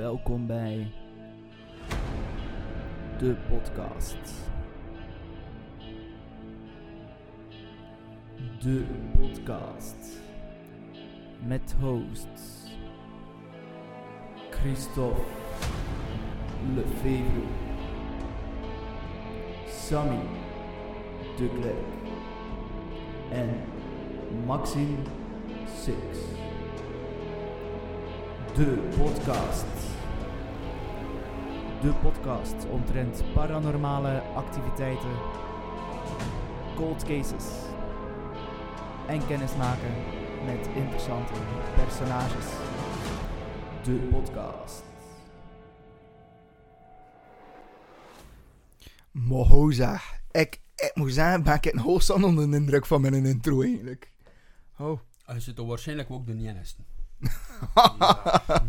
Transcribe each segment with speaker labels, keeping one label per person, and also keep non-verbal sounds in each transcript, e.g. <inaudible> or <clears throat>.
Speaker 1: Welkom bij de podcast. De podcast met hosts Christophe Lefevre, Sammy de Klerk en Maxime Six. De podcast. De podcast omtrent paranormale activiteiten, cold cases en kennismaken met interessante personages. De podcast.
Speaker 2: Mohoza. Ik, ik moet zeggen, ben ik een hoogstand onder de indruk van mijn intro eigenlijk. Oh.
Speaker 3: Hij zit er waarschijnlijk ook de enigste. <laughs> <laughs>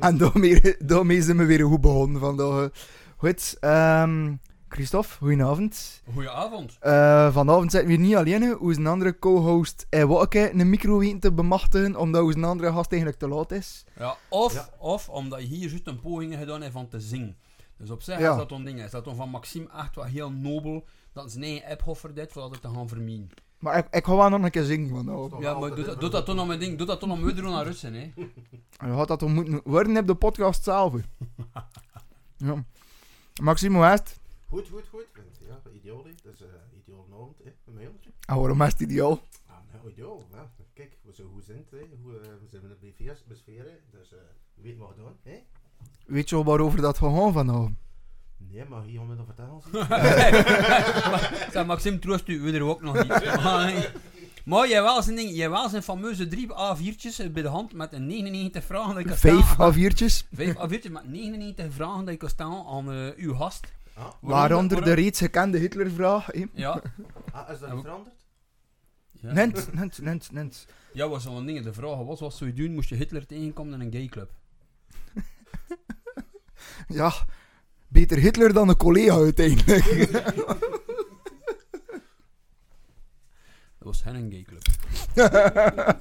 Speaker 2: en daarmee, daarmee zijn we weer goed begonnen vandaag. Goed, ehm Christophe, goedenavond.
Speaker 3: Goedenavond.
Speaker 2: Eh vanavond zitten we hier niet alleen. Hoe is een andere co-host eh, Wakke een micro weten te bemachtigen, omdat hoe een andere gast eigenlijk te laat is.
Speaker 3: Ja, of,
Speaker 4: Ja.
Speaker 3: of omdat je hier juist een poging gedaan hebt van te zingen. Dus op zich
Speaker 2: Ja.
Speaker 3: is dat een ding. Is dat dan van Maxime echt wel heel nobel dat zijn eigen app offert dit voordat het te gaan vermijden.
Speaker 2: Maar ik, ik ga wel nog een keer zingen vanavond.
Speaker 4: Toch
Speaker 3: Ja, maar doe, dat- doe dat toch nog mijn ding. Doe dat toch nog met doen naar Russen, hè.
Speaker 2: Je had dat toch moeten worden op de podcast zelf. <laughs> ja. Is het?
Speaker 4: Goed, goed, goed. Ja, hè. Dat is uh, ideaal avond, hè. Een mailtje.
Speaker 2: En waarom is het ideaal?
Speaker 4: Ah, nou, ideaal, ja. Kijk, we zijn goed zin, hè. Hoe, eh, we zijn in de BVS besferen, dus eh we weten wat we doen, hè.
Speaker 2: Weet je al waarover dat gaat vanavond?
Speaker 4: Nee, maar hier dat vertellen. <laughs> <laughs>
Speaker 3: Zeg, Maxime, troost u, we er ook nog niet. <laughs> Maar, maar jij wel zijn ding, jij wel zijn fameuze drie A4'tjes bij de hand met een 99 vragen dat ik kan
Speaker 2: Vijf
Speaker 3: stellen.
Speaker 2: A4'tjes,
Speaker 3: Vijf A4'tjes met 99 vragen dat ik stellen aan eh, uw gast.
Speaker 4: Ah,
Speaker 2: waaronder de reeds gekende Hitlervraag. hè.
Speaker 3: Ja.
Speaker 4: ah is dat niet veranderd?
Speaker 3: Ja.
Speaker 2: Nent, nent, nent, nent.
Speaker 3: Ja, was zo'n ding. De vraag was, wat zou je doen moest je Hitler tegenkomen in een gayclub?
Speaker 2: Ja, beter Hitler dan een collega uiteindelijk. <laughs>
Speaker 3: Dat was hen een gayclub. <laughs>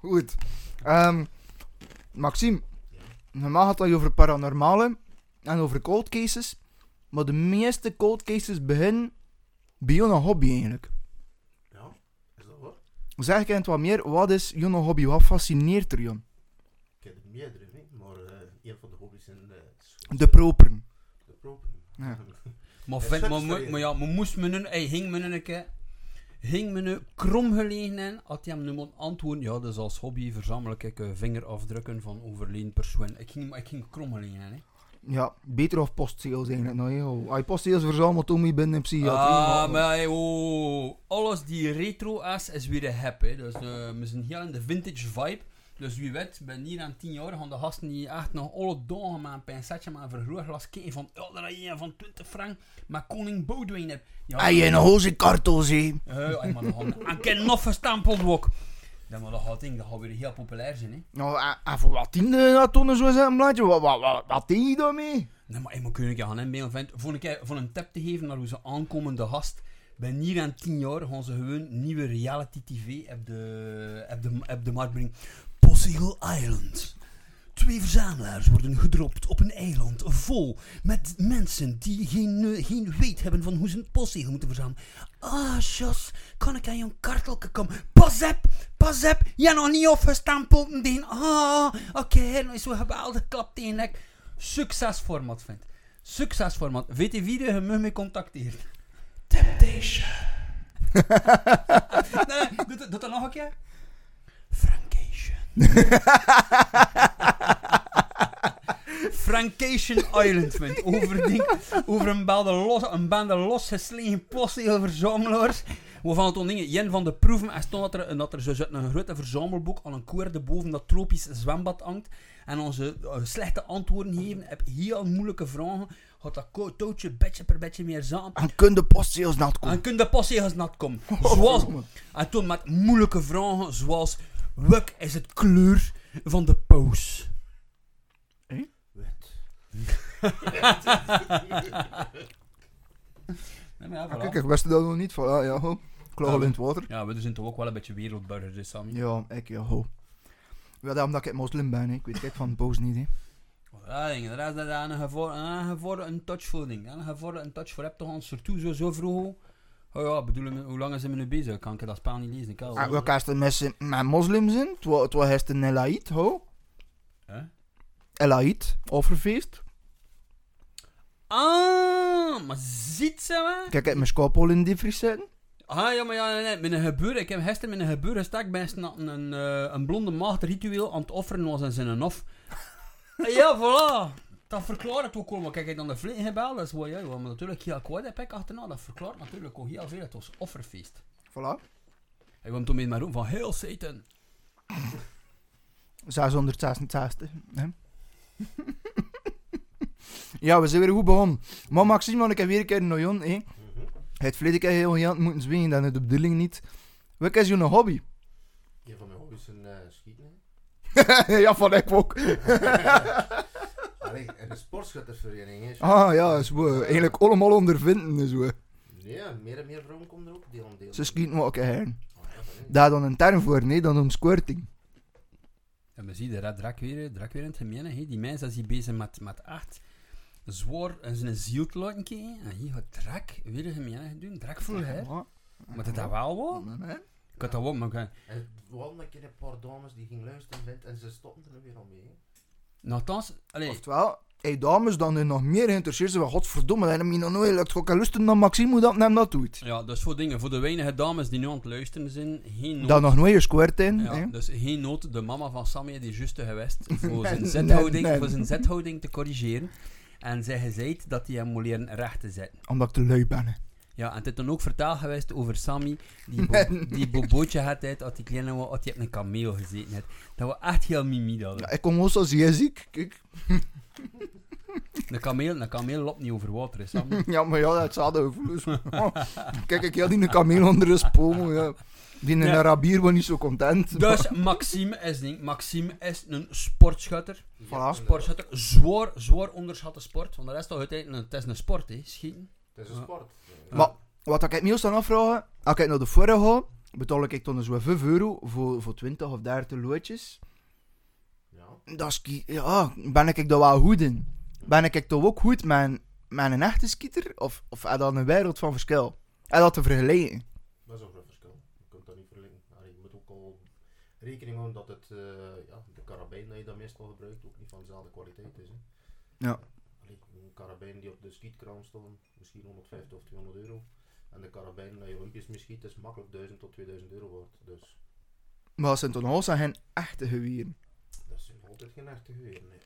Speaker 2: Goed. Ehm, Maxime, normaal gaat het over paranormale en over cold cases. Maar de meeste cold cases beginnen bij jouw hobby eigenlijk.
Speaker 4: Ja, is dat waar?
Speaker 2: Zeg ik het wat meer, wat is jouw hobby? Wat fascineert er, Jon?
Speaker 4: Ik heb er meerdere, hè. Maar eh een van de hobby's zijn eh,
Speaker 2: De properen.
Speaker 4: de propen.
Speaker 2: Ja. <laughs>
Speaker 3: Maar,
Speaker 4: Ja,
Speaker 3: vind, maar, maar, ja, maar moest me nu, hij hing me nu een keer, hing me nu krom gelegen in, had hij hem nu moeten antwoorden, ja, dus als hobby verzamel ik eh, vingerafdrukken van overleden personen. Ik ging, ik ging krom gelegen in, hè.
Speaker 2: Ja, beter of postzegels eigenlijk. Nou, joh. Als je postzegels verzamelt, om je binnen in psychiatrie.
Speaker 3: Ah,
Speaker 2: maar-
Speaker 3: maar hey, oh, alles die retro is, is weer een hap, hè. Dus eh, we zijn heel in de vintage vibe. Dus wie weet, ben hier aan 10 jaar gaan de gasten die echt nog alle dagen met een pincetje met een vergrootglas kijken van, ja, is een van 20 frank, maar koning Boudewijn heb. Ja,
Speaker 2: Heb je een hoze kartels, hè?
Speaker 3: Eh, hey, maar dat gaat, en ken nog gestempeld ook. Ja, maar dat gaat, ding, dat gaat weer heel populair zijn, hè.
Speaker 2: Nou, en, en voor wat tien eh, dat tonnen zo zijn, blaadje, wat, wat, wat, wat deed je daarmee?
Speaker 3: Nee, maar ik moet kun je gaan inbeelden, vent. Voor een, keer, voor een tip te geven naar onze aankomende gast. Bij hier aan 10 jaar gaan ze gewoon nieuwe reality tv op de, op de, op de markt brengen. Possible Island. Twee verzamelaars worden gedropt op een eiland vol met mensen die geen, geen weet hebben van hoe ze een postzegel moeten verzamelen. Ah, Jos, kan ik aan je kartelke komen? Pas op, pas op, je hebt nog niet opgestempeld en ding. Ah, oké, nou is zo geweldig klap tegen nek. Succesformat vindt. Succesformat. Weet je wie je me mee contacteert? Temptation. <laughs> nee, doe, dat- doe dat nog een keer. <laughs> Frankation. Island, vindt. Over, ding, over een bende, los, een bende losgeslegen postzegelverzamelaars. Waarvan het ondingen, Jen van de proeven, er stond dat er, dat er zo een grote verzamelboek aan een koerde boven dat tropisch zwembad hangt. En onze eh, slechte antwoorden geven, heb heel moeilijke vragen. Gaat dat touwtje beetje per beetje meer zaam.
Speaker 2: En kun de postzegels nat komen.
Speaker 3: En kun de postzegels nat komen. <laughs> Zoals, en toen met moeilijke vragen, zoals... Wat is het kleur van de paus? <laughs>
Speaker 4: Wet.
Speaker 3: Nee, maar ja,
Speaker 2: Ah,
Speaker 3: voilà.
Speaker 2: kijk, ik wist dat nog niet. Van, ah, ja, ho. Klagen in het water.
Speaker 3: Ja, we zijn toch ook wel een beetje wereldburgers, dus, Sammy.
Speaker 2: Ja, ik ja, ho. Ja, dat omdat ik moslim ben, hè. ik weet kijk van het boos niet. Hè.
Speaker 3: Ja, rest dat je een gevoel, een gevoel een touch voor ding. Een gevoel een touch voor hebt toch ons surtout zo, zo vroeg. Oh ja, bedoel, hoe lang zijn we nu bezig? Kan ik dat spel niet lezen? Ik kan
Speaker 2: Ah, Welke is het met, met moslims in? Het wa- Het was eerst een Elaid, ho.
Speaker 3: Hè?
Speaker 2: Elaid, offerfeest.
Speaker 3: Ah, maar ziet ze me?
Speaker 2: Kijk, ik heb mijn skapel in die vries zitten.
Speaker 3: Ah ja, maar ja, nee, nee. Mijn gebeuren, ik heb gisteren mijn gebeuren gestak bij een, een, eh, een blonde maagd ritueel aan het offeren was in zijn hof. <laughs> ja, voilà. Dat verklaart het ook al. Maar kijk, ik dan de vliegen gebeld, dat is wel jij. Maar natuurlijk heel ik achterna. Dat verklaart natuurlijk ook heel veel. Het was offerfeest.
Speaker 2: Voilà.
Speaker 3: Hij kwam toen met mij roem van heel Satan.
Speaker 2: 666. Hè? <laughs> ja, we zijn weer goed begonnen. Maar Maxime, want ik heb weer een keer een nojon, hè.
Speaker 4: Mhm.
Speaker 2: Het verleden keer heel heel moeten zwingen, dan is de bedoeling niet. Wat is jouw hobby?
Speaker 4: Een van mijn hobby's is een eh, schieten. <laughs>
Speaker 2: ja, van ik ook. <laughs>
Speaker 4: Allee, en een sportschuttersvereniging is.
Speaker 2: Ah ja, is wel eigenlijk allemaal ondervinden. en Zo.
Speaker 4: Nee, meer en meer vrouwen komen er ook deel aan deel.
Speaker 2: Ze schieten wat heen.
Speaker 4: Ah, ja.
Speaker 2: Daar dan een term voor, nee, dan om squirting.
Speaker 3: En we zien de drak weer, drak weer in het gemeen. hè. Die mensen hier bezig met, met echt zwaar en zijn ziel te laten kijken. En hier gaat drak weer een gemeen doen. Drak vol hè.
Speaker 2: Ja.
Speaker 3: Maar dat dat wel wel. Ik had dat wel, maar
Speaker 4: En hadden een keer een paar dames die gingen luisteren vindt, en ze stopten er weer al mee.
Speaker 3: Nogthans, allee,
Speaker 2: Oftewel, hey dames, dan nog meer geïnteresseerd zijn van godverdomme, dat heb je nog nooit lukt. Ik luisteren naar Maxime hoe dat hem dat doet.
Speaker 3: ja, dus voor dingen, voor de weinige dames die nu aan het luisteren zijn, geen nood.
Speaker 2: Dat nog nooit gesquared in.
Speaker 3: ja,
Speaker 2: hè.
Speaker 3: dus geen nood, de mama van Sammy die is juist geweest <laughs> voor zijn zethouding,
Speaker 2: nee.
Speaker 3: voor zijn zethouding te corrigeren. En zij zei dat hij hem moet leren recht te zetten.
Speaker 2: Omdat ik te lui ben. hè.
Speaker 3: Ja, en het is dan ook vertaal geweest over Sammy, die, <laughs> bo die bobootje had uit, als die kleine was, als hij op een kameel gezeten had. Dat was echt heel mimi dat.
Speaker 2: Ja, ik kom ook zo zeer ziek. Kijk.
Speaker 3: Een kameel, een kameel loopt niet over water, hè, Sammy. <laughs>
Speaker 2: Ja, maar ja, dat zou gevoelens. Kijk, ik had die een kameel onder de spoom. Ja. Die een
Speaker 3: Ja.
Speaker 2: Arabier was niet zo content.
Speaker 3: Dus Maxime is, ding, Maxime is een sportschutter.
Speaker 2: Voilà.
Speaker 3: Sportschutter, zwaar, zwaar onderschatte sport. Want de rest is uiteindelijk, het is een sport, hè, schieten.
Speaker 4: Het is een
Speaker 3: Ja.
Speaker 4: sport.
Speaker 2: Maar wat ik me aan afvragen, als ik naar de vorige ga, betaal ik dan zo'n 5 euro voor, voor 20 of 30 loodjes.
Speaker 4: Ja.
Speaker 2: Dat is, ja, ben ik daar wel goed in? Ben ik toch ook goed met een, met een echte skieter? Of, of is dat een wereld van verschil? En dat te vergelijken?
Speaker 4: Dat is ook een verschil. Je kunt dat niet. Allee, je moet ook al rekening houden dat het, eh, ja, de karabijn dat je dan meestal gebruikt ook niet van dezelfde kwaliteit is. Hè.
Speaker 2: Ja.
Speaker 4: Allee, een karabijn die op de schietkraam staat, misschien 150 of 200 euro. En de karabijn dat je wimpjes mee schiet, is makkelijk 1000 tot 2000 euro waard. Dus
Speaker 2: Maar dat zijn toch nog zijn echte geweren?
Speaker 4: dat zijn altijd geen echte geweren. Nee.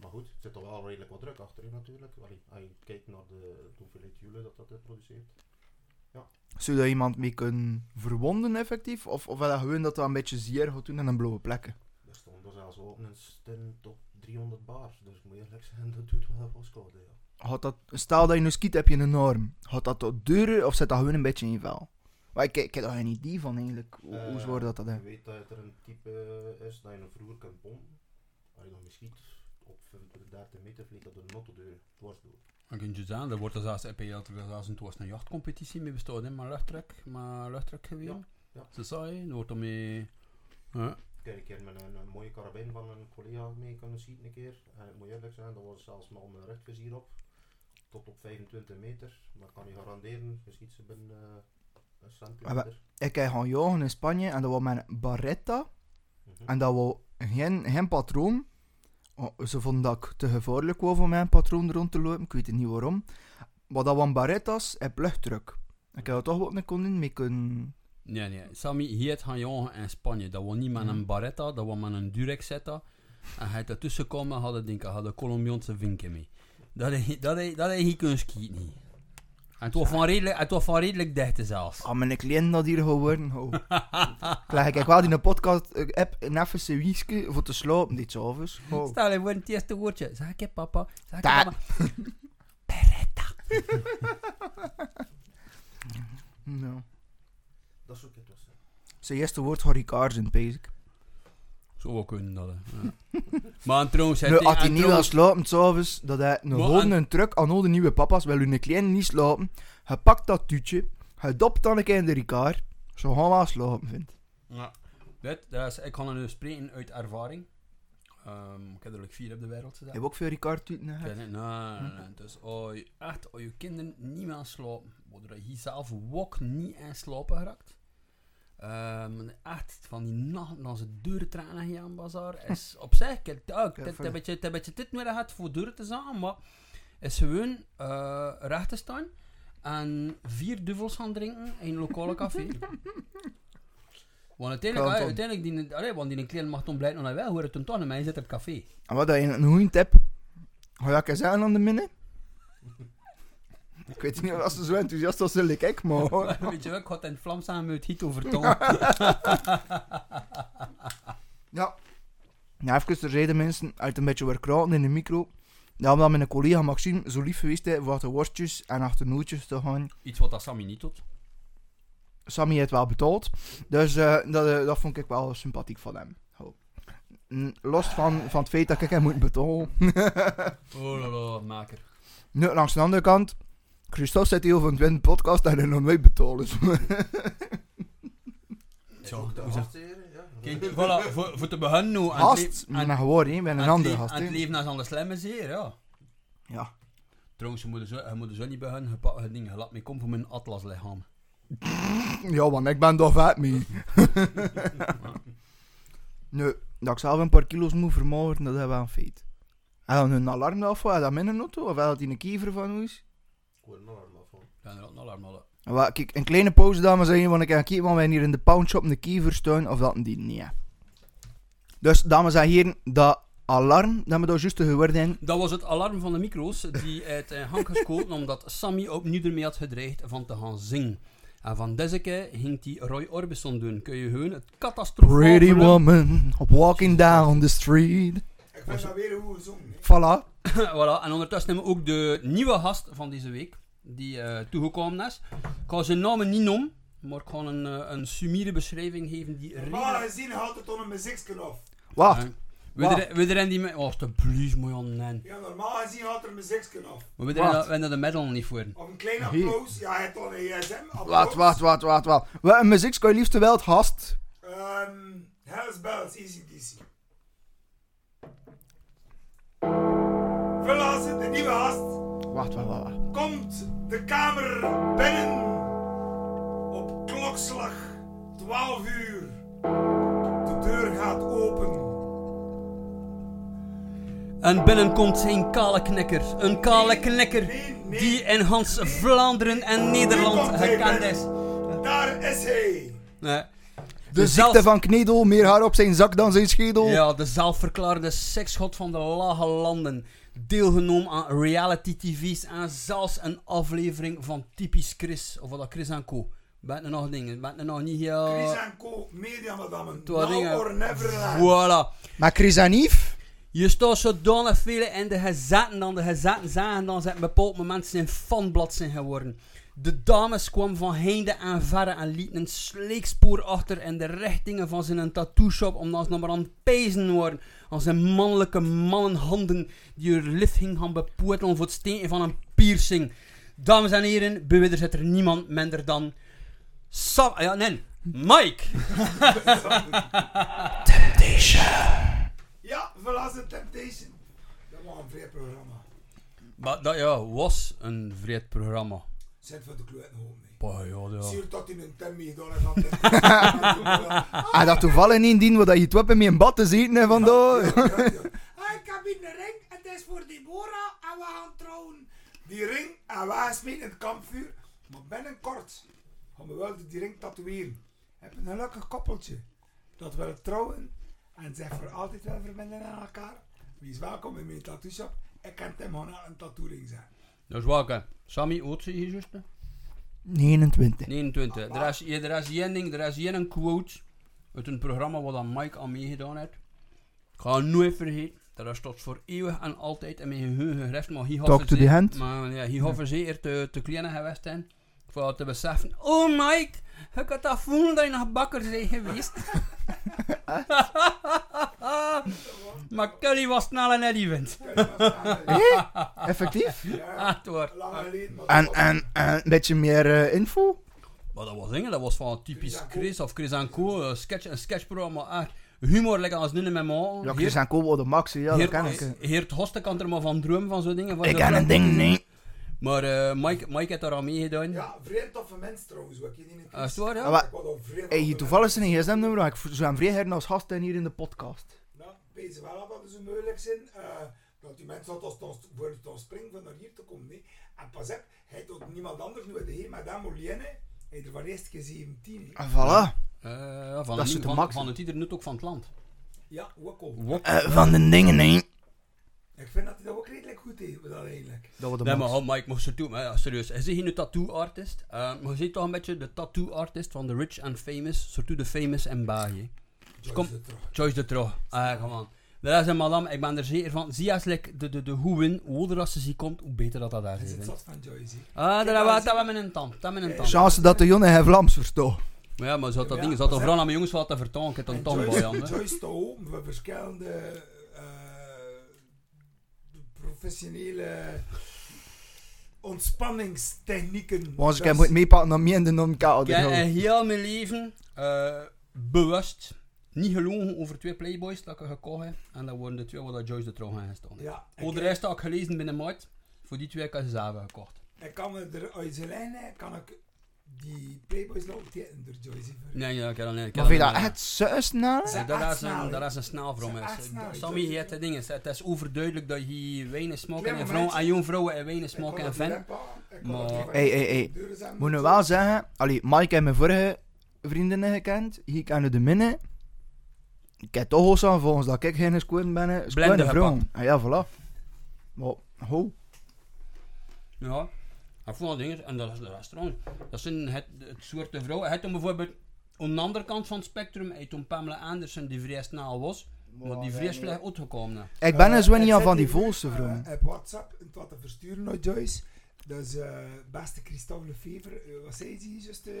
Speaker 4: Maar goed, er zit toch wel redelijk wat druk achter je natuurlijk. Allee, als je kijkt naar de, hoeveelheid joule dat dat eh, produceert.
Speaker 2: Zou je iemand mee kunnen verwonden effectief? Of, of is dat gewoon dat dat een beetje zeer gaat doen en een blauwe plekken?
Speaker 4: Er stonden er zelfs wapens in tot 300 bar. Dus moet eerlijk zeggen, dat doet wel wat schade. Ja.
Speaker 2: Gaat dat, stel dat je nu skiet, heb je een norm. Gaat dat tot deuren of zit dat gewoon een beetje in je vel? Maar ik, ik heb daar geen idee van eigenlijk. Hoe, hoe
Speaker 4: Eh,
Speaker 2: zwaar dat dat is.
Speaker 4: Je weet dat er een type is dat je een vroeger kunt pompen. Als je dan misschien op 25, 30 meter vliegt dat door de motto deur, dwars door.
Speaker 3: Dan kun je zeggen, er wordt zelfs EPL, er zelfs een, een jachtcompetitie mee bestaan, hè, maar luchttrek, maar luchttrek geweest.
Speaker 4: Ja, ja.
Speaker 3: Ze zei, er wordt er mee... Ja.
Speaker 4: Ik heb een keer met een, een mooie karabijn van een collega mee kunnen schieten een keer. En ik moet eerlijk zijn, dat was zelfs met mijn rugvizier op. Tot op 25 meter. Maar ik kan je garanderen, je schiet ze binnen eh, een centimeter.
Speaker 2: Ik heb gaan jagen in Spanje en dat was met een barretta.
Speaker 4: Mhm.
Speaker 2: En dat was geen, geen patroon. Oh, ze vonden dat ik te gevaarlijk was om een patroon rond te lopen. Ik weet niet waarom. Maar dat waren barrettas en luchtdruk. Ik heb dat toch wat een koningin mee kunnen...
Speaker 3: Nee, nee. Sammy, hier het gaan jagen in Spanje. Dat was niet met
Speaker 2: Ja.
Speaker 3: een Barretta, dat was met een Durex-zetta. En hij ertussen komen, hadden denk ik, hadden Colombiaanse vinken mee. Dat hij dat hij- dat hij hier kunnen skieten. niet. En het was van redelijk, het was van redelijk dicht zelfs.
Speaker 2: Ah, mijn cliënt dat hier geworden. Oh. <laughs> Krijg ik wel in een podcast eh, app een even whisky voor te slapen dit s'avonds. Oh.
Speaker 3: Stel je voor het eerste woordje. Zeg ik papa. Zeg ik mama. <laughs> Beretta. <laughs>
Speaker 2: Ja.
Speaker 4: Dat is ook het was.
Speaker 2: Zijn eerste woord Harry Kaars in basic.
Speaker 3: Zou wel kunnen dat, hè. Ja. <laughs> maar trouwens...
Speaker 2: Nu, als hij
Speaker 3: en
Speaker 2: niet
Speaker 3: trouwens-
Speaker 2: slapen s'avonds, dat hij een
Speaker 3: Maar
Speaker 2: gewoon
Speaker 3: en-
Speaker 2: een truck aan al de nieuwe papa's, wil hun kleine niet slapen. Hij pakt dat tuutje, hij dopt dan een keer in de Ricard, zo gaan we wel slapen vindt.
Speaker 3: Ja. Dit, dat is, ik kan er nu spreken uit ervaring. Ehm, ik heb er like vier op de wereld
Speaker 2: Je hebt ook veel
Speaker 3: niet, nee, nee, nee. Dus als je echt, als je kinderen niet meer aan slapen, worden je zelf ook niet aan slapen geraakt. Ehm, echt, van die nachten als ze deuren tranen gaan aan bazaar, <laughs> is op zich, het het-
Speaker 2: voilà.
Speaker 3: een beetje, een beetje dit nodig had voor deuren te zagen, maar is gewoon eh, recht te staan en vier duvels gaan drinken in een lokale café. <laughs> Want uiteindelijk, ah, uiteindelijk die, allee, want die kleine mag dan blijven naar wel, hoor het toen toch, maar hij zit op het café.
Speaker 2: En wat dat je een goede tip. Ga je ook eens zeggen aan de minne? Ik weet niet of ze zo enthousiast als ze ik, maar... <laughs>
Speaker 3: Weet je wel, ik had in Vlaams samen met Hito vertongen. <laughs>
Speaker 2: Ja. Ja, even terzijde mensen, uit een beetje weer kraten in de micro. Ja, omdat mijn collega Maxime zo lief geweest is voor wat de worstjes en achternootjes te gaan.
Speaker 3: Iets wat dat Sammy niet doet.
Speaker 2: Sammy heeft wel betaald. Dus eh, dat, eh, dat vond ik wel sympathiek van hem. Los van, van het feit dat ik hem moet betalen. <laughs>
Speaker 3: Oh la, maker.
Speaker 2: nu, langs de andere kant, Christophe zit hier over een twin podcast en hij nog nooit betaald. Dus.
Speaker 3: Zo, hoe. Kijk, voilà, voor, voor te beginnen nu. aan het
Speaker 2: Gast,
Speaker 3: le- aan-
Speaker 2: gewoon, hè, met
Speaker 3: aan
Speaker 2: een
Speaker 3: het
Speaker 2: andere
Speaker 3: le-
Speaker 2: gast.
Speaker 3: Aan het
Speaker 2: hè.
Speaker 3: leven als aan de slimme zeer, ja.
Speaker 2: Ja.
Speaker 3: Trouwens, je moet er zo, je moet er zo niet beginnen. Je pakt het ding, je laat me komen voor mijn atlas lichaam. <laughs>
Speaker 2: ja, want ik ben toch vet mee. <laughs> nu, dat ik zelf een paar kilo's moet vermageren, dat is wel een feit. En dan een alarm af, had dat mijn auto, of had hij een kiever van hoe
Speaker 4: Ik hoor een alarm af.
Speaker 3: Ja, inderdaad, een alarm.
Speaker 2: En Kijk, een kleine pauze dames en heren, want ik ga kijken want wij hier in de poundshop een kiever staan, of dat een die niet. Dus, dames en heren, dat alarm, dat we daar juist gehoord hebben,
Speaker 3: Dat was het alarm van de micro's die uit uh, hang geschoten omdat Sammy opnieuw ermee had gedreigd van te gaan zingen. En van deze keer ging hij Roy Orbison doen. Kun je gewoon het catastrofaal
Speaker 2: Pretty woman, walking down the street.
Speaker 5: Ik vind dat weer hoe hè.
Speaker 2: Voilà. <laughs>
Speaker 3: voilà, en ondertussen hebben we ook de nieuwe gast van deze week, die eh, toegekomen is. Ik ga zijn naam niet noemen, maar ik ga een, eh, een sumiere beschrijving geven die
Speaker 5: Normaal gezien haalt het dan een muziekje af.
Speaker 2: Wacht.
Speaker 3: We er- erin die... Oh, alsjeblieft, moet je aan nemen.
Speaker 5: Ja, normaal gezien haalt er een muziekje af.
Speaker 3: Maar we erin
Speaker 2: Wacht.
Speaker 3: dat- hebben de medal niet voor.
Speaker 5: Of een klein
Speaker 2: Hier.
Speaker 5: applaus. Ja, het dan een ESM.
Speaker 2: Wacht, wacht, wacht, wacht, wacht. Wat een muziek kan je liefst wel het gast.
Speaker 5: Ehm, Hells Bells, Easy DC. Verlaten, de nieuwe gast,
Speaker 2: Wacht, wacht, wacht.
Speaker 5: komt de kamer binnen. Op klokslag 12 uur. De deur gaat open.
Speaker 3: En binnenkomt zijn kale knikker. Een kale knikker
Speaker 5: Nee, nee.
Speaker 3: die in Hans Vlaanderen en Nederland
Speaker 5: komt
Speaker 3: gekend
Speaker 5: binnen.
Speaker 3: is.
Speaker 5: Daar is hij.
Speaker 2: De
Speaker 3: De
Speaker 2: ziekte
Speaker 3: zelf-
Speaker 2: van Knedel, meer haar op zijn zak dan zijn schedel.
Speaker 3: Ja, de zelfverklaarde seksgod van de lage landen. Deelgenomen aan reality tv's en zelfs een aflevering van Typisch Chris. Of wat dat Chris en Co. Ben er nog dingen? Ben er nog niet heel...
Speaker 5: Chris en Co, media madame. Now
Speaker 3: dingen-
Speaker 5: or never.
Speaker 3: Voilà.
Speaker 2: Maar Chris en Yves?
Speaker 3: Je staat zodanig veel in de gezetten dan de gezetten zagen dan ze op een bepaald moment zijn fanblad zijn geworden. De dames kwamen van heinde en verre en lieten een sleekspoor achter in de richtingen van zijn tattoo shop omdat ze nog maar aan het pezen waren aan zijn mannelijke mannenhanden die hun lift gingen gaan bepoetelen voor het steken van een piercing. Dames en heren, bij wie er zit er niemand minder dan Sam... Ja, nee, Mike! <laughs>
Speaker 5: Ja, verlaten Temptation. Dat was een vrij programma.
Speaker 3: Maar dat ja, was een vreed programma.
Speaker 5: Zet voor de kloot nog mee.
Speaker 3: Bah, ja, ja.
Speaker 5: Zie je dat in een tem meegedaan heeft?
Speaker 2: Ah, dat toevallig niet dien wat je het weppen met een bad te zitten hè, vandaag.
Speaker 5: Ja, ja, ja. Ik heb hier een ring, het is voor Deborah en we gaan trouwen. Die ring en we gaan smeten in het kampvuur. Maar binnenkort gaan we wel die ring tatoeëren. Ik heb een gelukkig koppeltje dat wil trouwen en zich voor altijd wel verbinden aan elkaar. Wie is welkom in mijn tattoo shop? Ik kan hem gewoon een tattoo ring zijn.
Speaker 3: Is welke. Sammy, hoe oud zie je juist?
Speaker 2: 29.
Speaker 3: 29. Er is, er is één ding, er is één quote uit een programma waar dan Mike aan meegedaan heeft. Ik ga het nooit vergeten. Dat is tot voor eeuwig en altijd in mijn geheugen gegrift. Maar
Speaker 2: Talk to the hand.
Speaker 3: Maar ja, hij had verzekerd te, te klein geweest zijn. Voor te beseffen. Oh Mike, ik had dat voelen dat je nog bakker bent geweest. <laughs> maar Kelly was snel <laughs> en Eddie wint.
Speaker 2: Effectief.
Speaker 5: Ja,
Speaker 3: hoor.
Speaker 2: En, en, en een beetje meer eh, info?
Speaker 3: Maar dat was dingen, dat was van typisch
Speaker 5: Chris Co.
Speaker 3: Of Chris en Co. Een, sketch, een sketchprogramma, echt humor, lekker als nu in mijn man.
Speaker 2: Ja, Chris en Kobo de max, hè, ja, dat ken ik. hè.
Speaker 3: Heert Hoste kan er maar van dromen van zo'n dingen. van
Speaker 2: Ik ken een ding, nee.
Speaker 3: Maar eh, Mike, Mike heeft daar aan meegedaan.
Speaker 5: Ja, vreemd toffe mens trouwens, wat hier niet
Speaker 3: Ah, is het waar, ja?
Speaker 2: Ah,
Speaker 5: vreemd
Speaker 2: Hey, toevallig zijn gsm-nummer, maar ik zou hem vrij als gast hier in de podcast.
Speaker 5: Nou, wees wel af dat het zo moeilijk zijn. eh, dat die mensen altijd voor het springen van naar hier te komen. Nee. En pas op, hij doet niemand anders nu de heer Madame Molienne. Hij er van eerst keer 17. hè.
Speaker 2: En voilà.
Speaker 3: Eh, van,
Speaker 2: Dat is
Speaker 3: het,
Speaker 2: de
Speaker 3: van,
Speaker 2: max,
Speaker 3: van het ieder nut ook van het land.
Speaker 5: Ja, al.
Speaker 3: Wok.
Speaker 2: Eh, van de dingen, nee.
Speaker 5: Ik vind dat hij dat ook redelijk goed heeft, dat eigenlijk.
Speaker 2: Dat was de
Speaker 3: Nee, maar oh, Mike, mocht ze toe, maar ja, serieus. Hij is geen tattoo artist. Eh, maar je ziet toch een beetje de tattoo artist van de rich and famous, surtout de famous en België.
Speaker 5: Joyce
Speaker 3: kom.
Speaker 5: de Trouw.
Speaker 3: Joyce de Trouw. Ah, come on. Dat is een madame, ik ben er zeker van. Zie als like, de, de, de hoe win, hoe ouder als ze komt, hoe beter dat dat daar
Speaker 5: Hij
Speaker 3: hè.
Speaker 5: zat van Joyce.
Speaker 3: Ah, daar
Speaker 5: Kijk,
Speaker 3: hebben we
Speaker 5: daar
Speaker 3: dat met een tand. Dat met een tand.
Speaker 2: Chance dat de jongen geen Vlaams.
Speaker 3: Maar ja, maar ze had dat
Speaker 5: Ja,
Speaker 3: ding, ze had dat vooral aan mijn jongens wat te vertalen. Ik heb een
Speaker 5: En
Speaker 3: tand bij
Speaker 5: Joyce. <laughs> Joyce open voor verschillende professionele ontspanningstechnieken.
Speaker 2: Want ik heb moet meepakken naar mij en de non-kaal.
Speaker 3: Ik heb in heel mijn leven eh, bewust niet gelogen over twee Playboys dat ik gekocht heb. En dat worden de twee waar Joyce de Trouw gaan staan.
Speaker 5: Ja,
Speaker 3: Voor de rest had ik gelezen binnen Maart. Voor die twee heb ik ze zelf gekocht.
Speaker 5: ik kan me er uit zijn lijnen, kan ik die Playboys laten tekenen door Joyce.
Speaker 3: Nee, ja, ik heb dat niet. ik heb
Speaker 2: Maar vind je
Speaker 3: dat
Speaker 2: echt zo snel?
Speaker 3: Dat is
Speaker 5: snel,
Speaker 3: een, dat is een snel voor mij.
Speaker 5: snel,
Speaker 3: Sammy heeft de dingen. Het is overduidelijk dat je weinig smoken en vrouwen en jong vrouwen en weinig smoken en fan. Maar-
Speaker 2: Hey, hey, hey. Moet nu wel zeggen, allee, Mike heeft mijn vorige vriendinnen gekend, hier kennen de minne. Ik heb toch al zo volgens dat ik geen squad ben,
Speaker 3: Blende
Speaker 2: vrouw. Ah, ja, voilà. Maar, ho.
Speaker 3: Ja, ik vond dat dingen. En dat is de restaurant. Dat zijn het, het soort vrouwen. Hij had dan bijvoorbeeld aan de andere kant van het spectrum, hij had toen Pamela Anderson die vrij snel was, maar die vrij slecht uitgekomen.
Speaker 2: Ik ben er zo
Speaker 5: Eh,
Speaker 2: niet
Speaker 5: ik
Speaker 2: aan van die volste
Speaker 5: eh,
Speaker 2: vrouwen.
Speaker 5: Op WhatsApp, het wat te versturen naar Joyce. Dat is eh beste Christophe Lefevre. eh, wat zei ze juist? eh?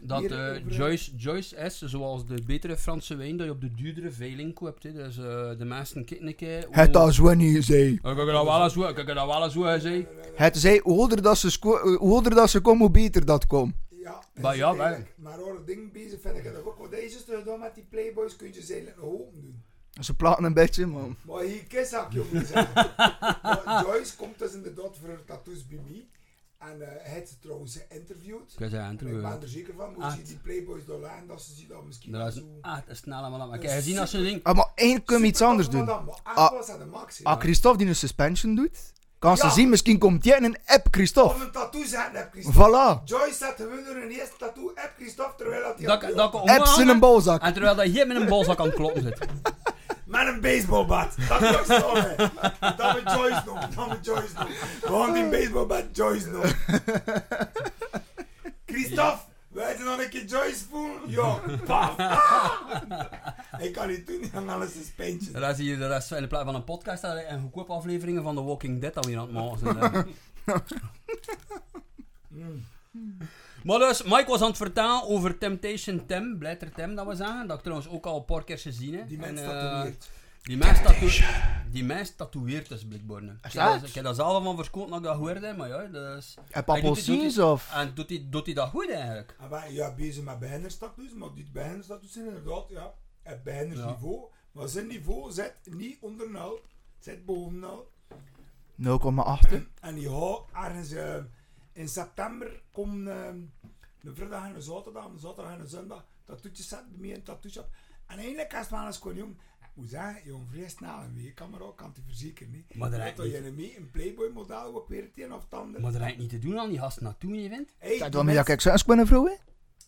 Speaker 3: Dat eh, Joyce, Joyce is, zoals de betere Franse wijn, dat je op de duurdere veiling koopt. Hè. Dus eh, de meesten kijken een keer.
Speaker 2: Het zo niet zei.
Speaker 3: Ik heb dat wel eens ik heb dat wel eens zo gezegd.
Speaker 2: Het zei, hoe ouder dat ze, squa- hoe ouder dat ze komen, hoe beter dat komt.
Speaker 5: Ja,
Speaker 3: Maar
Speaker 5: is
Speaker 3: ja,
Speaker 5: eigenlijk- Maar hoor, ding bezig vind ik dat ook. Wat hij juist gedaan met die Playboys, kun je ze eigenlijk nog open doen.
Speaker 2: Ze platen een beetje, maar...
Speaker 5: Maar hier kies ik je. <laughs> Maar Joyce komt dus inderdaad voor haar tattoos bij mij. En eh, hij heeft ze trouwens geïnterviewd.
Speaker 3: Ik
Speaker 5: En ik ben er zeker van, moet je die Playboys daar laten, dat ze zich dan misschien
Speaker 3: Dat is
Speaker 5: zo...
Speaker 3: een echt een snelle man. Maar
Speaker 5: Dat is
Speaker 3: gezien als ze ding.
Speaker 2: Ah, maar één kunnen we iets anders doen.
Speaker 5: maar
Speaker 2: Ah,
Speaker 5: aan de max. hè.
Speaker 2: Als Christophe die een suspension doet, kan ze
Speaker 5: Ja.
Speaker 2: zien, misschien komt jij in een app Christophe.
Speaker 5: Of een tattoo zetten heb Christophe.
Speaker 2: Voilà.
Speaker 5: Joyce zet gewoon door een eerste tattoo heb Christophe, terwijl dat hij
Speaker 3: Dat, dat
Speaker 2: Apps in een bolzak.
Speaker 3: En terwijl dat hier met een bolzak aan het kloppen zit. <laughs>
Speaker 5: Met een baseballbat. Dat ik zo, hè. Dat we Joyce noemen. Dat we Joyce noemen. Gewoon die baseballbat Joyce noemen. Christophe, wij zijn nog een keer Joyce voelen? Ja, paf. Ik kan niet doen, ga alles
Speaker 3: is hier, dat is in de plaats van een podcast een goedkoop afleveringen van The Walking Dead dat we hier aan het maken zijn. Maar dus, Mike was aan het vertellen over Temptation Tim, Blijter Tim dat we zeggen. Dat ik trouwens ook al een paar keer gezien heb.
Speaker 5: Die
Speaker 3: En,
Speaker 5: mens
Speaker 3: eh,
Speaker 5: tatoeëert.
Speaker 3: Die mens tatoeëert. Die mens tatoeëert nu. Ik heb dat-
Speaker 2: dat?
Speaker 3: ik heb dat zelf van verschoten dat ik dat hoorde, maar ja, die-
Speaker 2: appelsines
Speaker 3: doet
Speaker 2: of...
Speaker 3: En doet hij doet hij dat goed eigenlijk?
Speaker 5: En wij, ja, bezig met beginnerstatu's, maar die beginnerstatu's zijn inderdaad, ja, het beginnersniveau. Maar zijn niveau zit niet onder nul, zit boven nul.
Speaker 2: 0,8.
Speaker 5: En die gaat ergens eh, in september komen eh, een vrijdag en een zaterdag, een zaterdag en een zondag, tattoetjes zetten in een tattoo-shop. En eigenlijk is het wel eens gewoon jong. Ik moet zeggen, jong, vrij snel een week kan maar ook, kan te verzekeren. niet.
Speaker 3: Maar dat
Speaker 5: Dat
Speaker 3: lijkt
Speaker 5: je
Speaker 3: niet,
Speaker 5: mee een Playboy model ook weer het een of het ander.
Speaker 3: maar dat lijkt niet te doen aan die gasten naartoe, je vindt?
Speaker 5: Hey, die,
Speaker 2: dan ben
Speaker 5: mensen,
Speaker 2: ik squad vrouw, hè?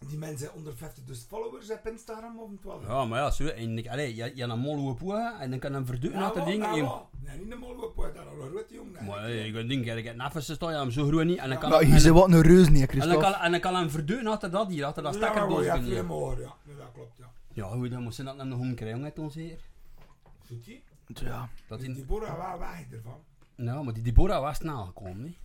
Speaker 5: Die mensen onder 50 dus followers op Instagram of het wel.
Speaker 3: Ja, maar ja, sorry. En ik, allee, je, je hebt een mol en dan kan hem verdukken
Speaker 5: Ja, wel,
Speaker 3: dingen. in-
Speaker 5: wel. Nee, niet de mol daar al een grote jongen.
Speaker 3: Maar hey, ik denk, ik heb net staan, je hem zo groen niet. En dan kan
Speaker 2: Maar je
Speaker 3: en-
Speaker 2: zit wat een reus niet,
Speaker 3: en dan
Speaker 2: Christophe.
Speaker 3: kan, en dan kan hem verdukken achter dat hier, achter dat
Speaker 5: Ja,
Speaker 3: stekkerdoos.
Speaker 5: ja,
Speaker 3: beneden.
Speaker 5: veel meer, ja. Nee, dat klopt, ja.
Speaker 3: Ja, hoe dan moest ze dat naar home krijgen met ons hier?
Speaker 5: Die?
Speaker 2: Ja.
Speaker 3: Dat
Speaker 5: Die Deborah, waar weg ervan?
Speaker 3: nou, maar die Deborah was snel gekomen, nee?
Speaker 5: Die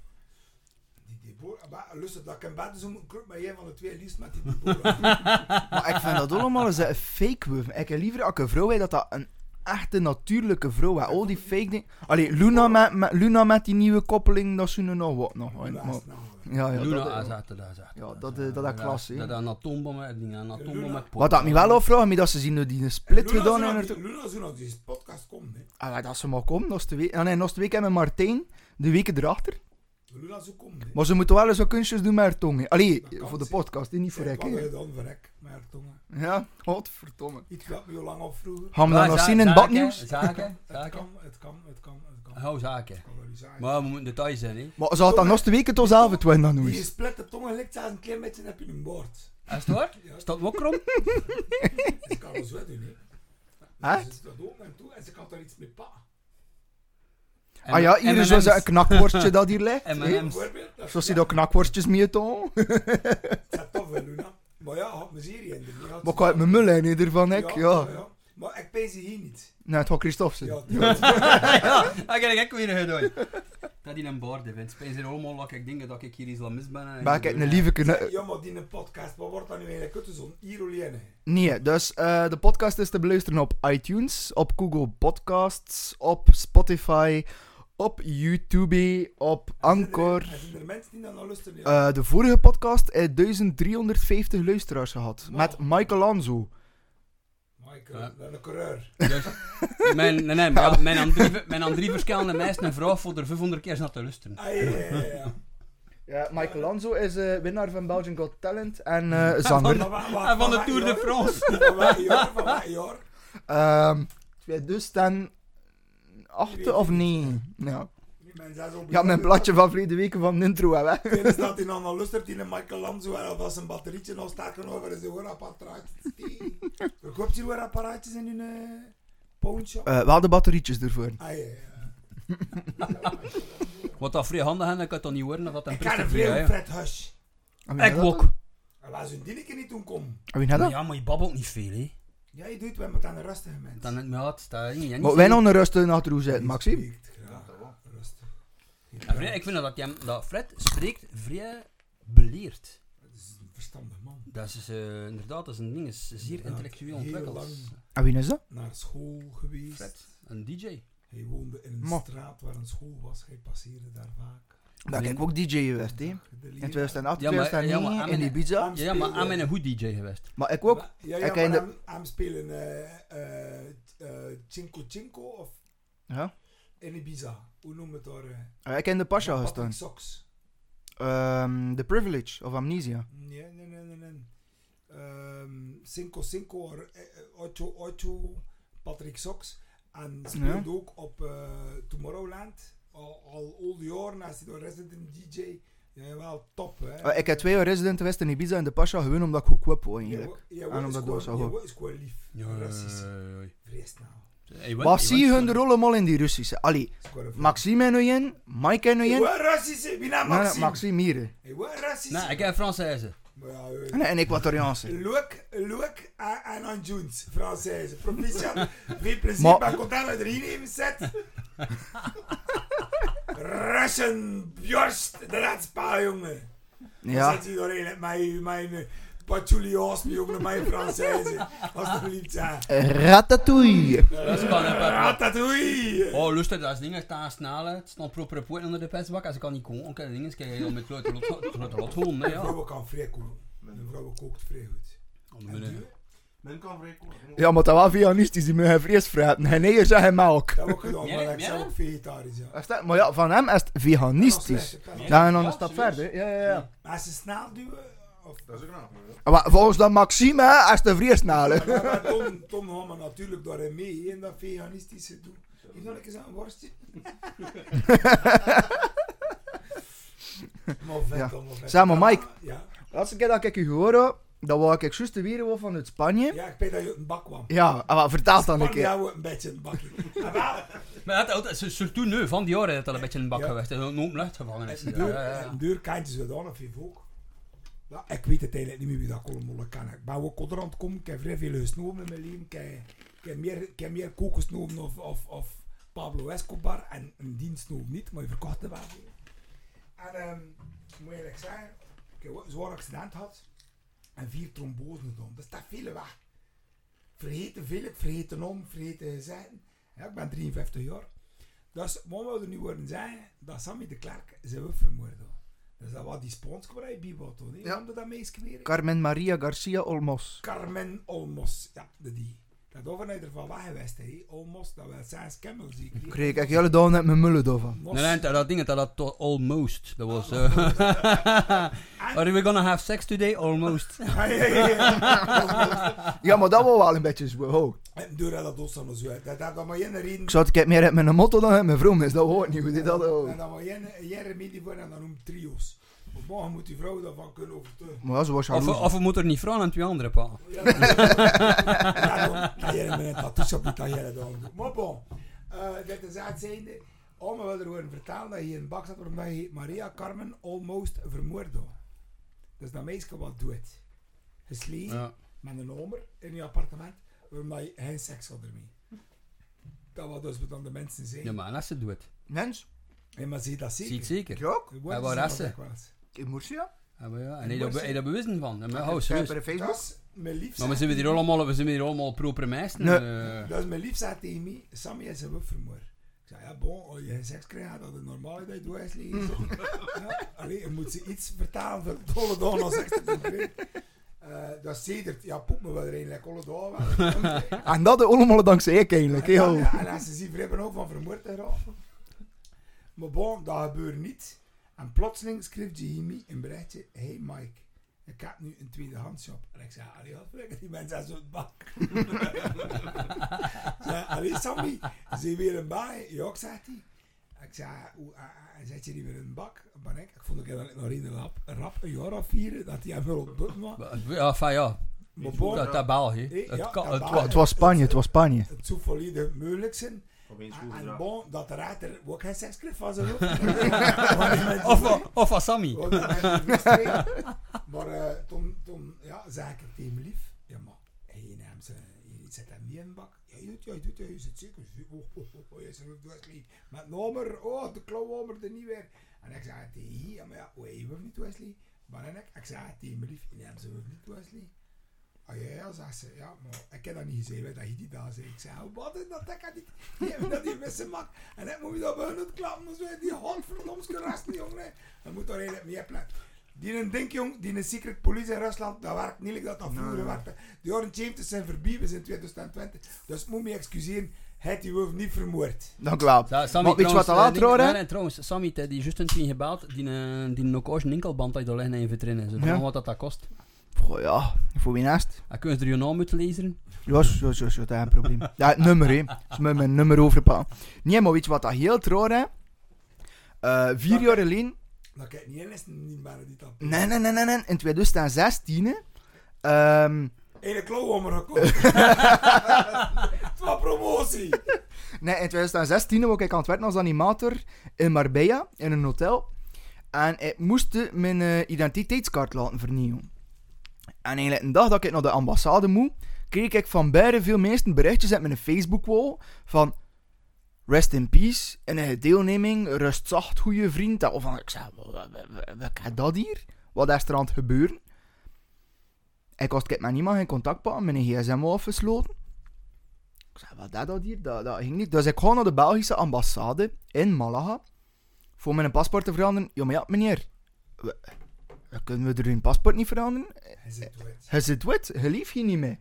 Speaker 5: Deborah, maar luister, dat ik in bed zo moet kruip met een van de twee liefst met die Deborah. <laughs>
Speaker 2: Maar ik vind dat allemaal een fake wuven. Ik heb liever dat een vrouw dat dat een echte natuurlijke vrouw is. Al die fake dingen. Allee, Luna met, met, Luna met die nieuwe koppeling, dat is nu nog wat nog. hè.
Speaker 5: Dat
Speaker 2: Maar
Speaker 5: is nou,
Speaker 2: Ja, ja,
Speaker 3: Luna,
Speaker 2: dat, eh, ja, dat, eh, dat is
Speaker 3: het.
Speaker 2: klasse, hè.
Speaker 3: Dat een atoombom, een ding, een atoombom met
Speaker 2: Wat dat me wel afvraagt, maar dat ze zien hoe die een split
Speaker 5: Luna
Speaker 2: gedaan hebben.
Speaker 5: die- Luna zou naar deze podcast komen, hè.
Speaker 2: Ah, maar dat ze maar komen, dat is de week. Ah, nee, dat is de week hebben we Martijn, de weken erachter. Maar ze moeten wel eens wat kunstjes doen met haar tong. hè. Allee,
Speaker 5: Dat
Speaker 2: voor de podcast, niet voor ik.
Speaker 5: wat je dan voor ik, met haar tongen.
Speaker 2: Ja, godverdomme.
Speaker 5: Iets wat me al lang op vroeger.
Speaker 2: Gaan we dat nog zien in het badnieuws?
Speaker 3: Zaken,
Speaker 5: Het
Speaker 3: zaken.
Speaker 5: kan, het kan, het kan, het kan.
Speaker 3: Hou zaken. Maar we moeten details zijn, hè.
Speaker 2: Maar ze had dan nog de weken tot zelf het winnen dan nu
Speaker 5: Die
Speaker 2: eens.
Speaker 5: gesplitte tongen lijkt zelfs een klein beetje op in een bord.
Speaker 3: Is het waar? Is dat ook krom?
Speaker 5: ze <laughs> kan wel zo doen, hè.
Speaker 2: Echt?
Speaker 5: Ze zit dat ook en toe en ze kan daar iets mee pakken.
Speaker 2: Ah ja, hier is zo een knakworstje dat hier ligt. <laughs>
Speaker 3: M&M's.
Speaker 5: Bijvoorbeeld, dat is-
Speaker 2: Zo zie je dat knakworstjes mee toch?
Speaker 5: Dat is tof, hè, Luna. Maar ja, had me serie in. de-
Speaker 2: Maar ik had mijn mullen niet ervan, ik. Ja.
Speaker 5: Maar ik pees hier niet.
Speaker 2: Nee, het gaat Christophe zijn.
Speaker 5: Ja, <laughs> die-
Speaker 3: ja, dat ga ik weer gedaan. Dat in een bord vindt. Spijs er allemaal dat ik denk dat ik hier islamist ben. en-
Speaker 2: Maar ik heb een lieve kunnen...
Speaker 5: Ja, maar die een podcast, wat wordt dat nu eigenlijk uit zo'n hier alleen? hè?
Speaker 2: Nee, dus eh, de podcast is te beluisteren op iTunes, op Google Podcasts, op Spotify, op YouTube, op Anchor.
Speaker 5: Er mensen die dan al luisteren.
Speaker 2: De vorige podcast heeft 1350 luisteraars gehad. Met Michael Anzo.
Speaker 5: Michael,
Speaker 3: ja.
Speaker 5: de coureur.
Speaker 3: Dus, mijn, nee, mijn, aan drie, verschillende meisjes en vrouw voor er 500 keer naar te luisteren.
Speaker 5: Ah, ja, ja,
Speaker 2: Michael Lanzo is uh, winnaar van Belgian Got Talent en uh, zanger.
Speaker 3: En van, de Tour de France.
Speaker 5: Van welk jaar? Van welk jaar?
Speaker 2: Um, achter of nee? Ja. Ja, mijn bladje van verleden weken van de intro hè. <laughs> weg.
Speaker 5: staat dat hij dan al lustert, die Michael Lanzo en alvast een batterietje afstaken over zijn hoorapparaatjes. Verkoopt je hoorapparaatjes in hun uh, eh, pawnshop?
Speaker 2: Uh, eh, wel de batterietjes ervoor.
Speaker 5: Ah, ja, ja. <laughs>
Speaker 3: Wat dat vrij handig en ik had dat niet horen. Dat
Speaker 5: ik kan een vrij Fred Hush.
Speaker 2: Ah,
Speaker 3: ik ook.
Speaker 5: En waar zijn dinnetje niet toen kom?
Speaker 2: Ah,
Speaker 3: ja, maar je babbelt niet veel hè.
Speaker 5: Ja, je doet wel met een rustige mens.
Speaker 3: Dan het me had, dat niet.
Speaker 2: Maar wij nog een rustig achter hoe zit, Maxime.
Speaker 5: Spreekt graag. Rustig.
Speaker 3: Ja, vrij- ik vind dat, hij, dat Fred spreekt vrij beleerd.
Speaker 5: Dat is een verstandig man.
Speaker 3: Dat is eh, inderdaad, dat is een ding, is zeer
Speaker 5: Inderdaad,
Speaker 3: intellectueel
Speaker 5: heel
Speaker 3: ontwikkeld.
Speaker 5: lang.
Speaker 2: En wie is dat?
Speaker 5: Naar school geweest.
Speaker 3: Fred, een DJ.
Speaker 5: Hij woonde in een
Speaker 2: Ma.
Speaker 5: straat waar een school was. Hij passeerde daar vaak.
Speaker 2: Heb ik ook DJ geweest, hè. In
Speaker 5: leraar-
Speaker 2: 2008,
Speaker 3: Ja, maar-
Speaker 2: 2009
Speaker 3: ja, maar aan
Speaker 2: in Ibiza.
Speaker 5: aan-
Speaker 3: Ja, ja, maar aan mijn een goed DJ geweest.
Speaker 2: Maar ik ook.
Speaker 5: Ja, ja,
Speaker 2: Ik
Speaker 5: maar
Speaker 2: ken de-
Speaker 5: hem spelen eh eh eh, Cinco Cinco of
Speaker 2: Ja.
Speaker 5: in Ibiza. Hoe noem het daar?
Speaker 2: Ik ken de Pasha gestaan.
Speaker 5: Sox.
Speaker 2: Ehm The Privilege of Amnesia.
Speaker 5: Nee, nee, nee, nee. nee. Ehm, Cinco Cinco, or, eh, Ocho Ocho, Patrick Sox. En speelt ook op Tomorrowland. Al, al al die jaren, als hij door resident DJ. Ja, wel top, hè.
Speaker 2: Eh, ik heb twee jaar resident geweest in Ibiza en de Pasha gewoon omdat ik goedkoop was eigenlijk.
Speaker 5: Ja,
Speaker 2: En omdat dat zo goed.
Speaker 5: is gewoon lief. Russisch. Vrees nou.
Speaker 3: Wat-
Speaker 2: zie je hun rollen mal in die Russische? Allee,
Speaker 5: vriend.
Speaker 2: Maxime en nu in, Mike en in.
Speaker 5: wat Russische? Wie nou Maxime?
Speaker 2: Maxime hier.
Speaker 5: Wat Russische?
Speaker 3: Nee, ik heb Française.
Speaker 5: Ja, eh,
Speaker 2: Nee, en Equatoriaanse.
Speaker 5: Look, look en aan Jones, Française. Proficiat. <laughs> Veel plezier,
Speaker 2: Maar-
Speaker 5: content dat je erin even zet. Russen, Bjorst, de laatste jongen. Dan
Speaker 2: Ja.
Speaker 5: zet hij doorheen met mijn, mijn patchouli me jongen, mijn Française. Alsjeblieft, ja.
Speaker 2: Ratatouille.
Speaker 5: Ratatouille.
Speaker 3: Oh, lustig, dat is dingen staan snel. Het staat proper poort onder de pestbak. Als ik kan niet komen, dan kan je dingen krijg je dan met grote lot- lot holen.
Speaker 5: Mijn
Speaker 3: Ja.
Speaker 5: vrouw kan vrij koken. Mijn vrouw kookt vrij goed.
Speaker 3: Oh,
Speaker 5: En
Speaker 4: Men kan vrij.
Speaker 2: Ja, maar dat was veganistisch, die moeten vlees vreten. En nee, zeggen melk.
Speaker 5: Dat heb ik ook gedaan, maar ik zelf ook vegetarisch, ja.
Speaker 2: Is dat- Maar ja, van hem is het veganistisch. Ja, dan
Speaker 3: Ja,
Speaker 2: een stap verder. Ja, ja, ja.
Speaker 5: Maar als ze snel duwen, of...
Speaker 4: Dat is ook hoor.
Speaker 2: Maar volgens dat Maxime, hè, is de vreesnale.
Speaker 5: Maar, maar Tom, Tom gaan we natuurlijk daarin mee, in dat veganistische doen. Geef nog een keer zo'n worstje. <laughs> maar vet,
Speaker 2: Ja.
Speaker 5: Tom, maar vet.
Speaker 2: Zeg maar, Mike.
Speaker 5: Ja,
Speaker 2: laatste keer dat ik je gehoord heb, dat wou ik juist weer wel vanuit Spanje.
Speaker 5: ja ik weet dat je uit een bak kwam.
Speaker 2: Ja, maar vertel dan een keer.
Speaker 5: houden een beetje een bakje. Ah, <laughs>
Speaker 3: Maar het, het, het, surtout nu, van die jaren, is het al een beetje een bak
Speaker 5: Ja.
Speaker 3: geweest. Het is een open ja, ja.
Speaker 5: een deur kantjes we dan of je ook. Ja, ik weet het eigenlijk niet meer wie dat allemaal kan. Ik ben ook onder aan het komen, ik heb vrij veel gesnoven in mijn leven. Ik heb, ik heb meer, ik heb meer of, of, of Pablo Escobar en een dienstnoven niet, maar je verkocht er wel. En ehm, ik moet eerlijk zeggen, ik heb een zwaar accident gehad en vier trombose gedaan. Dat staat veel weg. Vergeten veel, ik vergeten om, vergeten zijn. Ja, ik ben 53 jaar. Dus wat we er nu worden zeggen, dat Sammy de Klerk zijn we vermoord. Dus dat was die bij was, toch?
Speaker 2: Ja.
Speaker 5: Noemde dat meisje weer?
Speaker 2: Carmen Maria Garcia Olmos.
Speaker 5: Carmen Olmos. Ja, de die. Dat overheid ervan weg geweest, hè. Olmos, dat wil zijn skemmel, zie ik.
Speaker 2: Kreeg ik hele dagen net mijn mullen daarvan.
Speaker 5: Mos.
Speaker 3: Nee, nee, dat ding, dat toch almost. Dat was...
Speaker 5: Ah.
Speaker 3: eh <laughs> Are we gonna have sex today? Almost. <laughs>
Speaker 5: Ja, ja, ja, ja. <laughs>
Speaker 2: Ja, maar dat was wel een beetje zo. Oh.
Speaker 5: En door dat ons dan zo uit. Dat had maar reden.
Speaker 2: Ik zou het meer uit mijn motto dan uit mijn vrouw, is dat hoort niet dat oh.
Speaker 5: En dan maar één remedie voor en dan noemt trio's. Morgen moet die vrouw daarvan kunnen overtuigen.
Speaker 2: Maar ja, ze was
Speaker 3: Of, of we moeten er niet vragen aan twee andere pa.
Speaker 5: Ja, dan- ja, dan kan je met een tattoo op je doen. Maar bon, eh, dit is het zijnde. Oma wil er gewoon vertellen dat je een bak zat waarbij je Maria Carmen almost vermoord had. Dus dat meisje wat doet. Gesleten
Speaker 3: Ja.
Speaker 5: met een omer in je appartement, waarbij je geen seks had ermee. Dat wat dus wat dan de mensen zeggen.
Speaker 3: Ja, maar als ze doet.
Speaker 2: Mens?
Speaker 5: Hey, maar zie je dat zeker?
Speaker 3: Ziet zeker.
Speaker 2: Ik ook.
Speaker 3: En waar
Speaker 5: zijn
Speaker 3: is
Speaker 5: dat
Speaker 3: ze?
Speaker 2: In Murcia?
Speaker 3: Ja, maar ja. En heb je daar- bewijzen van? Ja, maar, oh, serieus.
Speaker 2: Facebook.
Speaker 5: Mijn lief.
Speaker 3: Maar we zijn hier allemaal, we zijn hier allemaal proper meisten.
Speaker 2: Nee.
Speaker 5: Dat is mijn lief zei tegen mij, Sammy is een vermoord. Ik zei, ja bon, als je geen seks krijgt, dat is normaal dat je doet ja, je moet ze iets vertalen voor het alle dag als seks te. Eh dat sedert, ja, poep me wel er eigenlijk alle dagen. <laughs>
Speaker 2: En dat allemaal dankzij ik eigenlijk.
Speaker 5: En, dan, ja, en als ze zien hebben ook van vermoord raken. Maar bon, dat gebeurt niet. En plotseling schreef Jimmy een berichtje, hey Mike, ik heb nu een tweedehands shop. En ik zei, allee, wat die mensen zijn zo'n bak. <laughs> Zei, allee Sammy, zie je weer een bak? Ja, zegt hij. Ik zei, hoe, uh, zet je die weer in een bak? Maar ik, ik vond dat ik nog in de rap, een jaar of vier, dat hij wel op button was.
Speaker 3: Ja, van ja.
Speaker 5: Maar bon,
Speaker 3: Dat, dat.
Speaker 5: Eh,
Speaker 3: Het
Speaker 5: ja,
Speaker 3: kan-
Speaker 5: dat
Speaker 3: het
Speaker 2: was Spanje, het was Spanje.
Speaker 5: het zou volledig moeilijk zijn.
Speaker 4: Opeens
Speaker 5: En, bon, dat de rechter ook geen seks kreeg van zijn <laughs> hoofd.
Speaker 3: Of, van- Sammy.
Speaker 5: Maar eh, toen, toen ja, zei ik tegen lief. Ja, maar je neemt ze, je zet hem niet in de bak. Ja, je doet, ja, je doet, ja, je zit zeker. Oh, oh, oh, oh, je zegt, Wesley. Met nummer, oh, de klauwhammer er niet weer. En ik zei tegen hem, ja, maar ja, oh, je hoeft niet Wesley. Maar en ik, ik zei tegen mijn lief, je neemt ze niet Wesley. Ah ja, ja, zegt ze, ja, maar ik heb dat niet gezien, dat je die daar zei. Ik zei, oh, wat is dat, ik had niet, <laughs> die hebben dat niet missen mak. En ik moet je dat bij hun klappen, dus wij die godverdomske resten, jongen. Dan moet er een meer plek. Die een ding, jong, die een secret police in Rusland, dat werkt niet, dat dat vroeger werkte. Die jaren 70 zijn we zijn 2020. Dus moet me excuseren, hij die wolf niet vermoord.
Speaker 2: Dank u wel.
Speaker 3: Ja, Sammy,
Speaker 2: Maar weet je wat dat
Speaker 3: eh,
Speaker 2: hoor,
Speaker 3: ding-
Speaker 2: hè?
Speaker 3: nee, nee, trouwens, Sammy, die heeft juist een gebeld, die, eh, die nog ooit een enkelband uit de liggen in je vitrine. Zo,
Speaker 2: ja.
Speaker 3: wat dat, dat kost.
Speaker 2: Goh, ja, voor wie naast?
Speaker 3: Dan kun je er je naam moeten lezen.
Speaker 2: Ja, zo, zo, zo, dat is een probleem. Ja, het nummer, hè. <laughs> Met mijn nummer overpalen. Nee, maar weet je wat dat heel troor, hè? Eh, vier
Speaker 5: Dat-
Speaker 2: jaar geleden...
Speaker 5: Dan kijk niet in, is niet meer die dat.
Speaker 2: Nee, nee, nee, nee, nee. In 2016, hè, ehm,
Speaker 5: Ene klauwhammer gekocht. Het was promotie.
Speaker 2: Nee, in 2016 was ik aan het werken als animator in Marbella, in een hotel. En ik moest mijn eh, identiteitskaart laten vernieuwen. En eigenlijk een dag dat ik naar de ambassade moet, kreeg ik van beide veel mensen berichtjes uit mijn Facebook-wall van... Rest in peace, in een deelneming, rust zacht, goede vriend. Of van, ik zei, wat, is dat hier? Wat is er aan het gebeuren? Ik was met niemand in contact gehad, mijn gsm was afgesloten. Ik zei, wat is dat hier? Dat, dat ging niet. Dus ik ga naar de Belgische ambassade in Malaga voor mijn paspoort te veranderen. Ja, maar ja, meneer, we kunnen we er uw paspoort niet veranderen?
Speaker 5: Hij zit wit.
Speaker 2: Hij zit wit, je lief je niet mee.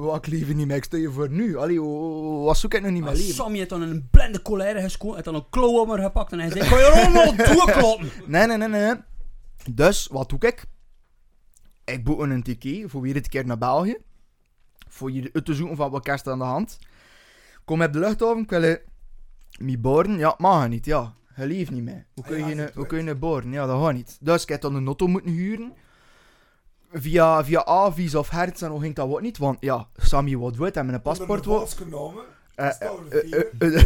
Speaker 2: Wat je niet mee, ik stel je voor nu. Allee, wa- wat zoek ik nog niet meer leven?
Speaker 3: Sammy heeft dan een blende colère gescoord, heeft dan een klauwhammer gepakt en hij zei, ga je allemaal doorkloppen?
Speaker 2: Nee, nee, nee, nee. Dus, wat doe ik? Ik boek een ticket voor weer een keer naar België. Voor je uit te zoeken van wat kerst aan de hand. Kom op de luchthaven, ik wil eh, me boren. Ja, mag niet, ja. Je leeft niet meer. Hoe
Speaker 5: Ah,
Speaker 2: kun je, hoe kun je boren? Ja, dat gaat niet. Dus ik heb dan een auto moeten huren. Via, via Avis of Hertz en hoe ging dat ook niet. Want ja, Sammy wat wit en mijn paspoort
Speaker 5: wordt genomen.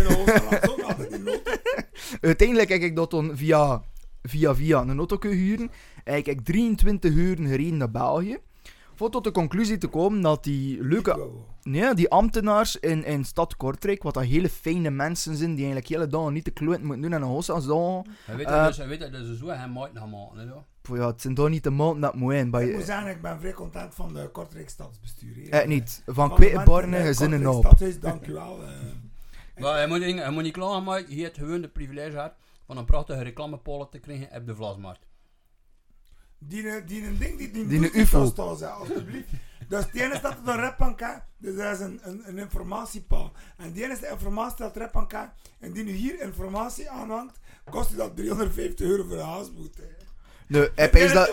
Speaker 5: Noten. <laughs>
Speaker 2: Uiteindelijk heb ik dat dan via, via, via een auto kunnen huren. Heb ik 23 uur gereden naar België. Voor tot de conclusie te komen dat die leuke... Nee, die ambtenaars in, in stad Kortrijk, wat dat hele fijne mensen zijn, die eigenlijk hele dagen niet te kloten moeten doen en een hossas dagen.
Speaker 3: Hij weet
Speaker 2: Eh.
Speaker 3: dat dus, hij weet dat dus zo hij maakt gaan maken, hè, ja.
Speaker 2: Ja, het zijn toch niet de maanden dat moet in.
Speaker 5: Ik
Speaker 2: Bij,
Speaker 5: moet zeggen, ik ben vrij content van de Kortrijk stadsbestuur.
Speaker 2: eh, niet. Van Kwetenborne
Speaker 5: eh,
Speaker 2: gezinnen
Speaker 5: Kortrijk
Speaker 2: op.
Speaker 5: Stadhuis, dank u wel. eh. <laughs>
Speaker 3: Maar hij moet, niet- hij moet niet klagen, maar hij heeft gewoon de privilege gehad van een prachtige reclamepolen te krijgen op de Vlasmarkt.
Speaker 5: Die, eh, die een ding die die,
Speaker 2: Die
Speaker 5: doet
Speaker 2: een UFO.
Speaker 5: niet als zeg, alsjeblieft. dus die ene staat op de repank, hè. dus dat is een, een, een informatiepaal. En die ene is de informatie dat repank, hè. en die nu hier informatie aanhangt, kost je dat 350 euro voor de haasboete. hè.
Speaker 2: Nee, ik pees dat,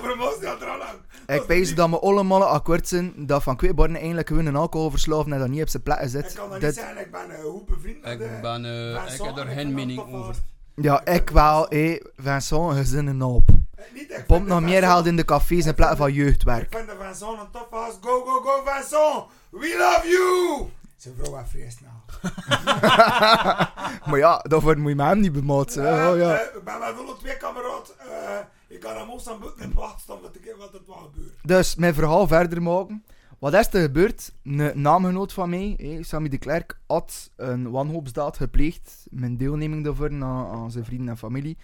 Speaker 5: aan
Speaker 2: ik pees dat we allemaal akkoord zijn dat van kweekborden eigenlijk gewoon een alcoholverslaafd en dat niet op zijn plek
Speaker 5: Ik
Speaker 2: zit.
Speaker 5: kan dat niet zeggen, ik ben uh, goed bevriend met
Speaker 3: Ik
Speaker 5: de-
Speaker 3: ben, eh, ik heb er
Speaker 5: ik
Speaker 3: geen mening over.
Speaker 5: Wel-
Speaker 2: Ja, ik wel, hé. Vincent, je zin een hoop.
Speaker 5: Eh, niet, ik
Speaker 2: Pomp nog meer geld in de cafés in plaats van
Speaker 5: Ik
Speaker 2: jeugdwerk.
Speaker 5: vind de Vincent een tof als Go, go, go, Vincent! We love you! Zijn vrouw was snel. <laughs>
Speaker 2: Maar ja, daarvoor moet je me hem niet bemotsen. hè. Oh, ja.
Speaker 5: eh, Ik ben met alle twee kameraad. eh, ik kan hem ook staan buiten in wacht staan wat, ik, wat het wel gebeurt.
Speaker 2: Dus mijn verhaal verder maken. Wat is er gebeurd? Een naamgenoot van mij, Sammy de Klerk, had een wanhoopsdaad gepleegd. Mijn deelneming daarvoor aan, aan zijn vrienden en familie.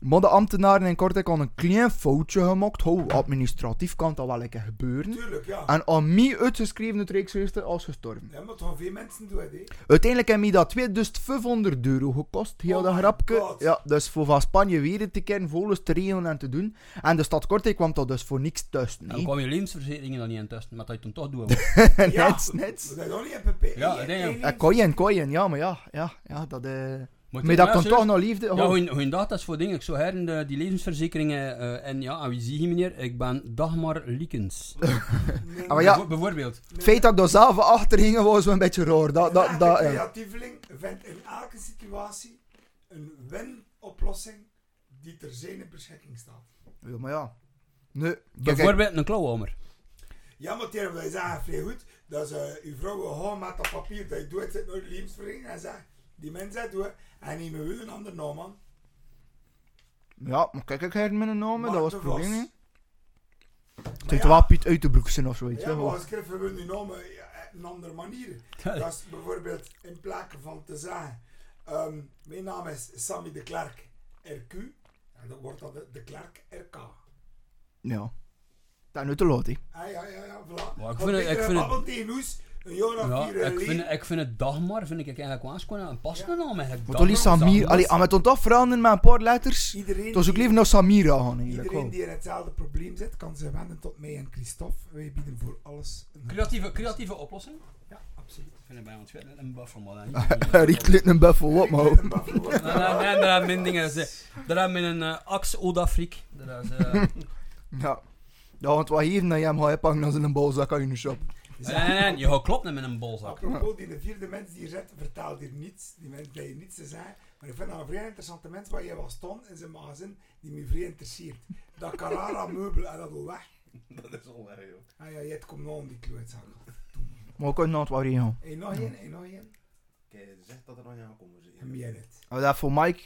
Speaker 2: Maar de ambtenaren in Kortrijk hadden een klein foutje gemaakt. Ho, administratief kan dat wel lekker gebeuren.
Speaker 5: Tuurlijk, ja.
Speaker 2: En aan mij uitgeschreven het Rijksregister als gestorven.
Speaker 5: Dat moet gewoon veel mensen doen, hè.
Speaker 2: Uiteindelijk heeft mij dat 2500 euro gekost, heel
Speaker 5: Oh
Speaker 2: dat grapje.
Speaker 5: God.
Speaker 2: Ja, dus voor van Spanje weer te keren, volgens te regelen en te doen. En de stad Kortrijk kwam dat dus voor niks tussen.
Speaker 3: Dan kwam je levensverzekeringen dan niet in tussen, maar dat je dan toch doen. <laughs>
Speaker 5: Ja,
Speaker 2: net, net.
Speaker 5: Dat is nog niet een pp.
Speaker 3: Ja, dat-
Speaker 2: Ja, koeien, koeien, ja, maar ja, ja, ja, dat eh... Maar
Speaker 3: je-
Speaker 2: dat kan toch nog liefde...
Speaker 3: Ja,
Speaker 2: oh.
Speaker 3: goeiedag, dat is voor dingen. Ik zou heren de, die levensverzekeringen eh, en ja, en wie zie je meneer? Ik ben Dagmar Liekens.
Speaker 5: Nee, <laughs>
Speaker 2: Ah, maar ja.
Speaker 3: Bijvo- Bijvoorbeeld.
Speaker 2: Het feit dat ik daar zelf achter ging, was wel een beetje raar. Dat,
Speaker 5: Een
Speaker 2: dat, dat, ja.
Speaker 5: creatieveling vindt in elke situatie een win-oplossing die ter zijn beschikking staat.
Speaker 2: ja, maar ja. Nee,
Speaker 3: Bijvoorbeeld een klauwhamer.
Speaker 5: Ja, maar tegen wij zeggen vrij goed dat ze uw vrouw gewoon met dat papier dat je doet, zit nooit levensvereniging en zegt, die mensen doen en niet meer wil een ander naam man.
Speaker 2: ja, maar kijk, ik heb met een naam, dat was het probleem niet. Het heeft
Speaker 5: ja.
Speaker 2: wel Piet uit de broek zijn of zoiets.
Speaker 5: Ja, maar schrijven we nu namen ja, een andere manier. <laughs> Dat is bijvoorbeeld in plaats van te zeggen, ehm, mijn naam is Sammy de Klerk RQ, en dan wordt dat de, de Klerk RK.
Speaker 2: Ja. Dat is nu te laat, hè.
Speaker 5: Ah, ja, ja, ja, voilà.
Speaker 3: Maar ik vind het- ik vind het-
Speaker 5: een jaar of
Speaker 3: Ja,
Speaker 5: vier
Speaker 3: ik
Speaker 5: geleden.
Speaker 3: vind, ik vind het Dagmar vind ik eigenlijk wel eens gewoon een passende naam eigenlijk.
Speaker 2: Maar toch Samir...
Speaker 3: Dagmar.
Speaker 2: Allee, aan het toch veranderen met een paar letters.
Speaker 5: Iedereen,
Speaker 2: Het was ook
Speaker 5: die-
Speaker 2: liever naar Samira gaan, eigenlijk.
Speaker 5: iedereen
Speaker 2: wel.
Speaker 5: die in hetzelfde probleem zit, kan zich wenden tot mij en Christophe. Wij bieden voor alles een
Speaker 3: Creatieve, creatieve oplossing?
Speaker 5: Ja, absoluut.
Speaker 3: Ik vind het bij ons verder een buffel, man.
Speaker 2: Riek <laughs> ligt een buffel op, man.
Speaker 3: Nee, nee, nee, daar hebben mijn dingen. ze- Daar hebben we een uh, Axe Odafriek. Dat is, eh, <laughs>
Speaker 2: Ja. Ja, want wat hier naar hem gaat ophangen als in een bolzak aan je shop.
Speaker 3: Nee, nee, nee, je gaat kloppen met een bolzak.
Speaker 5: Apropos, die de vierde mens die hier zit, vertelt hier niets. Die mens die niets te zeggen. Maar ik vind dat een vrij interessante mens waar je was stond in zijn magazijn, die me vrij interesseert. Dat Carrara meubel, en dat wil weg.
Speaker 4: Dat is al erg, joh.
Speaker 5: Ah ja, je komt nog om die klootzak.
Speaker 2: Maar kunnen nog wat gaan.
Speaker 5: Hé, nog één, hé, nog één.
Speaker 4: Kijk, zeg dat er nog niet je.
Speaker 5: En meer het.
Speaker 2: Oh, dat voor Mike.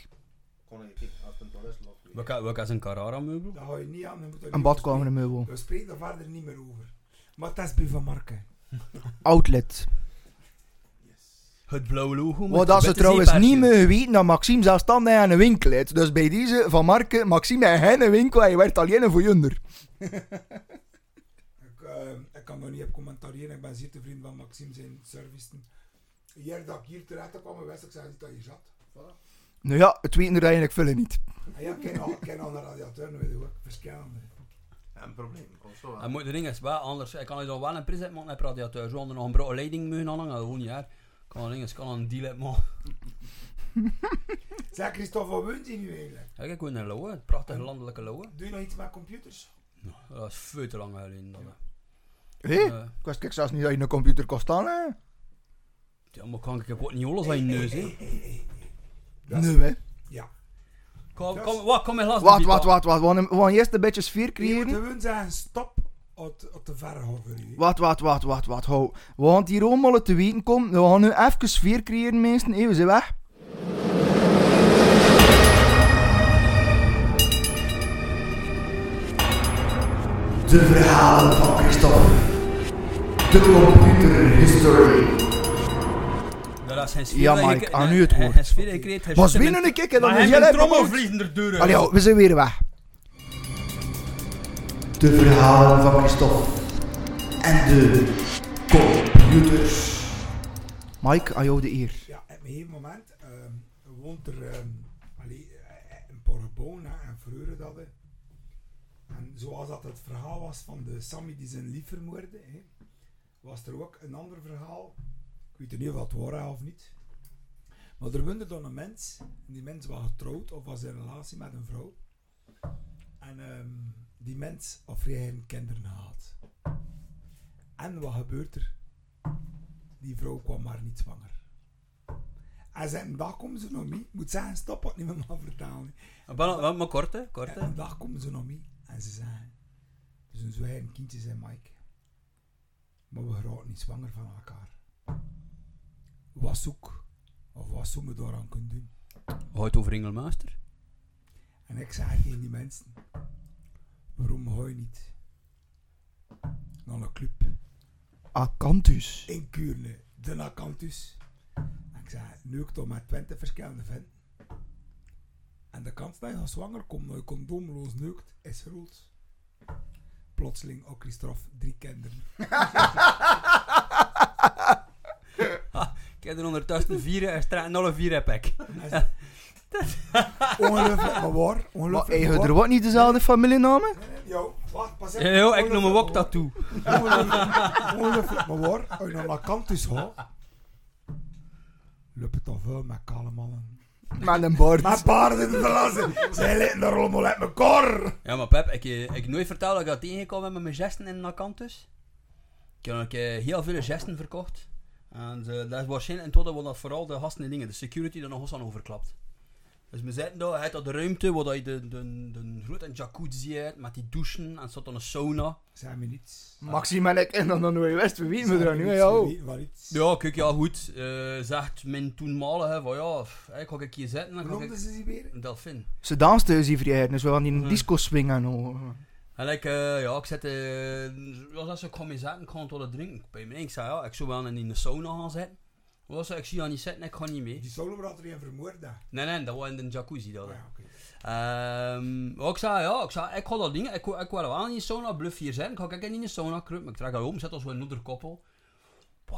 Speaker 4: Kon ik, het een toerist loopt.
Speaker 3: Welke is een Carrara meubel?
Speaker 5: Dat hou je niet aan. dan moet
Speaker 2: Een
Speaker 5: niet
Speaker 2: badkamermeubel.
Speaker 5: We spreken daar verder niet meer over. Maar dat is bij Van Marken. <laughs>
Speaker 2: Outlet.
Speaker 3: Het blauwe logo.
Speaker 2: Wat dat ze trouwens niet meer weten dat Maxime zelfstandig aan een winkel heeft. Dus bij deze van Marken, Maxime heeft geen winkel en je werd alleen voor junder. <laughs>
Speaker 5: Ik, eh, ik kan nog niet op commentariëren. Ik ben zeer tevreden van Maxime zijn service. Hier dat ik hier terecht kwam, wist ik zei niet dat je zat. Voilà.
Speaker 2: Nou ja, het weten er eigenlijk veel niet.
Speaker 5: En ja, ik ken al, ken al een radiateur, nu weet je ook. Verschillende.
Speaker 4: Ja, een probleem. Zo
Speaker 3: En moet de ding is wel anders. Ik kan je dan wel een preset maken met radiateur. Zo er nog een brood leiding mee hangen. Dat gewoon niet hè. Kan een ding is, kan een deal maken. <laughs>
Speaker 5: Zeg Christophe, wat woont je nu eigenlijk?
Speaker 3: Ja, kijk, gewoon een lauwe. Prachtige landelijke lauwe.
Speaker 5: Doe je nog iets met computers?
Speaker 3: Nou, dat is veel te lang geleden. Dat,
Speaker 2: Hé?
Speaker 3: eh. Eh,
Speaker 2: Ik wist kijk zelfs niet dat je een computer kon staan, hè?
Speaker 3: ja, maar kan ik ook niet alles aan je neus, hè.
Speaker 2: Nee, hè?
Speaker 3: Kom, kom, wat, kom in glas.
Speaker 2: Wacht, wacht, wacht, wacht. We gaan- eerst een beetje sfeer
Speaker 5: Je moet
Speaker 2: creëren.
Speaker 5: gewoon zeggen, stop op, op de verhoger. hè.
Speaker 2: Wacht, wacht, wacht, wacht, wacht. Hou. We gaan hier allemaal te weten komen. We gaan nu even sfeer creëren, meesten. Hé, we zijn weg. De verhalen van Christophe. De computer history.
Speaker 3: Geen sfeer.
Speaker 2: Ja, Mike,
Speaker 3: ge-
Speaker 2: aan u het woord.
Speaker 3: sfeer gecreëerd,
Speaker 2: Was
Speaker 3: met-
Speaker 2: een kikker, dan
Speaker 3: Maar
Speaker 2: is
Speaker 3: hij
Speaker 2: jij
Speaker 3: heeft een er deur.
Speaker 2: Allee, we zijn weer weg. De verhalen van Christophe. En de computers. Mike, aan jou de eer.
Speaker 5: Ja, op een gegeven moment ehm, woont er... ehm allee, bouwen hè, en verhuren dat. hè. En zoals dat het verhaal was van de Sammy die zijn lief vermoordde, hè, was er ook een ander verhaal. Weet niet of dat waar of niet. Maar er woonde dan een mens. En die mens was getrouwd of was in een relatie met een vrouw. En ehm, die mens had vrij geen kinderen gehad. En wat gebeurt er? Die vrouw kwam maar niet zwanger. En zei, een dag komen ze nog mee. Ik moet zeggen, stop wat niet meer mag vertalen.
Speaker 3: Maar, maar, maar kort, hè. Kort,
Speaker 5: En
Speaker 3: hè.
Speaker 5: een dag komen ze nog mee. En ze zeggen, zijn zo een kindje zijn Mike. Maar we geraken niet zwanger van elkaar. Wat zoek? Of wat zou me daaraan kunnen doen?
Speaker 3: Houdt over Engelmaster.
Speaker 5: En ik zei tegen die mensen, waarom ga je niet naar een club
Speaker 2: Acanthus.
Speaker 5: in Kuurne, de Acanthus? En ik zei, nu ik toch met 20 verschillende venten. En de kans dat je gaat zwanger komt, dat je condoomloos neukt, is groot. Plotseling ook Christophe drie kinderen. <laughs> <laughs>
Speaker 3: Ik heb er ondertussen vier en straat alle vier heb ik. <laughs>
Speaker 5: Ongelooflijk maar waar. Ongelooflijk maar
Speaker 2: er wat niet dezelfde familienamen?
Speaker 5: Yo, wacht, pas
Speaker 3: Ja, joh, ik noem me ook tattoo.
Speaker 5: Ongelooflijk maar waar. Als je naar Acanthus gaat, loopt het al veel met kale mannen.
Speaker 2: Met een bord.
Speaker 5: Met paarden te verlassen. Zij liggen er allemaal uit elkaar.
Speaker 3: Ja, maar Pep, ik, eh, ik heb nooit verteld dat ik dat tegengekomen met mijn gesten in Nakantus. Ik heb ook heel veel gesten verkocht. En eh, dat is waarschijnlijk in totaal dat vooral de gasten en dingen, de security er nog eens aan overklapt. Dus we zitten daar, hij had dat de ruimte waar je de, de, de grote jacuzzi hebt, met die douchen en zat dan een sauna.
Speaker 5: Zijn we niets.
Speaker 2: Maxime en ik en dan nog nooit wist, we weten
Speaker 5: Zijn
Speaker 2: er nu, ja.
Speaker 5: we.
Speaker 3: Ja, kijk, ja goed, eh, zegt mijn toenmalige van ja, ik ga ik hier zitten en
Speaker 5: Hoe
Speaker 3: ga
Speaker 5: noemden
Speaker 3: ik
Speaker 5: ze die weer?
Speaker 3: een delfin.
Speaker 2: Ze dansten dus die vrijheid, dus we gaan die
Speaker 3: Mhm.
Speaker 2: disco swingen. Oh.
Speaker 3: En ik, eh, ja, ik zette, uh, als ze kwam mee zitten, ik ga het drinken. Bij mij, ik zei ja, ik zou wel in de sauna gaan zitten. Zei ik, zie je niet zitten, ik ga niet mee.
Speaker 5: Die solobrater die vermoord daar.
Speaker 3: Nee, nee, dat was in de jacuzzi. Dat.
Speaker 5: Ja, oké.
Speaker 3: Ehm, ik zei, ja, ik zei, ik ga dat ding, ik, ik wil wel in de sauna, bluff hier zijn. Ik ga kijken in de sauna kruipen, maar ik trek al om, zet als een noederkoppel. Bah,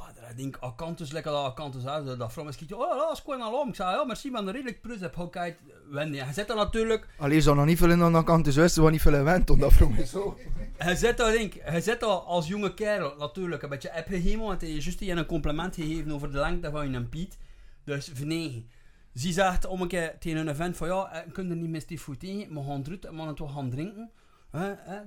Speaker 3: dat denk Akantus, lekker dat Akantus, hè. Dat- dat vrouw is kijken, oh, dat is gewoon al om. Ik zei, ja, merci, maar een redelijk plus heb ik kijkt, Wendy. Hij zet er natuurlijk,
Speaker 2: Allee, ze nog niet veel in aan de kant, dus wisten we niet veel gewend, om dat vroeg me zo.
Speaker 3: hij zet daar, denk ik, hij zet daar als jonge kerel natuurlijk een beetje app gegeven, want hij heeft juist je een compliment gegeven over de lengte van je piet. Dus vernegen. Ze zegt om een keer tegen een event van ja, eh, kun je niet met die voet tegen, we gaan eruit gaan toch gaan drinken.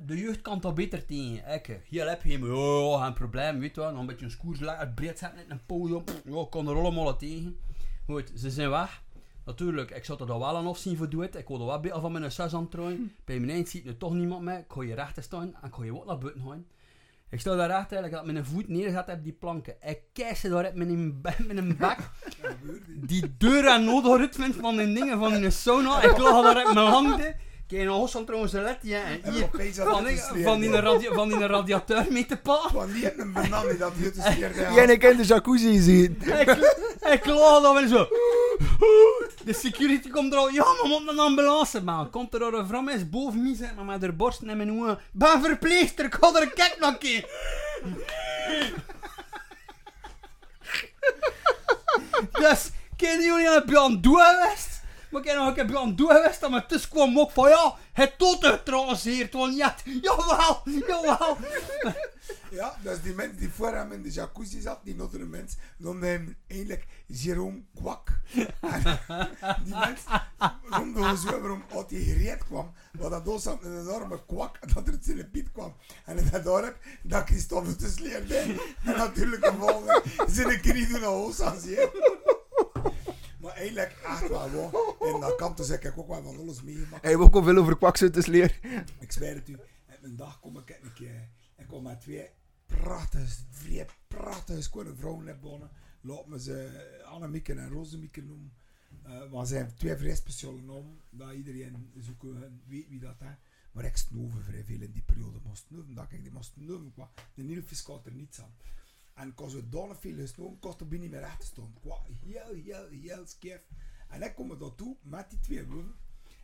Speaker 3: De jeugd kan toch beter tegen. Ik, hier heb je hem, ja, geen probleem, weet je wel. Nog een beetje een skoers lekker breed zetten in een podium. Ja, ik kan er allemaal tegen. Goed, ze zijn weg. Natuurlijk, ik zou er dan wel aan afzien voor doen. Ik wilde wel beter van mijn zus aan het trouwen. Bij mijn eind ziet nu toch niemand meer. Ik ga je rechter staan en ik ga je ook naar buiten gaan. Ik sta daar rechter, ik had mijn voet neergezet op die planken. Ik kijk ze daar met een, <laughs> met een bek. Die deur en noodritme van die dingen van die sauna. Ik lag daar op mijn handen. Kijk, nog eens trouwens een let, ja. En hier, van die, van die, radia- van die radiateur mee te pakken.
Speaker 5: Van die heeft een banaan die dat hier te.
Speaker 2: Jij en ik in de jacuzzi zien.
Speaker 3: Ik, ik lag daar en zo. De security komt er al. Ja, maar moet een ambulance man. Komt er al een vrouw is boven mij zit, maar met haar borst in mijn ogen. Ben verpleegster, ik ga er een kijk nog een keer. <laughs> Dus, ken jullie een aan het doen geweest? Maar ik heb nog een keer het doen geweest, maar tussen kwam ook van ja, het tot getraceerd, want ja, jawel, jawel.
Speaker 5: Ja, dus die mens die voor hem in de jacuzzi zat, die andere mens, noemde hem eigenlijk Jerome Kwak. En <laughs> die mens noemde ons waarom uit die gereed kwam, want dat was een enorme kwak dat er uit zijn piet kwam. En in dat dorp, dat Christophe te sleer deed. En natuurlijk een volgende, zijn knie doen naar zien. Maar eigenlijk, echt wel, hoor. In dat kamp dus heb ik ook wel van alles meegemaakt.
Speaker 2: Hij heeft ook al veel over kwakzouters leer.
Speaker 5: Ik zweer het u. En een dag kom ik een keer. Ik kom met twee prachtige, vrij prachtige, vrouwen naar bonnen. Laat me ze Annemieke en Rosemieke noemen. Uh, maar ze zijn twee vrij speciale namen. Dat iedereen zoeken weet wie dat is. Maar ik snoven vrij veel in die periode. Maar snoven, dat ik die moest snoven. qua- De nieuwe fiscaal er niets aan. En als we dan veel gesnoven, kost er niet meer recht te staan. Heel, heel, heel scheef. En ik kom er daartoe met die twee woorden.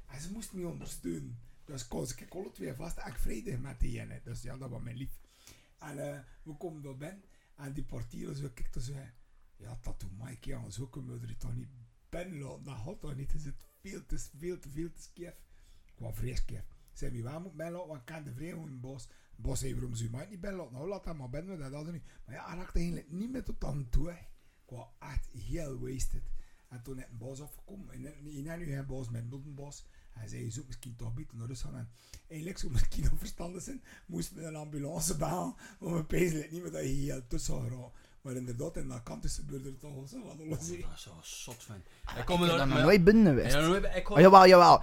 Speaker 5: En ze moest me ondersteunen. Dus koos ik alle twee vast en ik vredig met die ene. Dus ja, dat was mijn lief. En eh, we komen daar binnen en die portier zo kijkt zo. Ja, tattoo Mike, ja, zo kunnen we er toch niet binnen laten. Dat gaat toch niet. Het is veel te, veel te, veel te scheef. Qua vreeskeer. Zei wie waar moet bellen, want ik ken de een bos. Bos zei waarom zou mij niet bellen? Nou, laat dat maar binnen, dat hadden niet. Maar ja, hij raakte eigenlijk niet meer tot aan toe. hè. Ik was echt heel wasted. En toen heb ik een bos afgekomen. En en nu geen bos met Miltenbos. Hij zei, je zoekt misschien toch beter naar Rusland. En eigenlijk zou misschien <laughs> nog verstandig zijn. Moesten we een ambulance bellen. Want we pezen niet meer dat je hier tussen gaat. Maar inderdaad, in dat kant is gebeurde er toch wel zo wat alles. hè.
Speaker 3: Dat is zo zot van. Ik
Speaker 2: Ik
Speaker 3: kom
Speaker 2: heb
Speaker 3: er
Speaker 2: nog
Speaker 3: maar-
Speaker 2: nooit binnen geweest.
Speaker 3: Ja, nooit- ik
Speaker 2: Oh, jawel, jawel.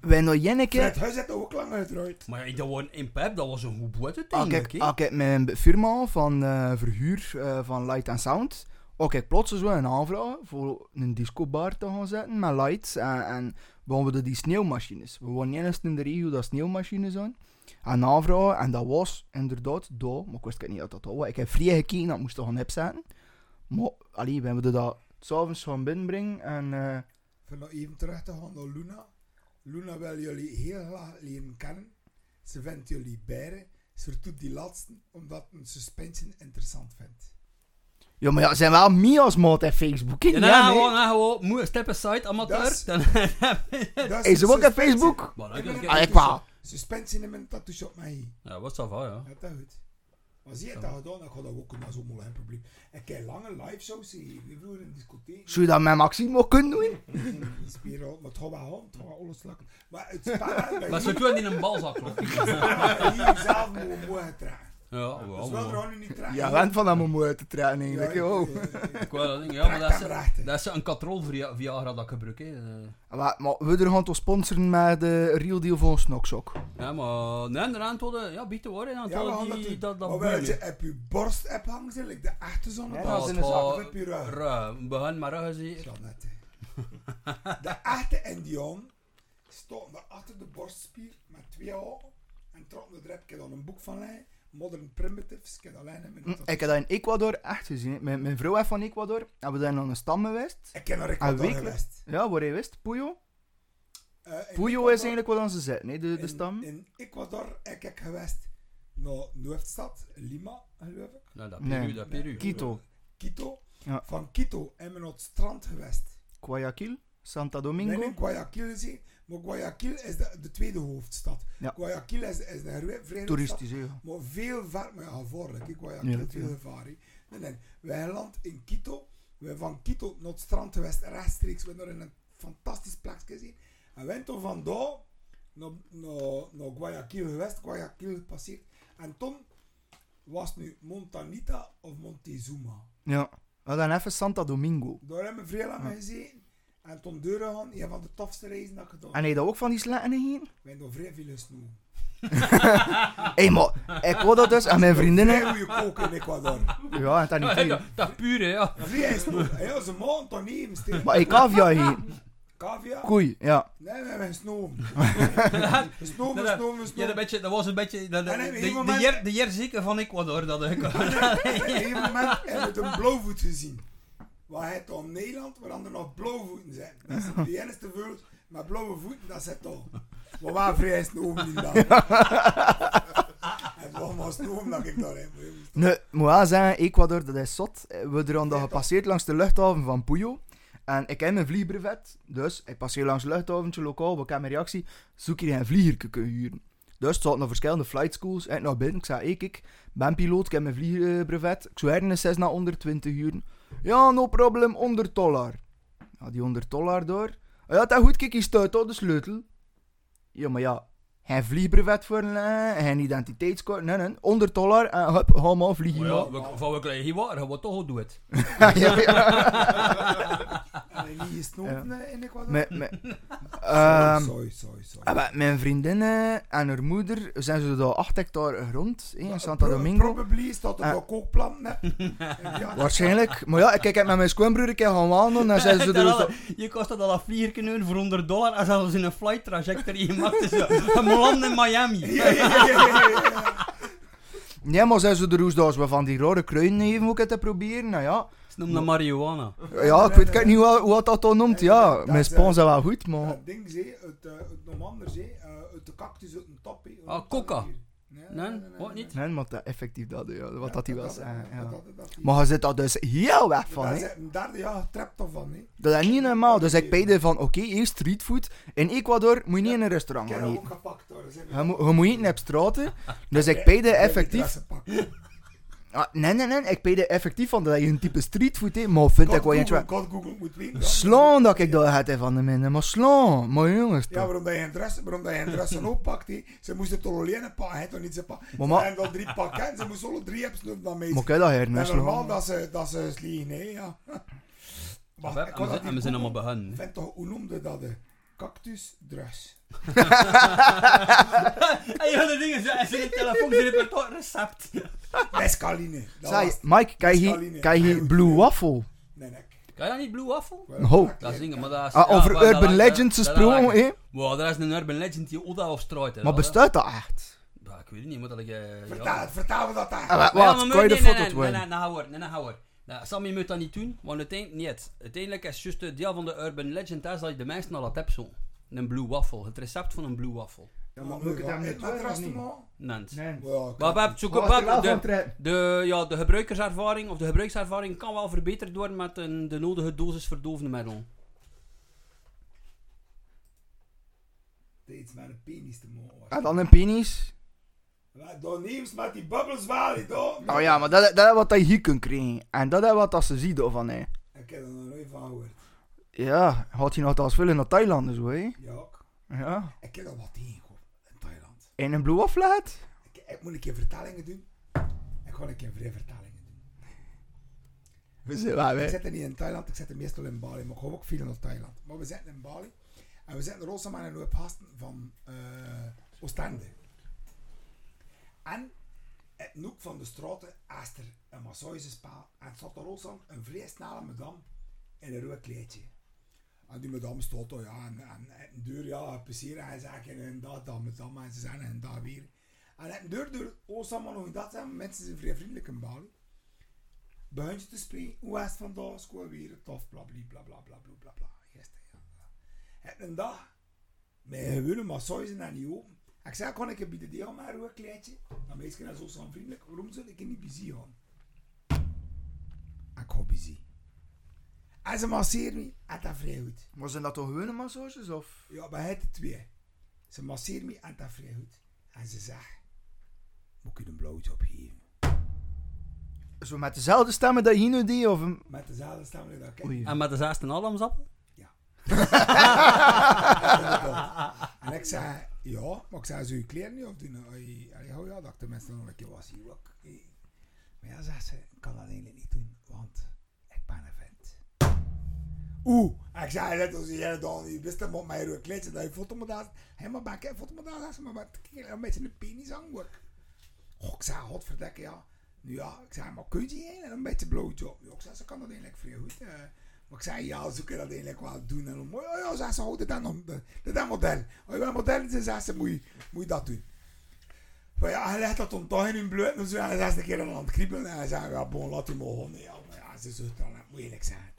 Speaker 2: Wij nog Jenneke...
Speaker 5: Fred, hij er ook lang uiteraard.
Speaker 3: Maar ja, dat was in Pep, dat was een goed boete
Speaker 2: Als
Speaker 3: eigenlijk.
Speaker 2: ik,
Speaker 3: hè.
Speaker 2: als ik mijn firma van eh, verhuur eh, van Light and Sound, ook ik plots zo een aanvraag voor een discobar te gaan zetten met lights en, en we hadden die sneeuwmachines. We waren eerst in de regio dat sneeuwmachines zijn. En aanvragen, en dat was inderdaad daar, maar ik wist niet dat dat was. Ik heb vrij gekeken dat ik moest gaan opzetten. Maar, allee, we hebben dat s'avonds gaan binnenbrengen en... eh,
Speaker 5: Van nog even terug te gaan naar Luna. Luna wil jullie heel graag leren kennen. Ze vindt jullie beren. Ze verdoet die laatste omdat een suspension interessant vindt.
Speaker 2: ja, maar ja, zijn wel mij als maat op Facebook.
Speaker 3: Ja,
Speaker 2: Ja,
Speaker 3: nou,
Speaker 2: nee.
Speaker 3: gewoon, nou, gewoon, moe- step aside, amateur.
Speaker 5: Dat is-
Speaker 3: Dan <laughs>
Speaker 5: Dat
Speaker 2: Is
Speaker 5: een
Speaker 2: ze ook op. Facebook?
Speaker 3: Maar
Speaker 5: een
Speaker 2: Ah,
Speaker 3: ik
Speaker 2: wou.
Speaker 5: Suspension in mijn tattoo shop met.
Speaker 3: Ja, wat is dat van, ja.
Speaker 5: Ja, dat goed. Maar zie je het dat gedaan, dan gaat dat ook kunnen, allemaal geen probleem. Ik heb lange live shows gezien, vroeger in de discotheek.
Speaker 2: Zou je dat met Maxime ook kunnen doen? <laughs>
Speaker 5: Spieren, maar het gaat wel gaan, het gaat alles lukken. Maar het spel,
Speaker 3: Maar ze doen in een balzak, ik. <laughs>
Speaker 5: hier zelf moeten mogen trekken.
Speaker 3: Ja,
Speaker 5: Dus
Speaker 3: wel,
Speaker 5: wel
Speaker 3: wel.
Speaker 5: er nu niet trekken.
Speaker 2: Ja, wend van dat mijn te trainen eigenlijk.
Speaker 5: Ja,
Speaker 2: oh.
Speaker 5: ja, ja, ja.
Speaker 3: Ik wou dat ding, ja, maar dat is, dat is een katrol via Viagra dat ik gebruik, hè.
Speaker 2: Maar, maar we er gaan toch sponsoren met de real deal van Snoksok.
Speaker 3: Ja, maar nee, de antwoorden, ja, biedt te worden,
Speaker 5: Ja, we
Speaker 3: antwoorden
Speaker 5: gaan dat
Speaker 3: die, dat, dat
Speaker 5: Maar dat je op je borst hebt hangen, zijn, like de echte zon.
Speaker 2: Ja,
Speaker 5: Ja,
Speaker 2: dat
Speaker 5: dat
Speaker 2: is de
Speaker 3: zak.
Speaker 5: Je rug.
Speaker 3: Ruim, begin maar ruggen zeker.
Speaker 5: Ja, net. De echte Indiaan stond achter de borstspier met twee ogen en trok de drep. Ik heb dan een boek van hij, Modern Primitives. Ik heb alleen in mijn
Speaker 2: Hm, Ik heb dat in Ecuador echt gezien. Mijn, mijn vrouw is van Ecuador. Hebben we daar nog een stam geweest.
Speaker 5: Ik ken naar
Speaker 2: Ah,
Speaker 5: Ecuador geweest.
Speaker 2: Ja, waar hij wist. Puyo.
Speaker 5: Eh,
Speaker 2: Puyo
Speaker 5: Ecuador-
Speaker 2: is eigenlijk wat onze zet, nee, de, de
Speaker 5: in-
Speaker 2: stam.
Speaker 5: In Ecuador heb ik geweest naar de hoofdstad, Lima, geloof ik.
Speaker 3: Nou, dat
Speaker 2: Nee.
Speaker 3: Peru, dat Peru.
Speaker 2: Quito.
Speaker 5: Quito.
Speaker 2: Ja.
Speaker 5: Van Quito hebben we naar het strand geweest.
Speaker 2: Guayaquil. Santa
Speaker 5: Nee,
Speaker 2: Domingo.
Speaker 5: in Guayaquil gezien. Maar Guayaquil is de, de tweede hoofdstad.
Speaker 2: Ja.
Speaker 5: Guayaquil is, is de vrij-
Speaker 2: Toeristisch, ja.
Speaker 5: Maar veel ver, maar ja, gevaarlijk. Ik Guayaquil
Speaker 2: ja,
Speaker 5: veel gevaar. Nee, nee. Wij land in Quito. Wij van Quito naar het strand geweest, rechtstreeks. We hebben een fantastisch plekje gezien. En wij toen vandaar naar, naar, naar Guayaquil geweest. Guayaquil gepasseerd. En toen was het nu Montanita of Montezuma.
Speaker 2: Ja. We hadden even Santa Domingo.
Speaker 5: Daar hebben we vrij lang
Speaker 2: Ja.
Speaker 5: En toen deuren gaan, een van de tofste reizen dat ik gedaan
Speaker 2: En heb je dat ook van die sletten heen? <laughs>
Speaker 5: Wij hebben daar vrij veel snoe. <laughs>
Speaker 2: Hé, maar ik wou dat dus aan mijn vriendinnen.
Speaker 5: Vrij goede koken in Ecuador.
Speaker 2: Ja, en dat niet
Speaker 3: Ja,
Speaker 2: veel.
Speaker 3: dat, dat pure, ja.
Speaker 5: Vrij snoe. Ja, ze mogen toch niet even steken.
Speaker 2: Maar ik cavia heen. <laughs>
Speaker 5: Cavia?
Speaker 2: Koei, ja.
Speaker 5: Nee, we hebben snoem.
Speaker 3: Ja,
Speaker 5: Snoem,
Speaker 3: dat-
Speaker 5: snoem,
Speaker 3: Ja, dat, beetje, dat was een beetje de, de,
Speaker 5: En
Speaker 3: de,
Speaker 5: een
Speaker 3: de,
Speaker 5: moment-
Speaker 3: jer, de jerzieke van Ecuador. Dat ik,
Speaker 5: Op een gegeven moment hebben we een blauwvoet gezien. Waar het om Nederland, waar er nog blauwvoeten zijn. Dat is de enige voet met blauwe voeten, dat zit al. Maar waar vrij snoem niet dan. Het was maar snoem dat ik daarin moest.
Speaker 2: Nee, moet wel zeggen, Ecuador, dat is zot. We er dan gepasseerd langs de luchthaven van Puyo. En ik heb mijn vliegbrevet. Dus ik passeer langs het luchthaventje lokaal. Wat heb mijn reactie? Zoek je een vlieger kunnen huren. Dus er zaten nog verschillende flight schools. Ik naar binnen. Ik zei, hey, kijk, ik ben piloot, ik heb mijn vliegbrevet. Ik zou ergens 6 naar 120 uren. Ja, no problem, 100 dollar. Ja, die 100 dollar door. Ja, dat goed, kijk, je stuit al de sleutel. Ja, maar ja, geen vliegbrevet voor een geen identiteitskaart. Nee, nee, 100 dollar en hup, ga maar vliegen.
Speaker 3: Oh ja, we, van we krijgen hier waar, gaan we toch doen het. <laughs>
Speaker 2: ja, ja.
Speaker 5: Niet gesnoepen eh, in Ecuador?
Speaker 2: Met, met, <laughs> ehm,
Speaker 5: sorry, sorry, sorry.
Speaker 2: maar mijn vriendin eh, en haar moeder zijn ze daar 8 hectare grond eh, in Santa
Speaker 5: Pro-
Speaker 2: Domingo.
Speaker 5: Probably staat er nog kookplant net. <laughs> Ja,
Speaker 2: Waarschijnlijk. Maar ja, ik heb met mijn schoonbroer een keer gaan wandelen en zijn ze er
Speaker 3: al- je kost dat al een vlieger voor 100 dollar en zelfs in een flight trajectory gemaakt is. Een land in Miami. <laughs>
Speaker 5: ja, ja, ja, ja, ja.
Speaker 2: Nee, maar zijn ze er dus dat we van die rare kruiden even ook te proberen. Nou ja,
Speaker 3: Ze noemen dat marihuana.
Speaker 2: ja ik weet niet hoe, hoe dat dan noemt. Ja, mijn spons is
Speaker 5: eh,
Speaker 2: wel goed, maar...
Speaker 5: Dat ding, zee, ander zee, uh, uit de cactus, uit een top.
Speaker 3: Ah, coca. Nee? Wat niet?
Speaker 2: Nee, maar dat effectief dat, ja, wat dat hij was.
Speaker 5: Dat,
Speaker 2: eh,
Speaker 5: dat,
Speaker 2: ja.
Speaker 5: dat, dat, dat,
Speaker 2: Maar je zit daar dus heel weg van,
Speaker 5: Daar
Speaker 2: hè.
Speaker 5: derde jaar trapt of van, hè.
Speaker 2: Dat is niet normaal. Dus ik beide van, oké, eerst streetfood. In Ecuador moet je niet in een
Speaker 5: Ik
Speaker 2: restaurant
Speaker 5: heb
Speaker 2: gaan
Speaker 5: hem
Speaker 2: eten.
Speaker 5: ook gepakt, hoor. Dat zijn
Speaker 2: Je moet, je moet eten op straten. Dus ik beide effectief... Ah, nee, nee, nee. Ik beide effectief van dat je een type streetfood hebt. Maar vind ik wel eentje... wel-
Speaker 5: God Google moet weten.
Speaker 2: Slaan dat ik dat had hè, van de minder. Maar slaan. Maar jongens,
Speaker 5: Ja, waarom dat je een dress, waarom dat je een dress <laughs> oppakt, hè. Ze moesten toch alleen een pak, hij toch niet zijn pak.
Speaker 2: Maar
Speaker 5: hebben al drie pakketten, ze moesten alle drie hebben dan mee.
Speaker 2: Maar kijk dat hier,
Speaker 5: En
Speaker 2: nee,
Speaker 5: normaal
Speaker 2: slaan.
Speaker 5: dat ze, dat ze sliegen, hè, ja. Ik
Speaker 3: En
Speaker 5: had
Speaker 3: we zijn- en we
Speaker 5: niet
Speaker 3: zijn allemaal begonnen. hè.
Speaker 5: Vind toch, hoe noemde dat de cactusdress?
Speaker 3: En je de dingen zo, en zijn telefoon zit op het recept.
Speaker 5: Mescaline. Dat het.
Speaker 2: Mike, kijk hier, kijk hier Blue. Waffle.
Speaker 5: Nee, nee.
Speaker 3: Kan je dat niet Blue Waffle?
Speaker 2: Oh.
Speaker 3: Dat is dingen, maar dat is...
Speaker 2: Ah,
Speaker 3: ja,
Speaker 2: over
Speaker 3: maar dat
Speaker 2: Urban
Speaker 3: lijkt-
Speaker 2: Legends
Speaker 3: dat- dat
Speaker 2: gesproken,
Speaker 3: lijkt-
Speaker 2: hè.
Speaker 3: Wow, dat is een Urban Legend die Oda of Struit. hè,
Speaker 2: Maar
Speaker 3: dat, hè.
Speaker 2: bestaat dat echt?
Speaker 3: Ja, ik weet het niet, maar dat ik... eh,
Speaker 5: Vertel,
Speaker 3: ja.
Speaker 5: vertel me dat daar.
Speaker 2: Ah, Wat,
Speaker 3: maar
Speaker 2: kan je de
Speaker 3: nee,
Speaker 2: foto
Speaker 3: nee, nee,
Speaker 2: doen?
Speaker 3: nee, nee, hou hoor, nee, nee, hou hoor. Nou, Sammy je moet dat niet doen, want uiteindelijk niet. Uiteindelijk is het juist het deel van de Urban Legend is dat je de mensen al dat hebt zo. Een blue waffle, het recept van een blue waffle.
Speaker 2: Ja,
Speaker 5: maar
Speaker 2: moet ik het hem niet
Speaker 5: met rest
Speaker 2: niet?
Speaker 5: maar?
Speaker 3: We hebben zoeken
Speaker 2: van
Speaker 3: de, de, ja, de gebruikerservaring of de gebruikservaring kan wel verbeterd worden met een, de nodige dosis verdovende middel.
Speaker 5: Het is iets met een penis te maken.
Speaker 2: En dan een penis.
Speaker 5: Dan neemt met die bubbels wel, toch?
Speaker 2: Oh ja, maar dat, dat is wat je hier kunt krijgen. En dat is wat dat ze zien ervan, hè.
Speaker 5: Ik heb er nog nooit van gehoord.
Speaker 2: Ja, had je nog als vullen naar Thailand en zo, hè.
Speaker 5: Ja, ook.
Speaker 2: Ja.
Speaker 5: ik heb er wat tegengekomen in Thailand.
Speaker 2: En een Blue had?
Speaker 5: Ik, ik moet een keer vertalingen doen. Ik ga een keer vrij vertalingen doen.
Speaker 2: We zijn waar,
Speaker 5: Ik zit er niet in Thailand, ik zit er meestal in Bali. Maar ik ga ook veel naar Thailand. Maar we zitten in Bali. En we zitten er ook samen in een hoop gasten van eh Oostende. En het noek van de straten is er een massagespaal. En het zat er ook zo'n een vrij snelle madame in een rood kleedje. En die madame stond al, ja, en, en, en deur, ja, plezier, en hij zegt, en dat, dat met dat, en ze en dat weer. En hij deur, deur, ons oh, allemaal nog dat zijn, mensen zijn vrij vriendelijk in Bali. Begint je te spreken, hoe is het vandaag, school weer, tof, bla, bla, bla, bla, bla, bla, bla, gisteren, ja. En een dag, met gewone zijn dan niet open. Ik zei, kan ik bij de deel maar een kleedje? Dan meisje is zo vriendelijk, waarom zou ik niet bezig gaan? Ik ga bezig. En ze masseert me, en dat vrij goed.
Speaker 2: Maar zijn dat toch gewone massages, of?
Speaker 5: Ja, bij het de twee. Ze masseert me, en dat vrij goed. En ze zegt, moet ik je een blowjob geven?
Speaker 2: Zo met dezelfde stemmen dat je hier nu deed, of... een-
Speaker 5: Met dezelfde stem dat ik
Speaker 2: Oei.
Speaker 3: En met de zesde Adamsappel? <laughs>
Speaker 5: En ik zei, ja, maar ik zei, zou je kleren niet? Hij hij, oh ja, dat ik tenminste nog een keer was hier ook. Maar ja, zei ze, ik kan dat eigenlijk niet doen, want Oeh, ik zei, net als jij dan, je wist hem op mijn kleedje, dat je hé, maar ben ik foto moet daar, ze, maar met een beetje een penis aan ook. Oh, ik zei, godverdekke, ja. Nu ja, ik zei, maar kun je heen een beetje blowjob? Ja, ik zei, ze kan dat eigenlijk vrij goed. eh. maar ik zei, ja, ze kunnen dat eigenlijk wel doen. En dan, ja, ja, zei ze, oh, dit dit is een model. Als je een model zei ze, moet je, moet je dat doen. Maar ja, hij legt dat dan toch in hun bloed. En zo, en hij zei een keer aan het kriebelen. En hij zei, ja, bon, laat maar gewoon. Ja, maar ja, ze dan, het moet eerlijk zijn,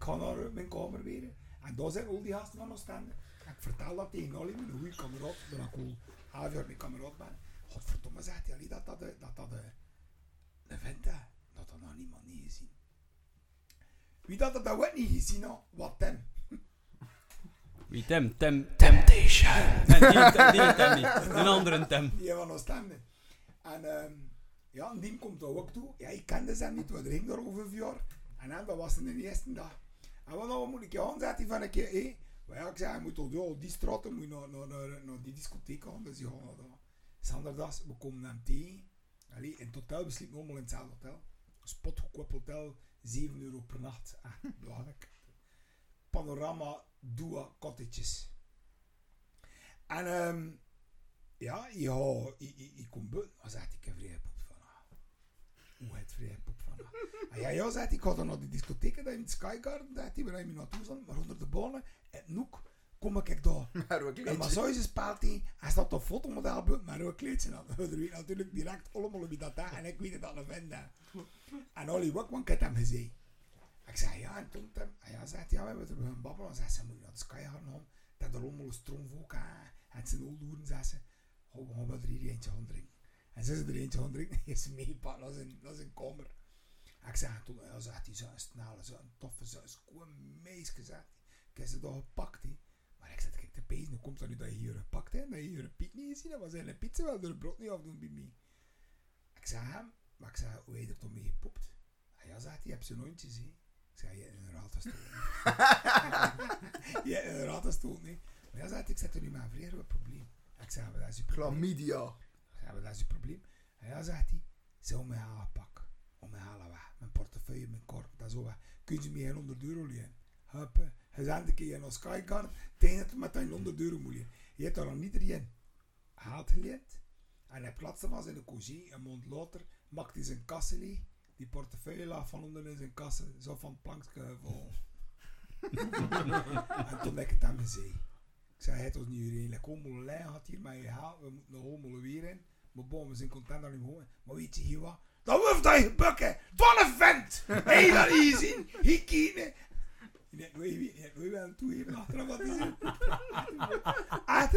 Speaker 5: Ik ga naar mijn kamer weer. En daar zijn al die gasten van Oostende. En ik vertel dat tegen Olly, mijn goede kameraad, dat ik al half jaar mijn kameraad ben. Godverdomme, zegt hij, dat dat, dat, dat, dat een vent is. Dat dat nog niemand niet gezien. Wie dat dat ook niet gezien had, wat hem.
Speaker 3: Wie Tim? Tim. Temptation. Nee, die, Tim- die Tim niet. Een andere Tim.
Speaker 5: Die van Oostende. En ehm ja, en die komt daar ook toe. Ja, ik kende ze niet, want er ging daar over een jaar. En dan, dat was de eerste dag. En wat nou moet ik je hij van een keer, hé. Maar ja, ik zei, je moet toch die straten, moet je naar, naar, naar, naar die discotheek gaan. Dus naar daar. Zanderdags, we komen hem tegen. Allee, in het hotel, we allemaal in hetzelfde hotel. Spotgoedkoop hotel, 7 euro per nacht. <laughs> Ah, belangrijk. Panorama Dua cottages. En ehm ja, ja, ik, ik, ik kom buiten. Dan zegt ik, heb vrije pop van ah. Hoe het vrije pop. En <laughs> ja, ja, zegt hij, ik ga dan naar die discotheek, dat in het Skygarden, zegt hij, waar hij me naartoe zat, maar onder de bonen, en noek, kom ik daar. <laughs> En maar zo is het speelt hij, staat op fotomodel maar ook kleedje aan. We weet natuurlijk direct allemaal wie dat is, en ik weet het een vent. hè. En Olly ook, want ik heb hem gezien. Ik zei, ja, en toen, hem, en ja, zegt hij, ja, we hebben er gaan babbelen, en zei ze, moet je naar de Skygarden gaan, dat er allemaal een stroomvolk aan. En En zijn oldoeren zei ze, we gaan wel er hier eentje gaan drinken. En ze is er eentje gaan drinken, <laughs> is meegepakt naar zijn kamer. En ik zeg toen, ja, zegt hij, zo'n snelle, zo'n toffe, zo'n schoon meisje, zegt hij. Ik heb ze toch gepakt, hè. Maar ik zeg, kijk, de pees, hoe komt dat nu dat je hier gepakt hebt? Dat je hier een piet niet gezien hebt? Was hij een pizza wel door het brood niet afdoen bij mij? Ik zeg hem, maar ik zeg, hoe heb je er toch mee gepopt? Ah, ja, zegt hij, je hebt zo'n hondjes, hè. Ik zeg, je hebt een stoel. <laughs> Je hebt een stoel, nee. Maar ja, zegt hij, ik zet er nu maar vrij groot probleem. Ik zeg, maar dat is je probleem.
Speaker 2: Chlamydia.
Speaker 5: Ik maar dat is je probleem. En ja, zegt hij, ze om mij halen pak. Om mij halen weg. Mijn portefeuille, mijn korp, dat is zo weg. Kun je geen 100 euro lenen? Zei een keer naar Skycard, tegen het met een 100 euro moet lenen. Je hebt daar nog niet erin. Hij had geleend. En hij plaatste was in de couché. Een maand later maakte hij zijn kassen leeg. Die portefeuille lag van onder in zijn kassen. Zo van het plankje vol. <laughs> en toen ik het aan me zei. Ik zei, het was niet iedereen. Ik hommel lijn had hier maar je haal. We moeten nog hommelen weer in. Maar bon, we zijn content dat we hem horen. Maar weet je hier wat? Dat hoeft hij gebukken. Wat een vent. <laughs> Hé, dat hier zien. Hier kijken. Je hebt nooit je wel een toegeven achteraf wat hij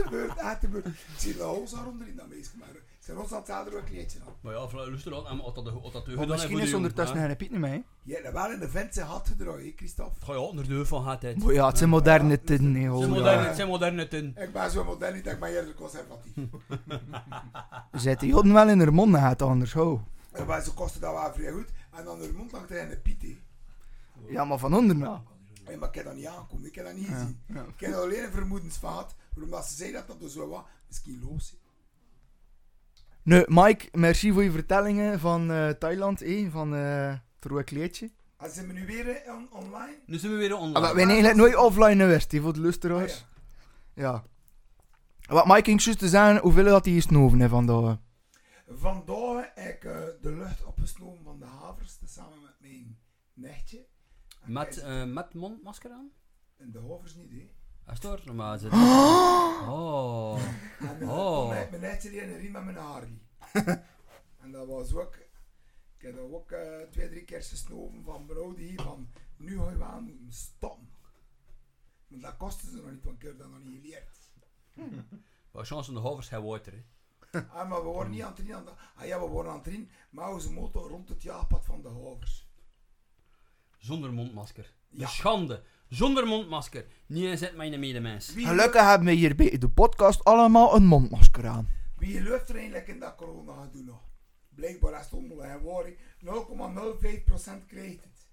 Speaker 5: <laughs> beurt, uit de beurt. Ik zie de hoos daaronder in dat meisje. Maar zijn ons had er ook een kleedje aan.
Speaker 3: Maar ja, luister aan, als dat dat de
Speaker 2: Maar misschien is ondertussen geen Piet niet mee.
Speaker 5: Je hebt wel in de vent zijn had gedraaid, hè, Christophe.
Speaker 3: Ga je onder de van gaat het.
Speaker 2: Maar ja, het zijn moderne tijden, nee,
Speaker 3: Het
Speaker 2: hoor.
Speaker 3: zijn
Speaker 2: Ja.
Speaker 3: moderne, het zijn moderne tin.
Speaker 5: Ik ben zo modern niet dat ik maar eerder conservatief. <laughs>
Speaker 2: Zet die joden wel in haar mond gaat anders, ho.
Speaker 5: En bij ze kosten dat wel vrij goed. En dan de mond langs tegen de piet, hè.
Speaker 2: Ja, maar van onder nou.
Speaker 5: Hey, maar ik heb dat niet aankomen, ik heb dat niet
Speaker 2: Ja,
Speaker 5: gezien.
Speaker 2: ja.
Speaker 5: Ik heb alleen een vermoedens van gehad, waarom dat ze zei dat dat dus zo was. Misschien los. hè.
Speaker 2: Nee, Mike, merci voor je vertellingen van eh, Thailand, eh, van eh het rode kleedje.
Speaker 5: En zijn we nu weer eh, on- online?
Speaker 3: Nu zijn we weer
Speaker 2: Ah,
Speaker 3: online.
Speaker 2: maar we zijn eigenlijk nooit offline geweest, hè, voor de
Speaker 5: Ah,
Speaker 2: luisteraars.
Speaker 5: ja.
Speaker 2: Ja. Wat Mike ging juist te zeggen, hoeveel dat hij gesnoven heeft vandaag.
Speaker 5: Vandaag heb ik eh, de lucht opgesnomen van de havers, samen met mijn nichtje. En
Speaker 3: Met,
Speaker 5: hij-
Speaker 3: eh, met mondmasker aan?
Speaker 5: En de havers niet, hè.
Speaker 3: Het hoor? Normaal zit Oh.
Speaker 5: En mijn,
Speaker 3: Oh.
Speaker 5: mijn, mijn nichtje die een riem met mijn Harley. <laughs> en dat was ook... Ik heb dat ook eh, twee, drie keer gesnoven van brood hier, van... Nu ga je wel moeten stoppen. Maar dat kostte ze nog niet, want ik heb dat nog niet geleerd.
Speaker 3: Wat chance van de hovers hij water. hè.
Speaker 5: Ah, maar we worden niet aan het trainen. aan de- Ah ja, we worden aan het trainen, maar onze motor rond het jaagpad van de havers.
Speaker 3: Zonder mondmasker.
Speaker 5: Ja.
Speaker 3: De schande. Zonder mondmasker. Niet inzet mijn medemens.
Speaker 5: Wie,
Speaker 2: Gelukkig hebben we hier bij de podcast allemaal een mondmasker aan.
Speaker 5: wie gelooft er eigenlijk in dat corona gaat doen nog? Blijkbaar is het worry. 0,05% krijgt het.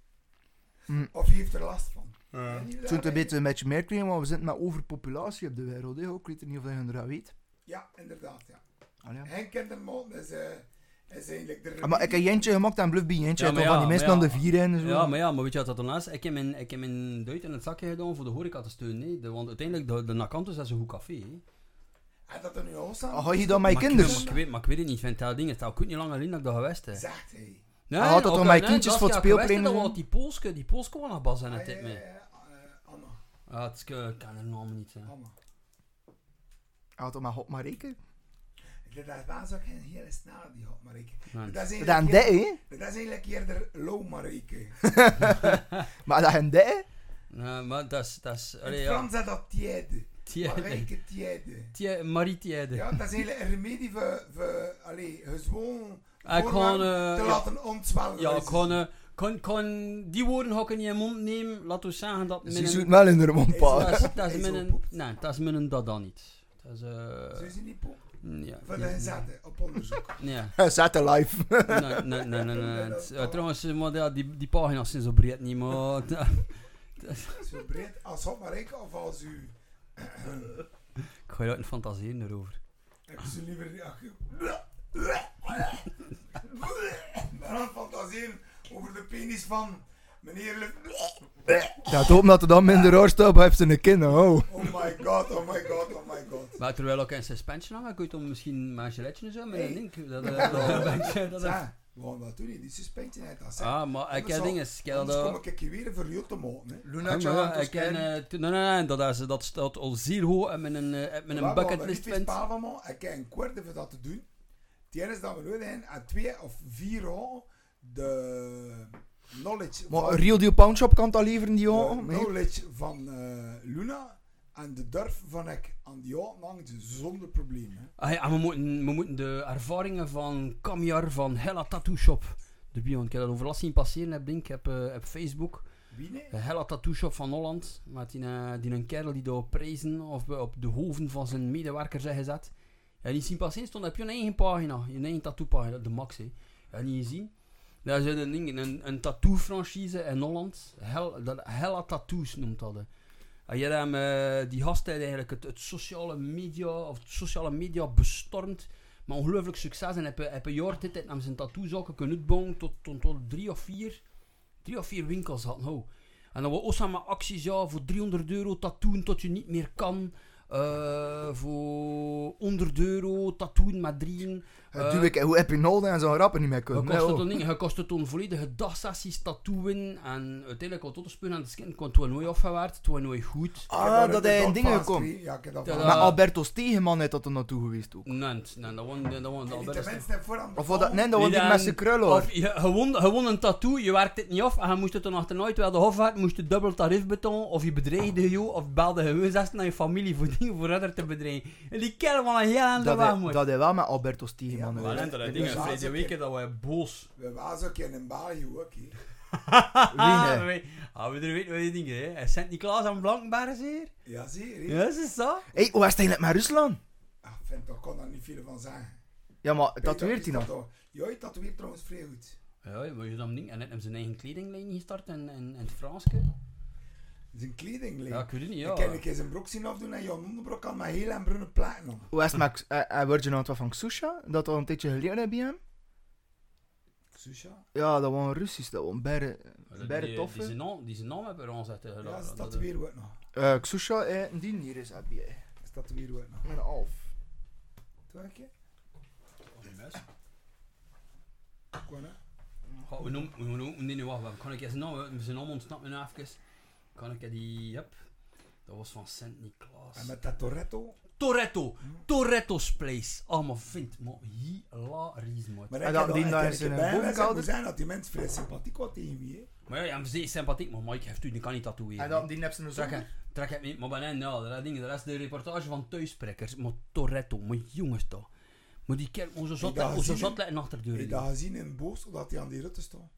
Speaker 2: Hm.
Speaker 5: Of heeft er last van. Ja,
Speaker 2: Het zou het een beetje, een beetje meer krijgen, maar we zitten met overpopulatie op de wereld. Hè. Ik weet niet of je dat weet.
Speaker 5: Ja, inderdaad, ja.
Speaker 2: Allee.
Speaker 5: Henk Kinderman is, eh is eigenlijk de
Speaker 2: Ah, maar ik heb Jentje gemaakt en bluf bij Jentje.
Speaker 3: Ja,
Speaker 2: Ja, van die mensen aan
Speaker 3: ja.
Speaker 2: de vier en zo.
Speaker 3: Ja, maar ja, maar weet je wat dat dan is? Ik heb mijn, ik heb mijn duit in het zakje gedaan voor de horeca te steunen. hè. De, want uiteindelijk, de, de Nakantus is een goed café. hè.
Speaker 5: En dat er nu al staan.
Speaker 2: Ah, ga je dan
Speaker 3: ik-
Speaker 2: kinders?
Speaker 3: Maar ik, weet, maar ik weet het niet, vind dat ding. Het staat ook niet lang alleen dat ik dat geweest heb.
Speaker 5: Zegt hij.
Speaker 3: Nee,
Speaker 2: Ah, had dat dan
Speaker 3: eh, nee,
Speaker 2: kindjes
Speaker 3: dat
Speaker 2: voor het speelplein
Speaker 3: Dat was die Polske, die Polske was nog bas in
Speaker 5: Ah,
Speaker 3: het tijd
Speaker 5: ja,
Speaker 3: mee.
Speaker 5: ja, eh, Anna.
Speaker 3: Ja, het is, ik kan haar naam niet.
Speaker 5: Anna.
Speaker 2: Had toch maar God maar rekenen.
Speaker 5: Dat was ook geen hele snelle die ik.
Speaker 3: Nee.
Speaker 5: Dat is
Speaker 2: hè?
Speaker 5: dat is eigenlijk eerder low Marike. <laughs>
Speaker 2: Maar dat een dij?
Speaker 3: Nee, maar dat is... Dat is
Speaker 5: In
Speaker 3: allee,
Speaker 5: het
Speaker 3: ja.
Speaker 5: Frans is dat tiède.
Speaker 3: Tiede.
Speaker 5: Marike tiède.
Speaker 3: Tiede. Marie Tiede.
Speaker 5: Ja, dat is eigenlijk een remedie voor, voor allee, gewoon
Speaker 3: Ah, Ik gewoon...
Speaker 5: te
Speaker 3: eh,
Speaker 5: laten ontzwellen.
Speaker 3: Ja, ik gewoon... eh, kan, kan die woorden niet in je mond nemen. Laten we zeggen dat...
Speaker 2: Ze zoet wel in de mond
Speaker 5: Is
Speaker 3: Dat
Speaker 2: pa.
Speaker 3: is, dat is
Speaker 5: Is
Speaker 3: mijn...
Speaker 5: zo
Speaker 3: een-. Nee, dat is mijn dat dan niet. Dat is... eh
Speaker 5: Zo is niet pop.
Speaker 3: Ja, ja,
Speaker 5: de gezetten op onderzoek. <laughs>
Speaker 3: ja.
Speaker 2: Zet de live. <laughs>
Speaker 3: Nee, nee, nee, nee. <laughs> eh, trouwens, eh, maar die, die pagina's zijn zo breed niet, maar...
Speaker 5: Zo breed als Hop Marike of als u. <clears throat>
Speaker 3: ik ga je uit een fantaseren erover.
Speaker 5: Ik zou liever. ach, Maar aan fantaseren over de penis van meneer Le...
Speaker 2: Ja, het hoop dat er dan minder maar heeft ze een kind, oh.
Speaker 5: Oh my god, oh my god, oh my god.
Speaker 3: Maar terwijl ik een suspension hangen, kun je dan misschien maar een giletje en zo met
Speaker 5: Hey.
Speaker 3: een link. Dat, eh, dat, dat,
Speaker 5: we gaan dat doen, hè, die suspensie uit dat.
Speaker 3: Ah, maar ik heb dingen. Ik heb dat...
Speaker 5: kom ik je weer voor jou te maken. Hè.
Speaker 2: Luna
Speaker 3: Ja, maar ja, ik ken, eh, nee, nee, nee, dat, is, dat staat al zeer hoog in mijn, eh, in mijn
Speaker 5: We hebben
Speaker 3: bucketlist vindt.
Speaker 5: niet van man. Ik heb een kwart voor dat te doen. Het enige is dat we nodig hebben, aan twee of vier jaar de knowledge
Speaker 2: Maar
Speaker 5: van,
Speaker 2: een Real Deal Pawnshop kan dat leveren, die jongen.
Speaker 5: Knowledge van eh, Luna En de durf van ik aan die auto hangt ze zonder probleem. Hè.
Speaker 3: Ah, ja, en we, moeten, we moeten de ervaringen van Kamjar van Hella Tattoo Shop. De Bion, ik heb dat overlast zien passeren heb, denk, ik, op, eh, op Facebook.
Speaker 5: Wie nee?
Speaker 3: De Hella Tattoo Shop van Holland. Met die, eh, die een kerel die daar prijzen of op de hoofden van zijn medewerkers zijn gezet. Ja, die zien passeren stond op je eigen pagina. Je eigen tattoo pagina, de max. Hè. Ja, niet gezien. Daar zit een, ding, een, een tattoo franchise in Holland. Hel, dat, Hella Tattoos noemt dat. En je hebt die gast heeft eigenlijk het, het sociale media, of sociale media bestormd. Maar ongelooflijk succes. En heb, heb een jaar dit hem zijn tattoozaken kunnen uitbouwen tot, tot, tot drie of vier, drie of vier winkels had. Nou. En dan was ook samen acties ja, voor 300 euro tattooen tot je niet meer kan. Eh, voor 100 euro tattooen met drieën.
Speaker 2: Uh, doe ik, hoe heb je nodig en zo'n rappen niet meer
Speaker 3: Je
Speaker 2: kunnen?
Speaker 3: kost
Speaker 2: Nee,
Speaker 3: het
Speaker 2: oh.
Speaker 3: dan, je kost het dan volledige dagsessies tattooen. En uiteindelijk wat tot te spelen aan het skin. Kon het nooit afgewerkt, het was nooit goed.
Speaker 2: Ah, dat hij in dingen.
Speaker 5: Ja, dat-
Speaker 2: Maar Alberto Stegeman heeft dat er naartoe geweest ook.
Speaker 3: Nee, nee, dat was dat
Speaker 5: de aan de
Speaker 2: Of wat dat, nee, dat die met zijn krullen.
Speaker 3: Of je, gewoon, gewoon een tattoo, je werkt het niet af en je moest het dan achterna, terwijl de hof werd, moest je dubbel tarief betalen, of je bedreigde je, of belde gewoon zes naar je familie voor dingen voor verder te bedreigen. En die kerel van een heel aan de
Speaker 2: Dat
Speaker 3: weg
Speaker 2: hij,
Speaker 3: moet.
Speaker 2: dat hij wel met Alberto Stegeman
Speaker 5: Ja,
Speaker 2: geweest.
Speaker 3: Maar
Speaker 5: dat-
Speaker 3: dat
Speaker 5: dat
Speaker 3: ding,
Speaker 5: is
Speaker 3: vrede weken dat wij boos.
Speaker 5: We waren ook in België ook. hè. <laughs>
Speaker 2: Nee?
Speaker 3: we, ah, we weten wat die dingen, hè. En Sint-Niklaas en Blankenberg hier.
Speaker 5: Ja, zie je. hè?
Speaker 3: Ja, is het zo?
Speaker 2: Hé, hey, hoe is het eigenlijk met Rusland?
Speaker 5: Ah, vind, daar kan daar niet veel van zeggen.
Speaker 2: Ja, maar tatoeëert hij
Speaker 5: dat
Speaker 2: nog?
Speaker 5: is dat- Ja, hij tatoeëert trouwens vrij goed.
Speaker 3: Ja, maar je dat ding. En net hem zijn eigen kledinglijn gestart in, in, in het Franske.
Speaker 5: Zijn kleding
Speaker 3: Ja, ik weet het niet, ja.
Speaker 5: Ik kan een keer zijn broek zien afdoen en Jan onderbroek aan met heel en bruine platen om.
Speaker 2: Hoe is het met... eh, eh, word je nou wat van Xusha? Dat al een tijdje geleden heb je hem?
Speaker 5: Susha?
Speaker 2: Ja, dat was een Russisch, dat was een berre,
Speaker 3: Ja, die-
Speaker 2: berre
Speaker 3: die,
Speaker 2: toffe.
Speaker 3: die zijn naam, die zijn naam hebben we aanzetten.
Speaker 5: Ja,
Speaker 3: Dat-
Speaker 5: ze
Speaker 3: dat-
Speaker 5: tatoeëren ook nog.
Speaker 2: Eh, Xusha, eh, die hier is heb je.
Speaker 5: Ze tatoeëren ook nog.
Speaker 2: Met een half.
Speaker 5: Twee keer?
Speaker 3: dat is best.
Speaker 5: Gewoon hè?
Speaker 3: We noemen, we nee, nee, wacht. Kan ik eens naam, we zijn allemaal ontsnapt me nou even. Kan ik die, yep. Dat was van Sint-Niklaas.
Speaker 5: En met dat Toretto.
Speaker 3: Toretto, Toretto's Place. Allemaal vindt, maar hilarisch, man.
Speaker 5: Maar
Speaker 2: En
Speaker 5: heb
Speaker 2: die daar is
Speaker 5: heb
Speaker 2: een
Speaker 5: zijn dat die mensen vrij sympathiek wat tegen wie, hè.
Speaker 3: Maar ja, ja, sympathiek, maar Mike heeft u, die kan niet tatoeëren.
Speaker 2: En dan die hebt ze een
Speaker 3: Trek het, trek het niet, maar bij hen, ja, dat ding, dat is de reportage van Thuisprekkers. Maar Toretto, maar jongens toch. Maar die kerk, onze zot,
Speaker 5: dat
Speaker 3: onze zot letten achter de
Speaker 5: Heb
Speaker 3: deur.
Speaker 5: je dat gezien in Boos, dat hij aan die rutte stond?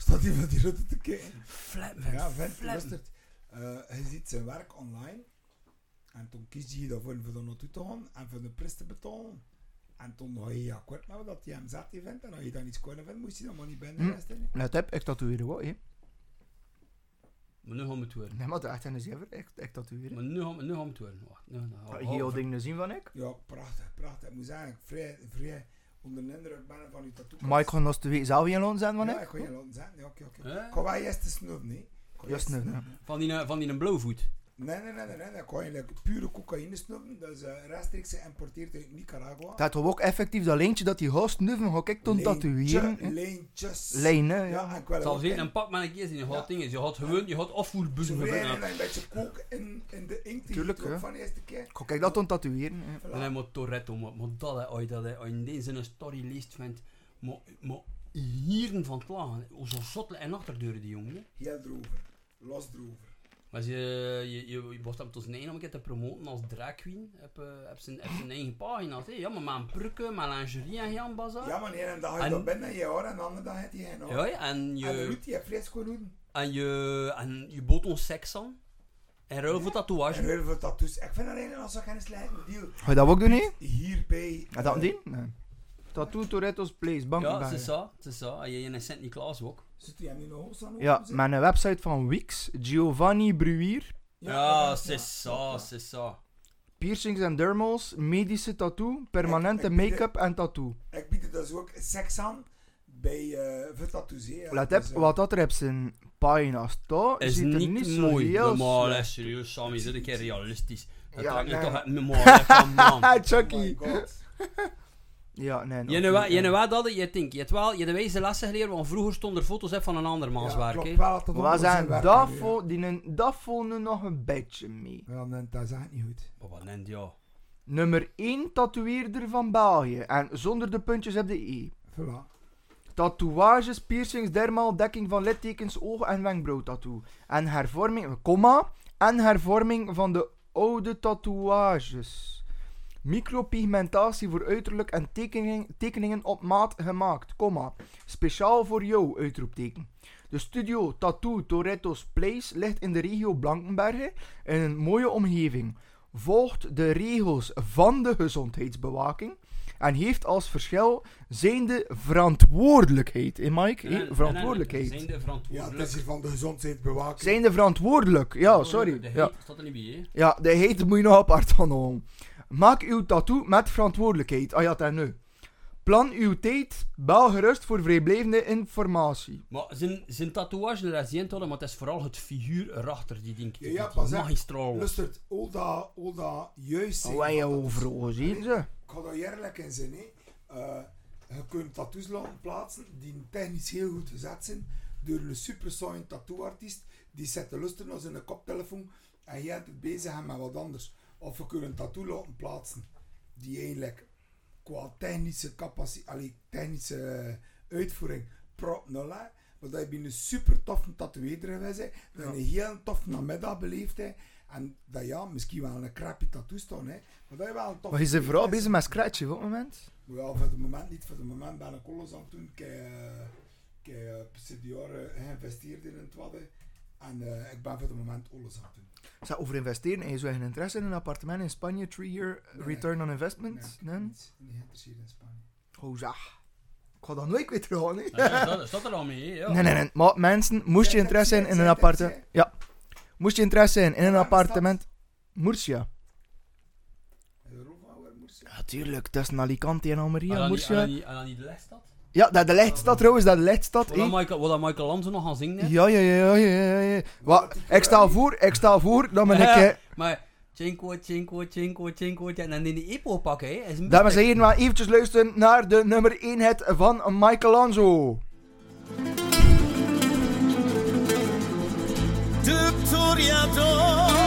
Speaker 5: Staat hij met die rutte te kijken?
Speaker 3: Flap,
Speaker 5: Ja, vent, luistert. Eh, je ziet zijn werk online. En toen kies je daarvoor om er naartoe te gaan en voor de prijs te betalen. En toen ga je akkoord met dat hij hem zat vindt. En als je dan iets kon vindt, moest je dan maar niet binnen
Speaker 2: Hm.
Speaker 5: resten.
Speaker 2: Let heb, ik tatoeëer wel, hè.
Speaker 3: Maar nu gaan we het worden.
Speaker 2: Nee, maar dat echt een zever, ik, ik tatoeëer.
Speaker 3: Maar nu gaan we, nu gaan we het worden. Wacht, nu, nou,
Speaker 2: Heel
Speaker 3: hou-
Speaker 2: dingen zien van ik.
Speaker 5: Ja, prachtig, prachtig. Ik moet zeggen, vrij, vrij onder de indruk ben van uw tattoo.
Speaker 2: Maar ik ga nog twee zelf in loon zijn van
Speaker 5: Ja,
Speaker 2: ik.
Speaker 5: ga je laten zeggen. Ja, oké, oké. Ik ga wel eerst snuffen, nee.
Speaker 2: Snuffen.
Speaker 3: Van die, van die een blauwvoet.
Speaker 5: Nee, nee, nee, nee, nee. Ik ga je like, pure cocaïne snuffen. Dat is rechtstreeks geïmporteerd uit Nicaragua.
Speaker 2: Dat was ook effectief dat lijntje dat die host nuffen, ga ik toen tatoeëren.
Speaker 5: Lijntjes.
Speaker 2: Lijnen,
Speaker 5: Ja, ik
Speaker 3: Het zal zien,
Speaker 5: in-
Speaker 3: een pak met een keer zien. Je
Speaker 5: Ja.
Speaker 3: gaat dingen. Je gaat gewoon, je gaat afvoerbussen
Speaker 5: Zo en een beetje kook in, in de inkt
Speaker 2: Tuurlijk,
Speaker 5: je van de eerste keer.
Speaker 2: Ga ik dat toen tatoeëren.
Speaker 3: En hij moet Toretto, maar, maar dat hij ooit dat hij ooit in deze een story leest vindt, maar, maar hieren van. Hoe zo zot en achterdeuren die jongen.
Speaker 5: Heel erover. Los erover.
Speaker 3: Maar je, je, je, je was hem tot zijn eigen om een keer te promoten als drag queen. Heb, eh, heb, zijn, heb zijn eigen pagina's. hè. Ja, maar met een prukken, met lingerie en Jan Bazaar.
Speaker 5: Ja, maar ene dag ga je
Speaker 3: En-
Speaker 5: dat binnen en je hoor en de andere dag heb je geen hoor.
Speaker 3: Ja, ja, en
Speaker 5: En de
Speaker 3: je,
Speaker 5: roet gewoon doen.
Speaker 3: en je, en je bood ons seks aan. En ruil voor
Speaker 5: En
Speaker 3: tatoeage.
Speaker 5: heel veel tattoos. Ik vind dat eigenlijk als ik geen slijten deal.
Speaker 2: Ga je dat ook doen, hè?
Speaker 5: Hierbij.
Speaker 2: Ga dat
Speaker 5: eh,
Speaker 2: doen? Nee. Tattoo Toretto's Place,
Speaker 3: Ja,
Speaker 2: Bankenberg.
Speaker 3: het is zo. Het is zo. En je in Sint-Niklaas ook.
Speaker 5: Zit hij hoog aan?
Speaker 2: Ja, met een website van Wix, Giovanni Bruier,
Speaker 3: Ja, zo, het is zo.
Speaker 2: piercings en dermals, medische tattoo, permanente make-up en tattoo.
Speaker 5: Ik bied er dus ook seks aan bij eh hè. Ja,
Speaker 2: Let
Speaker 5: dus,
Speaker 2: op, wat dat er op zijn pagina staat,
Speaker 3: Is
Speaker 2: ziet er
Speaker 3: niet,
Speaker 2: niet zo
Speaker 3: mooi.
Speaker 2: slecht.
Speaker 3: is serieus, Sammy, zit een keer realistisch. Dat
Speaker 2: Ja,
Speaker 3: trekt me
Speaker 2: nee.
Speaker 3: toch uit mijn man. <laughs>
Speaker 2: Ah,
Speaker 5: Oh
Speaker 2: Chucky. Ja, nee.
Speaker 3: Je weet je weet dat, je denkt, je hebt wel, je de wijze lessen geleerd, want vroeger stonden er foto's van een andermans
Speaker 5: Ja,
Speaker 3: werk.
Speaker 5: klopt wel dat zijn
Speaker 2: dat
Speaker 5: kan, ja.
Speaker 2: vo- die dat vonden nog een beetje mee.
Speaker 5: Ja, nee, dat is echt niet goed.
Speaker 3: Maar wat neemt ja.
Speaker 2: Nummer 1 tatoeëerder van België. En zonder de puntjes heb de E.
Speaker 5: Voilà.
Speaker 2: Tatoeages, piercings, dermaal, dekking van littekens, oog- en wenkbrauwtattoo. En hervorming, comma, en hervorming van de oude tatoeages. Micropigmentatie voor uiterlijk en tekening, tekeningen op maat gemaakt, comma. Speciaal voor jou, uitroepteken. De studio Tattoo Toretto's Place ligt in de regio Blankenberge in een mooie omgeving. Volgt de regels van de gezondheidsbewaking en heeft als verschil zijnde verantwoordelijkheid. Hé Mike?
Speaker 3: Nee, nee,
Speaker 2: verantwoordelijkheid.
Speaker 3: Zijn de
Speaker 5: Ja, het is hier van de gezondheidsbewaking.
Speaker 2: Zijnde verantwoordelijk. Ja, sorry.
Speaker 3: De
Speaker 2: Ja.
Speaker 3: heet staat er niet bij, hè?
Speaker 2: Ja, de heet moet je nog apart gaan houden. Maak uw tattoo met verantwoordelijkheid. Ah ja, dat nu. Plan uw tijd. Bel gerust voor vrijblijvende informatie.
Speaker 3: Maar zijn, zijn tatoeage er is niet maar het is vooral het figuur erachter die denk ik
Speaker 5: Ja, ja,
Speaker 3: dat
Speaker 5: pas
Speaker 3: magistraal was.
Speaker 5: Luistert, al dat, al dat juist
Speaker 2: Hoe heb je overal zien ze?
Speaker 5: Ik ga daar eerlijk in zijn. Hè. Eh, je kunt tattoos laten plaatsen die technisch heel goed gezet zijn door een super tattooartiest die zet te luisteren naar zijn koptelefoon en jij het bezig met wat anders. Of je kunt een tattoo laten plaatsen die eigenlijk qua technische capaciteit, technische eh, uitvoering prop nul is. Maar dat je een super toffe tatoeëerder geweest bent, dat je een heel toffe namiddag beleefd en dat ja, misschien wel een crappy tattoo staan, hè, maar dat je wel een toffe
Speaker 2: Maar je bent vooral bezig met scratchen op het moment.
Speaker 5: ja, voor het moment niet. Voor het moment ben ik alles aan het doen. Ik heb eh, ik heb, eh, sinds jaren geïnvesteerd in het wadden. En eh, ik ben voor het moment alles aan het doen.
Speaker 2: Zeg, over investeren. En je zou geen interesse in een appartement in Spanje, 3 year
Speaker 5: Nee.
Speaker 2: return on investment?
Speaker 5: Nee,
Speaker 2: Nee?
Speaker 5: Niet, niet geïnteresseerd in Spanje.
Speaker 2: Oh, zeg. Ik ga dat nooit gaan, hè.
Speaker 3: Ja, dat staat er al mee? Ja.
Speaker 2: Nee, nee, nee. Maar mensen, moest je interesse in
Speaker 5: zeg,
Speaker 2: een appartement... Ja. Moest je interesse zijn in een appartement... Murcia.
Speaker 5: Europa, waar moest je?
Speaker 2: Ja, tuurlijk. Tussen Alicante en Almeria,
Speaker 3: En dan niet- en
Speaker 2: Murcia.
Speaker 3: dan niet- en dan niet de Lechtstad?
Speaker 2: Ja, dat de lichtstad trouwens, dat de lichtstad.
Speaker 3: Wat dat. Michael, wat dat Michael Lanzo nog gaan zingen, hè?
Speaker 2: Ja, ja, ja, ja, ja, ja. Wat? Ik stel voor, ik stel voor dat men ik... eh,
Speaker 3: Maar Cinco, Cinco, Cinco, Cinco, en dan in die EPO pakken, hè? Is
Speaker 2: Dames en heren, maar eventjes luisteren naar de nummer 1 hit van Michelangelo.
Speaker 6: De Toriador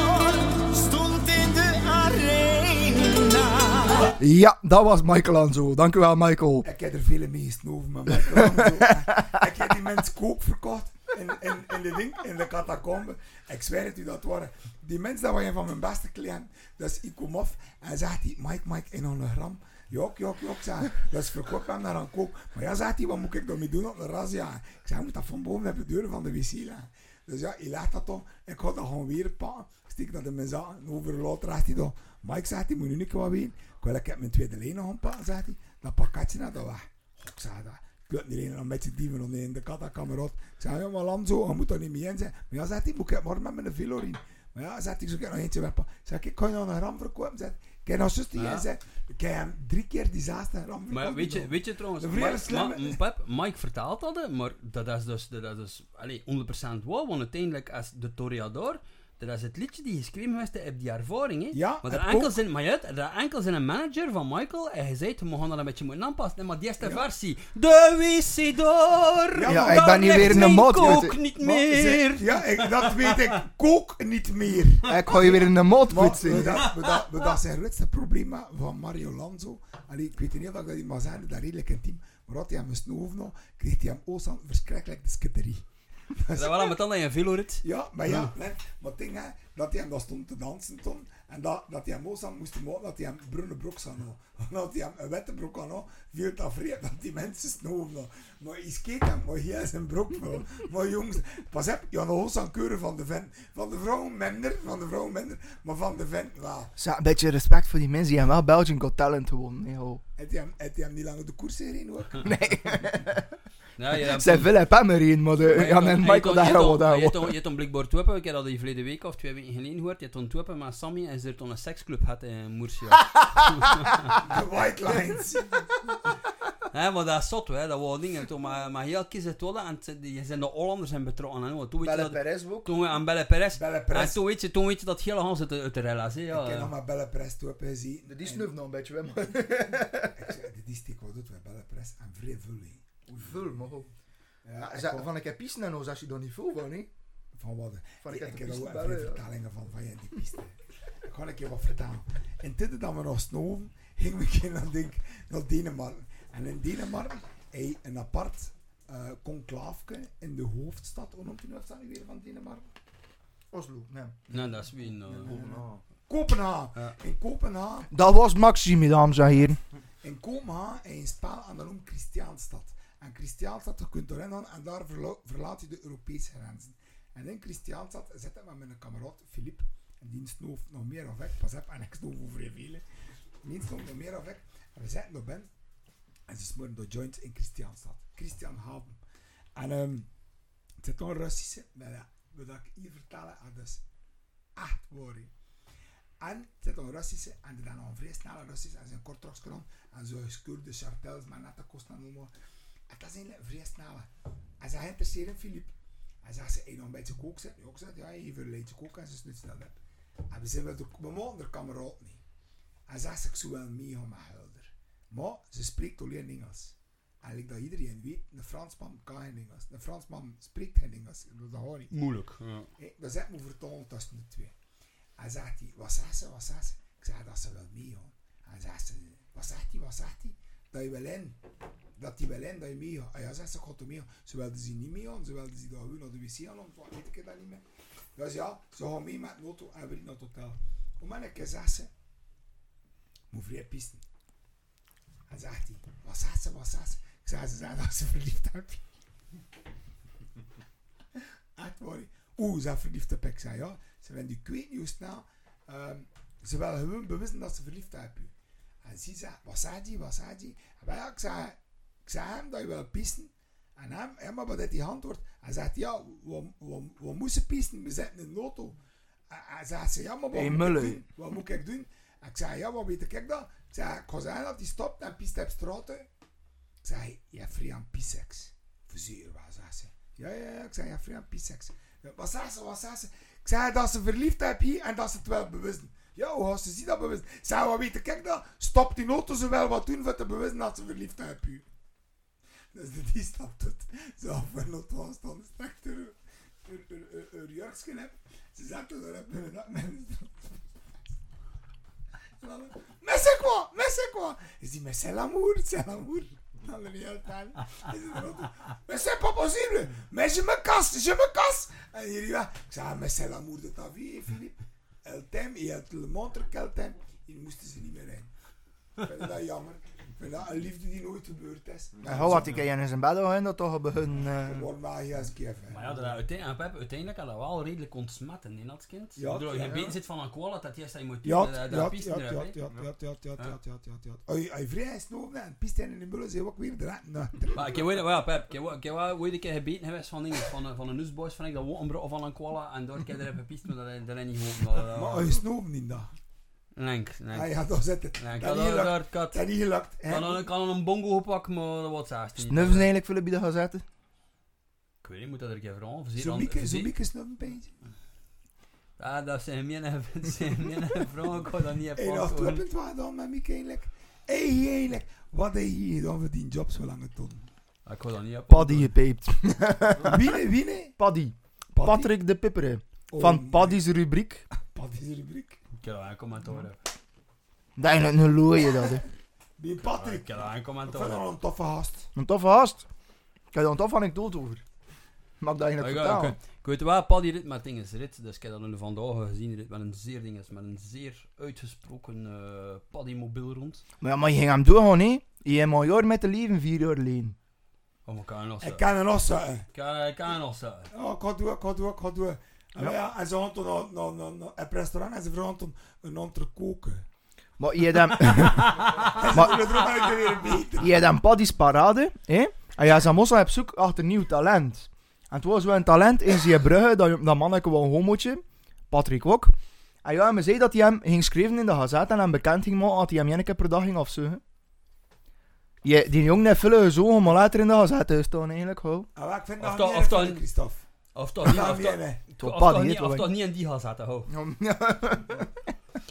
Speaker 2: Ja, dat was Michelangelo. Dank u wel, Michael.
Speaker 5: Ik heb er vele mee gesnoven met Michelangelo. <laughs> ik heb die mens kook verkocht in, in, in de ding, in de catacombe. Ik zweer het u, dat waren. Die mens, dat was een van mijn beste cliënten. Dus ik kom af en zegt hij, Mike, Mike, in hologram. Jok, jok, jok, zeg. Dus verkoop hem naar een koop. Maar ja, zegt hij, wat moet ik daarmee doen op de razzia? Ik je moet dat van boven op de deur van de wc leggen. Dus ja, hij legt dat toch. Ik ga dat gewoon weer pakken. Ik steek dat in mijn zak. En over later zegt hij toch. Mike zegt hij, moet nu niet wat weten. Ik wil ik heb mijn tweede lijn nog gaan pakken, zegt hij. Dat pakketje naar dat weg. Ik zeg dat. Ik wil niet alleen een beetje dieven dan in de katakamerot. Ik zeg, ja, maar lam zo, je moet er niet mee in zijn. Maar ja, zegt hij, moet ik morgen met mijn velo in. Maar ja, zegt hij, zo ik nog eentje wegpakken. Ik zeg, ik kan je nog een ram verkopen. Zegt, ik heb nog zus die
Speaker 3: Ja.
Speaker 5: in zijn. Ik heb hem drie keer die zaaste ram.
Speaker 3: Maar weet je, weet je trouwens,
Speaker 5: De
Speaker 3: Mike, Ma- Pep, Mike vertaalt dat, maar dat is dus, dat is dus allee, 100% waar, want uiteindelijk als de Toreador, dat is het liedje die geschreven is, heb die ervaring, hè.
Speaker 5: Ja,
Speaker 3: maar er enkel zijn, maar ja, er enkel zijn een manager van Michael en hij zei, we gaan dat een beetje moeten aanpassen, Nee, maar die de versie. De Wissidor!
Speaker 5: Ja,
Speaker 2: Ja, ik ben niet weer in de mod.
Speaker 3: ook
Speaker 2: weet je.
Speaker 3: niet
Speaker 5: Maar
Speaker 3: meer!
Speaker 5: Ja, ik, dat weet ik. Kook niet meer.
Speaker 2: Ik ga je weer in de mod
Speaker 5: we dat, dat, dat zijn grootste probleem van Mario Lanzo. Allee, ik weet niet of ik dat mag zeggen, dat redelijk intiem. Maar had hij hem gesnoven nog, kreeg hij hem Oostan verschrikkelijk de skitterie.
Speaker 3: Is dat wel met dan dat je een velo rit?
Speaker 5: Ja, maar ja, nee, maar het ding hè, dat hij hem dat stond te dansen toen, en dat, dat hij hem Oostan moest maken, dat hij hem bruine broek aan had. <laughs> Dat hij hem een witte broek aan had, viel het afreed dat die mensen snoven. Maar hij skeet hem, maar hij is zijn broek wel. Maar jongens, pas je had de Oostan keuren van de vent. Van de vrouw minder, van de vrouw minder, maar van de vent wel.
Speaker 2: Zeg, een beetje respect voor die mensen die hebben wel Belgian Got Talent gewonnen. hè.
Speaker 5: Heb je hem, heb niet langer de koers gereden ook? <laughs>
Speaker 2: Nee,
Speaker 3: Ja, je
Speaker 2: zijn hem erin, maar de, ja, en Michael daar wel
Speaker 3: Je
Speaker 2: daar.
Speaker 3: hebt toch- je hebt een blikbaar toepen, ik heb dat die verleden week of twee weken geleden gehoord. Je hebt een toepen met Sammy en ze er toen een seksclub had in Murcia.
Speaker 5: De White Lines. <laughs>
Speaker 3: Hè, maar dat is zot, hè. dat waren dingen. Toen, maar, maar heel kies het wel, en die zijn de Hollanders zijn betrokken. Hè. Toen je
Speaker 2: Belle
Speaker 3: dat,
Speaker 2: Perez ook.
Speaker 3: toen we aan Belle Perez.
Speaker 5: Belle
Speaker 3: En toen weet je, toen weet je dat hele Hans uit de, uit de relatie.
Speaker 5: Ik
Speaker 3: Ja,
Speaker 5: heb nog maar Belle Press toe gezien.
Speaker 2: Die
Speaker 5: En
Speaker 2: snuift nog een beetje, hè, man.
Speaker 5: Ik zeg, die stiek wat doet Belle Press en vrij.
Speaker 2: Vul, maar goed.
Speaker 5: Ja,
Speaker 2: Van ik heb pisten en als als je dan niet veel van, hè.
Speaker 5: Van wat?
Speaker 2: Van
Speaker 5: ik,
Speaker 2: heb de
Speaker 5: ook
Speaker 2: piste bellen,
Speaker 5: vertalingen van, van je die piste. ik ga een keer wat vertellen. In tijden dat we nog snoven, gingen we een keer naar, denk, naar Denemarken. En in Denemarken heb je een apart eh conclaafke in de hoofdstad. Hoe noemt hoofdstad nu weer van Denemarken?
Speaker 2: Oslo, nee.
Speaker 3: Nee, dat is Wien. eh.
Speaker 5: Kopenhagen.
Speaker 3: Ja.
Speaker 5: In Kopenhagen,
Speaker 2: Dat was Maxime, dames en heren.
Speaker 5: in Kopenhagen heb je een spel en dat noemt Christiaanstad. En Christiaanstad, je kunt erin en daar verlaat je de Europese grenzen. En in Christiaanstad zit ik met mijn kameraad Filip. En die snoof nog meer of ik. Pas op, en ik snoof over veel. hè. Die snoof nog meer of ik. En we zitten op binnen. En ze smoren de joints in Christiaanstad. Christianhaven. En ehm het zit nog een Russische. Maar wat ik hier vertellen, dat is echt hè. En het zit nog een Russische. En die dan nog een vrij snelle Russische. En zijn kort. En zo geskeurde chartels, maar net de kosten en. Dat is eigenlijk een vrij snelle. En ze geïnteresseerd in Filip. En zegt ze, hey, nog een beetje kook zetten. Ja, ik zeg, ja, even een beetje kook en ze snut snel op. En we zijn wel de, we mogen er kameraad niet. En zegt ze, ik zou wel met Helder. Maar ze spreekt alleen Engels. En ik dat iedereen weet, een Fransman kan geen Engels. Een Fransman spreekt geen Engels. Dat gaat niet.
Speaker 3: Moeilijk. Ja.
Speaker 5: Hey, dan zet me vertalen tussen de twee. En zegt hij, wat zegt ze, wat zegt ze? Ik zeg dat ze wel meegaan. En zegt ze, wat zegt hij, wat zegt hij? Dat je wel in. Dat hij wel in, dat je meegaat. En ja, zegt ze, gaat er meegaan. Ze wilden ze niet meegaan, ze wilden ze daar gewoon naar de wc gaan, wat weet ik dat niet meer. Dus ja, ze gaan mee met de auto en we naar het hotel. Om een keer zegt ze, moet vrij pissen. En zegt hij, wat zegt ze, wat zegt ze? Ik zeg, ze zei dat ze verliefd is. <laughs> Echt waar. Oeh, ze verliefd op ik. zei ja. Ze vinden ik weet niet hoe snel. ehm, ze willen gewoon bewust dat ze verliefd op u. En ze zei, wat zei die, wat zei die? En wij, ik zei, ik zei hem dat je wil pissen. En hem, hem maar wat hij antwoord. Hij zegt, ja, we, we, we moesten pissen, we zitten in de auto. En hij zegt, ja, maar wat
Speaker 2: Hey,
Speaker 5: moet ik doen? Wat moet ik doen? En ik zei, ja, wat weet ik dan? Ik zei, ik ga zeggen dat hij stopt en pist op straat. Ik zei, je hebt vrij aan pissex. Verzeer, wat zei ze? Ja, ja, ja, ik zei, je hebt vrij aan pissex. Wat zei ze, wat zei ze? Ik zei dat ze verliefd heb hier en dat ze het wel bewusten. Ja, hoe ze zien dat bewust? Zei, wat weet ik dan? Stop die auto ze wel wat doen voor te bewusten dat ze verliefd heb hier. Dus die stapt het. Zo af en was dan strekt er een jurkje heb. Ze zetten erop en dat mensen. Quoi? Je dis, mais c'est l'amour, c'est l'amour. Dans le réel temps. Is het wat? Mais c'est pas possible. Mais je me casse, je me casse. En hier ja. Ik zei, ah, mais c'est l'amour de ta vie, Philippe. El tem, el te le montre qu'el tem. Hier moesten ze niet meer in. Ik vind dat jammer. Dat een liefde die nooit gebeurd is.
Speaker 2: En hoe had ik in zijn bed al in dat toch begin... eh
Speaker 5: Gewoon maar eens keer.
Speaker 3: Maar ja, dat, uiteindelijk, Pep, uiteindelijk had dat wel redelijk ontsmetten in dat kind.
Speaker 5: Ja,
Speaker 3: Ja, Doordat je
Speaker 5: ja, ja.
Speaker 3: been zit van een koala, dat je moet
Speaker 5: Ja,
Speaker 3: dat-
Speaker 5: ja,
Speaker 3: dat
Speaker 5: ja, ja, ja, ja, ja, ja, ja, ja, ja, ja, ja. Je vrij is nodig en pist in de bullen, zijn ook weer eruit. Nou,
Speaker 3: Maar ik heb wel, ja, Pep, ik heb wel- ooit een keer gebeten geweest van dingen, van, een- van een nusboys, van ik dat een of van een koala, en door ik heb er even gepist, maar dat, is niet goed. Maar,
Speaker 5: Maar je snoven niet dat.
Speaker 3: Lenk,
Speaker 5: Ah
Speaker 3: lenk.
Speaker 5: ja, daar zit het.
Speaker 3: Nee, ik
Speaker 5: Dat
Speaker 3: had
Speaker 5: niet gelukt.
Speaker 3: ik
Speaker 5: Dat is niet gelukt. hè.
Speaker 3: kan dan, kan dan een bongo pakken, maar dat wordt zelfs niet.
Speaker 2: Snuffen ze eigenlijk Philip die dat gaan zetten?
Speaker 3: Ik weet niet, moet dat er een keer vragen.
Speaker 5: Zo'n mieke, snuffen, peentje.
Speaker 3: Ja, dat zijn mijn, <laughs> dat vrouwen, ik kan dat niet
Speaker 5: Hé,
Speaker 3: even
Speaker 5: dat klopt wat dan met mieke eigenlijk. Hé, eigenlijk. Wat heb je hier gedaan voor die job zo lange ton?
Speaker 3: Ik kan dat niet op
Speaker 2: Paddy gepijpt. <laughs>
Speaker 5: Wie, wie, nee?
Speaker 2: Paddy. Patrick de Pippere.
Speaker 5: Oh,
Speaker 2: Van Paddy's rubriek. <laughs>
Speaker 5: Paddy's rubriek.
Speaker 3: Ik heb dat een commentaar.
Speaker 2: Dat is een looie dat, hè.
Speaker 5: Die
Speaker 3: Ik
Speaker 5: Patrick.
Speaker 3: heb dat een
Speaker 5: Ik vind
Speaker 3: commentaar.
Speaker 5: dat een toffe gast.
Speaker 2: Een toffe gast. Ik heb er een toffe anekdote over. Mag ik dat eigenlijk
Speaker 3: Ik, ik,
Speaker 2: vertellen?
Speaker 3: ik weet wel, Paddy rit met dingen rit, dus ik heb dat nu vandaag gezien, rit met een zeer dinges, met een zeer uitgesproken eh Paddy mobiel rond.
Speaker 2: Maar ja, maar je ging hem doorgaan, hè. Je hebt een jaar met te leven, vier jaar alleen.
Speaker 3: Oh, maar kan je nog
Speaker 5: Ik kan er nog zeggen.
Speaker 3: Kan, kan je nog zeggen?
Speaker 5: Ja, ik ga doen, ik ga doen, ik ga doen. En,
Speaker 2: Ja.
Speaker 5: ja. en ze gaan toen naar, naar, naar, naar het restaurant en ze vragen toen een andere koken.
Speaker 2: Maar je hebt hem...
Speaker 5: En <laughs>
Speaker 2: Maar- je hebt hem Paddy's parade, hè. En ja, zijn mossen op zoek achter nieuw talent. En het was wel een talent in zijn brugge, dat, dat manneke wel een homootje. Patrick ook. En ja, men zei dat hij hem ging schrijven in de gazette en hem bekend ging maken dat hij hem één keer per dag ging afzuigen. Je, die jongen heeft veel gezogen, maar later in de gazette is dan eigenlijk.
Speaker 5: En wat ik vind
Speaker 3: Of
Speaker 5: dat
Speaker 3: dan-
Speaker 5: niet
Speaker 3: of dan-
Speaker 5: Christophe.
Speaker 3: Of toch niet,
Speaker 5: Ja,
Speaker 3: of
Speaker 5: nee,
Speaker 3: toch,
Speaker 5: nee.
Speaker 3: Of toch niet, of toch niet in die gaan zetten, ho. Hé, <laughs>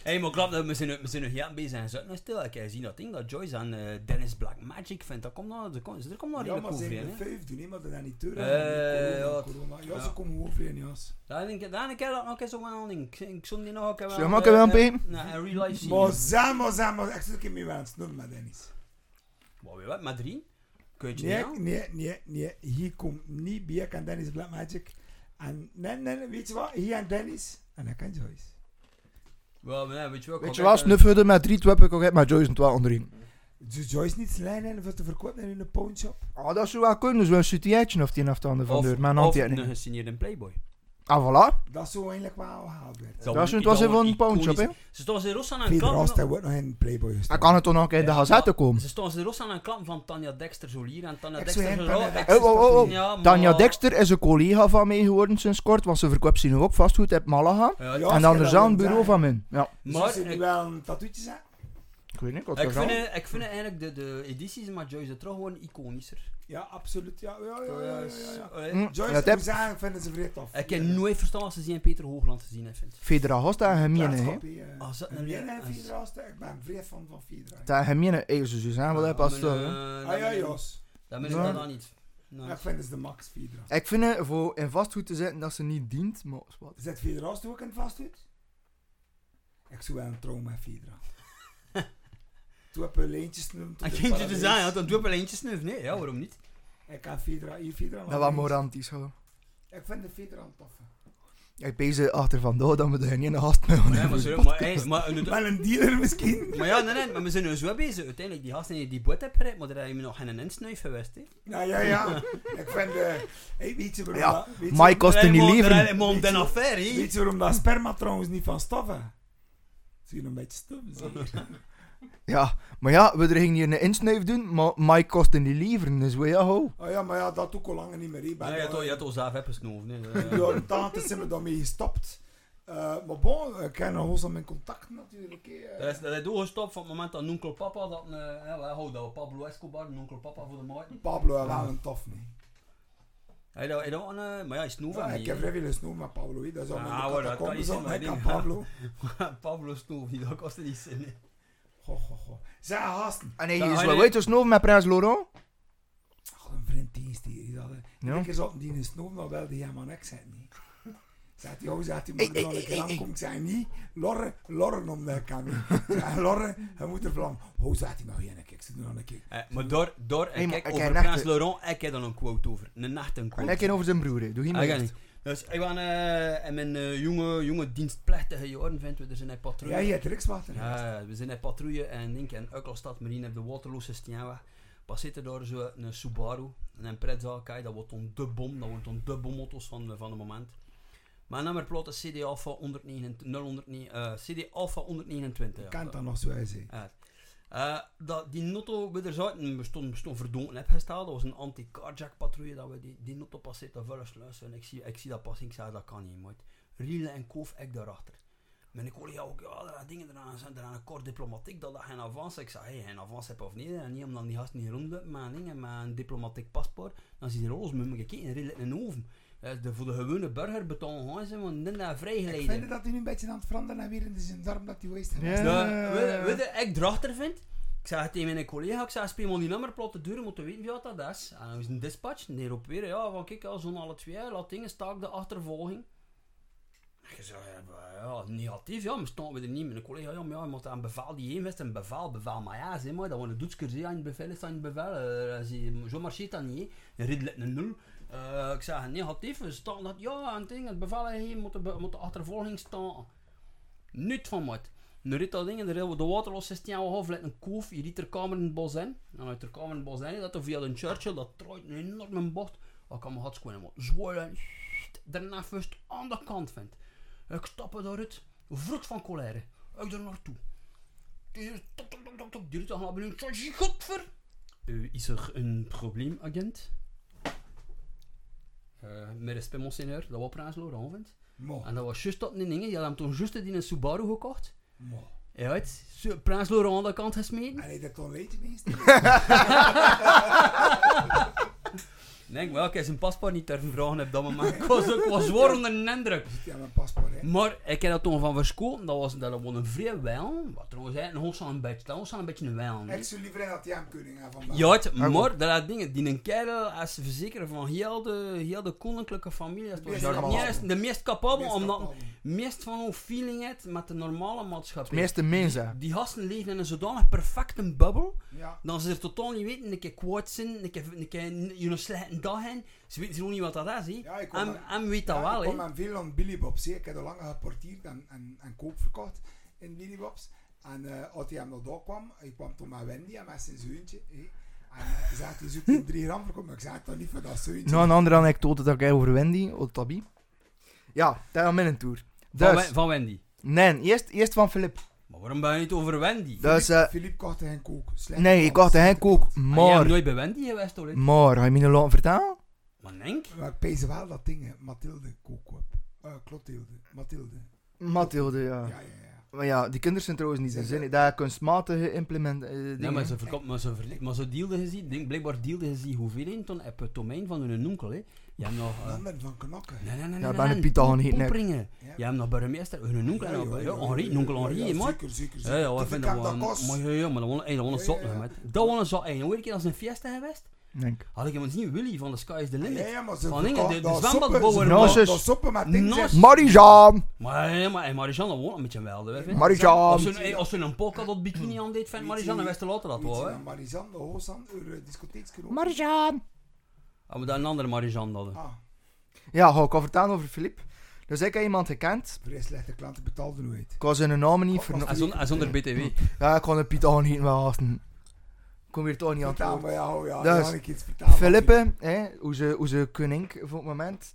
Speaker 3: hey, maar klopt, we zijn, we zijn nog heel bezig en zitten stil. Ik gezien dat ding dat Joyce aan eh, Dennis Black Magic vindt, dat komt nog, er komt, er komt nog
Speaker 5: Ja,
Speaker 3: redelijk
Speaker 5: maar ze
Speaker 3: over
Speaker 5: hebben
Speaker 3: in,
Speaker 5: de
Speaker 3: hè.
Speaker 5: vijf doen, maar dat is niet duur.
Speaker 3: Eh, ja.
Speaker 5: corona, corona. Ja,
Speaker 3: Ja.
Speaker 5: ze komen ja.
Speaker 3: Daar denk ik, daar denk ik dat nog eens op een ding. Ik- Ik zond die nog een keer wel...
Speaker 2: Zullen we ook even een
Speaker 3: eh? Nee, een real life
Speaker 5: Maar
Speaker 3: zien.
Speaker 5: zeg maar, zeg maar, ik zit een keer mee aan het snoepen met Dennis.
Speaker 3: Maar weet je wat, met drie? Kun je het
Speaker 5: Nee, nee, nee, nee. Hier komt niet Biek en Dennis Black Magic. En nee, nee, weet je wat? Hier en Dennis. En dan kan Joyce.
Speaker 3: Wel, nee, weet je wel.
Speaker 2: Weet je wat, snuffelde met drie twappen, ik ook met Joyce en twee onderin.
Speaker 5: Dus Joyce niet lijn in voor te verkopen in een pawnshop.
Speaker 2: Ah, dat zou wel kunnen, zo'n CT'tje of die een of de ander van deur, maar een
Speaker 3: of een gesigneerde Playboy.
Speaker 2: Ah, voilà.
Speaker 5: Dat zou eigenlijk wel gehaald
Speaker 2: Dat is
Speaker 3: een-
Speaker 2: het was even
Speaker 3: een
Speaker 2: een pawnshop, hè.
Speaker 3: Ze stonden ze los aan een
Speaker 5: Peter
Speaker 3: klant.
Speaker 5: Rost wordt nog in Playboy
Speaker 2: Dan
Speaker 5: gestaan.
Speaker 2: kan het toch nog in de gazette komen.
Speaker 3: Ze stonden ze los aan een klant van Tanja Dexter Solier en Tanja
Speaker 5: Ik
Speaker 3: Dexter
Speaker 5: zweer,
Speaker 3: Solier.
Speaker 5: Tanja
Speaker 3: ik-
Speaker 5: Dexter
Speaker 2: Oh, oh, oh, oh.
Speaker 3: Ja, maar-
Speaker 2: Tanja Dexter is een collega van mij geworden sinds kort, want ze verkoopt ze nu ook vastgoed uit Malaga.
Speaker 3: Ja,
Speaker 5: Ja,
Speaker 2: en dan er een
Speaker 5: wilt
Speaker 2: bureau van mij. Ja,
Speaker 5: Dus
Speaker 3: Maar
Speaker 5: als je nu
Speaker 3: ik-
Speaker 5: wel een tattoetje zet.
Speaker 2: Ik weet niet, ik had
Speaker 3: Ik vind, eh, ik vind eigenlijk de, de edities met Joyce de Trouw gewoon iconischer.
Speaker 5: Ja, absoluut. Ja, ja, ja, ja, ja, ja.
Speaker 3: Eh,
Speaker 2: Hm,
Speaker 5: Joyce,
Speaker 2: heb
Speaker 5: zeggen, vinden ze vrij tof.
Speaker 3: Ik heb nooit verstaan als ze zien Peter Hoogland gezien hebben. vindt.
Speaker 2: Federa Hosta en Gemene, hè.
Speaker 5: Hè, eh.
Speaker 3: Als dat
Speaker 5: wie en
Speaker 3: als-
Speaker 5: Fedra Hosta, ik ben vrij fan van Fedra.
Speaker 2: Dat Gemene, eh, ze zijn wel
Speaker 3: Ja,
Speaker 2: hè, pas
Speaker 3: maar,
Speaker 2: zo,
Speaker 3: eh,
Speaker 2: hè.
Speaker 3: dat
Speaker 5: Ah ja,
Speaker 3: ben ik-
Speaker 5: Jos.
Speaker 3: Dat ben ik
Speaker 2: Ja.
Speaker 3: dat dan niet. Nee.
Speaker 5: Ik vind het de max Fedra.
Speaker 2: Ik vind het voor in vastgoed te zetten dat ze niet dient, maar wat.
Speaker 5: Zet Fedra Hosta ook in vastgoed? Ik zou wel een trouw met Fedra. Toen heb je leentjes genoemd. tot
Speaker 3: Ik
Speaker 5: het
Speaker 3: ging je te ja, dan doe wel eentje snuf. Nee, ja, waarom niet?
Speaker 5: Ik kan Fedra, hier Fedra.
Speaker 2: Dat
Speaker 5: maar
Speaker 2: was morantisch, hoor.
Speaker 5: Ik vind de Fedra een toffe.
Speaker 2: Ik bezig achter vandaag dat we er geen gast mee
Speaker 3: Nee, maar, sorry, maar, hey, maar, eh,
Speaker 5: Wel een dealer misschien.
Speaker 3: maar ja, nee, nee, maar we zijn nu zo bezig. Uiteindelijk, die gasten die die boot hebben gered, maar daar heb je nog geen insnuif geweest. Hè.
Speaker 5: Nou ja, ja. Ik vind de... Hey, weet je waarom
Speaker 2: Ja,
Speaker 5: dat... Weet
Speaker 2: Mike kost er niet leveren.
Speaker 3: maar den affaire, hè.
Speaker 5: Weet je waarom dat sperma trouwens niet van stof is? Zie je een beetje stof?
Speaker 2: Ja, maar ja, we er gingen hier een insnuif doen, maar Mike kost er niet leveren, dus we ja, ho.
Speaker 5: Oh ja, maar ja, dat doe ik al lang niet meer.
Speaker 3: Ja, je hebt
Speaker 5: al-
Speaker 3: al- je hebt al zelf hebben gesnoven. Eh, <laughs>
Speaker 5: Ja, een tante zijn we daarmee gestopt. Eh, maar bon, ik ken nog eens aan mijn contact natuurlijk. hè.
Speaker 3: Dat is, dat is doorgestopt van het moment dat Nonkel Papa, dat, uh, houden dat Pablo Escobar, Nonkel Papa voor de maat.
Speaker 5: Pablo is wel een tof, nee.
Speaker 3: Hij dat, hij dat, een, eh, maar ja, hij snoef
Speaker 5: Ja,
Speaker 3: hem
Speaker 5: ik heb vrij veel snoep met Pablo. hè. Dat is al
Speaker 3: Ja, dat kan niet zijn, maar
Speaker 5: Pablo. <laughs>
Speaker 3: Pablo niet, dat kostte niet zin.
Speaker 5: Goh, goh, goh. Zeg, gasten.
Speaker 2: En hij is
Speaker 3: hij-
Speaker 2: wel weet dus nog met Prins Laurent.
Speaker 5: Ach, een vriend die is die. die dat.
Speaker 2: Ja.
Speaker 5: Iedere keer zat die in snoep, dan wilde hij maar niks zijn. Nee. Zegt hij, oh, zegt hij, moet er nog een keer aankomen. Ik zei niet, Lorre, Lorre om de kamer. Ik <laughs> Lorre, hij moet er vlam. Oh, zegt hij nog één keer. Ik zeg, doe nog een keer.
Speaker 3: Eh, maar door, door
Speaker 2: Hey,
Speaker 3: en
Speaker 2: maar
Speaker 3: kijk,
Speaker 2: ik
Speaker 3: over Prins Laurent, ik heb dan een quote over. Een nacht een
Speaker 2: En
Speaker 3: quote.
Speaker 2: hij kent over zijn broer, doe
Speaker 3: Ah,
Speaker 2: maar echt.
Speaker 3: niet. Dus ik ben eh, in mijn eh, jonge, jonge dienstplechtige jaren, vinden we, er zijn een patrouille.
Speaker 5: Ja, je hebt Rikswater.
Speaker 3: Ja, we zijn in patrouille en denk in Ukkelstad Marine op de Waterloose Stienweg. Passeert er daar zo een Subaru, een Preza, kijk, dat wordt dan de bom, dat wordt dan de bomauto's van, van het moment. Mijn nummerplaat is CD Alpha 129, 009, eh, CD Alpha 129.
Speaker 5: Je kent
Speaker 3: ja.
Speaker 5: dat nog zo.
Speaker 3: Ja. Eh, dat, die notto we er zaten, we stonden, stonden verdonken. Dat was een anti-carjack patrouille dat we die, die notto passeert, dat. En ik zie, ik zie dat passen, ik zei dat kan niet, mooi. Rielen en koof, ik daarachter. Mijn collega ook, ja, zijn dingen eraan, zijn er een kort diplomatiek, dat dat geen avans. Ik zei, hey, geen avans heb of niet, en niet omdat die gast niet rondloopt met een ding, met een diplomatiek paspoort. Dan zie je alles met me gekeken, rielen in een oven. De, voor de gewone burger betalen gewoon zijn, want dan dat
Speaker 5: Ik
Speaker 3: vrijgeleiden.
Speaker 5: vind dat hij nu een beetje aan het veranderen en weer in zijn darm dat hij.
Speaker 2: Ja.
Speaker 3: Ja, weet, weet je, ik erachter vind. Ik zei het tegen mijn collega, ik zei, speel maar die nummerplaat de deur, moeten weten wie dat dat is. En dan is een dispatch, en op weer, ja, van kijk, ja, zo'n alle twee, laat dingen, staak de achtervolging. Ik zei, ja, ja, negatief, ja, maar staan we er niet. Mijn collega, ja, maar ja, je moet een bevel, die een wist een bevel, bevel, maar ja, zeg maar, dat wordt een doetsker, aan het bevel is aan het bevel, eh, als je- zo marcheert dat niet. Een redelijk een nul. Eh, ik zei, negatief, we staan dat, ja, en ding, het bevel, hier moet de, be- moet de achtervolging staan. Niet van wat. Nu rit dat ding en de, de waterlos 16 jaar half een koof, je riet er kamer in het bos in. En uit de kamer in het bos in, dat via de Churchill, dat draait een enorme bocht. Dat kan mijn hartskoen helemaal zwollen en daarna first aan de kant vindt. Ik stap eruit, vroeg van colère. Ik er naartoe. Die tok, tok, tok, tok, die rit dan. Ik zeg, godver! Uh, is er een probleem, agent? Uh, met respect, monseigneur, dat was Prins Laurent vindt.
Speaker 5: Mo.
Speaker 3: En dat was juist dat ding, je had hem toen juist in een Subaru gekocht.
Speaker 5: Mo.
Speaker 3: Ja, het, Prins Laurent aan de kant gesmeten.
Speaker 5: En hij dat toch een beetje
Speaker 3: Nee, wel, ik heb zijn paspoort niet durven vragen op dat moment. Ik was, ik was zwaar onder de indruk.
Speaker 5: Zit hij aan mijn paspoort, hè?
Speaker 3: Maar ik heb dat toen van verschoten, dat was, dat was een vrij wel. Wat trouwens eigenlijk nog zo'n beetje, dat was zo'n beetje een wel.
Speaker 5: Ik zou liever dat die koning gaan van
Speaker 3: Ja, het, maar dat zijn dingen, die een kerel als verzekeren van heel de, heel de koninklijke familie, dat
Speaker 5: De
Speaker 3: is
Speaker 5: meest
Speaker 3: de meest capabel, omdat meest van hoe feeling het met de normale maatschappij.
Speaker 2: Het meeste mensen.
Speaker 3: Die gasten leven in een zodanig perfecte bubbel,
Speaker 5: Ja.
Speaker 3: dat ze er totaal niet weten, een keer kwaad zijn, een keer, een keer je een slechte dag hebben. Ze weten gewoon niet wat dat is, hè.
Speaker 5: Ja, ik kom
Speaker 3: En,
Speaker 5: aan-
Speaker 3: en weet dat
Speaker 5: ja,
Speaker 3: wel,
Speaker 5: ik aan veel aan Billy Bob's. Ik heb al lang geportierd en, en, en koop verkocht in Billy Bob's. En eh, als hij hem nog daar kwam, ik kwam toen met Wendy en met zijn zoontje. hè. En uh, zei hij zoekt in 3 gram verkocht, maar ik zei het toch niet voor dat zoontje.
Speaker 2: Nou, een andere anekdote dat ik heb over Wendy, op Tabi. Ja, dat is mijn tour.
Speaker 3: Van,
Speaker 2: Dus,
Speaker 3: van Wendy.
Speaker 2: nee, eerst, eerst van Filip.
Speaker 3: Maar waarom ben je niet over Wendy?
Speaker 2: Dus, eh,
Speaker 5: Philippe kocht geen kook. Slecht
Speaker 2: nee, ik
Speaker 5: slechte
Speaker 2: kook,
Speaker 5: kans.
Speaker 3: Maar hebt
Speaker 2: maar...
Speaker 3: nooit bij Wendy geweest, hoor. hè?
Speaker 2: Maar, ga je me nou laten vertellen?
Speaker 3: Maar denk.
Speaker 5: Maar ik pees wel dat ding, hè. Mathilde kook op. Eh, Clotilde. Mathilde.
Speaker 2: Mathilde, ja.
Speaker 5: Ja, ja, ja.
Speaker 2: Maar ja, die kinderen zijn trouwens niet in
Speaker 5: Zeg,
Speaker 2: zin. Dat kunstmatige implement... eh,
Speaker 3: Nee,
Speaker 2: dingen.
Speaker 3: maar ze verkoopt, maar ze, ver- maar ze dealde gezien, denk, blijkbaar dealde gezien hoeveel in ton op het domein van hun onkel, hè. Je hebt nog...
Speaker 5: Landen van knokken.
Speaker 3: nee, nee, nee,
Speaker 2: Ja,
Speaker 3: nee,
Speaker 2: bijna
Speaker 3: nee,
Speaker 2: Piet al
Speaker 3: Pom-
Speaker 2: niet, nee.
Speaker 3: Pompringen.
Speaker 5: Ja.
Speaker 3: Je hebt nog burgemeester, hun onkel, en nog- ja, Henri, onkel
Speaker 5: ja,
Speaker 3: Henri,
Speaker 5: ja,
Speaker 3: man.
Speaker 5: Zeker, zeker,
Speaker 3: Ja,
Speaker 5: zeker.
Speaker 3: ja, ik
Speaker 5: Toen
Speaker 3: vind
Speaker 5: ik
Speaker 3: dat wel... Maar ja, ja, maar dat was een, dat was een
Speaker 5: Ja,
Speaker 3: zot
Speaker 5: ja, ja.
Speaker 3: met. Dat was een zot. En een keer als een fiesta geweest,
Speaker 2: Denk.
Speaker 3: had ik hem niet Willy van The Sky is the
Speaker 5: Ja,
Speaker 3: Limit.
Speaker 5: ja, maar ze
Speaker 3: Van
Speaker 5: verkocht-
Speaker 3: de- de
Speaker 5: dat
Speaker 3: zwembadbouwer
Speaker 2: Nou,
Speaker 5: dat- dat soppen met
Speaker 3: zus.
Speaker 2: Marijan!
Speaker 3: Maar, ja, maar en Marijan, dat woont een beetje wel?
Speaker 2: Marijan!
Speaker 3: Als ze een polka dot bikini aan deed, vindt Marijan, je later dat wel, hè.
Speaker 5: dat Marizan, de Hoogzand, een discotheekskroon.
Speaker 2: Marijan!
Speaker 3: Ah, maar dat een andere Marijan hadden.
Speaker 5: Ah,
Speaker 2: Ja, ga ik al vertellen over Filip. Dus ik heb iemand gekend.
Speaker 5: vrij slechte klanten betaalden nooit.
Speaker 2: Ik was zijn naam niet vernoemd.
Speaker 3: En zonder, en BTW.
Speaker 2: Ja, ik kon de Piet al niet. Ik kom hier toch niet aan het woord.
Speaker 5: ja, oh ja,
Speaker 2: Dus,
Speaker 5: ja, ik iets vertellen.
Speaker 2: Filippe, hè, hoe ze, hoe ze koning voor het moment.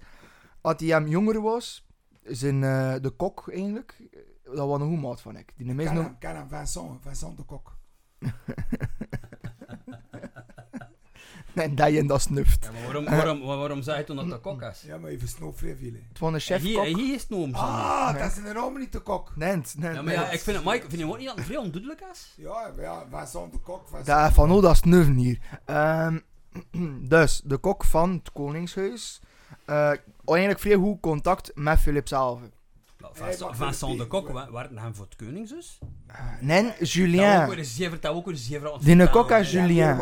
Speaker 2: Als hij hem jonger was, zijn eh, de kok eigenlijk, dat was een goede maat van ik. Die de
Speaker 5: Ken hem, ken hem, Vincent, Vincent de Kok. <laughs> <laughs>
Speaker 2: Nee, dat je dat snuft.
Speaker 3: Ja, maar waarom, waarom, waar- waarom zei je toen dat dat kok is?
Speaker 5: Ja, maar even hè.
Speaker 2: Het was een chef
Speaker 3: Hier, is het om zo.
Speaker 5: Ah, dat is een naam niet de Kok.
Speaker 2: Nee, nee,
Speaker 3: Ja, maar
Speaker 2: nee.
Speaker 3: ja, ik vind het, Mike, vind je ook niet dat het vrij onduidelijk is?
Speaker 5: Ja, ja, Vincent de Kok.
Speaker 2: Dat van hoe dat snuffen hier. Ehm, <clears throat> dus, de kok van het Koningshuis. eh eigenlijk vrij goed contact met Philip zelf.
Speaker 3: Nou, Vincent, Vincent de Kok,
Speaker 5: ja.
Speaker 3: wa- waren hem voor het koningszus?
Speaker 2: Nee,
Speaker 3: Dat ook
Speaker 2: Julien.
Speaker 3: zever, dat ook een aan het
Speaker 2: Die kok is. Julien.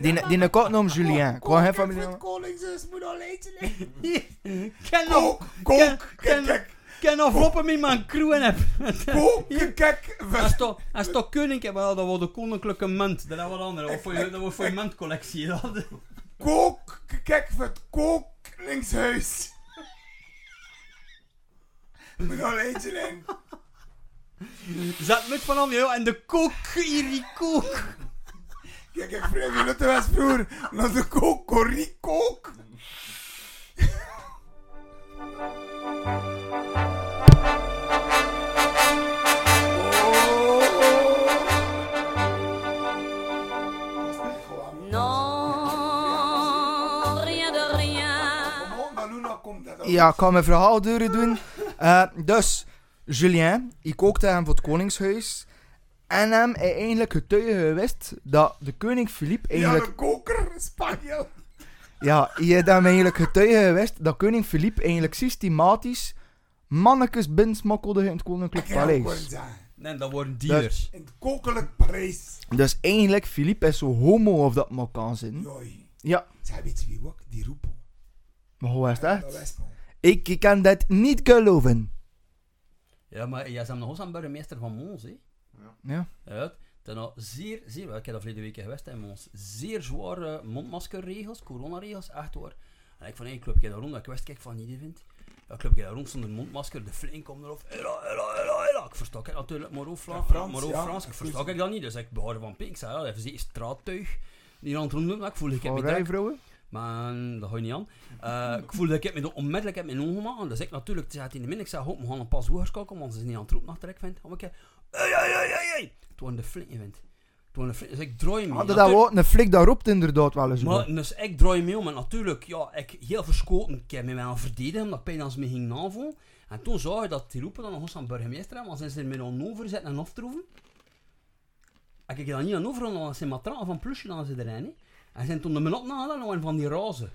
Speaker 2: Die, die een kok noemt Julien. Gewoon geen familie.
Speaker 5: Het koningszus moet al eten.
Speaker 3: Ken nog,
Speaker 5: Kook, kook,
Speaker 3: Ken-
Speaker 5: kijk, kijk.
Speaker 3: ken nog floppen met mijn crew en heb.
Speaker 5: Kook, kijk.
Speaker 3: Als toch, als toch koning hebben, dat was de koninklijke munt. Dat is wat anders. Dat was voor je, muntcollectie.
Speaker 5: Kook, kijk voor het koningshuis. Moet al eentje in.
Speaker 3: Zet met van joh, en de kook, hier die kook.
Speaker 5: Kijk, ik vrees me dat was vroeger. Naar de kook, corrie kook.
Speaker 7: De.
Speaker 2: Ja, ik kan mijn verhaal deuren doen. Eh, dus, Julien, ik kookte hem voor het Koningshuis. En hem hij eigenlijk getuige geweest dat de koning Philippe
Speaker 5: Ja,
Speaker 2: eigenlijk...
Speaker 5: een koker, Spanje.
Speaker 2: Ja, je hebt hem eigenlijk getuige geweest dat koning Philippe eigenlijk systematisch mannetjes binnensmokkelde in het koninklijk paleis.
Speaker 3: Nee, dat worden dealers.
Speaker 5: In het kokelijk Parijs.
Speaker 2: Dus eigenlijk, Philippe is zo homo of dat maar kan zijn. Ja,
Speaker 5: Zij weet wie ook? Die roepo.
Speaker 2: maar hoe is
Speaker 5: Dat
Speaker 2: dat? Ik, ik kan dat niet geloven.
Speaker 3: Ja, maar jij bent nog eens aan burgemeester van Mons, hè?
Speaker 2: Ja.
Speaker 3: Ja, dan al zeer, zeer, wel, ik heb dat verleden week geweest in Mons, zeer zware mondmaskerregels, coronaregels, echt hoor. En ik van, hey, clubje daar rond, dat ik wist, kijk van niet vindt. Ja, clubje daar rond zonder mondmasker, de flink komt erop, hela, hela, hela, hela. Ik versta het natuurlijk maar over Frans,
Speaker 5: Ja,
Speaker 3: maar
Speaker 5: ja.
Speaker 3: Frans, ik
Speaker 5: Ik
Speaker 3: versta
Speaker 5: voel-
Speaker 3: ik dat niet, dus ik behoorde van Pink, ik zei, ja, even straattuig. Die aan het maar ik voelde, ik heb me direct-
Speaker 2: vrouwen?
Speaker 3: Maar dat ga je niet aan. Eh, ik voelde dat ik me onmiddellijk heb mijn ogen gemaakt. Dus ik natuurlijk, het zat in de min, ik zei, hoop, we gaan een pas doorschakelen, want ze zijn niet aan het roepen achter ik vind. Om ik, hey, hey, hey, hey, hey. Het was een flink, dus ik draai me.
Speaker 2: Hadden dat wel een flik daarop inderdaad wel eens.
Speaker 3: maar, dus ik draai me om en natuurlijk, ja, ik heel verschoten, ik heb me wel verdedigen, omdat ik pijn als me ging aanvoelen. En toen zag je dat die roepen dan nog eens aan burgemeester hebben, want zijn ze er met een overzetten en aftroeven. En ik dan niet aan over, want ze matraal van plusje dan ze erin, hè. En zijn toen de nog een van die roze.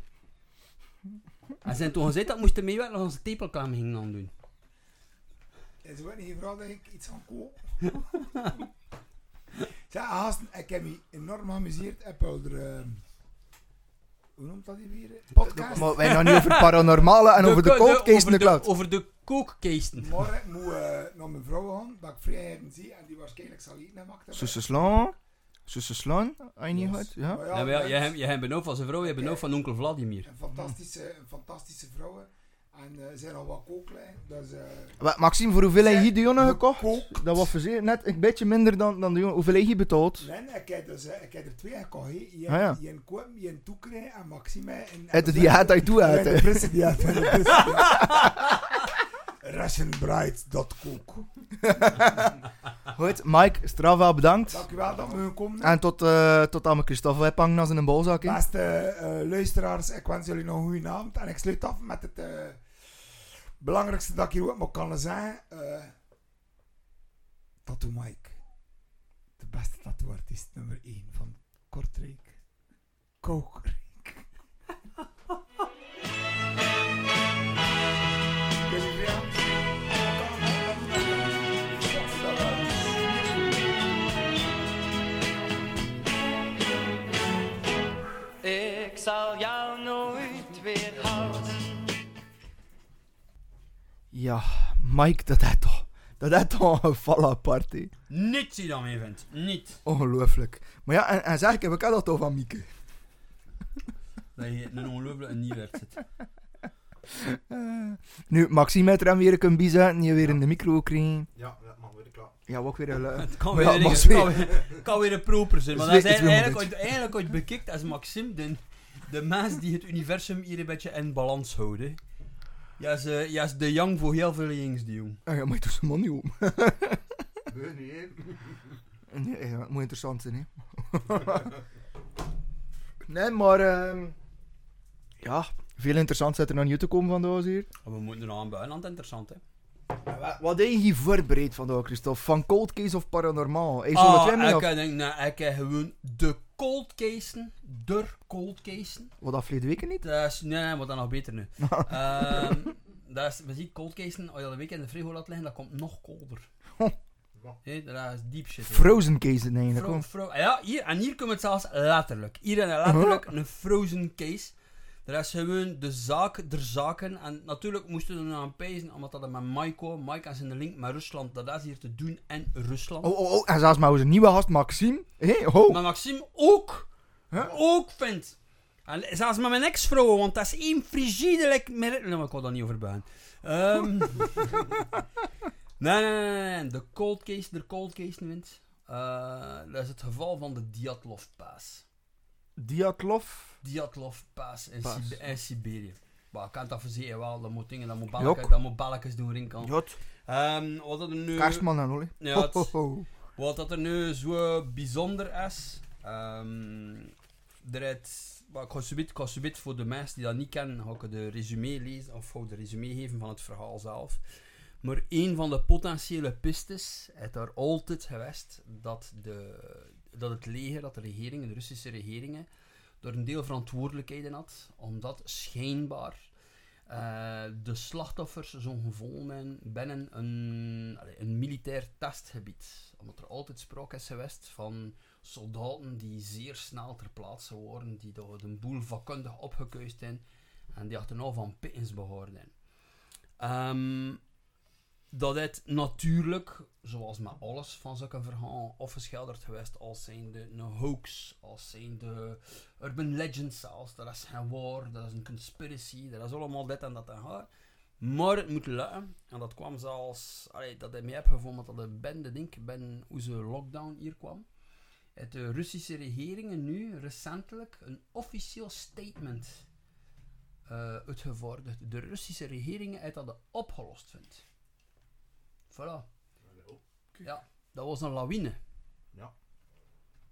Speaker 3: En zijn toen gezegd dat moesten meewerken als ze tepelklam gingen aan doen.
Speaker 5: En ze wordt niet gevraagd dat ik iets van koop. <laughs> Zeg, gasten, ik heb me enorm geamuseerd. Heb er, ehm, hoe noemt dat hier weer? Podcast.
Speaker 2: Maar wij gaan nu over paranormale en over de cold case in
Speaker 3: over
Speaker 2: de cloud.
Speaker 3: Over de kookkeesten.
Speaker 5: Morgen moet eh, naar mijn vrouw gaan, dat ik vrijheden zie en die waarschijnlijk zal eten en wachten.
Speaker 2: Slaan. Zussen slaan. Heb je niet? Ja?
Speaker 5: Maar
Speaker 3: Ja,
Speaker 5: ja,
Speaker 3: ja, jij, jij hebt van zijn vrouw, je hebt benoemd van onkel Vladimir.
Speaker 5: Een fantastische, een fantastische vrouwen. En eh, er zijn nog wat kooklijn. Dus, eh,
Speaker 2: Wat, Maxime, voor hoeveel heb je de jongen gekocht?
Speaker 5: kook-
Speaker 2: Dat was verzekerd net een beetje minder dan, dan de jongen. Hoeveel heb je betaald?
Speaker 5: Nee, ik heb, dus, eh, ik heb er twee gekocht. Je
Speaker 2: Ah, ja.
Speaker 5: een koop, je een toekrijgen en Maxime. En,
Speaker 2: Heb je die haat je toe
Speaker 5: uit?
Speaker 2: uit?
Speaker 5: De frisse die uit. Rationbride.cook. <laughs>
Speaker 2: Goed, Mike, strafwel bedankt.
Speaker 5: Dank u wel dat we komen.
Speaker 2: En tot, eh tot aan mijn Christophe weghangen als in een bolzak.
Speaker 5: Beste eh, luisteraars, ik wens jullie nog een goede avond. En ik sluit af met het eh, belangrijkste dat ik hier ook kan zeggen. eh Tattoo Mike. De beste tattooartiest nummer 1 van Kortrijk. Kokrijk.
Speaker 6: Zal jou nooit weer houden.
Speaker 2: Ja, Mike, dat is toch... Dat is toch een val apart, hè.
Speaker 3: Niets die dan mee vindt. Niet.
Speaker 2: Ongelooflijk. Maar ja, en, en zeg ik, heb ik dat toch van Mieke.
Speaker 3: Dat je een ongelooflijke nieuwert zit.
Speaker 2: Eh, nu, Maxime heeft er hem weer kunnen bijzetten, je weer in de micro krijgen.
Speaker 4: Ja, dat mag weer klaar.
Speaker 2: Ja, ook weer een... <laughs>
Speaker 3: Het kan weer,
Speaker 2: ja,
Speaker 3: een- kan weer, kan weer een proper zijn. Maar
Speaker 2: Zweet
Speaker 3: dat is eigenlijk,
Speaker 2: een
Speaker 3: ooit, eigenlijk ooit bekijkt als Maxim, de, de mens die het universum hier een beetje in balans houdt. hè. Ja, is, eh, ja, is de young voor heel veel jongens, die jong.
Speaker 2: Ah, ja, maar je doet zijn man <laughs> niet om.
Speaker 4: Hè.
Speaker 2: Nee, ja, het moet interessant zijn, hè. <laughs> nee, maar... ehm, ja, veel interessant zit er nog niet te komen vandaag hier.
Speaker 3: Maar we moeten er nog aan buiten, want het is interessant, hè.
Speaker 2: Wat, wat heb je hier voorbereid vandaag, Christophe? Van cold case of paranormaal? Zullen we twee
Speaker 3: Ah, ik
Speaker 2: of-
Speaker 3: denk, nou, ik heb gewoon de cold casen, de cold casen.
Speaker 2: Wat dat verleden weken niet?
Speaker 3: Dat is, nee, nee, maar dan nog beter nu. <laughs> Ehm dat is, we zien cold casen, als je al een week in de frigo laat liggen, dat komt nog colder. Hé, dat is deep shit.
Speaker 2: Frozen case eigenlijk.
Speaker 3: Fro- ja, hier, en hier komt het zelfs letterlijk. Hier is letterlijk een frozen case. Dat is gewoon de zaak der zaken. En natuurlijk moesten we er aan pijzen, omdat dat er met Maiko, Mike is in de link met Rusland, dat is hier te doen in Rusland.
Speaker 2: Oh, oh, oh, en zelfs maar onze nieuwe gast Maxime. Hé, ho.
Speaker 3: Maar Maxime ook,
Speaker 2: Huh?
Speaker 3: ook vindt. En zelfs met mijn ex-vrouw, want dat is één frigide merk. Nee, maar ik wil daar niet over buien. Ehm <laughs> nee, nee, nee, nee, de cold case, de cold case wint. Eh dat is het geval van de Dyatlov Pass.
Speaker 2: Diatlov.
Speaker 3: Dyatlov Pass in, Siberië. Maar ik kan dat verzekeren wel, dat moet dingen, dat moet balken, dat moet balkjes doen erin kan.
Speaker 2: Jot.
Speaker 3: Ehm wat dat er nu...
Speaker 2: Kerstman en Olly.
Speaker 3: Ja,
Speaker 2: Ho,
Speaker 3: het-
Speaker 2: ho, ho.
Speaker 3: Wat dat er nu zo bijzonder is, ehm er is, maar ik ga ik subiet voor de mensen die dat niet kennen, ga ik de resume lezen, of ga ik de resume geven van het verhaal zelf. Maar een van de potentiële pistes is daar altijd geweest dat, de, dat het leger, dat de regeringen, de Russische regeringen, er een deel verantwoordelijkheden had, omdat schijnbaar eh, de slachtoffers zo zijn binnen een, een militair testgebied. Omdat er altijd sprake is geweest van soldaten die zeer snel ter plaatse worden, die door de boel vakkundig opgekuist zijn en die achterna van pittens behoorden. Ehm dat het natuurlijk, zoals met alles van zulke verhalen, afgeschilderd geweest als zijnde een hoax, als zijnde urban legends zelfs. Dat is geen waar, dat is een conspiracy, dat is allemaal dit en dat en dat. Maar het moet lukken. En dat kwam zelfs, dat ik mij heb gevonden dat de bende, denk ben hoe ze lockdown hier kwam. Het de Russische regeringen nu recentelijk een officieel statement eh uitgevorderd. De Russische regeringen uit dat opgelost vindt. Voilà. Ja, dat was een lawine.
Speaker 4: Ja.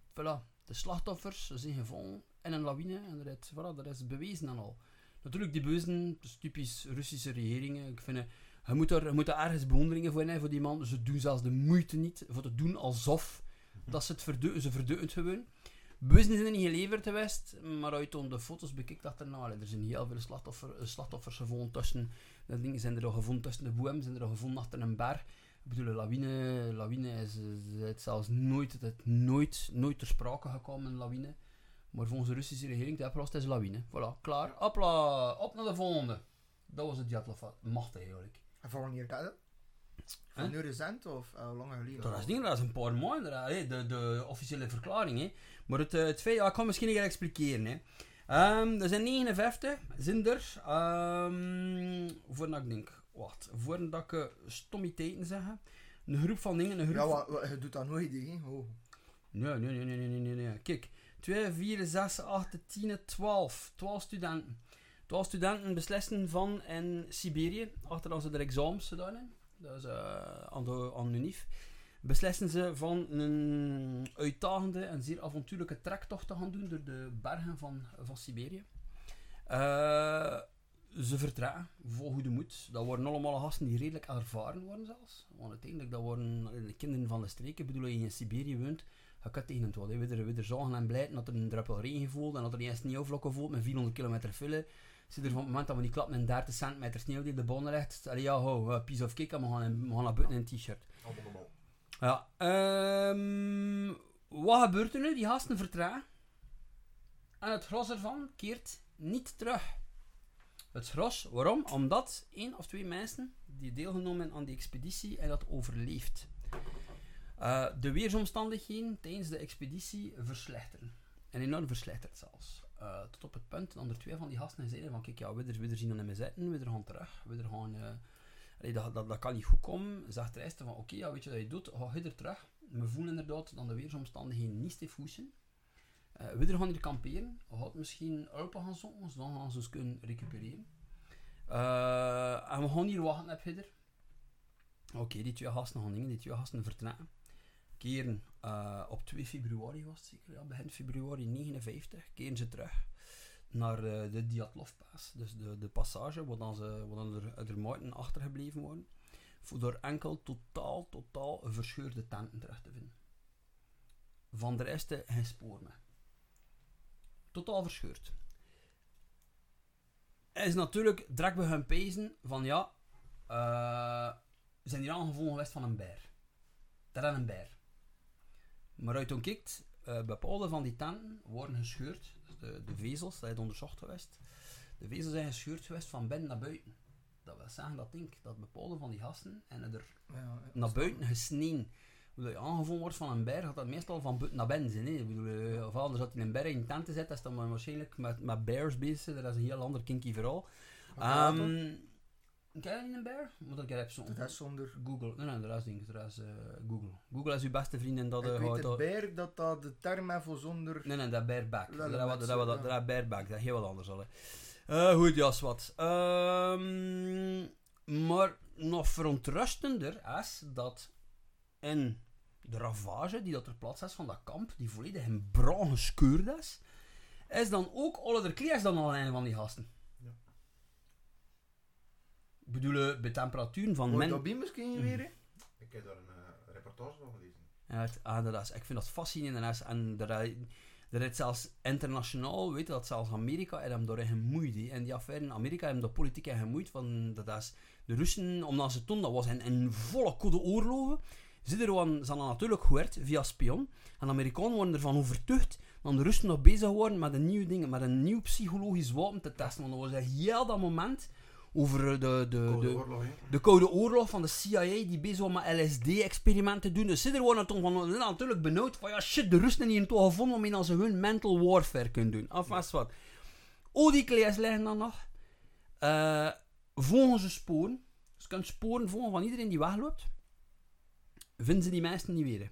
Speaker 3: Voilà. De slachtoffers zijn gevonden in een lawine en dat is, voilà, dat is bewezen en al. Natuurlijk, die beuzen, dat is typisch Russische regeringen. Ik vind, eh, je moet, er, je moet er ergens bewonderingen voor hebben voor die man. Ze doen zelfs de moeite niet voor te doen alsof dat ze het verdeuten. Ze gewoon. Bussen zijn er niet geleverd geweest, maar uit de foto's bekijkt achterna, allee, er zijn heel veel slachtoffer, eh, slachtoffers gevonden tussen, dat dingen zijn er al gevonden tussen de boem, zijn er al gevonden achter een berg. Ik bedoel, lawine, lawine is, is het zelfs nooit, het nooit, nooit ter sprake gekomen, een lawine. Maar volgens de Russische regering, de oplost is lawine. Voilà, klaar. Hopla, op naar de volgende. Dat was het Djatlov. Machtig eigenlijk.
Speaker 2: En van wanneer dat? Van nu recent of uh, langer geleden?
Speaker 3: Dat is niet, dat is een paar maanden, hè, de, de officiële verklaring. Hè. Maar het, eh, het feit, ja, ik kan misschien niet expliceren. Hè. Ehm, er zijn 59, zijn er, ehm voordat ik denk, wacht, voordat ik eh, stommiteiten zeg, een groep van dingen, een groep
Speaker 2: Ja, wat, wat- je doet dat nooit, hè? Oh.
Speaker 3: Nee, nee, nee, nee, nee, nee, nee. Kijk, 2, 4, 6, 8, 10, 12. 12 studenten. 12 studenten beslissen van in Siberië, achter dan ze er examens gedaan hebben. Dat is eh, aan, de, aan de UNIF. Beslissen ze van een uitdagende en zeer avontuurlijke trektocht te gaan doen door de bergen van, van Siberië. Eh, ze vertrekken, vol goede moed. Dat worden allemaal gasten die redelijk ervaren worden zelfs. Want uiteindelijk, dat worden de kinderen van de streek. Ik bedoel, als je in Siberië woont, je tegen het wat. We er, zorgen en blijten dat er een druppel regen voelt en dat er niet sneeuwvlokken voelt met 400 kilometer file. Zit er van het moment dat we die klap met 30 centimeter sneeuw die de bonnen ligt. Allee, ja, ho, uh, piece of cake we gaan, we naar buiten in een t-shirt. Ja, ehm, wat gebeurt er nu? Die gasten vertragen. En het gros ervan keert niet terug. Het gros, waarom? Omdat één of twee mensen die deelgenomen aan die expeditie en dat overleeft. Eh, de weersomstandigheden tijdens de expeditie verslechteren. En enorm verslechterd zelfs. Eh, tot op het punt dat er twee van die gasten zeiden van kijk, ja, we zien niet meer zitten, we gaan terug, we gaan... eh, Dat, dat, dat kan niet goed komen. Zegt de rest van, oké, ja, weet je wat je doet? Ga je er terug. We voelen inderdaad dat de weersomstandigheden niet goed zijn. Eh, we gaan hier kamperen. We gaan misschien Alpen gaan zoeken, zodat we ons kunnen recupereren. Eh, en we gaan hier wachten op Hidder. Oké, die twee gasten gaan dingen, die twee gasten vertrekken. Keren eh, op 2 februari was het zeker, ja, begin februari 59, keren ze terug naar eh, de Diatlovpaas, dus de, de passage waar, dan ze, waar dan er, er muiten achtergebleven worden, door enkel totaal, totaal verscheurde tenten terug te vinden. Van de rest eh, geen spoor meer. Totaal verscheurd. Is natuurlijk, direct bij hun pezen van ja, eh, we zijn hier aangevallen geweest van een beer. Dat is een beer. Maar uit toen kijkt, eh, bepaalde van die tenten worden gescheurd. De, de vezels, dat is onderzocht geweest. De vezels zijn gescheurd geweest van binnen naar buiten. Dat wil zeggen dat denk dat bepaalde van die gasten en er
Speaker 2: Ja,
Speaker 3: naar buiten gesneden. Hoe je aangevallen wordt van een berg, gaat dat meestal van buiten naar binnen zijn. Hè. Ik bedoel, eh, of anders dat hij een berg in een tent te zetten, is dan waarschijnlijk met, met bears bezig. Dat is een heel ander kinky verhaal. Ken je niet een bear? Moet ik even zo
Speaker 2: Dat is zonder...
Speaker 3: Google. Nee, nee, de rest denk ik. Rest, eh, Google. Google is uw beste vriend en dat
Speaker 2: ik
Speaker 3: eh,
Speaker 2: weet
Speaker 3: al-
Speaker 2: beer dat dat de term is voor zonder...
Speaker 3: Nee, nee, dat bareback.
Speaker 2: Wel
Speaker 3: Dat is dat is dat is bareback. Dat is heel wat anders al. Eh, goed, ja, is wat. Ehm, maar nog verontrustender is dat in de ravage die dat er plaats is van dat kamp, die volledig in bruin geskeurd is, is dan ook alle de kleers dan al een van die gasten. Bedoel, bij temperaturen van
Speaker 2: Hoor
Speaker 3: min...
Speaker 2: dat misschien weer, hè?
Speaker 4: Ik heb daar een eh, reportage van gelezen.
Speaker 3: Ja, het, ah, dat is, ik vind dat fascinerend. En, dat is- en is zelfs internationaal, weet je, dat zelfs Amerika er hem door gemoeid. hè. En die affaire in Amerika hebben de politiek in gemoeid. Van, dat is, de Russen, omdat ze toen, dat was in, in volle koude oorlogen. Er ze hadden natuurlijk gehoord via spion. En de Amerikanen worden ervan overtuigd dat de Russen nog bezig waren met een nieuw ding, met een nieuw psychologisch wapen te testen. Want dat was een heel dat moment over de, de, de,
Speaker 4: Koude
Speaker 3: de,
Speaker 4: oorlog,
Speaker 3: de Koude Oorlog van de CIA die bezig was met LSD-experimenten te doen. Dus ze worden toen van, natuurlijk benauwd van ja shit, de Russen hier toch gevonden om in ze hun mental warfare kunnen doen. Of wat. Al die liggen dan nog. Eh volgen ze sporen. Ze kunnen sporen volgen van iedereen die wegloopt. Vinden ze die mensen niet weer.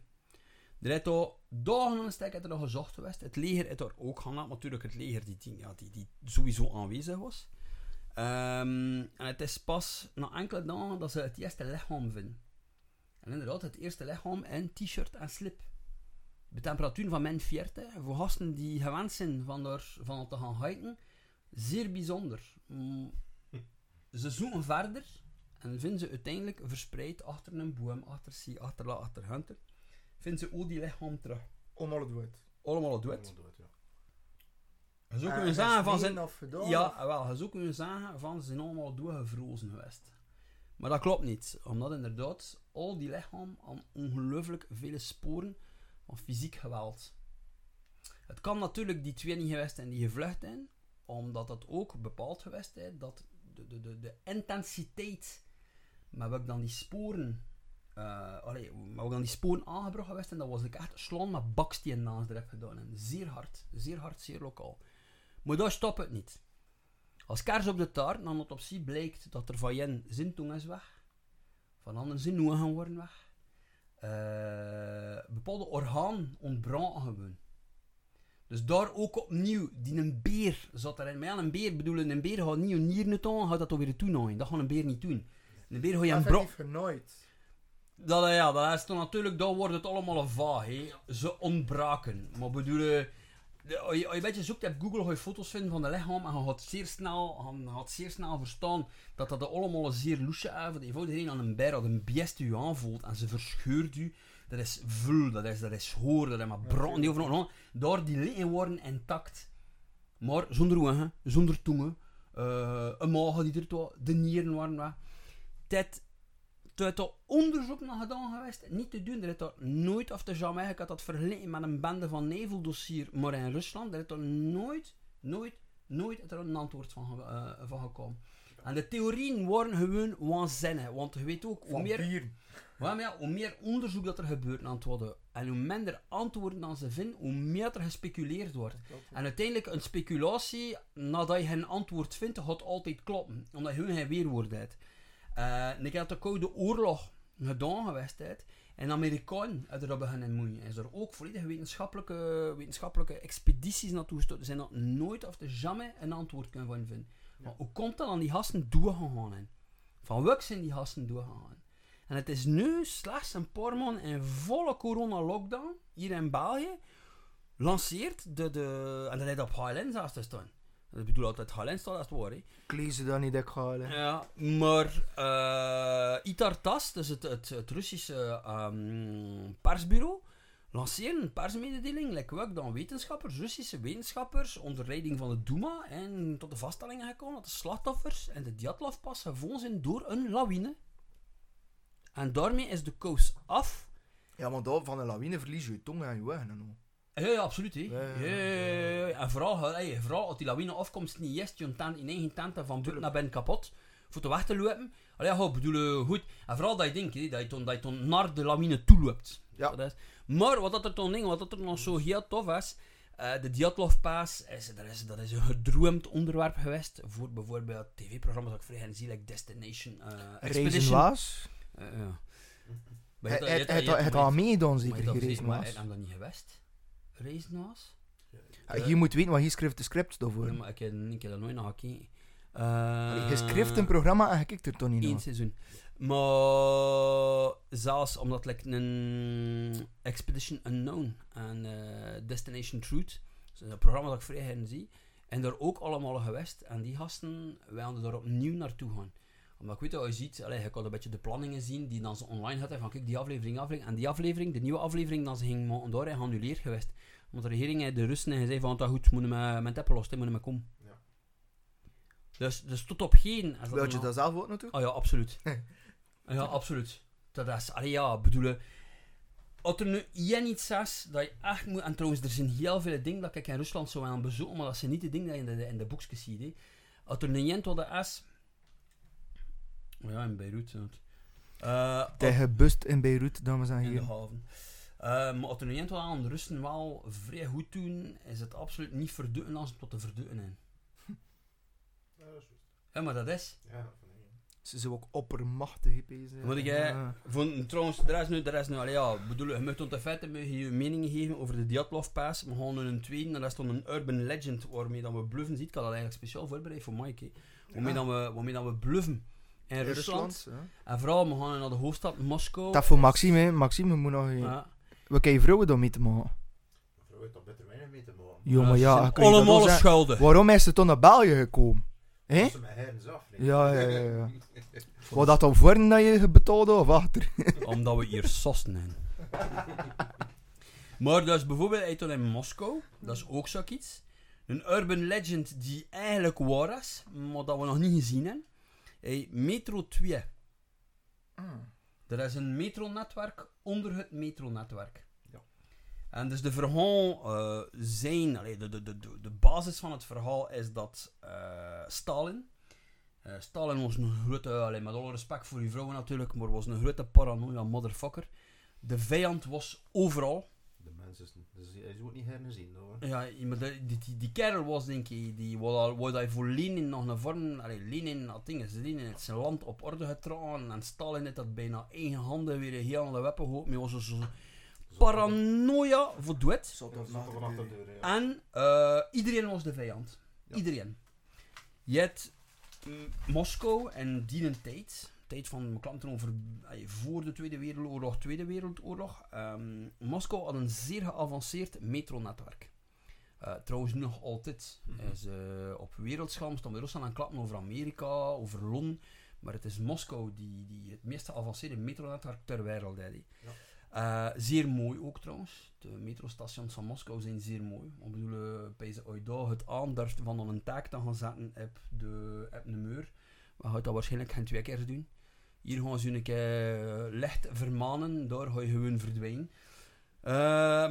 Speaker 3: Er is al dagen aan een stek er nog gezocht geweest. Het leger is er ook gaan. Natuurlijk het leger die, die, ja, die, die sowieso aanwezig was. Ehm, en het is pas na enkele dagen dat ze het eerste lichaam vinden. En inderdaad, het eerste lichaam in t-shirt en slip. Bij temperatuur van min 40, voor gasten die gewend zijn van, daar, van te gaan hiken, zeer bijzonder. Mm, Ze zoeken verder en vinden ze uiteindelijk verspreid achter een boom, achter Sea, achter La, achter Hunter, vinden ze ook die lichaam terug. Allemaal doet.
Speaker 4: Allemaal dood.
Speaker 3: Je zou
Speaker 2: Ah,
Speaker 3: kunnen zeggen van zijn... Ja, wel, je zou kunnen zeggen van ze zijn allemaal doorgevrozen geweest. Maar dat klopt niet, omdat inderdaad al die lichaam aan ongelooflijk vele sporen van fysiek geweld. Het kan natuurlijk die twee niet geweest zijn die gevlucht zijn, omdat dat ook bepaald geweest is dat de, de, de, de intensiteit met welk dan die sporen, eh allee, met welk dan die sporen aangebracht geweest en dat was ik echt slaan met baksteen naast de gedaan. En zeer hard, zeer hard, zeer lokaal. Maar daar stopt het niet. Als kaars op de taart na een autopsie blijkt dat er van jen zintung is weg, van anderen zijn ogen worden weg, eh, bepaalde orgaan ontbranden gewoon. Dus daar ook opnieuw, die een beer zat erin. Maar ja, een beer bedoelen, een beer gaat niet een nier aan, gaat dat toch weer doen. Dat gaat een beer niet doen. Een beer ga je een. Dat, eh, ja, dat is dan natuurlijk, dan wordt het allemaal vaag. hè. Ze ontbraken. Maar bedoelen, de- als je, als je een beetje zoekt op Google, ga je foto's vinden van de lichaam en je gaat zeer snel, je gaat zeer snel verstaan dat dat allemaal zeer loesje is. Je voelt iedereen aan een beer dat een biest u aanvoelt en ze verscheurt u. Dat is vul, dat is, dat is hoor, dat is maar brand die overal. Daar die liggen worden intact. Maar zonder ogen, zonder tongen, eh, een maag die er toe, de nieren waren weg. Toen is er onderzoek naar gedaan geweest, niet te doen. Er is er nooit, of te jamais, ik had dat vergeleken met een bende van neveldossier, maar in Rusland, er is er nooit, nooit, nooit er een antwoord van, eh, van gekomen. En de theorieën waren gewoon waanzinnig, want je weet ook, hoe meer, ja, ja, hoe meer onderzoek dat er gebeurt aan het worden, en hoe minder antwoorden dan ze vinden, hoe meer er gespeculeerd wordt. En uiteindelijk, een speculatie, nadat je geen antwoord vindt, gaat altijd kloppen. Omdat je geen weerwoord hebt. Eh, en ik heb de Koude Oorlog gedaan geweest. Heeft, en de Amerikanen hebben er beginnen moeien. Is er ook volledig wetenschappelijke, wetenschappelijke expedities naartoe gestuurd. Er zijn er nooit of er jamais een antwoord kunnen van vinden. Maar hoe komt dat aan die gasten doorgegaan? Van welk zijn die gasten doorgegaan? En het is nu slechts een paar maanden in volle corona-lockdown, hier in België, lanceert de, de en dat heeft op HLN zelfs te staan. Ik bedoel altijd HLN staat als het waar, hè.
Speaker 2: Ik lees het dan niet dat ik ga.
Speaker 3: Ja, maar eh Itartas, dus het, het, het Russische ehm, persbureau, lanceert een persmededeling, like welk dan wetenschappers, Russische wetenschappers, onder leiding van de Duma, en tot de vaststelling gekomen dat de slachtoffers in de Dyatlov-pas gevonden zijn door een lawine. En daarmee is de kous af.
Speaker 2: Ja, maar daar van een lawine verlies je je tong en je weg.
Speaker 3: Ja, absoluut. Hè.
Speaker 2: Ja,
Speaker 3: Ja,
Speaker 2: ja.
Speaker 3: En vooral, hey, vooral als die lawine afkomt, niet eerst je tent in eigen tenten van buiten naar binnen kapot. Voor te weg te lopen. Allee, ik bedoel, goed. En vooral dat je denkt, hè, dat je dan, dat je naar de lawine toe loopt.
Speaker 2: Ja.
Speaker 3: Dat is. Maar wat dat er dan ding, wat dat er nog zo heel tof is, eh, de Dyatlov-paas, is, dat, is, dat is een gedroomd onderwerp geweest voor bijvoorbeeld tv-programma's dat ik vrij zie, like Destination uh, Expedition.
Speaker 2: was.
Speaker 3: Eh, ja.
Speaker 2: Het al meegedaan, zeker,
Speaker 3: maar
Speaker 2: was.
Speaker 3: hij heeft dat niet geweest. Reizen was?
Speaker 2: Ja, Je moet weten wat je schrijft de script daarvoor.
Speaker 3: Ja, maar ik heb, ik heb dat nooit naar gekeken.
Speaker 2: Allee, Je
Speaker 3: Uh,
Speaker 2: schrijft een programma en je kijkt er toch niet
Speaker 3: Eén
Speaker 2: naar.
Speaker 3: seizoen. Maar zelfs omdat like, een Expedition Unknown en eh, Destination Truth, dus een programma dat ik vrij zie, en daar ook allemaal geweest. En die gasten wilden daar opnieuw naartoe gaan. Omdat ik weet dat je ziet, allee, je kan een beetje de planningen zien die dan ze online hadden van kijk die aflevering, aflevering. En die aflevering, de nieuwe aflevering, dan ze gingen maken, daar is geannuleerd geweest. Omdat de regering de Russen en zei van dat goed, moeten we met Apple los, moeten we komen.
Speaker 4: Ja.
Speaker 3: Dus, dus tot op geen... als
Speaker 2: Wil je dat zelf ook naartoe?
Speaker 3: Oh ja, absoluut. <laughs> ja, absoluut. Dat is, allee, ja, bedoelen. Als er nu één iets is dat je echt moet. En trouwens, er zijn heel veel dingen dat ik in Rusland zou aan bezoeken, maar dat zijn niet de dingen die je in de, in de boekjes ziet. Hè. Als er nu één wat is. Ja, in Beirut. ja. Eh,
Speaker 2: Hij gebust in Beirut, dames en
Speaker 3: in de
Speaker 2: heren.
Speaker 3: haven. Eh, maar als er wat aan de Russen wel vrij goed doen, is het absoluut niet verdutten als het tot te verdutten in. <laughs>
Speaker 4: Ja, dat is juist.
Speaker 3: Ja, maar dat is.
Speaker 4: Ja.
Speaker 2: Ze zijn ook oppermachtig bezig.
Speaker 3: Moet jij- Van, trouwens, er is nu, er is nu, allee, ja, bedoel, je moet onder feiten je je mening geven over de Dyatlov Pass. We gaan nu een tweede, en dat is dan een urban legend waarmee dan we bluffen ziet. Ik had dat eigenlijk speciaal voorbereid voor Mike. hè. Waarmee, dan we, waarmee dan we bluffen in, Rusland.
Speaker 2: Rusland, ja.
Speaker 3: En vooral, we gaan naar de hoofdstad Moskou.
Speaker 2: Dat voor Maxime, hè. Maxime moet nog...
Speaker 3: Ja.
Speaker 2: We kunnen vrouwen dan mee te maken.
Speaker 4: Vrouw heeft daar beter weinig mee te maken.
Speaker 2: Jo, maar ja,
Speaker 3: allemaal schuldig.
Speaker 2: Waarom is ze toen naar België gekomen? Hé? Ja, ja, ja, ja. <laughs> Wat dat dan voor dat je betaalde of achter? <laughs>
Speaker 3: Omdat we hier sossen zijn. <laughs> Maar dus bijvoorbeeld hij toen in Moskou, dat is ook zoiets. Een urban legend die eigenlijk waar is, maar dat we nog niet gezien hebben. Hey, Metro 2.
Speaker 2: Ah.
Speaker 3: Er is een metronetwerk onder het metronetwerk.
Speaker 4: Ja.
Speaker 3: En dus de verhaal eh, zijn, allee, de, de, de, de- de basis van het verhaal is dat eh, Stalin, eh, Stalin was een grote, allee, met alle respect voor die vrouwen natuurlijk, maar was een grote paranoia motherfucker. De vijand was overal.
Speaker 4: Mensen, dus hij is ook niet hernezien hoor.
Speaker 3: Ja, maar de- die, die, die kerel was denk ik, die wou hij voor Lenin nog een vorm, allee, Lenin had dingen, Lenin heeft zijn land op orde getrokken en Stalin heeft dat bijna eigen handen weer heel aan de weppen gehoord, maar was zo, zo paranoia voor
Speaker 4: ja.
Speaker 3: En eh, iedereen was de vijand.
Speaker 4: Ja.
Speaker 3: Iedereen. Je hebt mm, Moskou en die tijd, tijd van mijn klanten over voor de Tweede Wereldoorlog, Tweede Wereldoorlog. ehm, Moskou had een zeer geavanceerd metronetwerk. Eh, trouwens, nog altijd. Is, eh, op wereldschaal staan we Rusland aan klappen over Amerika, over Londen. Maar het is Moskou die, die het meest geavanceerde metronetwerk ter wereld heeft. Eh, zeer mooi ook trouwens. De metrostations van Moskou zijn zeer mooi. Ik bedoel, bij ze ooit het aandurft van een taak te gaan zetten op de, op de muur. We gaan dat waarschijnlijk geen twee keer doen. Hier gaan ze een eh, licht vermanen, daar ga je gewoon verdwijnen. Eh,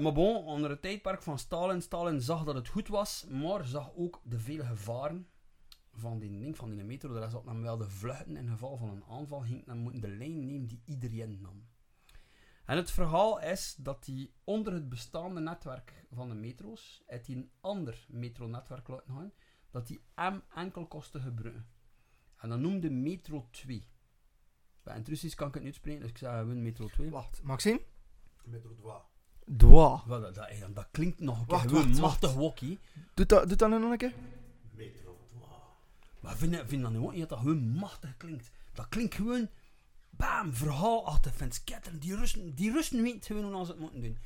Speaker 3: maar bon, onder het tijdperk van Stalin, Stalin zag dat het goed was, maar zag ook de vele gevaren van die ding, van die metro. Daar zat namelijk wel de vluchten in geval van een aanval, ging dan moeten de lijn nemen die iedereen nam. En het verhaal is dat hij onder het bestaande netwerk van de metro's, uit een ander metronetwerk laten dat die M enkel kostte gebruiken. En dat noemde Metro 2. Bij het Russisch kan ik het niet uitspreken, dus ik zeg gewoon Metro 2.
Speaker 2: Wacht, Maxime?
Speaker 4: Metro 2.
Speaker 2: Dwa.
Speaker 3: Dat, dat, dat klinkt nog een keer
Speaker 2: Wacht,
Speaker 3: gewoon
Speaker 2: wacht,
Speaker 3: machtig wokkie.
Speaker 2: Doe dat, doe dat nu nog een keer.
Speaker 4: Metro 2.
Speaker 3: Maar vind, je- vind je dat nu ook niet dat dat gewoon machtig klinkt? Dat klinkt gewoon, bam, verhaalachtig, vind sketterend. Die Russen, die Russen weten gewoon hoe ze het moeten doen.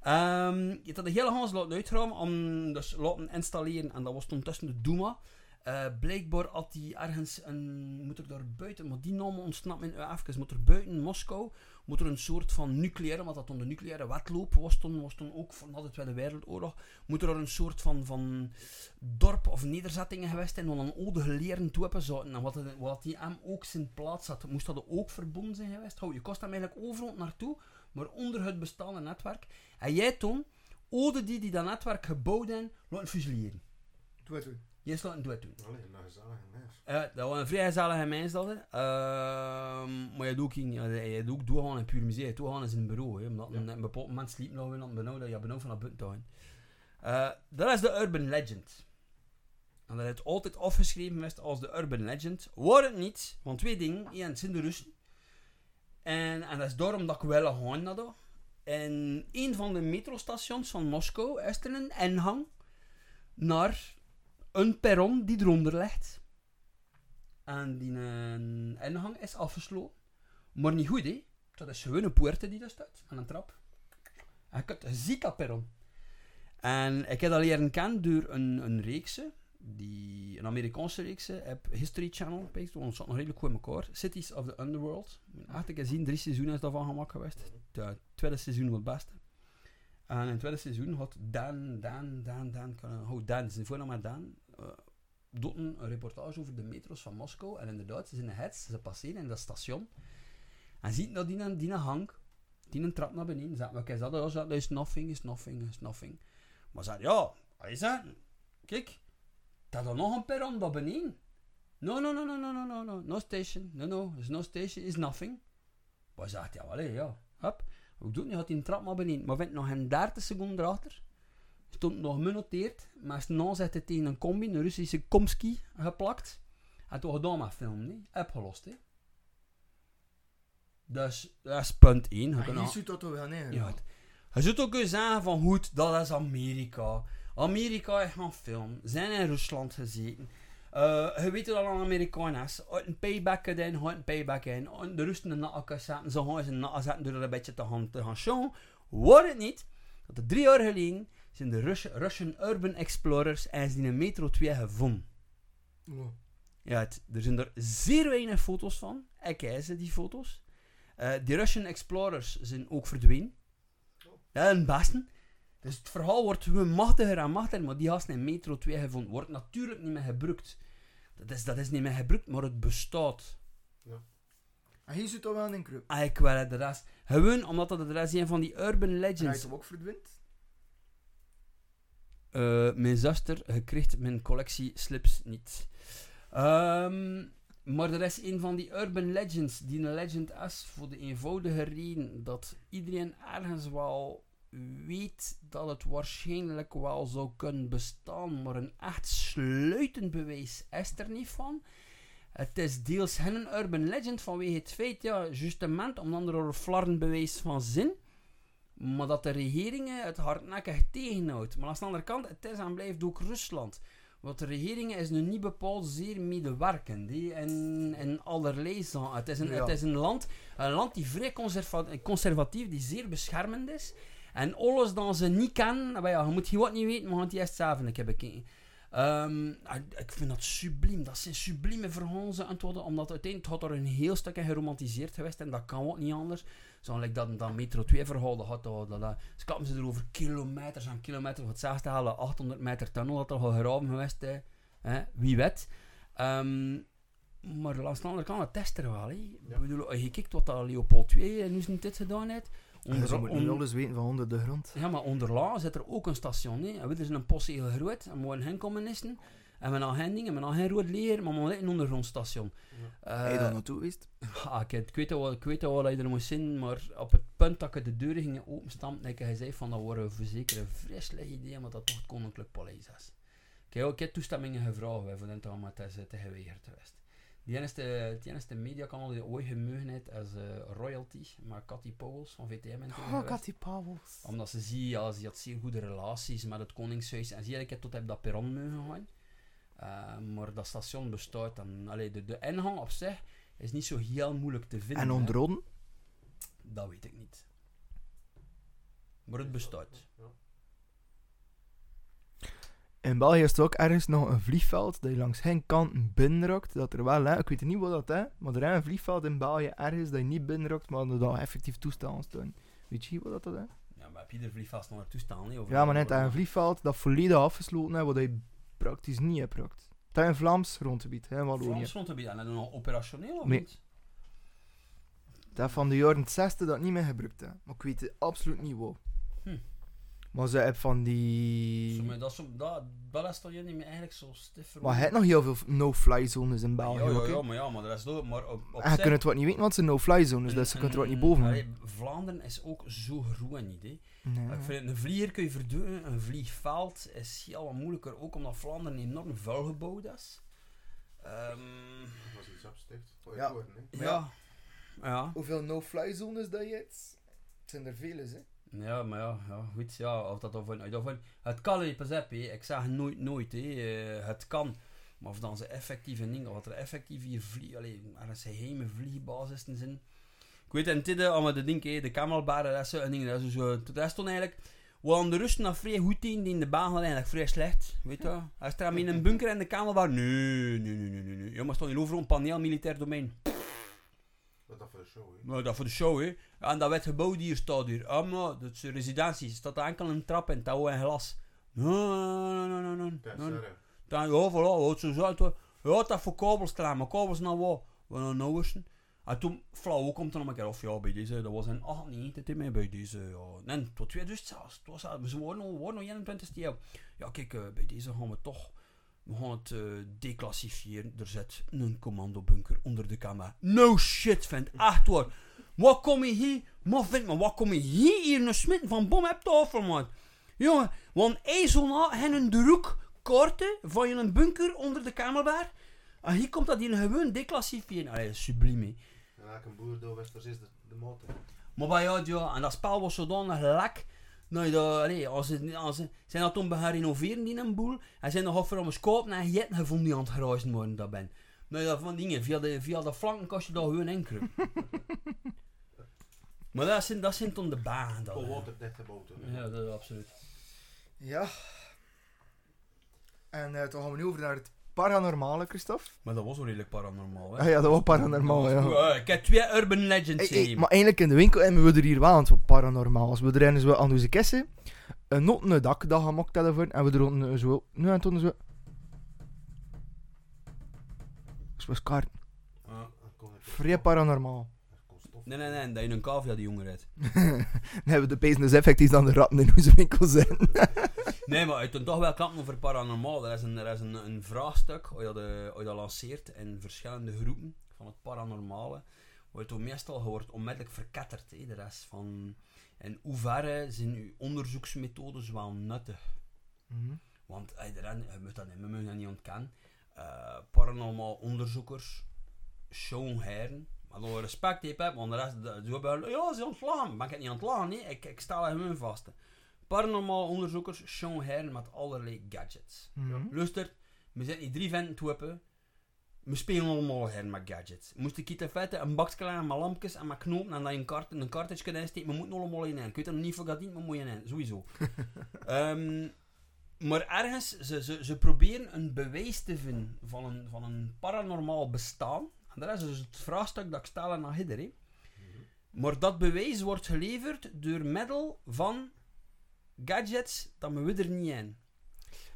Speaker 3: Ehm, je dat de hele Hans laten uitruimen om dus laten installeren en dat was toen tussen de Duma. Eh, blijkbaar had hij ergens een, moet er daar buiten, maar die naam ontsnapt me even, moet er buiten Moskou, moet er een soort van nucleaire, want dat toen de nucleaire wedloop was toen, was toen ook van de Tweede Wereldoorlog, moet er een soort van, van dorp of nederzettingen geweest zijn, waar een oude geleerden toe hebben zaten. En wat, wat die M ook zijn plaats had, moest dat ook verbonden zijn geweest. Hou, je kost hem eigenlijk overal naartoe, maar onder het bestaande netwerk. En jij toen, oude die die dat netwerk gebouwd hebben, laten fusilleren.
Speaker 2: Doe het,
Speaker 3: Jij laten doen.
Speaker 4: Allee, nou gezellig en nice.
Speaker 3: Eh, dat was een vrij gezellige mens dat. hè. Ehm, maar je doet ook, ja, je doet ook doorgaan in het puur museum. Je doet gaan in zijn bureau. Hè, omdat
Speaker 4: Ja.
Speaker 3: een, een bepaald moment sliep nog aan het benauwd dat je benauwd van dat gaan. Eh, dat is de urban legend. En dat is altijd afgeschreven geweest als de urban legend. Waar het niet, want twee dingen. Eén, het zijn de Russen. En, en dat is daarom dat ik wel gaan naar daar. En een van de metrostations van Moskou is er een ingang naar een perron die eronder ligt. En die eh, ingang is afgesloten. Maar niet goed, hè. Dat is gewoon een poorte die daar staat. En een trap. En je, kunt, je perron. En ik heb dat leren kennen door een, een reekse. Die, een Amerikaanse reekse. Op History Channel. Het zat nog redelijk goed in elkaar. Cities of the Underworld. Ik heb drie seizoenen is daarvan gemaakt geweest. Het tweede seizoen was het beste. En in het tweede seizoen had Dan, Dan, Dan, Dan, oh, Dan, zijn voornaam maar Dan, eh, doet een reportage over de metro's van Moskou. En inderdaad, ze zijn in het, ze passeren in dat station. En zien dat die, een- die hang, die een trap naar beneden. Zeggen, oké, dat, dat, dat is nothing, is nothing, is nothing. Maar zei, ja, hij zei, kijk, dat er nog een perron daar beneden. No, no, no, no, no, no, no, no, no station, no, no, there's no station, is nothing. Maar zegt, ja, wel, hé, ja, hup. Ook doet niet, had hij een trap naar beneden. Maar vindt nog een 30 seconden erachter. Stond nog genoteerd. Maar zijn naam zette tegen een combi, een Russische Komski, geplakt. En toen gedaan met film, nee. Opgelost, hè. Dus, dat is punt 1. Je al-
Speaker 2: zit dat toch wel neer.
Speaker 3: ja, je zult ook kunnen zeggen van goed, dat is Amerika. Amerika heeft gaan film, zijn in Rusland gezeten. Eh, je weet dat een Amerikaan is. Uit een payback in, uit een payback in. De Russen in de zetten, ze gaan ze in de nakken zetten door er een beetje te gaan, te gaan showen. Wordt het niet, dat er drie jaar geleden zijn de Rus- Russian Urban Explorers en ze die een Metro 2 gevonden.
Speaker 2: Ja.
Speaker 3: Ja, het- er zijn er zeer weinig foto's van. Ik ken ze, die foto's. Eh die Russian Explorers zijn ook verdwenen. Dat is een beste. Dus het verhaal wordt gewoon machtiger en machtiger, maar die gasten in Metro 2 gevonden wordt natuurlijk niet meer gebruikt. Dat is, dat is niet meer gebruikt, maar het bestaat.
Speaker 2: En hier zit toch wel een club.
Speaker 3: Ah, ik het, de rest. Gewoon omdat dat de rest een van die urban
Speaker 2: En hij
Speaker 3: legends.
Speaker 2: is ook verdwint?
Speaker 3: Eh, mijn zuster gekriegt mijn collectie slips niet. Ehm, maar er is een van die urban legends die een legend is voor de eenvoudige reden dat iedereen ergens wel weet dat het waarschijnlijk wel zou kunnen bestaan, maar een echt sluitend bewijs is er niet van. Het is deels geen urban legend vanwege het feit, ja, justement, omdat er een flarden bewijs van zin, maar dat de regeringen het hardnekkig tegenhoudt. Maar aan de andere kant, het is en blijft ook Rusland. Want de regeringen is nu niet bepaald zeer medewerkend in, in allerlei zaken. Het is een,
Speaker 2: Ja.
Speaker 3: het is een land, een land die vrij conserva- conservatief, die zeer beschermend is. En alles dat ze niet kennen, maar ja, je moet hier wat niet weten, maar je moet die eerst zelf een keer bekijken. Ehm, ik- ik vind dat subliem. Dat zijn sublieme verhalen antwoorden, omdat uiteindelijk had er een heel stuk in geromantiseerd geweest en dat kan ook niet anders. Zo like dat, dat Metro 2 verhaal, dat had dat, dat, dat, ze klappen ze er over kilometers en kilometers, voor hetzelfde halen 800 meter tunnel dat er al geraven geweest, hè. Wie weet. Ehm, maar langs de andere kant, het test er wel. Hè. Ik bedoel, je kijkt wat dat Leopold 2 en nu zijn dit gedaan heeft, onder,
Speaker 2: moet niet
Speaker 3: on-
Speaker 2: alles weten van onder de grond.
Speaker 3: ja, maar onderlaan zit er ook een station. Hè. En we er zijn een post heel groot. En we hebben geen communisten. En we hebben geen dingen, we hebben geen rood leer, maar we hebben een ondergrondstation.
Speaker 2: Heb je
Speaker 3: Eh,
Speaker 2: daar naartoe geweest?
Speaker 3: ah, ik, ik weet wel, ik weet wel wat je er moest zien, maar op het punt dat ik de deuren ging openstampen, heb ik gezegd van dat waren voor zeker een vreselijk idee, omdat dat toch het Koninklijk Paleis is. Ik heb ook heb toestemmingen gevraagd hè, voor maar het is te geweigerd geweest. Die enige, het enige mediakanaal die ooit gemogen heeft is eh, Royalty, maar Cathy Powels van VTM in
Speaker 2: Oh, Cathy Pauwels.
Speaker 3: omdat ze zie, ja, ze had zeer goede relaties met het Koningshuis. En zie, ik heb tot op dat perron mogen gaan. Eh, maar dat station bestaat. En, allee, de, de ingang op zich is niet zo heel moeilijk te vinden.
Speaker 2: En
Speaker 3: hè.
Speaker 2: onder Rodden?
Speaker 3: Dat weet ik niet. Maar het bestaat.
Speaker 2: In België is er ook ergens nog een vliegveld dat je langs geen kant binnenrakt. Dat er wel, hè, ik weet niet wat dat is, maar er is een vliegveld in België ergens dat je niet binnenrakt, maar dat er effectief toestanden staan. Weet je wat dat is?
Speaker 3: Ja, maar heb je er vliegvast nog naartoe staan? hè, over-
Speaker 2: Ja, maar net een vliegveld dat volledig afgesloten is, wat je praktisch niet hebt rakt. Dat is een Vlaams grondgebied, hè, Wallonië.
Speaker 3: Frans grondgebied. En dan nog operationeel of
Speaker 2: Nee.
Speaker 3: niet?
Speaker 2: Dat van de jaren 60 dat niet meer gebruikt is. Maar ik weet het absoluut niet wat. Maar ze hebben van die...
Speaker 3: Zo, maar dat, is zo- dat, dat is toch je niet meer eigenlijk zo stif
Speaker 2: Maar je hebt nog heel veel no-fly zones in België
Speaker 3: ja, ja, ja, maar ja, maar dat is door. Maar op, op
Speaker 2: En je
Speaker 3: zich-
Speaker 2: kunt het wat niet weten, want zijn no-fly zones, dus je kunt er wat niet boven.
Speaker 3: Allee, Vlaanderen is ook zo groen niet. Hè.
Speaker 2: Nee.
Speaker 3: Ik vind een vlieger kun je verduwen, een vliegveld is heel wat moeilijker, ook omdat Vlaanderen enorm vuil gebouwd is. Ehm,
Speaker 4: Dat is iets absticht.
Speaker 2: Ja.
Speaker 4: Ja. Worden,
Speaker 3: ja. Ja.
Speaker 2: Hoeveel no-fly zones dat je hebt? Het zijn er vele, hè.
Speaker 3: Ja, maar ja, ja, goed, ja, of dat uit of Het kan niet, pas hè. ik zeg nooit nooit, hè. eh, het kan. Maar of dan ze effectief een ding, of dat er effectief hier vlie, allee, er een geheime vliegbasissen zijn. Ik weet in als we de ding, hè, de kamelbaren, dat is zo een ding, dat is zo, dat is toen eigenlijk, hadden de rusten nog vrij goed tegen, die in de baan hadden eigenlijk vrij slecht, weet je. Hij staat in een bunker in de kamelbar, nee, nee, nee, nee, nee, nee. Ja, maar stond hier overal een paneel militair domein.
Speaker 4: Wat dat voor een show, hè.
Speaker 3: Nou, dat voor de show, hè. En dat werd gebouwd hier staat hier. Ah, maar, dat is een residentie. Er staat enkel een trap en touw en glas. Nee, nee, nee, nee, nee. Dan, ja, voilà, wat zo hoor. Ja, dat voor kabels klaar, maar kabels nou wat? We nou wisten. En toen, flauw, komt er nog een keer of ja, bij deze, dat was in 98 hè, bij deze, ja. Nee, tot 2000 zelfs. Het was, zelfs- we waren nog, we waren nog 21 eeuw. Ja, kijk, eh, bij deze gaan we toch, we gaan het declassifiëren. Er zit een commandobunker onder de camera. No shit, vent, echt waar. Wat kom je hier, maar vent, maar wat kom je hier, hier een smitten van bom op tafel, man. Jongen, want zo'n hen een druk kaarten van je een bunker onder de kamerbaar. En hier komt dat hier gewoon declassifiëren. Allee, dat is subliem, hè.
Speaker 4: En elke boer door Westers is de, de motor.
Speaker 3: Maar bij jou, ja, en dat spel was zodanig lek. Nou, dat, allee, als ze, als ze zijn dat toen gaan renoveren in een boel. En zijn nog over om een scoop naar jetten gevonden die aan het geruisen worden, dat ben. Nou, dat van dingen, via de, via de flanken kost je daar gewoon enkele. <laughs> maar dat zijn, dat zijn toen de baan. Dat,
Speaker 4: Vol
Speaker 3: hè.
Speaker 4: waterdichte boten. hè.
Speaker 3: ja, dat is absoluut.
Speaker 2: Ja. En eh toen gaan we nu over naar het paranormale, Christophe?
Speaker 3: Maar dat was wel redelijk paranormaal, hè?
Speaker 2: Ah ja, dat was paranormaal, ja.
Speaker 3: Eh, ik heb twee urban legends
Speaker 2: Hey, maar eigenlijk in de winkel hebben we er hier wel aan het paranormaal. Als we rennen zo aan onze kessen, een not een dak dat gemaakt hebben voor, en we er ook zo, nu en toen zo. Was kaart.
Speaker 3: Ah.
Speaker 2: Vrij paranormaal.
Speaker 3: Nee, nee, nee, dat je een cavia die jongen redt.
Speaker 2: Dan hebben we de pezen dus effectief dan de ratten in onze winkel zijn. <laughs>
Speaker 3: Nee, maar je kunt toch wel klappen over paranormaal. Er is een, er is een, een vraagstuk, hoe je, dat, eh, je dat lanceert in verschillende groepen van het paranormale. Waar je meestal wordt onmiddellijk verketterd. Hè, de rest van... In hoeverre zijn uw onderzoeksmethodes wel nuttig?
Speaker 2: Mhm.
Speaker 3: Want eh, er zijn- je moet dat niet, we mogen dat niet ontkennen. Eh, paranormaal onderzoekers, showen dan respect heb, want de rest, zo hebben, ja, ze ontslagen. Ben ik niet ontslagen, nee. ik, ik sta er gewoon vast. Paranormaal onderzoekers, showen heren met allerlei gadgets.
Speaker 2: Mhm.
Speaker 3: Luister, we zitten hier drie venten te wippen. We spelen allemaal heren met gadgets. Moest ik iets vetten, een bakje met lampjes en met knopen en dat je een, kart, een cartridge kunt insteken. We moeten allemaal in. Ik weet er niet voor dat dient, maar moet je in. Sowieso. <laughs> Ehm, maar ergens, ze, ze, ze proberen een bewijs te vinden van een, van een paranormaal bestaan. En dat is dus het vraagstuk dat ik stel aan iedereen. Maar dat bewijs wordt geleverd door middel van gadgets dat we er niet in.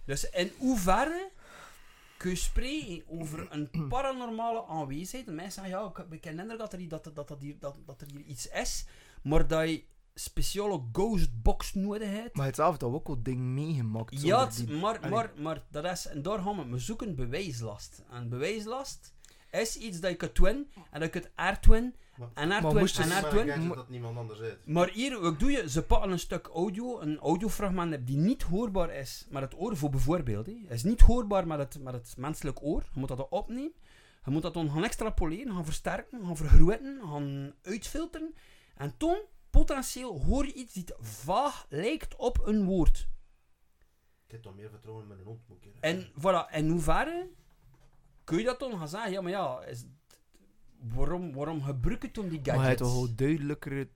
Speaker 3: Dus in hoeverre kun je spreken over een paranormale aanwezigheid? En mensen zeggen, ja, ik, ken indruk dat er, hier- dat, dat, dat, hier, dat, dat er hier iets is, maar dat je speciale ghostbox nodig hebt.
Speaker 2: Maar het avond ook al ding meegemaakt.
Speaker 3: Ja,
Speaker 2: die-
Speaker 3: maar, maar, maar dat is, en daar gaan we, we zoeken bewijslast. En bewijslast is iets dat je kunt doen, en dat je kunt
Speaker 4: Maar-
Speaker 3: en
Speaker 2: Maar je
Speaker 3: en
Speaker 4: Maar
Speaker 2: Mo-
Speaker 4: dat niemand anders weet.
Speaker 3: Maar hier, wat doe je? Ze pakken een stuk audio, een audiofragment hebt die niet hoorbaar is met het oor, voor bijvoorbeeld. Hè. is niet hoorbaar met het, met het menselijk oor. Je moet dat opnemen. Je moet dat dan gaan extrapoleren, gaan versterken, gaan vergroten, gaan uitfilteren. En toen, potentieel, hoor je iets die vaag lijkt op een woord.
Speaker 4: Ik heb toch meer vertrouwen in mijn hond,
Speaker 3: En voilà, en hoe verre kun je dat dan gaan zeggen? Ja, maar ja, is, waarom, waarom gebruik je toen die
Speaker 2: Maar hij heeft
Speaker 3: gadgets?
Speaker 2: toch wel duidelijkere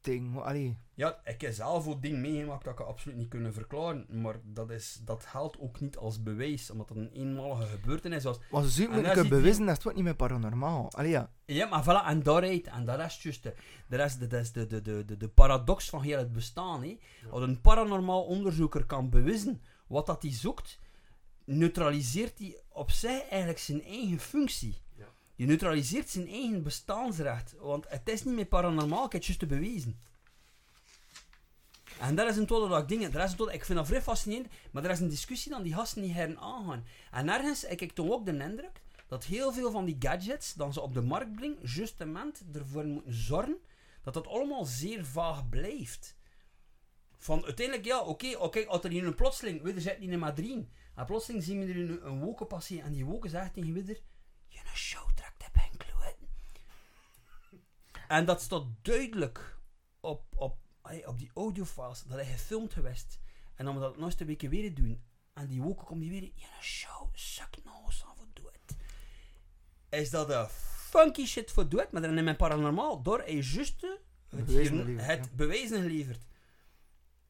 Speaker 2: ding. Allee.
Speaker 3: Ja, ik heb zelf ook dingen meegemaakt dat ik absoluut niet kunnen verklaren. Maar dat, is, dat geldt ook niet als bewijs, omdat het een eenmalige gebeurtenis was.
Speaker 2: Maar
Speaker 3: daar
Speaker 2: kunnen
Speaker 3: zit
Speaker 2: bewijzen dat het wordt niet meer paranormaal. Allee ja.
Speaker 3: Ja, maar voilà, en daaruit, en dat is juist de, dat is de, dat is de, de, de, de, de paradox van heel het bestaan. Hè. Als een paranormaal onderzoeker kan bewijzen wat dat hij zoekt, neutraliseert hij op zich eigenlijk zijn eigen functie.
Speaker 4: Ja.
Speaker 3: Je neutraliseert zijn eigen bestaansrecht, want het is niet meer paranormaal, het juist te bewijzen. En dat is een tot dat ik dingen, dat is een ik vind dat vrij fascinerend, maar er is een discussie dan die gasten die heren aangaan. En ergens heb ik toch ook de indruk dat heel veel van die gadgets, dan ze op de markt brengen, justement ervoor moeten zorgen dat dat allemaal zeer vaag blijft. Van uiteindelijk, ja, oké, oké, als er hier een plotseling, we zitten hier in Madrid, en plotseling zien we er een, een wolken passeren, en die wolken zegt tegen Widder, je een show trekt heb en kloten. En dat staat duidelijk op, op, op die audiofiles, dat hij gefilmd geweest. En dan we dat nog een week weer doen, en die wolken komt die weer, je een show, suck nou eens af en doe het. Is dat een funky shit voor doet, maar dan in mijn paranormaal, door hij juist het,
Speaker 2: Bewijzen
Speaker 3: hier-
Speaker 2: geleverd,
Speaker 3: het
Speaker 2: ja.
Speaker 3: bewijzen geleverd.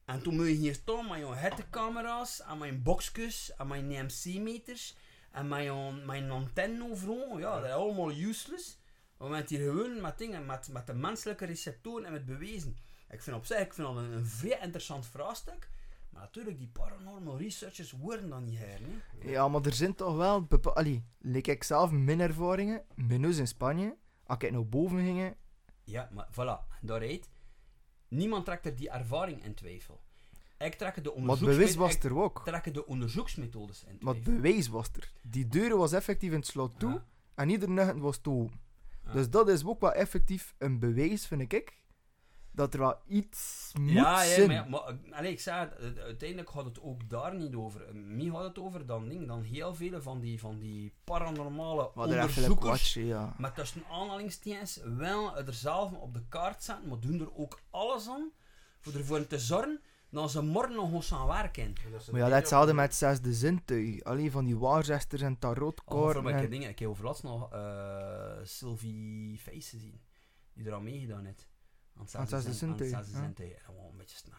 Speaker 3: En toen moet je hier staan met je hittecamera's, en mijn boxjes, en mijn NMC-meters, en mijn, mijn antenne overal. Ja, dat is allemaal useless. Maar we zijn hier gewoon met dingen, met, met de menselijke receptoren en met bewijzen. Ik vind op zich, ik vind dat een, een vrij interessant vraagstuk. Maar natuurlijk, die paranormal researchers worden dan niet her, hè.
Speaker 2: Ja, maar er zijn toch wel Allee, like ik zelf mijn ervaringen, mijn neus in Spanje, als ik naar boven ging,
Speaker 3: Ja, maar voilà, daaruit. Niemand trekt er die ervaring in twijfel. Ik trek de
Speaker 2: maar het bewijs was er ook.
Speaker 3: trekken de onderzoeksmethodes in
Speaker 2: Maar het
Speaker 3: twijfel.
Speaker 2: bewijs was er. Die deur was effectief in het slot toe
Speaker 3: Ja.
Speaker 2: en ieder nugget was toe.
Speaker 3: Ja.
Speaker 2: Dus dat is ook wel effectief een bewijs, vind ik, dat er wel iets moet
Speaker 3: Ja, ja,
Speaker 2: zijn.
Speaker 3: maar, ja, maar eh, ik zei het, uiteindelijk gaat het ook daar niet over. Eh, Mij gaat het over dan, ding, dan heel veel van die, van die paranormale
Speaker 2: Maar er
Speaker 3: onderzoekers
Speaker 2: watchen, ja.
Speaker 3: met tussen aanhalingstekens wel er zelf op de kaart zetten, maar doen er ook alles aan voor ervoor te zorgen dat ze morgen nog eens aan werken.
Speaker 2: Maar ja, dat hetzelfde
Speaker 4: niet
Speaker 2: met zesde zintuig. Alleen van die waarzesters en tarotkaarten.
Speaker 3: voor mijn
Speaker 2: en-
Speaker 3: dingen. Ik heb overlast nog eh, Sylvie Face gezien, die er al meegedaan heeft. Zesde
Speaker 2: zesde
Speaker 3: zin- aan het
Speaker 2: zintuig,
Speaker 3: zesde
Speaker 2: ja.
Speaker 3: zintuig. En gewoon een beetje snel.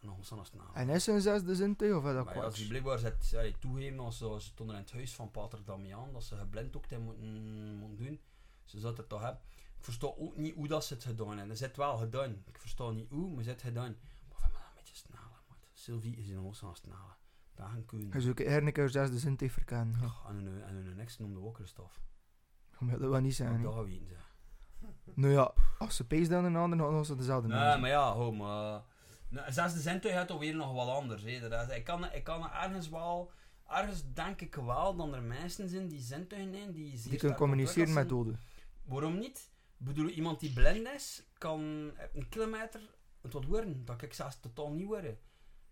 Speaker 3: En nog eens aan het snel.
Speaker 2: En is een zesde zintuig of is dat
Speaker 3: ja, als die blijkbaar zet, allee, toegeven als ze, ze stonden in het huis van Pater Damian, dat ze geblinddoekt hebben moeten, moeten doen. Ze zouden het toch hebben. Ik versta ook niet hoe dat ze het gedaan hebben. Ze het wel gedaan. Ik versta niet hoe, maar ze het gedaan. Maar we moeten een beetje sneller, man. Sylvie is in ons aan het sneller. Dat gaan kunnen.
Speaker 2: Zou ook een zesde zintuig verkennen. Ja.
Speaker 3: En hun, en ex noemde ook Christophe.
Speaker 2: Dat wil niet zijn.
Speaker 3: Dat weten ze.
Speaker 2: Nou ja, als ze pees dan een ander, dan hadden ze dezelfde
Speaker 3: Nee, maar ja, ho, maar... Nou, zesde zintuig uit alweer nog wat anders. Hè. Dat is, ik, kan, ik kan ergens wel... Ergens denk ik wel dat er mensen zijn die zintuigen hebben, die zeer
Speaker 2: Die kunnen communiceren met doden.
Speaker 3: Waarom niet? Ik bedoel, iemand die blind is, kan een kilometer het wat worden. Dat ik zelfs totaal niet worden.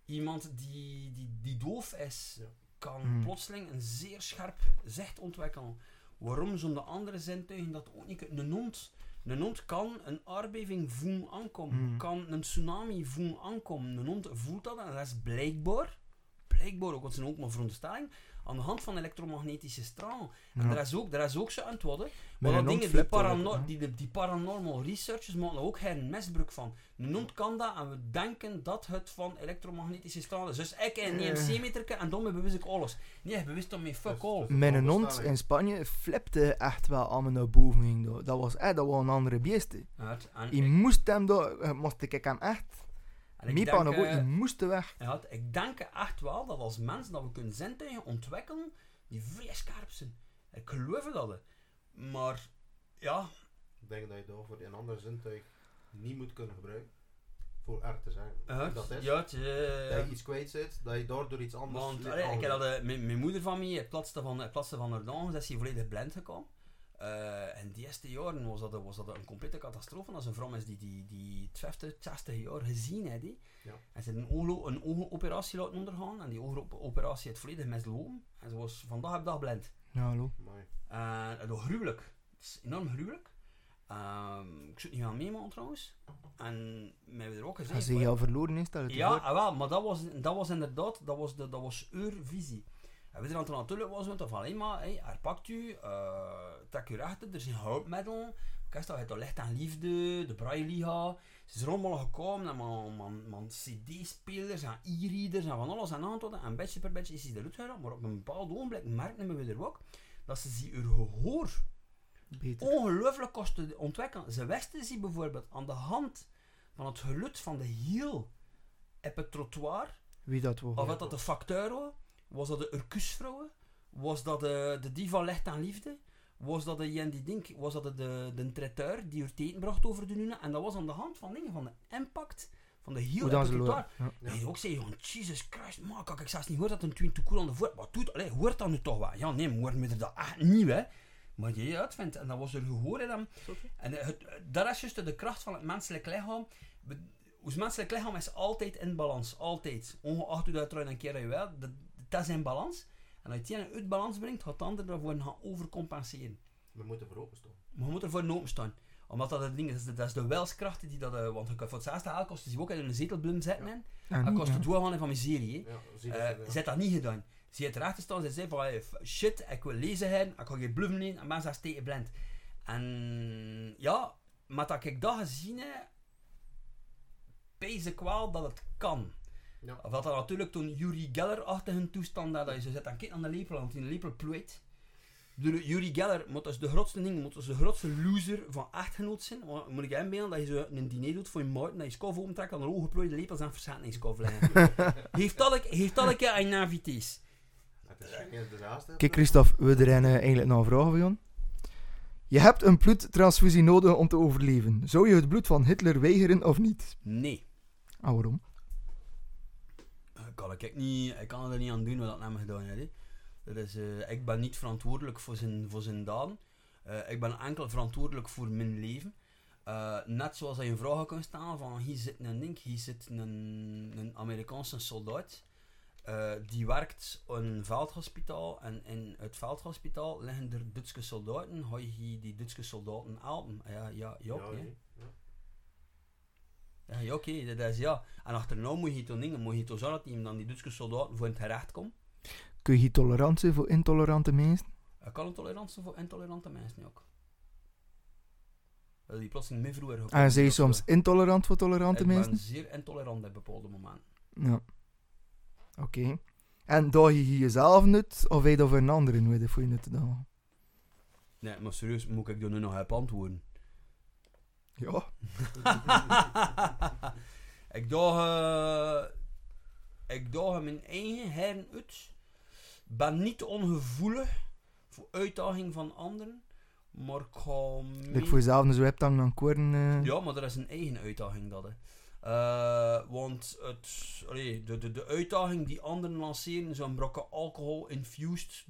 Speaker 3: Iemand die, die, die doof is, kan
Speaker 2: Hmm.
Speaker 3: plotseling een zeer scherp zicht ontwikkelen. Waarom zonder andere zintuigen dat ook niet kunnen? Een hond, een hond kan een aardbeving voelen aankomen,
Speaker 2: Hmm.
Speaker 3: kan een tsunami voelen aankomen. Een hond voelt dat en dat is blijkbaar, blijkbaar ook, want het ook maar veronderstelling, aan de hand van elektromagnetische stralen. En
Speaker 2: Ja.
Speaker 3: er is ook, er is ook zo aan het worden. Maar dat dingen, die, parano die, die, die paranormal researchers maken er ook geen misbruik van. Hond kan dat en we denken dat het van elektromagnetische stralen is. Dus ik een
Speaker 2: Eh.
Speaker 3: EMC-meter en dan bewust ik alles. Nee, je bewust om mee fuck all.
Speaker 2: Mijn hond in Spanje flipte echt wel allemaal naar boven ging. daar. Dat was echt dat was een andere beest. Je
Speaker 3: ik-
Speaker 2: moest hem daar, eh, moest ik hem echt.
Speaker 3: En ik
Speaker 2: Meepa
Speaker 3: denk,
Speaker 2: nog ook,
Speaker 3: eh,
Speaker 2: je moest weg.
Speaker 3: ja, ik denk echt wel dat als mensen dat we kunnen zintuigen ontwikkelen die vrij scherp zijn. Ik geloof dat. Maar ja,
Speaker 4: Ik denk dat je daarvoor een ander zintuig niet moet kunnen gebruiken. Voor er te zijn. dat is.
Speaker 3: ja, eh,
Speaker 4: Dat je iets kwijt zit, dat je daardoor iets anders
Speaker 3: Want allee, ik heb dat, eh, mijn, mijn moeder van mij, het platste van, het platste van is hij volledig blind gekomen. Eh, en die eerste jaren was dat, was dat een complete catastrofe. Als een vrouw is die die, die 50, 60 jaar gezien heeft.
Speaker 4: Ja.
Speaker 3: En ze heeft een, ooglo- een oogoperatie laten ondergaan. En die oogoperatie heeft volledig mislopen. En ze was vandaag op dag blind.
Speaker 2: Ja, hallo.
Speaker 3: En het was gruwelijk. Het is enorm gruwelijk. Ehm, ik het niet gaan meemaken trouwens. En mij hebben er ook
Speaker 2: Hij
Speaker 3: gezegd...
Speaker 2: zei je al verloren is, stel het
Speaker 3: Ja, ah, wel, maar dat was, dat was inderdaad, dat was, de, dat was uw visie. En we zijn dan natuurlijk was het van, hé, maar, hey, herpakt u, eh trek u rechten, er zijn hulpmiddelen. Kijk, dat toch licht aan liefde, de Braille-liga. Ze zijn allemaal gekomen en man, man, man cd-spelers en e-readers en van alles aan het En beetje per beetje is hij eruit gegaan, maar op een bepaald ogenblik merkten we er ook dat ze zich hun gehoor
Speaker 2: Beter.
Speaker 3: ongelooflijk kosten ontwikkelen. Ze wisten ze bijvoorbeeld aan de hand van het geluid van de hiel op het trottoir,
Speaker 2: Wie dat was.
Speaker 3: of dat de facteur was, was dat de Urkusvrouwen, was dat de, de diva licht aan liefde, was dat de Jen die Dink, was dat de, de, de traiteur die er bracht over de Nuna, en dat was aan de hand van dingen, van de impact van de op
Speaker 2: dan. Ja.
Speaker 3: En je ook zei, van Jesus Christ, man, kijk, ik zelfs niet hoor dat een twin cool aan de voet. Wat doet, allee, hoort dat nu toch wel? Ja, nee, maar hoort me er dat echt niet, hè. Maar je uitvindt, en dat was er gehoor in hem. En het, dat is juist de kracht van het menselijk lichaam. Ons menselijk lichaam is altijd in balans, altijd. Ongeacht hoe dat er een keer je wil, dat, is in balans. En als je het ene uit balans brengt, gaat het ander daarvoor gaan overcompenseren.
Speaker 4: We moeten voor openstaan.
Speaker 3: Maar je moet ervoor open staan. Omdat dat het ding is, dat is de wilskracht die dat... eh, want je kan voor het zesde je ook in een zetelblum zetten.
Speaker 2: En
Speaker 3: Dat kost het doorgaan van miserie.
Speaker 4: Ja, zie je
Speaker 3: Eh,
Speaker 4: dat, ja.
Speaker 3: Ze heeft dat niet gedaan. Ze heeft erachter staan, ze zei van, hey, shit, ik wil lezen hebben, ik ga geen bluffen in, en mensen steken blind. En ja, maar dat ik dat gezien heb, pees ik wel dat het kan.
Speaker 4: Ja.
Speaker 3: Of dat dat natuurlijk toen Yuri Geller-achtige toestand had, dat je zo zit aan kijken aan de lepel, want die lepel plooit. Ik bedoel, Yuri Geller moet dus de grootste ding, moet dus de grootste loser van echtgenoot zijn. Want moet ik inbeelden dat je zo een diner doet voor je maat, en dat je skof opentrekt, en dan ooggeplooide lepels en verzet in je skof heeft dat ik, heeft dat ik een
Speaker 4: disaster.
Speaker 2: Kijk, Christophe, we er een, eh, eigenlijk nog een vraag voor jou. Je hebt een bloedtransfusie nodig om te overleven. Zou je het bloed van Hitler weigeren of niet?
Speaker 3: Nee.
Speaker 2: Ah, waarom?
Speaker 3: Kan ik, niet, ik kan er niet aan doen wat dat naar me gedaan heeft. hè. Dat is, eh, ik ben niet verantwoordelijk voor zijn, voor zijn daden. Eh, ik ben enkel verantwoordelijk voor mijn leven. Eh, net zoals dat je een vraag kan stellen van hier zit een ding, hier zit een, een Amerikaanse soldaat. Die werkt in een veldhospitaal en in het veldhospitaal liggen er Duitse soldaten. Ga je die Duitse soldaten helpen? Ja, ja, ja,
Speaker 4: Ja. Ja.
Speaker 3: Ja, oké, dat is ja. En achterna moet je toch dingen, moet je toch zorgen dat die dan die Duitse soldaten voor in het gerecht komt.
Speaker 2: Kun je tolerant zijn voor intolerante mensen?
Speaker 3: Ik kan een tolerantie voor intolerante mensen ook. Dat die plotseling meer vroeger
Speaker 2: En zijn je soms intolerant voor tolerante
Speaker 3: Ik ben
Speaker 2: mensen?
Speaker 3: zeer intolerant op bepaalde momenten.
Speaker 2: Ja. Oké. En daag je jezelf nut, of hij dat voor een andere nodig voor je nut te?
Speaker 3: Nee, maar serieus, moet ik er nu nog op antwoorden?
Speaker 2: Ja. <laughs>
Speaker 3: ik daag... eh, ik daag mijn eigen heren uit. Ben niet ongevoelig voor uitdaging van anderen. Maar ik ga... Mee-
Speaker 2: voor jezelf een zwep dan aan koren. eh.
Speaker 3: Ja, maar dat is een eigen uitdaging dat. Hè. Eh, want het, allee, de, de, de uitdaging die anderen lanceren, zo'n brokken alcohol infused,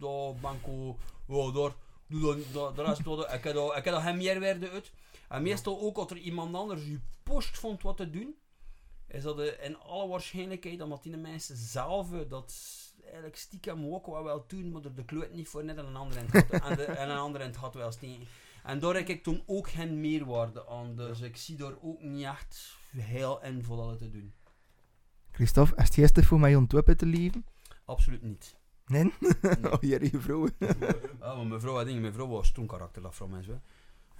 Speaker 3: ik al, oh, daar, doe dan, daar, daar is het ik heb daar, ik heb geen meerwaarde uit. En meestal ook als er iemand anders je post vond wat te doen, is dat eh, in alle waarschijnlijkheid omdat die mensen zelf eh, dat eigenlijk stiekem ook wel wel doen, maar er de kloot niet voor net aan een ander eind had, en, de, en een ander eind had wel steken. En daar heb ik toen ook geen meerwaarde aan. Dus ik zie daar ook niet echt heel in voor dat te doen.
Speaker 2: Christophe, is het gisteren voor mij ontwippen te leven?
Speaker 3: Absoluut niet.
Speaker 2: Nee?
Speaker 3: Nee. <laughs>
Speaker 2: oh, hier je vrouw. <laughs>
Speaker 3: Ah, maar mijn vrouw had dingen. Mijn vrouw was toen karakter dat van mensen.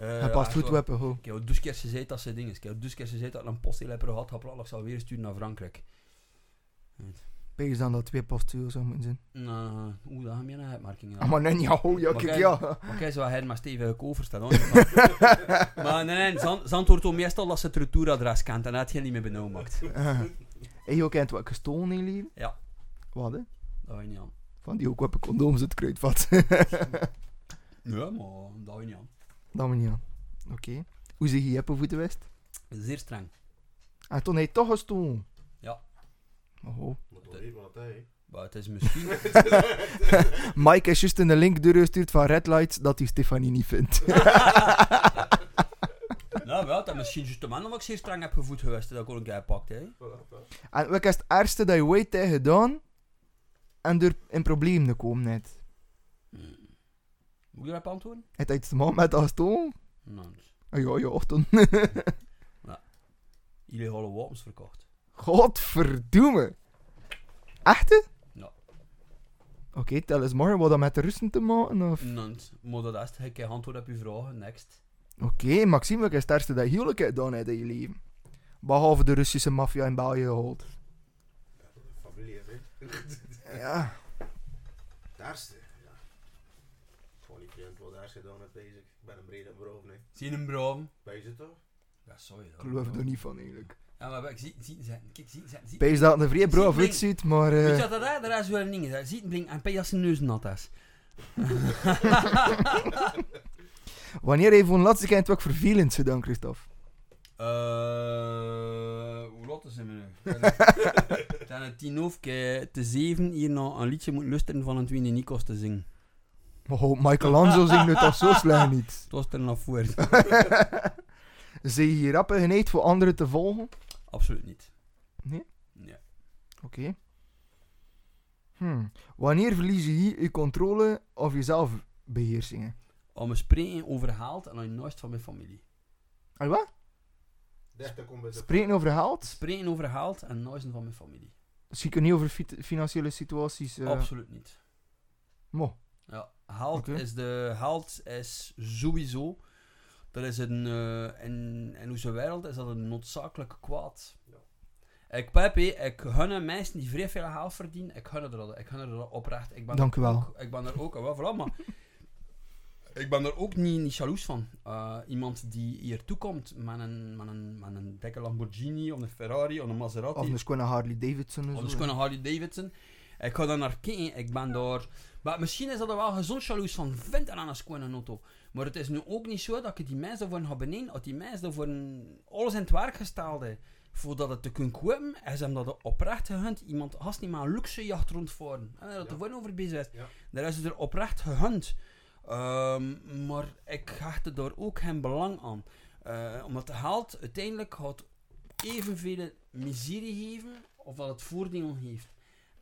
Speaker 3: Uh,
Speaker 2: Hij past goed weppen, ho.
Speaker 3: Ik heb dus keer gezegd dat ze dingen. Ik heb dus keer gezegd dat een postielepper had. Had ik zal weer sturen naar Frankrijk.
Speaker 2: Pees dan dat twee postuur zou moeten zijn.
Speaker 3: Nou, oeh, daar gaan we een uitmerking
Speaker 2: Ah, maar nee, ja, ho, ja, kijk, ja.
Speaker 3: Maar kijk, zo hij maar stevige staan. hoor. <laughs> Maar, nee, nee, Zand, Zand hoort ook meestal dat ze het retouradres kent en dat je niet meer benauwd maakt. <laughs>
Speaker 2: En je kent wat gestolen in leven?
Speaker 3: Ja.
Speaker 2: Wat, hè?
Speaker 3: Dat je niet aan.
Speaker 2: Van die ook weppen condooms het kruidvat.
Speaker 3: Ja, maar dat je niet aan.
Speaker 2: Dat me niet aan. Oké. Hoe zeg je je voeten west?
Speaker 3: Zeer streng.
Speaker 2: En toen hij toch gestolen?
Speaker 3: Ja.
Speaker 2: Oh.
Speaker 4: Maar toch niet wat hij.
Speaker 3: Maar het is misschien... <laughs>
Speaker 2: Mike is juist in de link doorgestuurd van Red Lights dat hij Stefanie niet vindt. <laughs>
Speaker 3: nou, wel, dat is misschien juist de man dat ik zeer streng heb gevoed geweest dat ik ook een keer pakt, hè.
Speaker 2: en wat is het ergste dat je ooit hebt gedaan en door in problemen gekomen net?
Speaker 3: Moet ik daarop antwoorden?
Speaker 2: Het heeft te maken met dat gestolen?
Speaker 3: Nou,
Speaker 2: Ah, ja, ja, toen. <laughs>
Speaker 3: illegale wapens verkocht.
Speaker 2: Godverdomme. Echte?
Speaker 3: Ja.
Speaker 2: Oké, tel eens maar wat dat met de Russen te maken, of...
Speaker 3: Nant. Maar dat is het. Ik heb antwoord op uw vragen. Next.
Speaker 2: Oké, Maxime, wat is het dat je huwelijk hebt gedaan hebt in je leven? Behalve de Russische maffia in België
Speaker 4: hè.
Speaker 2: Ja.
Speaker 4: Het eerste, ja. Wat daar heeft bezig. Ik ben een brede brood, nee.
Speaker 3: Zie je een braam?
Speaker 4: Bij je toch?
Speaker 3: Ja, sorry.
Speaker 2: Ik geloof er niet van, eigenlijk.
Speaker 3: Ja, maar ik zie, zie, zie, kijk, zie, zie, zie.
Speaker 2: Pees dat een vrij braaf
Speaker 3: Zie,
Speaker 2: uitziet, maar...
Speaker 3: Weet je wat dat is? Dat is wel een ding. Dat ziet blink en pees als zijn neus nat is. <laughs>
Speaker 2: wanneer heeft een laatste keer ook vervelend gedaan, Christophe?
Speaker 3: Eh, hoe laat is het nu? Het zijn het tien of te zeven hier nog een liedje moeten luisteren van een tweede Nikos te zingen.
Speaker 2: Oh, Michelangelo zingt het toch zo slecht niet. <laughs>
Speaker 3: Het was er nog voor. <laughs>
Speaker 2: Zie je hier rappen geneigd voor anderen te volgen?
Speaker 3: Absoluut niet.
Speaker 2: Nee?
Speaker 3: Nee.
Speaker 2: Oké. Hmm. Wanneer verlies je hier je controle of je zelfbeheersingen?
Speaker 3: Om me spreken over haalt en dan nooit van mijn familie.
Speaker 2: Al wat?
Speaker 4: Bij de...
Speaker 2: Spreken over geld?
Speaker 3: Spreken over haalt en nooit van mijn familie.
Speaker 2: Dus je kunt niet over fi- financiële situaties... eh
Speaker 3: Absoluut niet.
Speaker 2: mo.
Speaker 3: Ja, haalt
Speaker 2: Oké.
Speaker 3: is de haalt is sowieso. Dat is een uh, in, in onze wereld is dat een noodzakelijke kwaad. Ik Pepe, ik gun mensen die vrij veel geld verdienen, ik gun er dat, ik gun er dat oprecht. Ik ben
Speaker 2: Dank
Speaker 3: er
Speaker 2: u wel.
Speaker 3: Ook, ik ben er ook, wel vooral, maar <laughs> ik ben er ook niet, niet jaloers van. Uh, iemand die hier toekomt met een, met, een, met een dikke Lamborghini, of een Ferrari, of een Maserati.
Speaker 2: Of een schone Harley Davidson.
Speaker 3: Of
Speaker 2: zo,
Speaker 3: een schone Harley Davidson. Ik ga daar naar kijken, ik ben daar... Maar misschien is dat er wel gezond jaloers van vindt aan een schone auto. Maar het is nu ook niet zo dat ik die mensen daarvoor ga beneden, dat die mensen een, alles in het werk gesteld hebben. Voordat het te kunnen kopen, is hem dat oprecht gegund. Iemand has niet maar een luxe jacht rondvoeren. En dat er gewoon over bezig is.
Speaker 4: Ja.
Speaker 3: Daar is het er oprecht gegund. Ehm, maar ik hecht daar ook geen belang aan. Eh, omdat het geld uiteindelijk gaat evenveel miserie geven, of dat het voordeel heeft.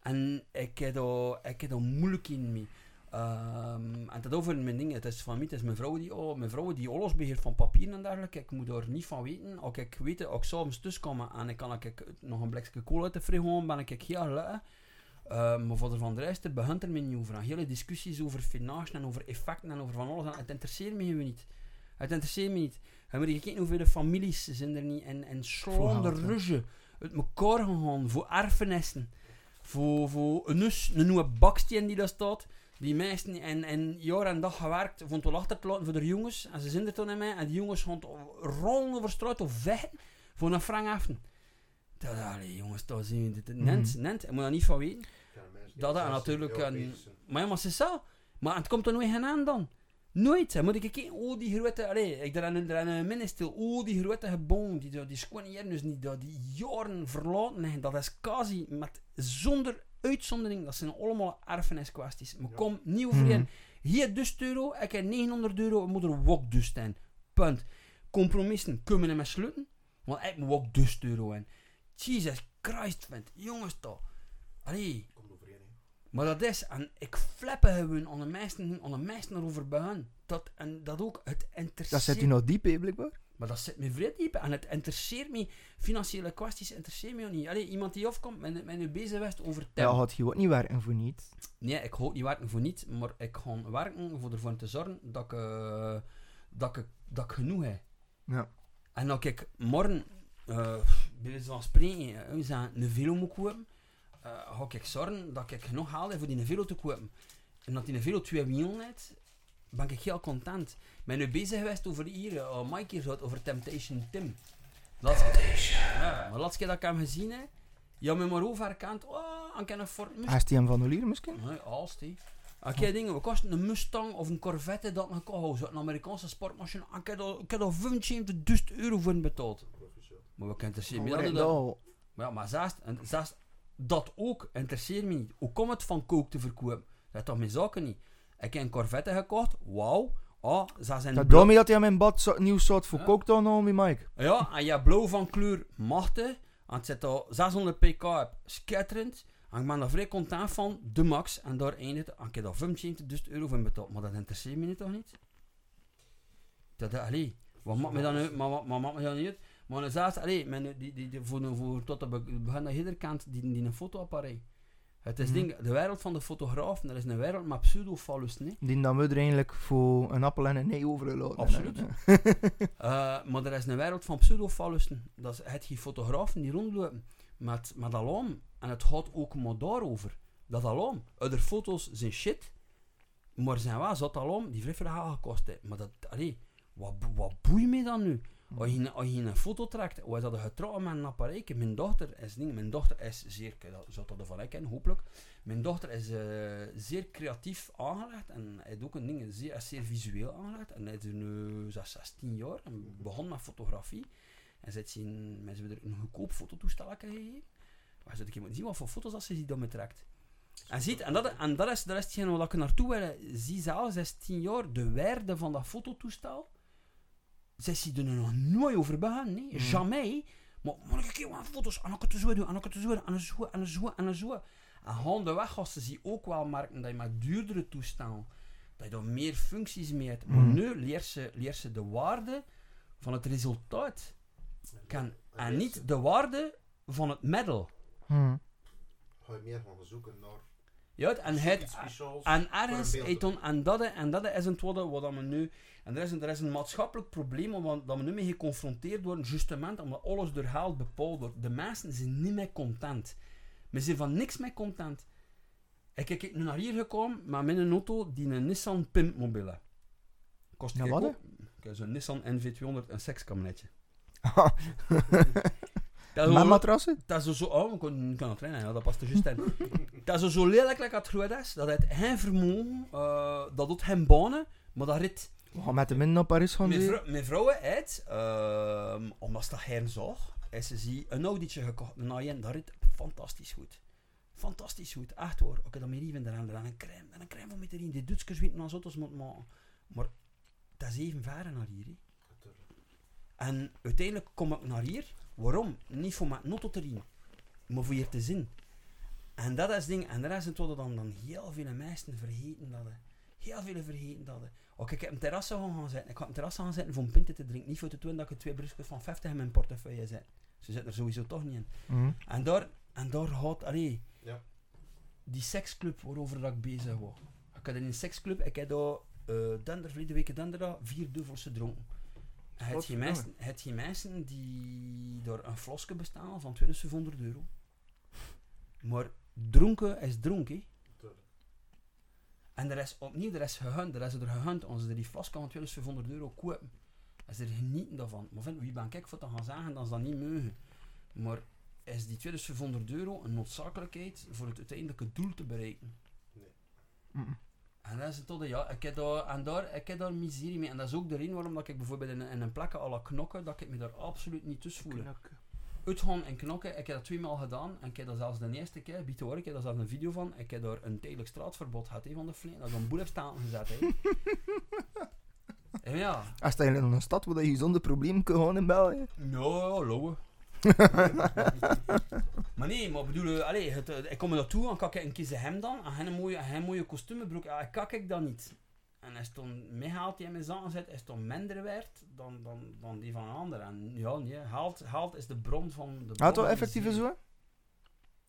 Speaker 3: En ik heb daar, ik heb moeilijk in mee. Ehm, en dat over mijn dingen, het is van mij, het is mijn vrouw die, oh, mijn vrouw die alles beheert van papier en dergelijke. Ik moet daar niet van weten. Als ik weet, als ik s'avonds thuis kom en ik kan ik nog een blikje kool uit de frigo, ben ik heel gelukkig. Uh, maar voor de van de rest, het begint er me niet over. En hele discussies over financiën en over effecten en over van alles. En het interesseert me gewoon niet. Het interesseert me niet. Hebben we gekeken hoeveel de families zijn er niet en, en slaande ruggen uit elkaar gegaan voor erfenissen. Voor, voor een us, een nieuwe baksteen die daar staat. Die meesten en, en jaar en dag gewerkt voor het achter te laten voor de jongens. En ze zijn er toen in mij. En die jongens gaan rollen over straat of vechten voor een frank. Dat, allee, jongens, dat zien we. dit- Nent, nent. Je moet daar niet van weten.
Speaker 4: Ja,
Speaker 3: Dat
Speaker 4: 16
Speaker 3: natuurlijk een-. Maar ja, maar ze zo. Maar het komt er nooit geen aan dan. Nooit. Dan moet ik kijken, oh die grote, allee, ik daar aan een, stil, oh die grote gebouwen, die, die, die dus niet, dat die jaren verlaten liggen, dat is quasi met, zonder uitzondering, dat zijn allemaal erfeniskwesties. Maar
Speaker 4: Ja.
Speaker 3: kom, niet
Speaker 2: Mhm.
Speaker 3: overeen. Hier dus euro, ik heb 900 euro, ik moet er ook dus zijn. Punt. Compromissen kunnen we niet meer sluiten, want ik moet ook dus euro in. Jesus Christ, vent. Jongens toch. Allee.
Speaker 4: Komt overeen, hè.
Speaker 3: Maar dat is, en ik flippen gewoon aan de meesten, aan de meesten erover begaan. Dat, en dat ook, het interesseert...
Speaker 2: Dat zit u nog diep, hè, blijkbaar.
Speaker 3: Maar dat zit me vrij diep. En het interesseert me, financiële kwesties interesseert me ook niet. Allee, iemand die afkomt met, met nu bezig was over
Speaker 2: Ja,
Speaker 3: tem.
Speaker 2: had je ook niet werken voor niet.
Speaker 3: Nee, ik ga niet werken voor niet, maar ik ga werken voor ervoor te zorgen dat ik, eh, dat ik, dat ik genoeg heb.
Speaker 2: Ja.
Speaker 3: En dat ik morgen, eh bij wijze van spreken, eh, een velo moet kopen, eh, ga ik zorgen dat ik genoeg haal heb voor die velo te kopen. En dat die velo twee wielen heeft, ben ik heel content. Ik ben nu bezig geweest over hier, uh, Mike hier zat, over Temptation Tim. Laatste, Ja, maar laatste keer dat ik hem gezien heb, ja, me maar overkant, oh, en kan een Ford Mustang.
Speaker 2: Hij is die hem van Olier misschien?
Speaker 3: Nee, als die. Ik heb dingen, we kosten een Mustang of een Corvette dat ik kocht, zo'n Amerikaanse sportmachine. Ik heb daar- ik heb daar 75.000 euro voor betaald. Maar we kunnen
Speaker 2: Maar
Speaker 3: meer
Speaker 2: ik
Speaker 3: dat. Maar ja, maar zelfs, en zelfs dat ook interesseert me niet. Hoe komt het van kook te verkopen? Dat is toch mijn zaken niet. Ik heb een Corvette gekocht, wauw. Ah, ze zijn
Speaker 2: Dat daarmee dat hij in bad zo, nieuw soort voor
Speaker 3: Ja.
Speaker 2: al met Mike.
Speaker 3: Ja, en je blauw van kleur machtig. En het zit al 600 pk op, schitterend. En ik ben daar vrij content van, de max. En daar eindigt het. En ik heb daar 25.000 euro voor betaald. Maar dat interesseert me niet toch niet? Dat, dat allee, wat maakt me dan uit? Maar wat, maakt me dan niet uit? Maar dan zelfs, allee, men, die, die, die, voor, voor, tot het be- begin dat ieder kant die, die een fotoapparaat. Het is
Speaker 2: Mhm.
Speaker 3: ding, de wereld van de fotografen, dat is een wereld met pseudo-fallus, nee?
Speaker 2: Die dan we er eigenlijk voor een appel en een nee overlaten.
Speaker 3: Absoluut. <laughs> Eh, maar er is een wereld van pseudofalussen. Dat is het die fotografen die rondlopen met, met alarm. En het gaat ook maar daarover. Dat alarm. Other foto's zijn shit. Maar zijn wel zat alarm die vrij veel gekost heeft. Maar dat, allee, wat, wat boeit me dan nu? Als je, als een foto trekt, was dat getrouwd met een apparaat. Mijn dochter is niet, mijn dochter is zeer, dat zou dat ervan kennen, hopelijk. Mijn dochter is eh, zeer creatief aangelegd en heeft ook een ding, zeer, is visueel aangelegd. En hij is nu zes- 16 jaar en begon met fotografie. En zit zien, mensen hebben er een goedkoop fototoestel gegeven. Maar ze moeten zien wat voor foto's dat ze die dan trekt. En, ziet, en, dat, en dat, is, dat is hetgeen waar ik naartoe wil. Zie zelf, 16 jaar, de waarde van dat fototoestel. Zij zien er nog nooit over begaan, nee. Jamais. Maar, maar ik kijk wat foto's, en ik het zo doen, en ik het zo doen, en zo, en zo, en zo. En gaan ze ook wel merken dat je met duurdere toestellen, dat je daar meer functies mee hebt. Maar
Speaker 2: Mm.
Speaker 3: nu leert ze, leert ze de waarde van het resultaat. Kan, en niet de waarde van het middel.
Speaker 2: Hm.
Speaker 4: Ga je meer gaan zoeken naar
Speaker 3: Ja, en het, en ergens,
Speaker 4: een
Speaker 3: en dat, en dat is het wat, we nu... En er is, een, er is een maatschappelijk probleem omdat dat we nu mee geconfronteerd worden, justement omdat alles door geld bepaald wordt. De mensen zijn niet meer content. We zijn van niks meer content. Ik kijk nu naar hier gekomen met mijn auto die een Nissan Pimpmobile. Kost
Speaker 2: Ja, wat,
Speaker 3: ook- Ik heb zo'n Nissan NV200, een sekskabinetje. <laughs> Dat is
Speaker 2: Met matrassen?
Speaker 3: dat is zo... Oh, kan, ik kan het ja, dat past er juist in. <laughs> dat is zo lelijk like het groot is, dat het geen vermogen, eh, dat doet geen banen, maar dat rit...
Speaker 2: We gaan met de min naar Parijs gaan
Speaker 3: Mijn, vrou mijn vrouw heeft, ehm, omdat ze dat zag, is ze zie een Audi'tje gekocht, een A1, dat rit fantastisch goed. Fantastisch goed, echt hoor. Oké, dan meer even eraan, dan een crème, dan een crème om mee te erin. Die Duitsers weten als auto's moet maken. Maar dat is even ver naar hier. hè. En uiteindelijk kom ik naar hier. Waarom? Niet voor mijn rijden, maar voor hier te zien. En dat is het ding. En dat is het wat dan, dan heel veel mensen vergeten dat. Heel veel vergeten dat. Hè. Ook ik heb een terras gaan gaan zitten. Ik had een terras gaan zitten voor een pint te drinken. Niet voor te doen dat ik twee brusjes van 50 in mijn portefeuille zet. Ze zitten er sowieso toch niet in.
Speaker 2: Hm.
Speaker 3: En daar, en daar gaat, allee,
Speaker 4: Ja.
Speaker 3: die seksclub waarover dat ik bezig was. Ik had in een seksclub, ik heb daar, uh, dender, verleden week donderdag, vier duivels gedronken. Het
Speaker 2: Godverdomme.
Speaker 3: mensen, het geen mensen die door een flosje bestaan van 2500 euro. Maar dronken is dronken. En er is opnieuw, er is gehund, er is er gehund als ze die flosje van 2500 euro kopen. En ze er genieten daarvan. Maar vind, wie ben ik voor te gaan zeggen dat ze dat niet mogen. Maar is die 2500 euro een noodzakelijkheid voor het uiteindelijke doel te bereiken?
Speaker 2: Mm.
Speaker 3: En dat is het toch, ja, ik heb daar, en daar, ik heb daar miserie mee. En dat is ook de reden waarom dat ik bijvoorbeeld in, een- in een plek à la knokken, dat ik me daar absoluut niet tussen voel. Uitgaan en knokken, ik heb dat tweemaal gedaan. En ik heb dat zelfs de eerste keer, biedt hoor, ik heb daar zelfs een video van. Ik heb daar een tijdelijk straatverbod gehad van de vleen. Dat ik een boel heb staan gezet. Hè. <laughs> en ja,
Speaker 2: Als je in een stad waar je zonder probleem kan gaan in België.
Speaker 3: nou, lauwe. maar nee, maar bedoel, eh, allee, het, eh, ik kom er naartoe en kijk ik een kiezen hem dan. En hij een mooie, een mooie kostuumbroek. Ja, kak ik dat niet. En hij stond mij haalt die in mijn zakken zet, is toch minder waard dan, dan, dan die van een ander. En ja, nee, haalt, haalt is de bron van de.
Speaker 2: Had het wel
Speaker 3: miserie.
Speaker 2: zo?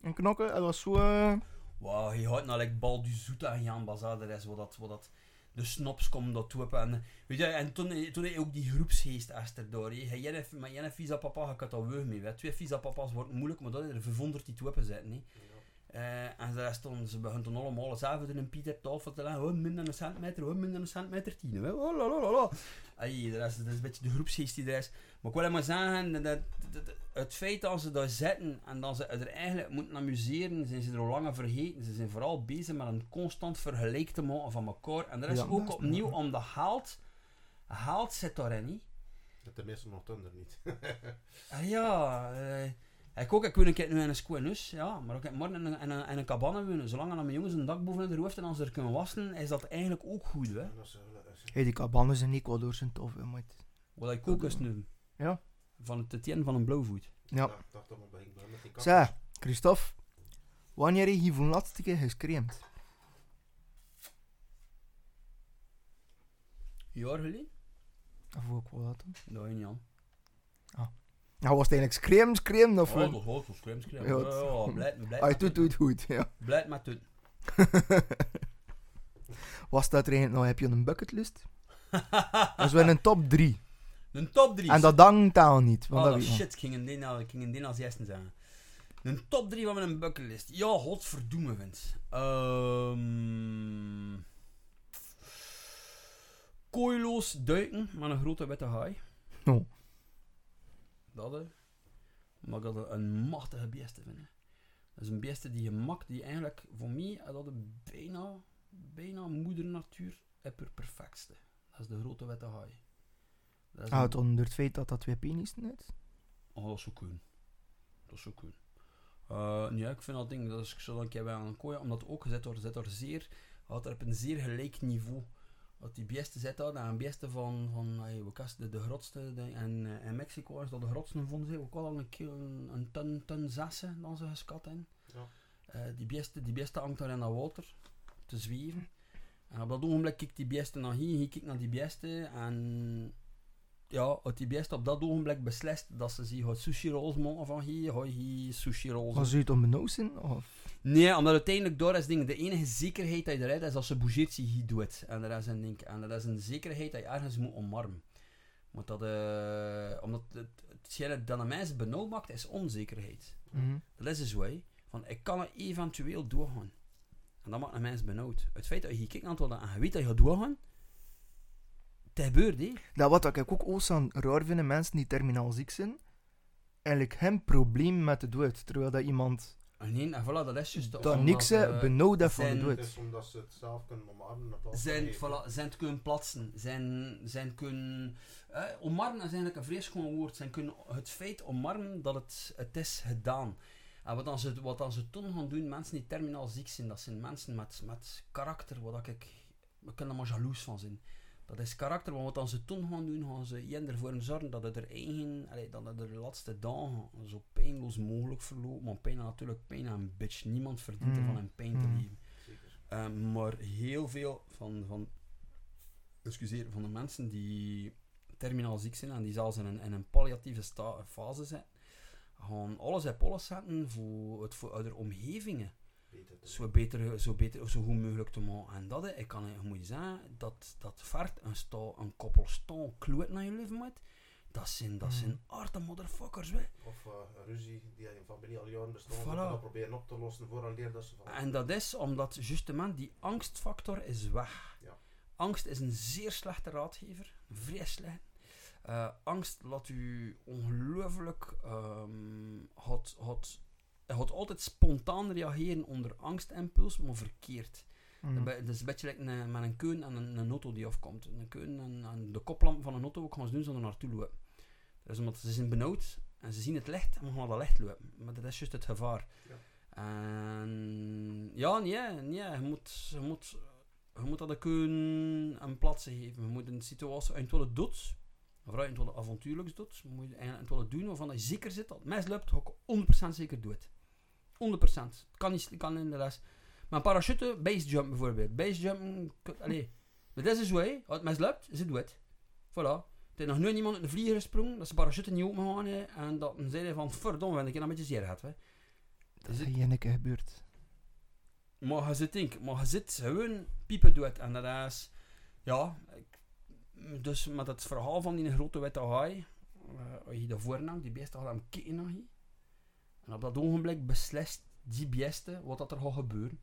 Speaker 2: Een knokken, het was zo... eh,
Speaker 3: Wauw, hij houdt nou like Bal du Zoeta en Jan Bazaar, de rest, wat dat, wat dat, de snops komen dat toe. En, weet je, en toen, toen ook die groepsgeest erdoor. Jij met jij visa papa, ik had dat weg mee. Twee visa papa's wordt moeilijk, maar dat is er 500 die toe zitten. hè. Eh, en de rest stonden ze begonnen toen allemaal hetzelfde in een Pieter tafel te leggen. Oh, minder dan een centimeter, oh, minder dan een centimeter tien. Oh, la, la, la, de rest, dat is een beetje de groepsgeest die er is. Maar ik wil maar zeggen, dat, dat, dat- het feit dat ze daar zitten en dat ze er eigenlijk moeten amuseren, zijn ze er al langer vergeten. Ze zijn vooral bezig met een constant vergelijk te maken van elkaar. En er is
Speaker 2: Ja, dat
Speaker 3: ook
Speaker 2: is
Speaker 3: opnieuw om de haalt. Haalt zit daarin niet.
Speaker 4: Tenminste nog tunder niet.
Speaker 3: Ah, ja, eh, ik ook, ik woon een keer nu in een squinus, ja, maar ook morgen in een, in een, in een cabane wonen. Zolang dat mijn jongens een dak boven hun hoofd en als ze er kunnen wassen, is dat eigenlijk ook goed, hè.
Speaker 2: Hey, die cabanes in Ecuador zijn tof, hè, maat.
Speaker 3: Wat ik ook eens nu.
Speaker 2: Ja.
Speaker 3: Van het Etienne van een blauwvoet.
Speaker 2: Ja.
Speaker 4: Ik dacht dat we bij met die
Speaker 2: Zeg, Christophe. Wanneer heb je voor de laatste keer gescreamd?
Speaker 3: Een jaar geleden?
Speaker 2: Of ik wel dat dan?
Speaker 3: Dat weet je niet aan.
Speaker 2: Nou, was het eigenlijk scream, scream of...
Speaker 3: Dat was zo scream, scream.
Speaker 2: Ja,
Speaker 3: Ja, ja, blijf, blijf
Speaker 2: Hij doet het goed, ja.
Speaker 3: Blijf met doen. <laughs> <laughs>
Speaker 2: Was dat er eigenlijk nou, heb je een bucketlist? Dat is wel een top 3. <laughs>
Speaker 3: Een top 3.
Speaker 2: En dat dankt aan niet. Want
Speaker 3: Oh,
Speaker 2: dat
Speaker 3: shit, ik ging in die nou, als eerste zeggen. Een top 3 van mijn bucketlist. Ja, godverdomme, vindt. Ehm Kooiloos duiken met een grote witte haai.
Speaker 2: Oh.
Speaker 3: Dat, hè. Maar ik dat een machtige beeste vind. hè. Dat is een beeste die je makt, die eigenlijk, voor mij, dat is bijna, bijna moeder natuur haar perfectste. Dat is de grote witte haai. Dat is
Speaker 2: Ah,
Speaker 3: een-
Speaker 2: het onder het feit dat dat twee penissen is.
Speaker 3: Oh, dat zou kunnen. Dat zou kunnen. Eh, nee, ik vind dat ding, dat is zo een keer bij aan een kooi, omdat ook gezet wordt, zit er zeer, had er op een zeer gelijk niveau. Dat die beste zit daar, en een beste van, van hey, wat was de, grootste, de, en eh, in Mexico is dat de grootste vonden ze, ook al een, kilo, een, een ton, ton zessen, dan ze geskat in.
Speaker 4: Ja.
Speaker 3: Eh, die, beste, die beste hangt daar in dat water, te zweven. En op dat ogenblik kijkt die beste naar hier, hier kijkt naar die beste, en ja, die beste op dat ogenblik beslist dat ze zich gaat sushi rolls maken van hier, ga je hier sushi rolls.
Speaker 2: Was het onbenauwd zijn? Of?
Speaker 3: Nee, omdat uiteindelijk door is ding, de enige zekerheid dat je eruit is als ze bougeert zich hier doet. En dat is een ding, en dat is een zekerheid dat je ergens moet omarmen. Want dat, eh, omdat het, hetgene dat een mens benauwd maakt, is onzekerheid.
Speaker 2: Mhm.
Speaker 3: Dat is dus wij. Van, ik kan er eventueel doorgaan. En dat maakt een mens benauwd. Het feit dat je hier kijkt naar het en je weet dat je gaat doorgaan, het gebeurt, hè.
Speaker 2: Dat wat ik ook oorstaan raar vind, mensen die terminaal ziek zijn, eigenlijk geen probleem met de dood. Terwijl dat iemand
Speaker 3: En nee, en voilà, dat is juist...
Speaker 2: dat niks
Speaker 3: eh,
Speaker 2: uh, benauwd heeft van de dood.
Speaker 4: Het is omdat ze het zelf kunnen omarmen.
Speaker 3: zijn,
Speaker 4: het
Speaker 3: voilà, zijn het kunnen platsen, zijn, zijn kunnen... eh, omarmen is eigenlijk een vrees gewoon woord. Zijn kunnen het feit omarmen dat het, het is gedaan. En wat dan, ze, wat dan ze toen gaan doen, mensen die terminaal ziek zijn, dat zijn mensen met, met karakter, wat ik... We kunnen er maar jaloers van zijn. Dat is karakter, want wat ze toen gaan doen, gaan ze ervoor zorgen dat het er eigen, allee, dat het er de laatste dagen zo pijnloos mogelijk verloopt. Maar pijn is natuurlijk pijn een bitch. Niemand verdient
Speaker 2: Mm.
Speaker 3: ervan in pijn te
Speaker 2: Mm.
Speaker 3: leven.
Speaker 4: Zeker.
Speaker 3: Um, maar heel veel van, van, excuseer, van de mensen die terminaal ziek zijn en die zelfs in een, in een palliatieve fase zijn, gaan alles op alles zetten voor, het, voor ouder omgevingen
Speaker 4: Beter
Speaker 3: zo beter, zo beter, zo goed mogelijk te maken. En dat, hè, ik kan je moet je zeggen, dat, dat vergt een, sta, een koppel staan kloot naar je leven moet. Dat zijn, dat zijn harde motherfuckers, hè.
Speaker 4: Of eh, een ruzie die in familie al jaren bestaat,
Speaker 3: Voilà.
Speaker 4: dat we dat proberen op te lossen voor een leer dat ze van.
Speaker 3: En dat is omdat, justement, die angstfactor is weg.
Speaker 4: Ja.
Speaker 3: Angst is een zeer slechte raadgever. Vrij slecht. Eh, angst laat u ongelooflijk... ehm had, had, hij gaat altijd spontaan reageren onder angstimpuls, maar verkeerd.
Speaker 2: Mm.
Speaker 3: Dat is een beetje like een, met een keun en een, een auto die afkomt. Een keun en, en de koplamp van een auto ook gaan ze doen zonder naartoe lopen. Dat is omdat ze zijn benauwd en ze zien het licht en we gaan dat licht lopen. Maar dat is juist het gevaar.
Speaker 4: Ja.
Speaker 3: En ja, nee, nee je, moet, je, moet, je moet dat de keun een plaats geven. Je moet een situatie uit het doet, of uit het avontuurlijks doet, je moet wat het doen waarvan je zeker zit dat het misloopt, ga ik 100% zeker doen. 100%. Het kan niet, het kan in de rest. Maar parachute, basejump bijvoorbeeld. Basejump, allee. Maar dat is zo, hè. Als het misloopt, is het dood. Voilà. Er is nog nooit iemand uit de vlieger gesprongen, dat ze parachute niet hè, en dat een zeiden van, verdomme, ben ik een beetje zeer gehad, hè.
Speaker 2: Dat is hier een keer gebeurd.
Speaker 3: Maar je zit, denk, maar je zit gewoon piepen doet. En dat is, ja, ik, dus met het verhaal van die grote witte haai, eh, als je daarvoor nam, die beesten gaan hem naar je. En op dat ogenblik beslist die beesten wat dat er gaat gebeuren.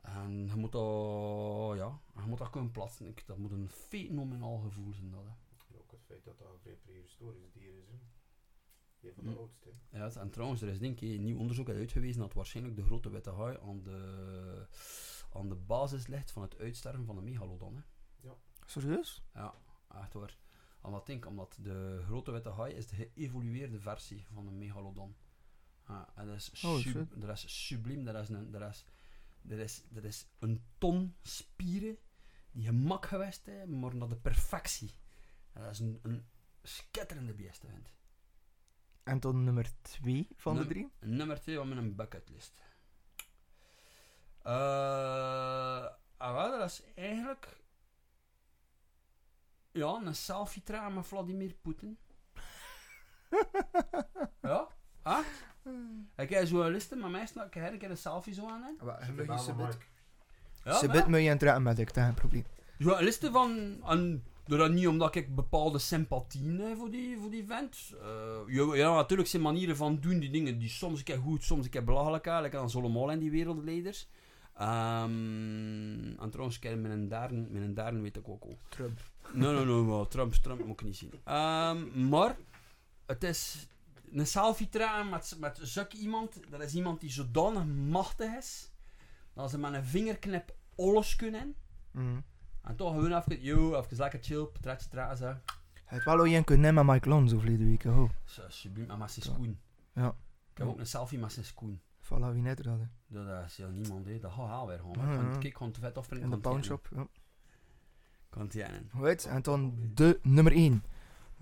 Speaker 3: En je moet dat, ja, je moet dat kunnen plaatsen. Ik, dat moet een fenomenaal gevoel zijn. Dat, hè.
Speaker 4: Ook het feit dat dat een vrij prehistorisch dier is. Hè. Een van de
Speaker 3: Hm.
Speaker 4: oudste.
Speaker 3: Ja, en trouwens, er is denk ik een nieuw onderzoek uit uitgewezen dat waarschijnlijk de grote witte haai aan de, aan de basis ligt van het uitsterven van de megalodon. Hè.
Speaker 2: Serieus?
Speaker 3: Echt waar. Omdat, denk, omdat de grote witte haai is de geëvolueerde versie van een megalodon. Ja, en dat is,
Speaker 2: Oh,
Speaker 3: sub- dat is subliem. Dat is, een, dat, is, dat, is, dat is een ton spieren die gemak geweest hebben, maar naar de perfectie. En dat is een, een schitterende beest. Vind.
Speaker 2: En dan nummer 2 van de drie?
Speaker 3: Nummer 2 op mijn bucketlist. Eh ah, dat is eigenlijk... Ja, een selfie trekken met Vladimir Poetin. <laughs> ja, echt? Ik heb zo'n liste met mij, snap ik, ik heb een selfie zo aan. hè.
Speaker 2: Wat,
Speaker 4: Ze.
Speaker 3: Ja,
Speaker 2: Ze
Speaker 3: maar-
Speaker 2: me aan trekken met ik, dat is geen probleem.
Speaker 3: Zo'n liste van... En, dat niet omdat ik bepaalde sympathie heb voor die, voor die vent. Eh, ja, ja, natuurlijk zijn manieren van doen die dingen die soms een keer goed, soms een keer belachelijk zijn. Lekker dan allemaal in die wereldleiders. Ehm en trouwens, kijk, met een derde, met een weet ik ook al.
Speaker 2: Trump.
Speaker 3: Nee, nee, nee, wel, Trump, Trump moet ik niet zien. Ehm, maar, het is een selfie trekken met, met zulk iemand. Dat is iemand die zodanig machtig is, dat ze met een vingerknip alles kunnen.
Speaker 2: Mm.
Speaker 3: En toch gewoon even, yo, even lekker chill, zo.
Speaker 2: Hij heeft wel een kunnen nemen met Mike Lonzo verleden week. Oh,
Speaker 3: Zo, subliem, en met zijn schoen.
Speaker 2: Ja.
Speaker 3: Ik heb ook een selfie met zijn schoen.
Speaker 2: voilà, wie net er hadden.
Speaker 3: Dat is ja niemand, hè. dat gaat haal weer
Speaker 2: ja.
Speaker 3: Kijk, gewoon te vet afspringen.
Speaker 2: In de
Speaker 3: het
Speaker 2: pawnshop. Ja.
Speaker 3: Kan het jennen.
Speaker 2: Goed, en dan de nummer 1.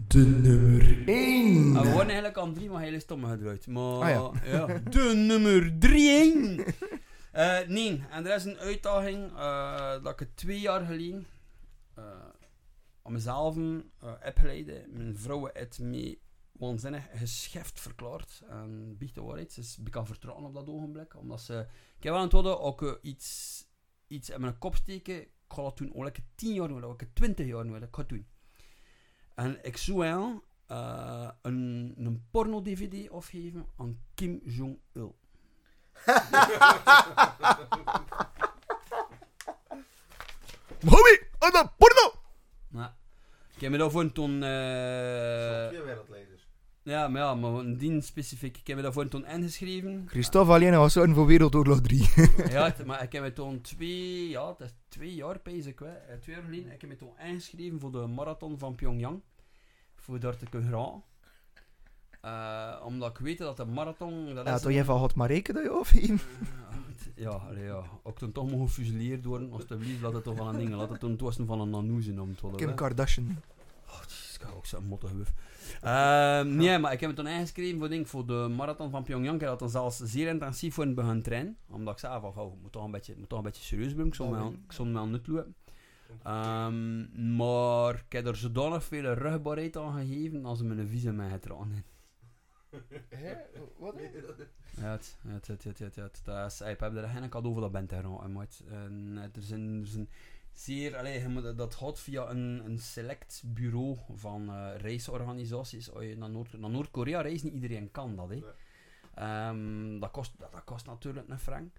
Speaker 2: De nummer 1.
Speaker 3: En we waren eigenlijk aan drie, maar hij is stomme gedraaid. Maar
Speaker 2: Ah,
Speaker 3: ja. de nummer drie. <laughs> Eh nee, en er is een uitdaging eh, dat ik het twee jaar geleden eh aan mezelf eh, heb geleid. Mijn vrouw heeft me waanzinnig gescheft verklaard. En biecht de waarheid. Ze is ik kan vertrouwen op dat ogenblik. Omdat ze... Ik heb wel aan het worden ook eh, iets, iets in mijn kop steken. Ik ga dat doen. Ook ik 10 jaar ik 20 jaar doen. Ik ga het doen. En ik zou wel eh, een, een porno-dvd afgeven aan Kim Jong-il. <laughs>
Speaker 2: Homie, aan de porno!
Speaker 3: Nou, ik heb me daarvoor toen...
Speaker 4: Zo'n
Speaker 3: eh
Speaker 4: twee wereldleiders.
Speaker 3: Ja, maar ja, maar een dien specifiek. Ik heb me daarvoor toen ingeschreven.
Speaker 2: Christophe alleen was zo'n voor Wereldoorlog 3.
Speaker 3: ja, het- maar ik heb me toen twee... Ja, het is twee jaar bezig. Hè. Eh, Twee jaar geleden ik heb me toen ingeschreven voor de marathon van Pyongyang. Voor daar te kunnen gaan. Eh, omdat ik weet dat de marathon... Dat
Speaker 2: Ja, toch
Speaker 3: een-
Speaker 2: jij van had maar rekenen dat je afgeven.
Speaker 3: Ja, allee, ja. Ook toen toch mogen gefusilleerd worden, alsjeblieft, laat het toch van een ding. Laat het toen het was van een nanoe om het.
Speaker 2: Kim. Kardashian.
Speaker 3: Oh, ik heb ook zo'n motte gewuf. Ehm, nee, maar ik heb me toen ingeschreven voor, denk, voor de marathon van Pyongyang. Ik dat dan zelfs zeer intensief voor het begin trainen. Omdat ik zei van, gauw, moet toch een beetje, moet toch een beetje serieus blijven. Ik zal
Speaker 2: Ja,
Speaker 3: me wel- nut lopen. Ehm, maar ik heb er zodanig veel rugbaarheid aan gegeven als ze me een visum mij getragen hebben.
Speaker 2: Wat?
Speaker 3: Ja, het, het, het, het, het, het, dat is, ik heb er geen cadeau voor dat bent er En, maat. en eh, er, zijn, er zijn zeer, allee, je moet- dat gaat via een, een select bureau van eh, reisorganisaties. Als je naar Noord- naar Noord-Korea reist, niet iedereen kan dat. Hè.
Speaker 4: Nee.
Speaker 3: Ehm, dat, kost, dat, dat kost natuurlijk een frank.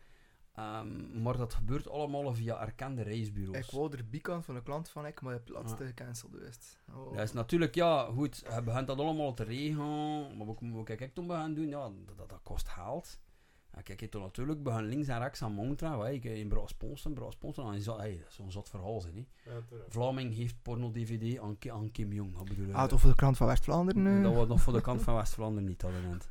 Speaker 3: Ehm, maar dat gebeurt allemaal via erkende reisbureaus.
Speaker 2: Ik wou er bikant van een klant van ik, maar het laatste gecanceld geweest. Oh.
Speaker 3: Dat is natuurlijk, ja, goed, je begint dat allemaal te regelen. Maar wat, wat kijk ik toen gaan doen? Ja, dat, dat, dat kost geld. Kijk, ik toen natuurlijk links en rechts aan Montra. hè. Ik in Brouw Sponsen, Brouw Sponsen. En zo, hey, dat is zo'n zot verhaal, zijn, hè.
Speaker 4: Ja.
Speaker 3: Vlaming heeft porno-DVD aan, Ki- aan Kim Jong. Dat bedoel ik.
Speaker 2: Ah, toch voor de krant van West-Vlaanderen? eh?
Speaker 3: Dat was nog voor de kant van West-Vlaanderen niet, <laughs> dat moment.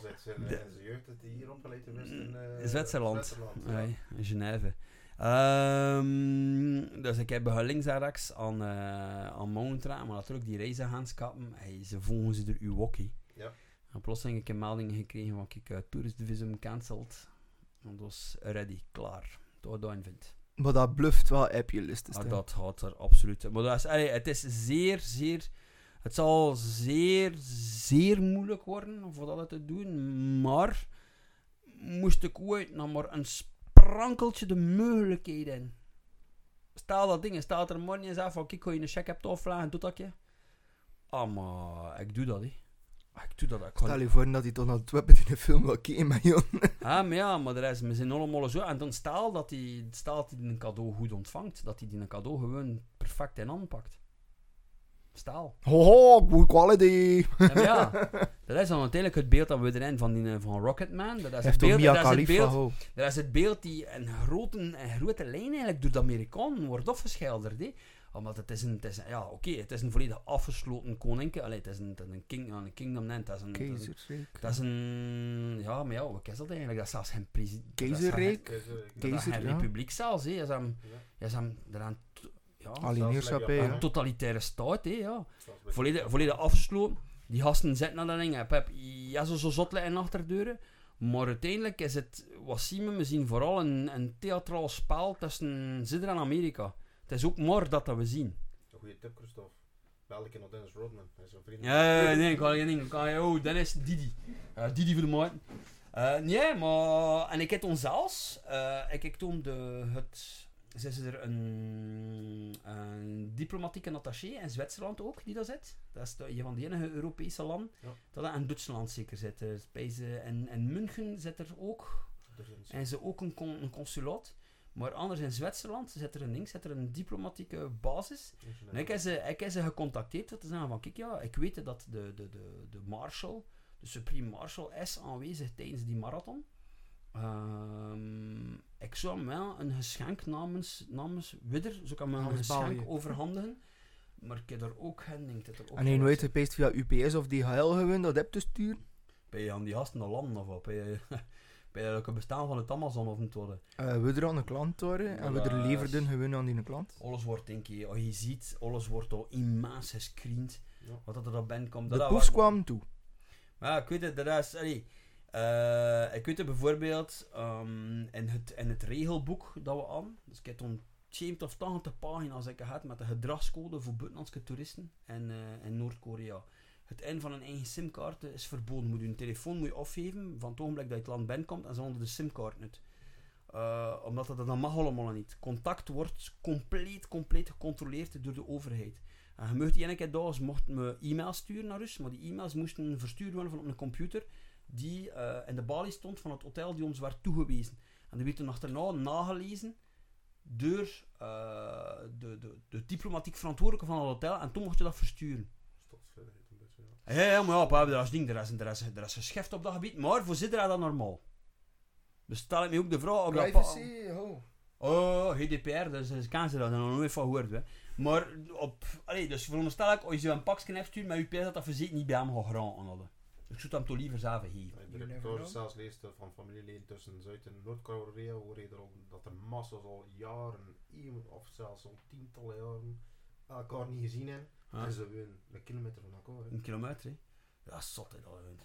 Speaker 4: Zit ze in, in zijn jeugd dat hier opgeleid is in eh,
Speaker 3: In Zwitserland.
Speaker 4: Zwitserland, ja.
Speaker 3: In Genève. Ehm, dus ik heb begin links en rechts aan, eh aan Montra, maar natuurlijk die reisagentschappen, hey, ze volgen ze door uw wokkie.
Speaker 4: Ja.
Speaker 3: En plotseling heb ik een melding gekregen van, kijk, uh, toeristvisum cancelled. En dat is ready, klaar. Wat je vindt.
Speaker 2: Maar dat bluft wel appje.
Speaker 3: Ah, dat gaat er absoluut. Maar dat is, allee, het is zeer, zeer. Het zal zeer, zeer moeilijk worden voor dat te doen. Maar moest ik ooit nog maar een sprankeltje de mogelijkheden. Stel dat ding, staat er morgen eens af van kijk, je een check hebt afvragen, doe dat je. Ah, maar ik doe dat, hè. Ah, Ik doe dat.
Speaker 2: Stel je voor dat hij toch naar het web in een film wil kijken met Jon. <laughs>
Speaker 3: Ah, maar ja, maar de rest, we zijn allemaal zo. En dan stel dat hij, stel dat hij een cadeau goed ontvangt, dat hij die een cadeau gewoon perfect in aanpakt. Stel.
Speaker 2: Hoho, good quality.
Speaker 3: Ja, maar ja, <laughs> dat is dan uiteindelijk het beeld dat we erin van, die, eh, van Rocketman. Dat is het beeld, dat is het beeld, dat is het beeld die in grote, in grote lijn eigenlijk door de Amerikanen wordt afgeschilderd. hè. Omdat het is een, het is een- ja oké, het is een volledig afgesloten koninkrijk. Allee, het is een, het is een, king, een kingdom, nee, het is een, een-
Speaker 2: Keizerrijk.
Speaker 3: dat is een, ja, maar ja, wat is dat eigenlijk? Dat is zelfs geen president.
Speaker 2: Keizerrijk.
Speaker 3: Dat is
Speaker 2: Keizer,
Speaker 3: geen
Speaker 2: ja.
Speaker 3: republiek zelfs, hè. Dat is een,
Speaker 4: Ja.
Speaker 3: dat is een, is een, ja,
Speaker 2: Alineerschappij,
Speaker 4: Zelfs
Speaker 2: ja.
Speaker 4: like
Speaker 3: totalitaire staat, hè, ja. Volledig, volledig afgesloten. Die gasten zitten naar dat ding. Heb, heb, ja, zo, zo zot en achterdeuren. Maar uiteindelijk is het, wat zien we, we zien vooral een, een theatraal spel tussen Zidder en Amerika. Het is ook maar dat dat we zien.
Speaker 4: Een goede tip, Christophe. In naar Dennis Rodman. Hij is een vriend.
Speaker 3: Ja, nee, ik niet. Kan je, oh, Dennis, Didi. Eh, Didi voor de maat. Eh, nee, maar... En ik heb toen zelfs... eh, ik heb toen de, het... Ze er een, een diplomatieke attaché in Zwitserland ook, die daar zit. Dat is de, een van de enige Europese landen.
Speaker 4: Ja.
Speaker 3: Dat in Duitsland zeker zit. er. Bij ze, en in München zit er ook... En ze ook een, con- een consulaat. Maar anders in Zwitserland zit er een ding, zit er een diplomatieke basis. En ik heb ze, ik heb ze gecontacteerd om te zeggen van, kijk ja, ik weet dat de, de, de, de marshal, de supreme marshal, is aanwezig tijdens die marathon. Ehm, ik zou hem wel een geschenk namens, namens Widder, ik hem wel een geschenk overhandigen. Maar ik heb er ook geen ding. er ook
Speaker 2: En hij
Speaker 3: geen
Speaker 2: nooit gepeest via UPS of DHL gewoon dat heb te sturen.
Speaker 3: Ben je aan die gasten naar landen of wat? <laughs> Ook een bestaan van het Amazon of niet worden?
Speaker 2: Eh, we er aan een klant waren en we er leverden gewoon aan die klant.
Speaker 3: Alles wordt, denk je, als je ziet, alles wordt al immens gescreend.
Speaker 4: Ja.
Speaker 3: Wat dat er op ben komt.
Speaker 2: De
Speaker 3: dat-
Speaker 2: poes kwam toe.
Speaker 3: Maar ja, ik weet het, dat is... Allee, eh, ik weet het bijvoorbeeld ehm, in, het, in het regelboek dat we aan... Dus ik heb toen 70 of 80 pagina's ik gehad met de gedragscode voor buitenlandse toeristen in, eh, in Noord-Korea. Het in van een eigen simkaart is verboden. Moet je telefoon moet je afgeven van het ogenblik dat je het land binnenkomt en zonder de simkaart niet. Eh, omdat dat, dat mag allemaal niet. Contact wordt compleet, compleet gecontroleerd door de overheid. En je mocht ene keer daags mocht me e-mails sturen naar Rus, maar die e-mails moesten verstuurd worden van op een computer die eh, in de balie stond van het hotel die ons werd toegewezen. En die werd toen achterna nagelezen door eh, de, de, de diplomatiek verantwoordelijke van het hotel en toen mocht je dat versturen.
Speaker 4: Ja.
Speaker 3: Maar ja, pa, dat is ding, er is, er, is, er is geschift op dat gebied, maar voor zitten dat normaal. Dus stel ik me ook de vraag of dat... pa-
Speaker 2: oh.
Speaker 3: Oh, GDPR, dus is kan ze dat nog nooit van gehoord. Hè. Maar op, allee, dus veronderstel ik, als je een pakje hebt stuurt met je PS, dat dat verzekerd niet bij hem gaat geraken hadden. Ik zou hem toch liever zelf geven.
Speaker 4: Ik heb zelfs leest van familieleden tussen Zuid- en Noord-Korea hoor je er al dat er massa's al jaren, eeuwen of zelfs al tientallen jaren elkaar niet gezien hebben.
Speaker 3: Ja.
Speaker 4: En ze wonen een kilometer van elkaar. hè.
Speaker 3: Een kilometer, hè. Ja, zot, hè, dat wind.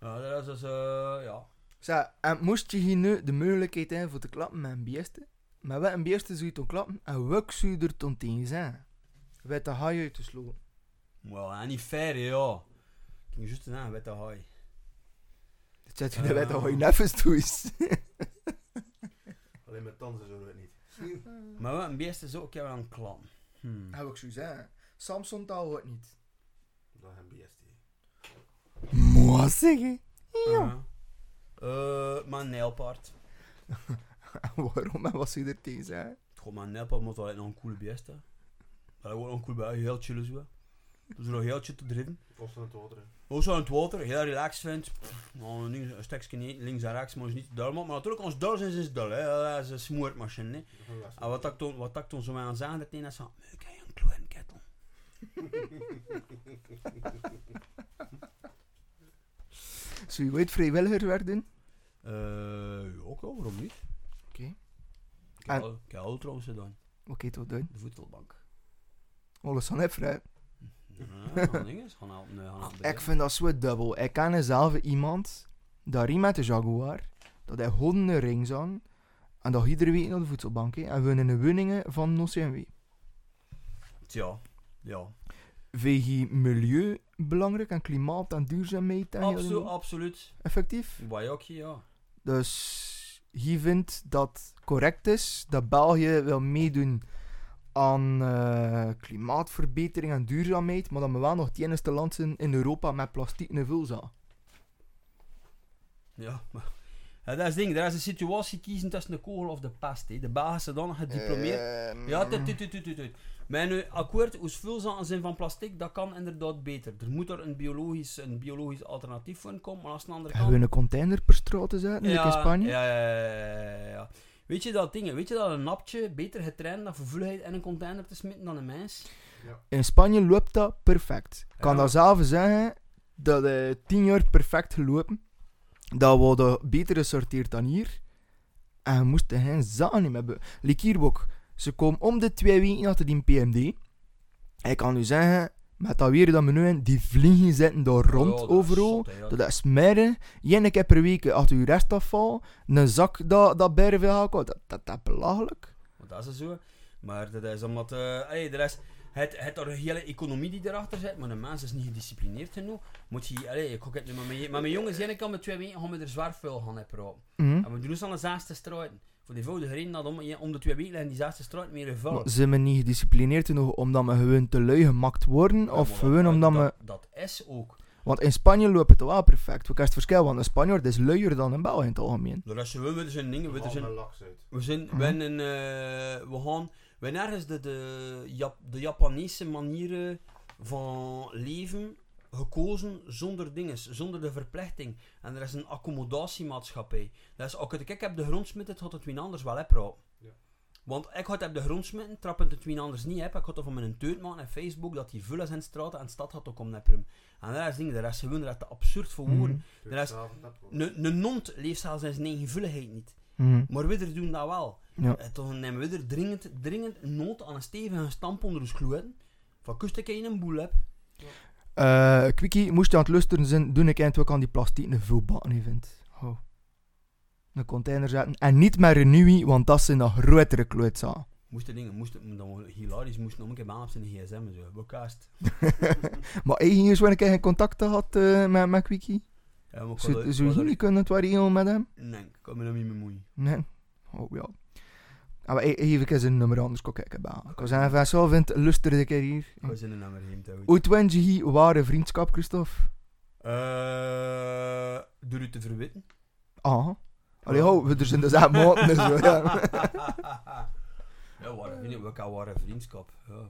Speaker 3: Ja, dat is dus, eh, ja.
Speaker 2: Zeg, en moest je hier nu de mogelijkheid hebben voor te klappen met een beeste? Met wat een beeste zou je toen klappen en welk zou je er toen tegen zijn? Weet de haai uit te slopen.
Speaker 3: Wel, en niet fair, ja. Ik ging juist zeggen, weet dat hij.
Speaker 2: Dat zet je
Speaker 3: Ah.
Speaker 2: de wet dat je neffens toe is.
Speaker 4: Alleen met tanzen zo het niet.
Speaker 3: Maar wat een beest is ook een keer aan klam. Hmm.
Speaker 2: Dat wil ik zo zeggen. Samson taal wordt niet.
Speaker 4: Dat is een beest.
Speaker 2: Mooi zeggen.
Speaker 3: Ja. Eh, maar een nijlpaard. <laughs>
Speaker 2: Waarom en wat zou je er tegen zeggen?
Speaker 3: Gewoon maar een nijlpaard moet wel nog een coole beest hè. Dat is gewoon een cool bij, heel chillen zo. Dus nog heel chill te drinken.
Speaker 4: Kosten het water.
Speaker 3: zo aan het water, heel relaxed vindt. Nou, een, stukje niet, links en rechts, maar is niet te dull. Maar natuurlijk, het dull is, is. Hè. Dat is een smoortmachine. Hè. En wat ik toen, wat ik toen zo mee aan zagen, dat hij zo, ik heb een kloenkettel. <laughs>
Speaker 2: Zou je ooit vrijwilliger werden?
Speaker 3: Eh, ja, ook wel, waarom niet?
Speaker 2: Oké.
Speaker 3: Ik heb
Speaker 2: En-
Speaker 3: al- ik heb al trouwens gedaan,
Speaker 2: Oké, tot doen.
Speaker 3: de voetbalbank.
Speaker 2: Alles van heb vrij.
Speaker 3: Ja, gaan dingen, gaan helpen, gaan helpen
Speaker 2: Ik vind dat zo dubbel. Ik ken zelf iemand, dat riem met de Jaguar, dat hij honderden rings aan, en dat iedere week naar de voedselbank, en we in de woningen van OCMW.
Speaker 3: Tja, ja.
Speaker 2: VG milieu belangrijk en klimaat en duurzaamheid en
Speaker 3: Absolu absoluut.
Speaker 2: effectief.
Speaker 3: Bajokje, ja.
Speaker 2: Dus hij vindt dat het correct is dat België wil meedoen aan eh, klimaatverbetering en duurzaamheid, maar dat we wel nog het enige land zijn in Europa met plastic in vulza.
Speaker 3: Ja, maar... Ja, dat is het ding, daar is een situatie kiezen tussen de kogel of de pest. De Belgische dan gediplomeerd.
Speaker 2: Ehm,
Speaker 3: Ja, tut, tut, tut, tut, tut, tut. Mijn nu akkoord, hoe vulzaten zijn van plastic, dat kan inderdaad beter. Er moet er een biologisch, een biologisch alternatief voor komen, maar als een andere
Speaker 2: Hebben we een container per straat te zetten, like in Spanje?
Speaker 3: Ja, ja, ja, ja, ja. Weet je dat ding, weet je dat een napje beter getraind dat vervoeligheid in een container te smitten dan een mens?
Speaker 2: In Spanje loopt dat perfect. Ik kan
Speaker 3: Ja.
Speaker 2: dat zelf zeggen, dat eh 10 jaar perfect gelopen. Dat worden beter gesorteerd dan hier. En we moesten geen zaken niet hebben. Like hier ook. Ze komen om de twee weken achter die PMD. Ik kan u zeggen, met dat weer dat we nu in, die vliegen zitten daar rond
Speaker 3: Ja, dat is
Speaker 2: overal.
Speaker 3: zot, hè, ja.
Speaker 2: Dat is smeren. Eén keer per week achter uw restafval. Een zak dat, dat bergen wil Dat, dat, dat is belachelijk.
Speaker 3: Dat is zo. Maar dat is omdat... eh allee, er is het, het er een hele economie die erachter zit, maar de mens is niet gedisciplineerd genoeg. Moet je... Allee, ik het nu met mijn, met mijn jongens ene kan met twee weken gaan we er zwaar veel gaan hebben.
Speaker 2: Mhm.
Speaker 3: En we doen dus aan de zesde struiten. Voor die voudige reden dat om, om de twee weken liggen die zesde struiten meer in vuil.
Speaker 2: Maar zijn we niet gedisciplineerd genoeg omdat we gewoon te lui gemaakt worden?
Speaker 3: Ja,
Speaker 2: of gewoon
Speaker 3: dat,
Speaker 2: omdat we...
Speaker 3: dat, dat is ook.
Speaker 2: Want in Spanje loopt het wel perfect. We kunnen het verschil, want een Spanjaard is luier dan een Belg in het algemeen.
Speaker 3: Dat is gewoon, we zijn dingen, we
Speaker 4: Vooral
Speaker 3: zijn... We zijn, we, zijn, eh, we gaan, we hebben ergens de, de, Jap, de Japanese manieren van leven gekozen zonder dinges, zonder de verplichting. En er is een accommodatiemaatschappij. Dat is, als ik ik heb de grond smitten, gaat het wie anders wel hebben.
Speaker 4: Ja.
Speaker 3: Want ik had heb de grond smitten, trappend het wie anders niet heb. Ik had van mijn teut maken en Facebook dat die vullen zijn straten en de stad had ook om neppen. En dat is ding, dat is gewoon dat absurd voor woorden. Is-
Speaker 4: ook.
Speaker 3: Een een nond leeft zelfs in zijn eigen vulligheid niet.
Speaker 2: Mhm.
Speaker 3: Maar we doen dat wel.
Speaker 2: Ja.
Speaker 3: En toch nemen we er dringend, dringend nood aan een stevige stamp onder de kloeien. Van kust ik in een boel heb.
Speaker 2: Eh, Quickie, moest je aan het luisteren zijn, doe ik eindelijk aan die plastic een vulbakken vindt. Oh. Een container zetten. En niet een nieuwe, want dat zijn nog grotere klootzaal.
Speaker 3: Moesten dingen, moesten, was hilarisch, moesten nog een keer baan op zijn gsm en zo. <laughs>
Speaker 2: Maar hij hier zo een keer geen contact gehad eh, met, met Quickie?
Speaker 3: Ja, maar
Speaker 2: Zou je niet kunnen het met hem?
Speaker 3: Nee, ik kan me daar niet mee moeien.
Speaker 2: Nee. Oh ja. Maar e- even eens een nummer anders kijken. Ik van zo vindt, luister een keer hier.
Speaker 3: We zijn een nummer heen.
Speaker 2: Hoe wens je hier ware vriendschap, Christophe?
Speaker 3: Eh, door u te verwitten.
Speaker 2: Ah. Allee, hou, we zijn dus aan maten en zo, ja.
Speaker 3: ja, ware vrienden, we kan ware vriendschap. Ja.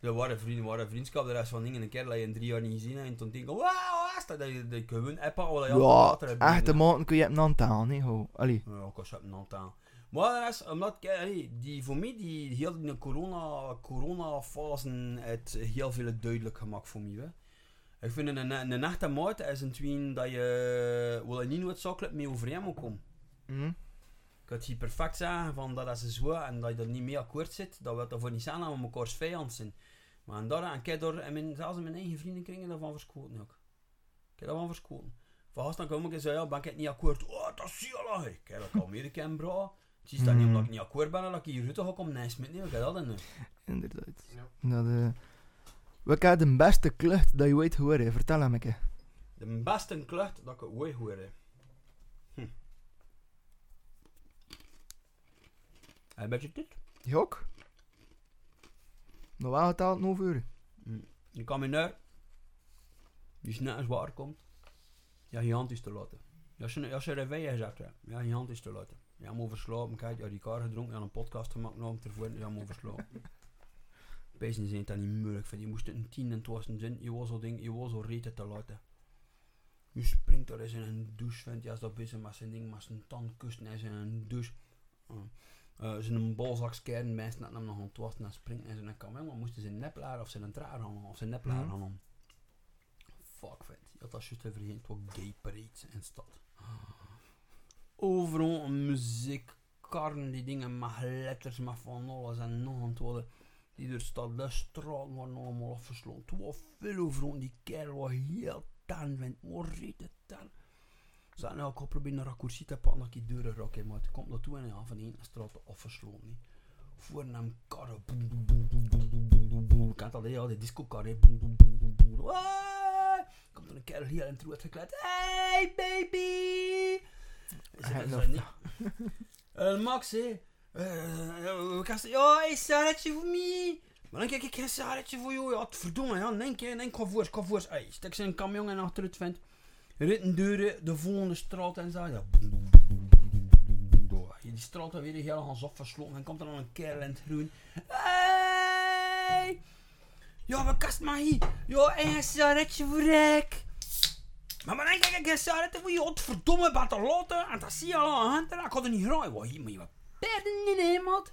Speaker 3: Ja, ware vrienden, ware vriendschap. De rest van dingen, een keer dat je in drie jaar niet gezien hebt en toen denk je, wauw, is dat? Je je gewoon appen, al je
Speaker 2: Ja,
Speaker 3: later hebt
Speaker 2: echte kun je hebben aan taal, nee, ho. Allee.
Speaker 3: Ja, ik was op een aantal. Maar is omdat, die, voor mij, die heel die corona, corona-fase heeft heel veel duidelijk gemaakt voor mij. Hè. Ik vind een, een, een echte maat is een twin dat je wel niet noodzakelijk mee overeen moet komen.
Speaker 2: Mhm.
Speaker 3: Ik kan het hier perfect zeggen van dat is zo en dat je er niet mee akkoord zit, dat we het ervoor niet zijn dat we elkaars vijand zijn. Maar en daar, en ik daar, in mijn, zelfs in mijn eigen vriendenkringen daarvan verschoten ook. Ik heb daarvan verschoten. Van gast dan kom ik en zei, ja, ben ik het niet akkoord? Oh, dat is erg. Ik heb dat al meer ken, bro. Het is dat niet
Speaker 2: Hmm.
Speaker 3: omdat ik niet akkoord ben, dat ik hier Rutte ga komen nice met nee, ik heb dat dan nu.
Speaker 2: Inderdaad.
Speaker 4: Ja.
Speaker 2: Dat, eh wat is de beste klucht dat je ooit hebt? Vertel hem een keer.
Speaker 3: De beste klucht dat ik ooit hoor. hè. Hm. Een beetje dit.
Speaker 2: Jok. Nog wel getaald over uur.
Speaker 3: Je kan me naar. Die is net waar komt. Ja, je hand is te laten. Als je, als je er gezegd hebt, ja, je hand is te laten. Jam overslapen. je uit die kar gedronken. aan een podcast gemaakt. Nou, ja om overslapen. Bezig <laughs> zijn dat niet moeilijk. Vind. Je moest een tien en twaalf zin. Je was zo ding. Je was zo reten te laten. Je springt er eens in een douche. Vindt. Ja, als dat bezig maar zijn ding. Maar zijn tand kust. Hij is in een douche. Uh. Uh, een bolzak meisje mensen dat hem nog een het en springen en ze dan maar moesten ze een of ze een traar hangen of zijn
Speaker 2: nepplaar
Speaker 3: hangen. Fuck vet, dat is juist even vergeten, het was gay parades in stad. Ah. Overal muziek, karren, die dingen met letters, met van alles en nog aan het worden. Die door stad, de straat worden allemaal afgesloten. Het was veel overal. Die kerel was heel tan, vindt. Maar rete tan. Ze hadden ook al proberen een raccourci te pakken, dat die deuren raak, hè, maar het komt naartoe en ja, van één straat afgesloten. hè. Voor hem karren, boem, boem, boem, boem, boem, boem, boem, boem, boem. Kent al ja, die disco karren, boem, boem, boem, boem, boem. Komt er een kerel hier in het rood gekleed. Hey baby! Макси, <laughs> eh, eh, eh, ja, een sigaretje voor mij. Maar dan kijk ik geen sigaretje voor jou. Ja, verdomme, ja, denk je, denk, ga voors, ga voors. Hey, stek zijn kamion en achter het vent. Ritten deuren, de volgende straat en zo. Ja. Die straat weer heel gaan afgesloten. Dan komt er dan een kerel in het groen. Hey! Ja, wat kast maar hier. Ja, een sigaretje voor rek. Maar maar dan kijk ik een sigaretje voor je. Het verdomme, wat te laten. En dat zie je al aan de hand. En ik had er niet rijden. Wat hier, maar je perden in hè, man.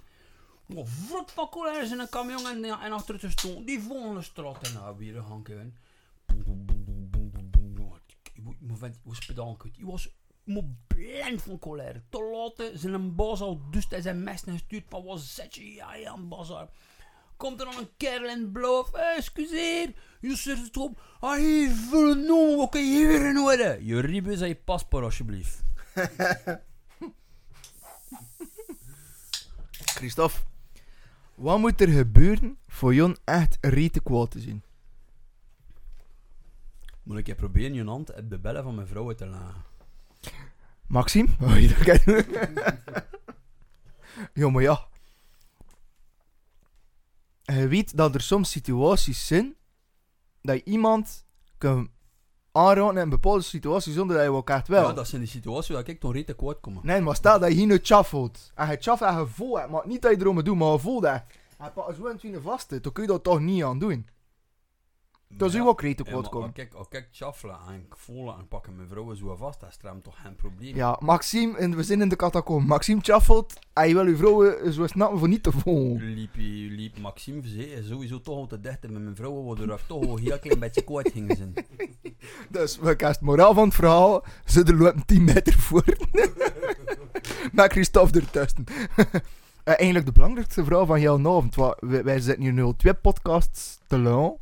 Speaker 3: Wat vrot van colères in een camion en, en achter het stond. Die volgende straat en nou weer gaan kunnen. Je vent, was pedant kut. Je was blind van colère. Te laten zijn een bos al dus hij zijn mes en stuurt van wat zet je jij aan bazar. Komt er dan een kerel het blauw. Eh, excuseer. Je zet het op. Ah, hier, verdomme, wat kan je hier in orde? Je ribben zijn je paspoort alsjeblieft.
Speaker 2: Christophe. Wat moet er gebeuren voor Jon echt rete kwaad te zien?
Speaker 3: Moet ik je proberen je hand op de bellen van mijn vrouw te laten?
Speaker 2: Maxime? <laughs> Oh, je dat <laughs> ja, maar ja. Je weet dat er soms situaties zijn dat je iemand kan aanraden in een bepaalde situatie zonder dat je ook echt wel.
Speaker 3: Ja, dat zijn die situaties waar ik toch rete kwaad kom.
Speaker 2: Nee, maar stel dat je hier nu chaf voelt. En je chaf en je voelt het, maar niet dat je erom moet doen, maar je voelt het. En pas zo in het vast, dan kun je dat toch niet aan doen. Dat is
Speaker 3: ja,
Speaker 2: u ook
Speaker 3: ja,
Speaker 2: kwaad
Speaker 3: maar
Speaker 2: komen.
Speaker 3: Als ik, als ik chaffelen en voelen en pakken mijn vrouwen zo vast, dat is toch geen probleem.
Speaker 2: Ja, Maxime, en we zijn in de catacombe. Maxime chaffelt en je wil je vrouwen zo snappen voor niet te voelen.
Speaker 3: Liep, liep Maxime Verzee sowieso toch al te dicht met mijn vrouwen, waardoor ik toch een heel klein beetje kwaad ging zijn. <laughs>
Speaker 2: Dus we krijgen het moraal van het verhaal. Ze er lopen 10 meter voor. <laughs> Met Christophe ertussen. <laughs> Eh, eigenlijk de belangrijkste vraag van jouw avond. Wij, wij zitten hier nu al twee podcasts te lang.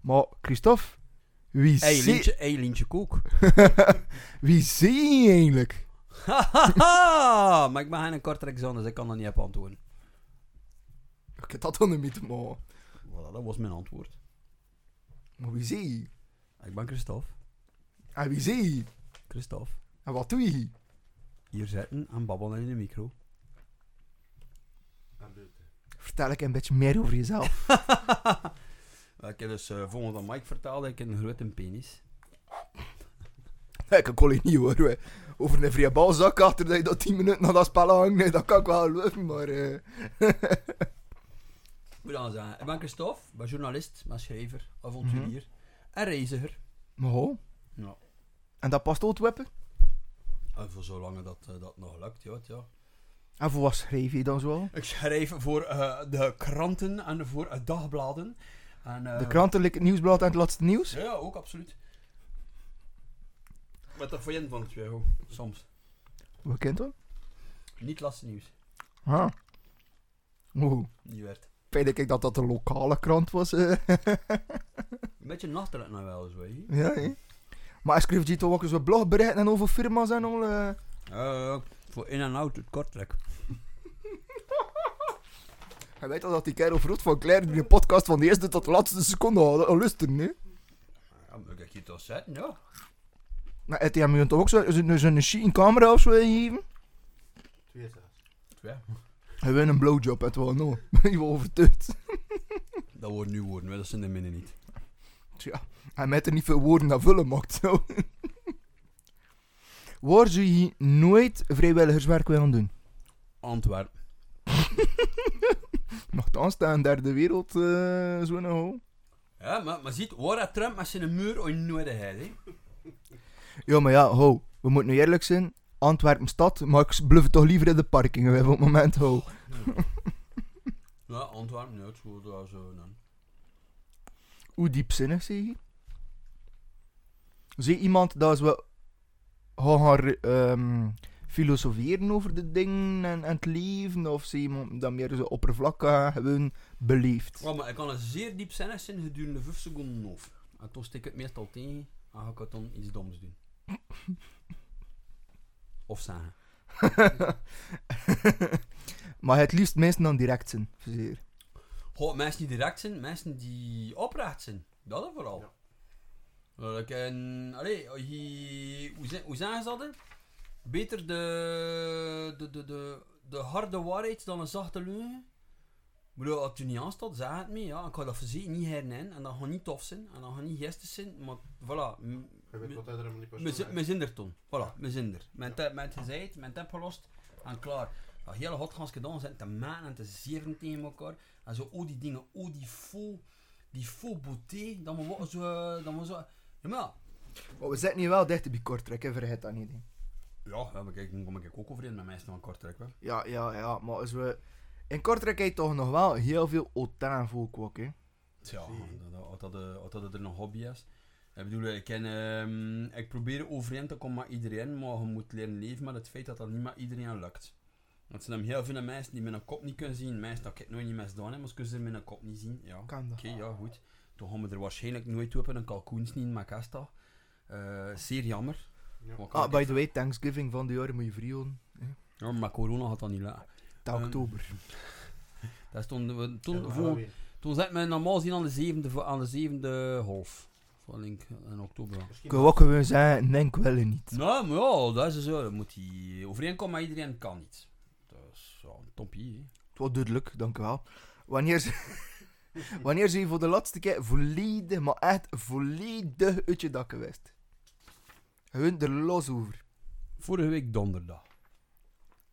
Speaker 2: Maar Christophe, wie
Speaker 3: Hey,
Speaker 2: zie
Speaker 3: Lientje, hey, Lientje Koek. <laughs>
Speaker 2: wie zie je eigenlijk?
Speaker 3: Hahaha, maar ik ben geen kortrek zo, dus ik kan dat niet op antwoorden.
Speaker 2: Ik heb dat dan niet te maken.
Speaker 3: Voilà, dat was mijn antwoord.
Speaker 2: Maar wie zie je?
Speaker 3: Ik ben Christophe.
Speaker 2: En wie zie je?
Speaker 3: Christophe.
Speaker 2: En wat doe je hier?
Speaker 3: Hier zitten en babbelen in de micro.
Speaker 4: En buiten.
Speaker 2: Vertel ik een beetje meer over jezelf. <laughs>
Speaker 3: ik heb dus uh, volgens aan Mike verteld dat ik een grote penis. <laughs>
Speaker 2: ik kan Colin niet hoor. we. Over een vrije balzak achter dat je dat 10 minuten na dat spel hangt. Nee, dat kan ik wel geloven, maar... eh, <laughs>
Speaker 3: Moet dan zeggen, ik ben Christophe, ben journalist, ben schrijver, avonturier en reiziger.
Speaker 2: Ho.
Speaker 3: Ja.
Speaker 2: En dat past ook te weppen?
Speaker 3: En voor zolang dat, eh, dat nog lukt, ja, ja.
Speaker 2: En voor wat schreef je dan zo?
Speaker 3: Ik schrijf voor eh, de kranten en voor uh, dagbladen. En, eh,
Speaker 2: De kranten, like het nieuwsblad en het laatste nieuws?
Speaker 3: Ja, ja, ook absoluut. Met dat variant van het twee, hoor. soms.
Speaker 2: Wat kent dat?
Speaker 3: Niet laatste nieuws.
Speaker 2: Ah. Oeh.
Speaker 3: Die werd.
Speaker 2: Denk ik dat dat een lokale krant was. eh.
Speaker 3: Een beetje nachterlijk nou wel zo,
Speaker 2: ja, hè. Maar schreef je toch ook eens wat blogberichten en over firma's en al. eh.
Speaker 3: Eh, voor in en out het kortrek.
Speaker 2: Hij weet al dat die kerel vroeg van Claire die een podcast van de eerste tot de laatste seconde al, al luisteren, hè.
Speaker 3: Ja, moet ik je toch zetten, ja.
Speaker 2: Maar heeft hij hem toch ook zo- zo- zo'n chic camera of zo gegeven?
Speaker 4: Twee zelfs.
Speaker 3: Twee.
Speaker 2: Hij wil een blowjob, het wel no. Je wordt overtuigd.
Speaker 3: Dat wordt nu woorden, dat zijn de minnen niet.
Speaker 2: Tja, hij met er niet veel woorden naar vullen maakt, zo. Waar zou je nooit vrijwilligerswerk willen doen?
Speaker 3: Antwerpen.
Speaker 2: Nochtans, dat een derde wereld zo nou.
Speaker 3: Ja, maar, maar ziet, waar dat Trump met zijn muur ooit nodig heeft, hè.
Speaker 2: Ja, maar ja, ho. We moeten nu eerlijk zijn. Antwerpen stad, maar ik bluff toch liever in de parkingen op het moment, ho.
Speaker 3: Ja, Antwerpen, nee, het is goed, is zo, dan.
Speaker 2: Hoe diepzinnig zeg je? Zie iemand dat wel gaan gaan ehm, filosoferen over de dingen en, en het leven? Of iemand dat meer zo oppervlakkig gewoon beleefd?
Speaker 3: Ja, maar ik kan een zeer diepzinnig zijn gedurende 5 seconden of. En toen stik ik het meestal tegen en ga ik het dan iets doms doen. <laughs> of zeggen. <laughs>
Speaker 2: maar het liefst mensen dan direct zijn, zeer.
Speaker 3: Goh, mensen die direct zijn, mensen die oprecht zijn. Dat is vooral.
Speaker 4: Ja.
Speaker 3: Ik en, allee, hoe, hoe zeggen ze dat? hè? Beter de, de, de, de, de harde waarheid dan een zachte leugen. Ik bedoel, als het je niet aanstaat, zeg het me. Ja. Ik ga dat verzekerd niet hernemen. En dat gaat niet tof zijn. En dat gaat niet geestig zijn. Maar voilà.
Speaker 4: Je weet wat hij er niet
Speaker 3: we zijn- we zijn er toen. Voilà, we zijn er. Men het men het gezegd, men het opgelost en klaar. Dat hele hot gaan gedaan zijn te maken en te zeven tegen elkaar. En zo, al die dingen, al die vol, die vol beauté, dan moet we zo, dan moet zo... Ja, maar ja.
Speaker 2: Maar we zitten hier wel dicht bij Kortrijk, hè, vergeet dat niet. hè.
Speaker 3: Ja, ja, maar kijk, dan kom ik ook overeen met mensen van Kortrijk, wel.
Speaker 2: Ja, ja, ja, maar als we... In Kortrijk heb je toch nog wel heel veel autain-volk ook, hè.
Speaker 3: Ja, dat, dat, dat, dat er een hobby is. Ik bedoel, ik, ken, ehm, ik probeer overeen te komen met iedereen, maar je moet leren leven met het feit dat dat niet met iedereen lukt. Want er zijn heel veel mensen die mijn kop niet kunnen zien. Mensen dat ik nooit niet misdaan heb, maar ze kunnen ze mijn kop niet zien. Ja.
Speaker 2: Kan dat.
Speaker 3: Oké, ja, goed. Toen gaan we er waarschijnlijk nooit op een kalkoens niet in Macasta. Eh zeer jammer. Wat
Speaker 2: Ah, by the way, Thanksgiving van de jaar moet je vrienden.
Speaker 3: Ja, maar corona had dat niet laten.
Speaker 2: Ta
Speaker 3: Ehm,
Speaker 2: oktober.
Speaker 3: Dat stonden we,
Speaker 4: En
Speaker 3: toen,
Speaker 4: we
Speaker 3: voor, toen zat men normaal zien aan de zevende, vo- aan de zevende half. Van ik in oktober.
Speaker 2: Ik wil ook gewoon zeggen, denk wel niet.
Speaker 3: Nou, maar ja, dat is zo. Dan moet hij overeenkomen, maar iedereen kan niet. Dat is ja, een toppie, hè.
Speaker 2: Het was duidelijk, dank u wel. Wanneer ze... <laughs> Wanneer ze voor de laatste keer volledig, maar echt volledig uit je dak geweest? Gewoon er los over.
Speaker 3: Vorige week donderdag.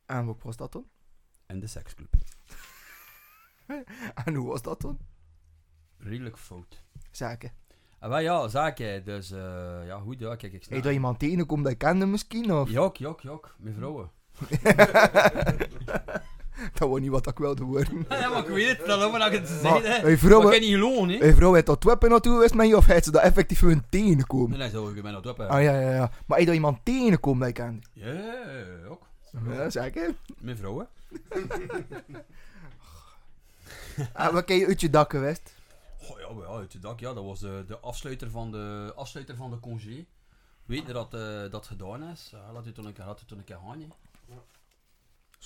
Speaker 2: En wat was dat dan?
Speaker 3: En de seksclub. <laughs>
Speaker 2: En hoe was dat dan?
Speaker 3: Redelijk fout.
Speaker 2: Zaken.
Speaker 3: En wel ja, zaken. Dus eh, ja, goed, ja, kijk, ik snap.
Speaker 2: je dat iemand tegenkomt dat je kende misschien? Of?
Speaker 3: Jok, jok, jok. Mijn vrouwen. <laughs> <laughs>
Speaker 2: dat was niet wat ik wilde worden.
Speaker 3: Ja, maar ik weet het. Dan maar dat ik het
Speaker 2: Maar,
Speaker 3: zei, hè.
Speaker 2: hey,
Speaker 3: Maar
Speaker 2: vrouwen,
Speaker 3: ik kan niet geloven, hè.
Speaker 2: hey, vrouw, heeft dat weppen naartoe geweest met je of heeft ze dat effectief hun tegenkomen?
Speaker 3: Nee, nee, zo, ik ben dat hè.
Speaker 2: Ah ja, ja, ja. Maar je dat iemand tegenkomt dat je kende?
Speaker 3: Ja, ook.
Speaker 2: Ja, zeker.
Speaker 3: Mijn vrouwen.
Speaker 2: En <laughs> wat ken je uit je dak geweest?
Speaker 3: Oh ja, maar ja, uit het dak, ja, dat was de, de afsluiter van de, afsluiter van de congé. Weet je dat eh, dat gedaan is? Ja, laat je toen een keer, laat je toen een keer gaan, hè.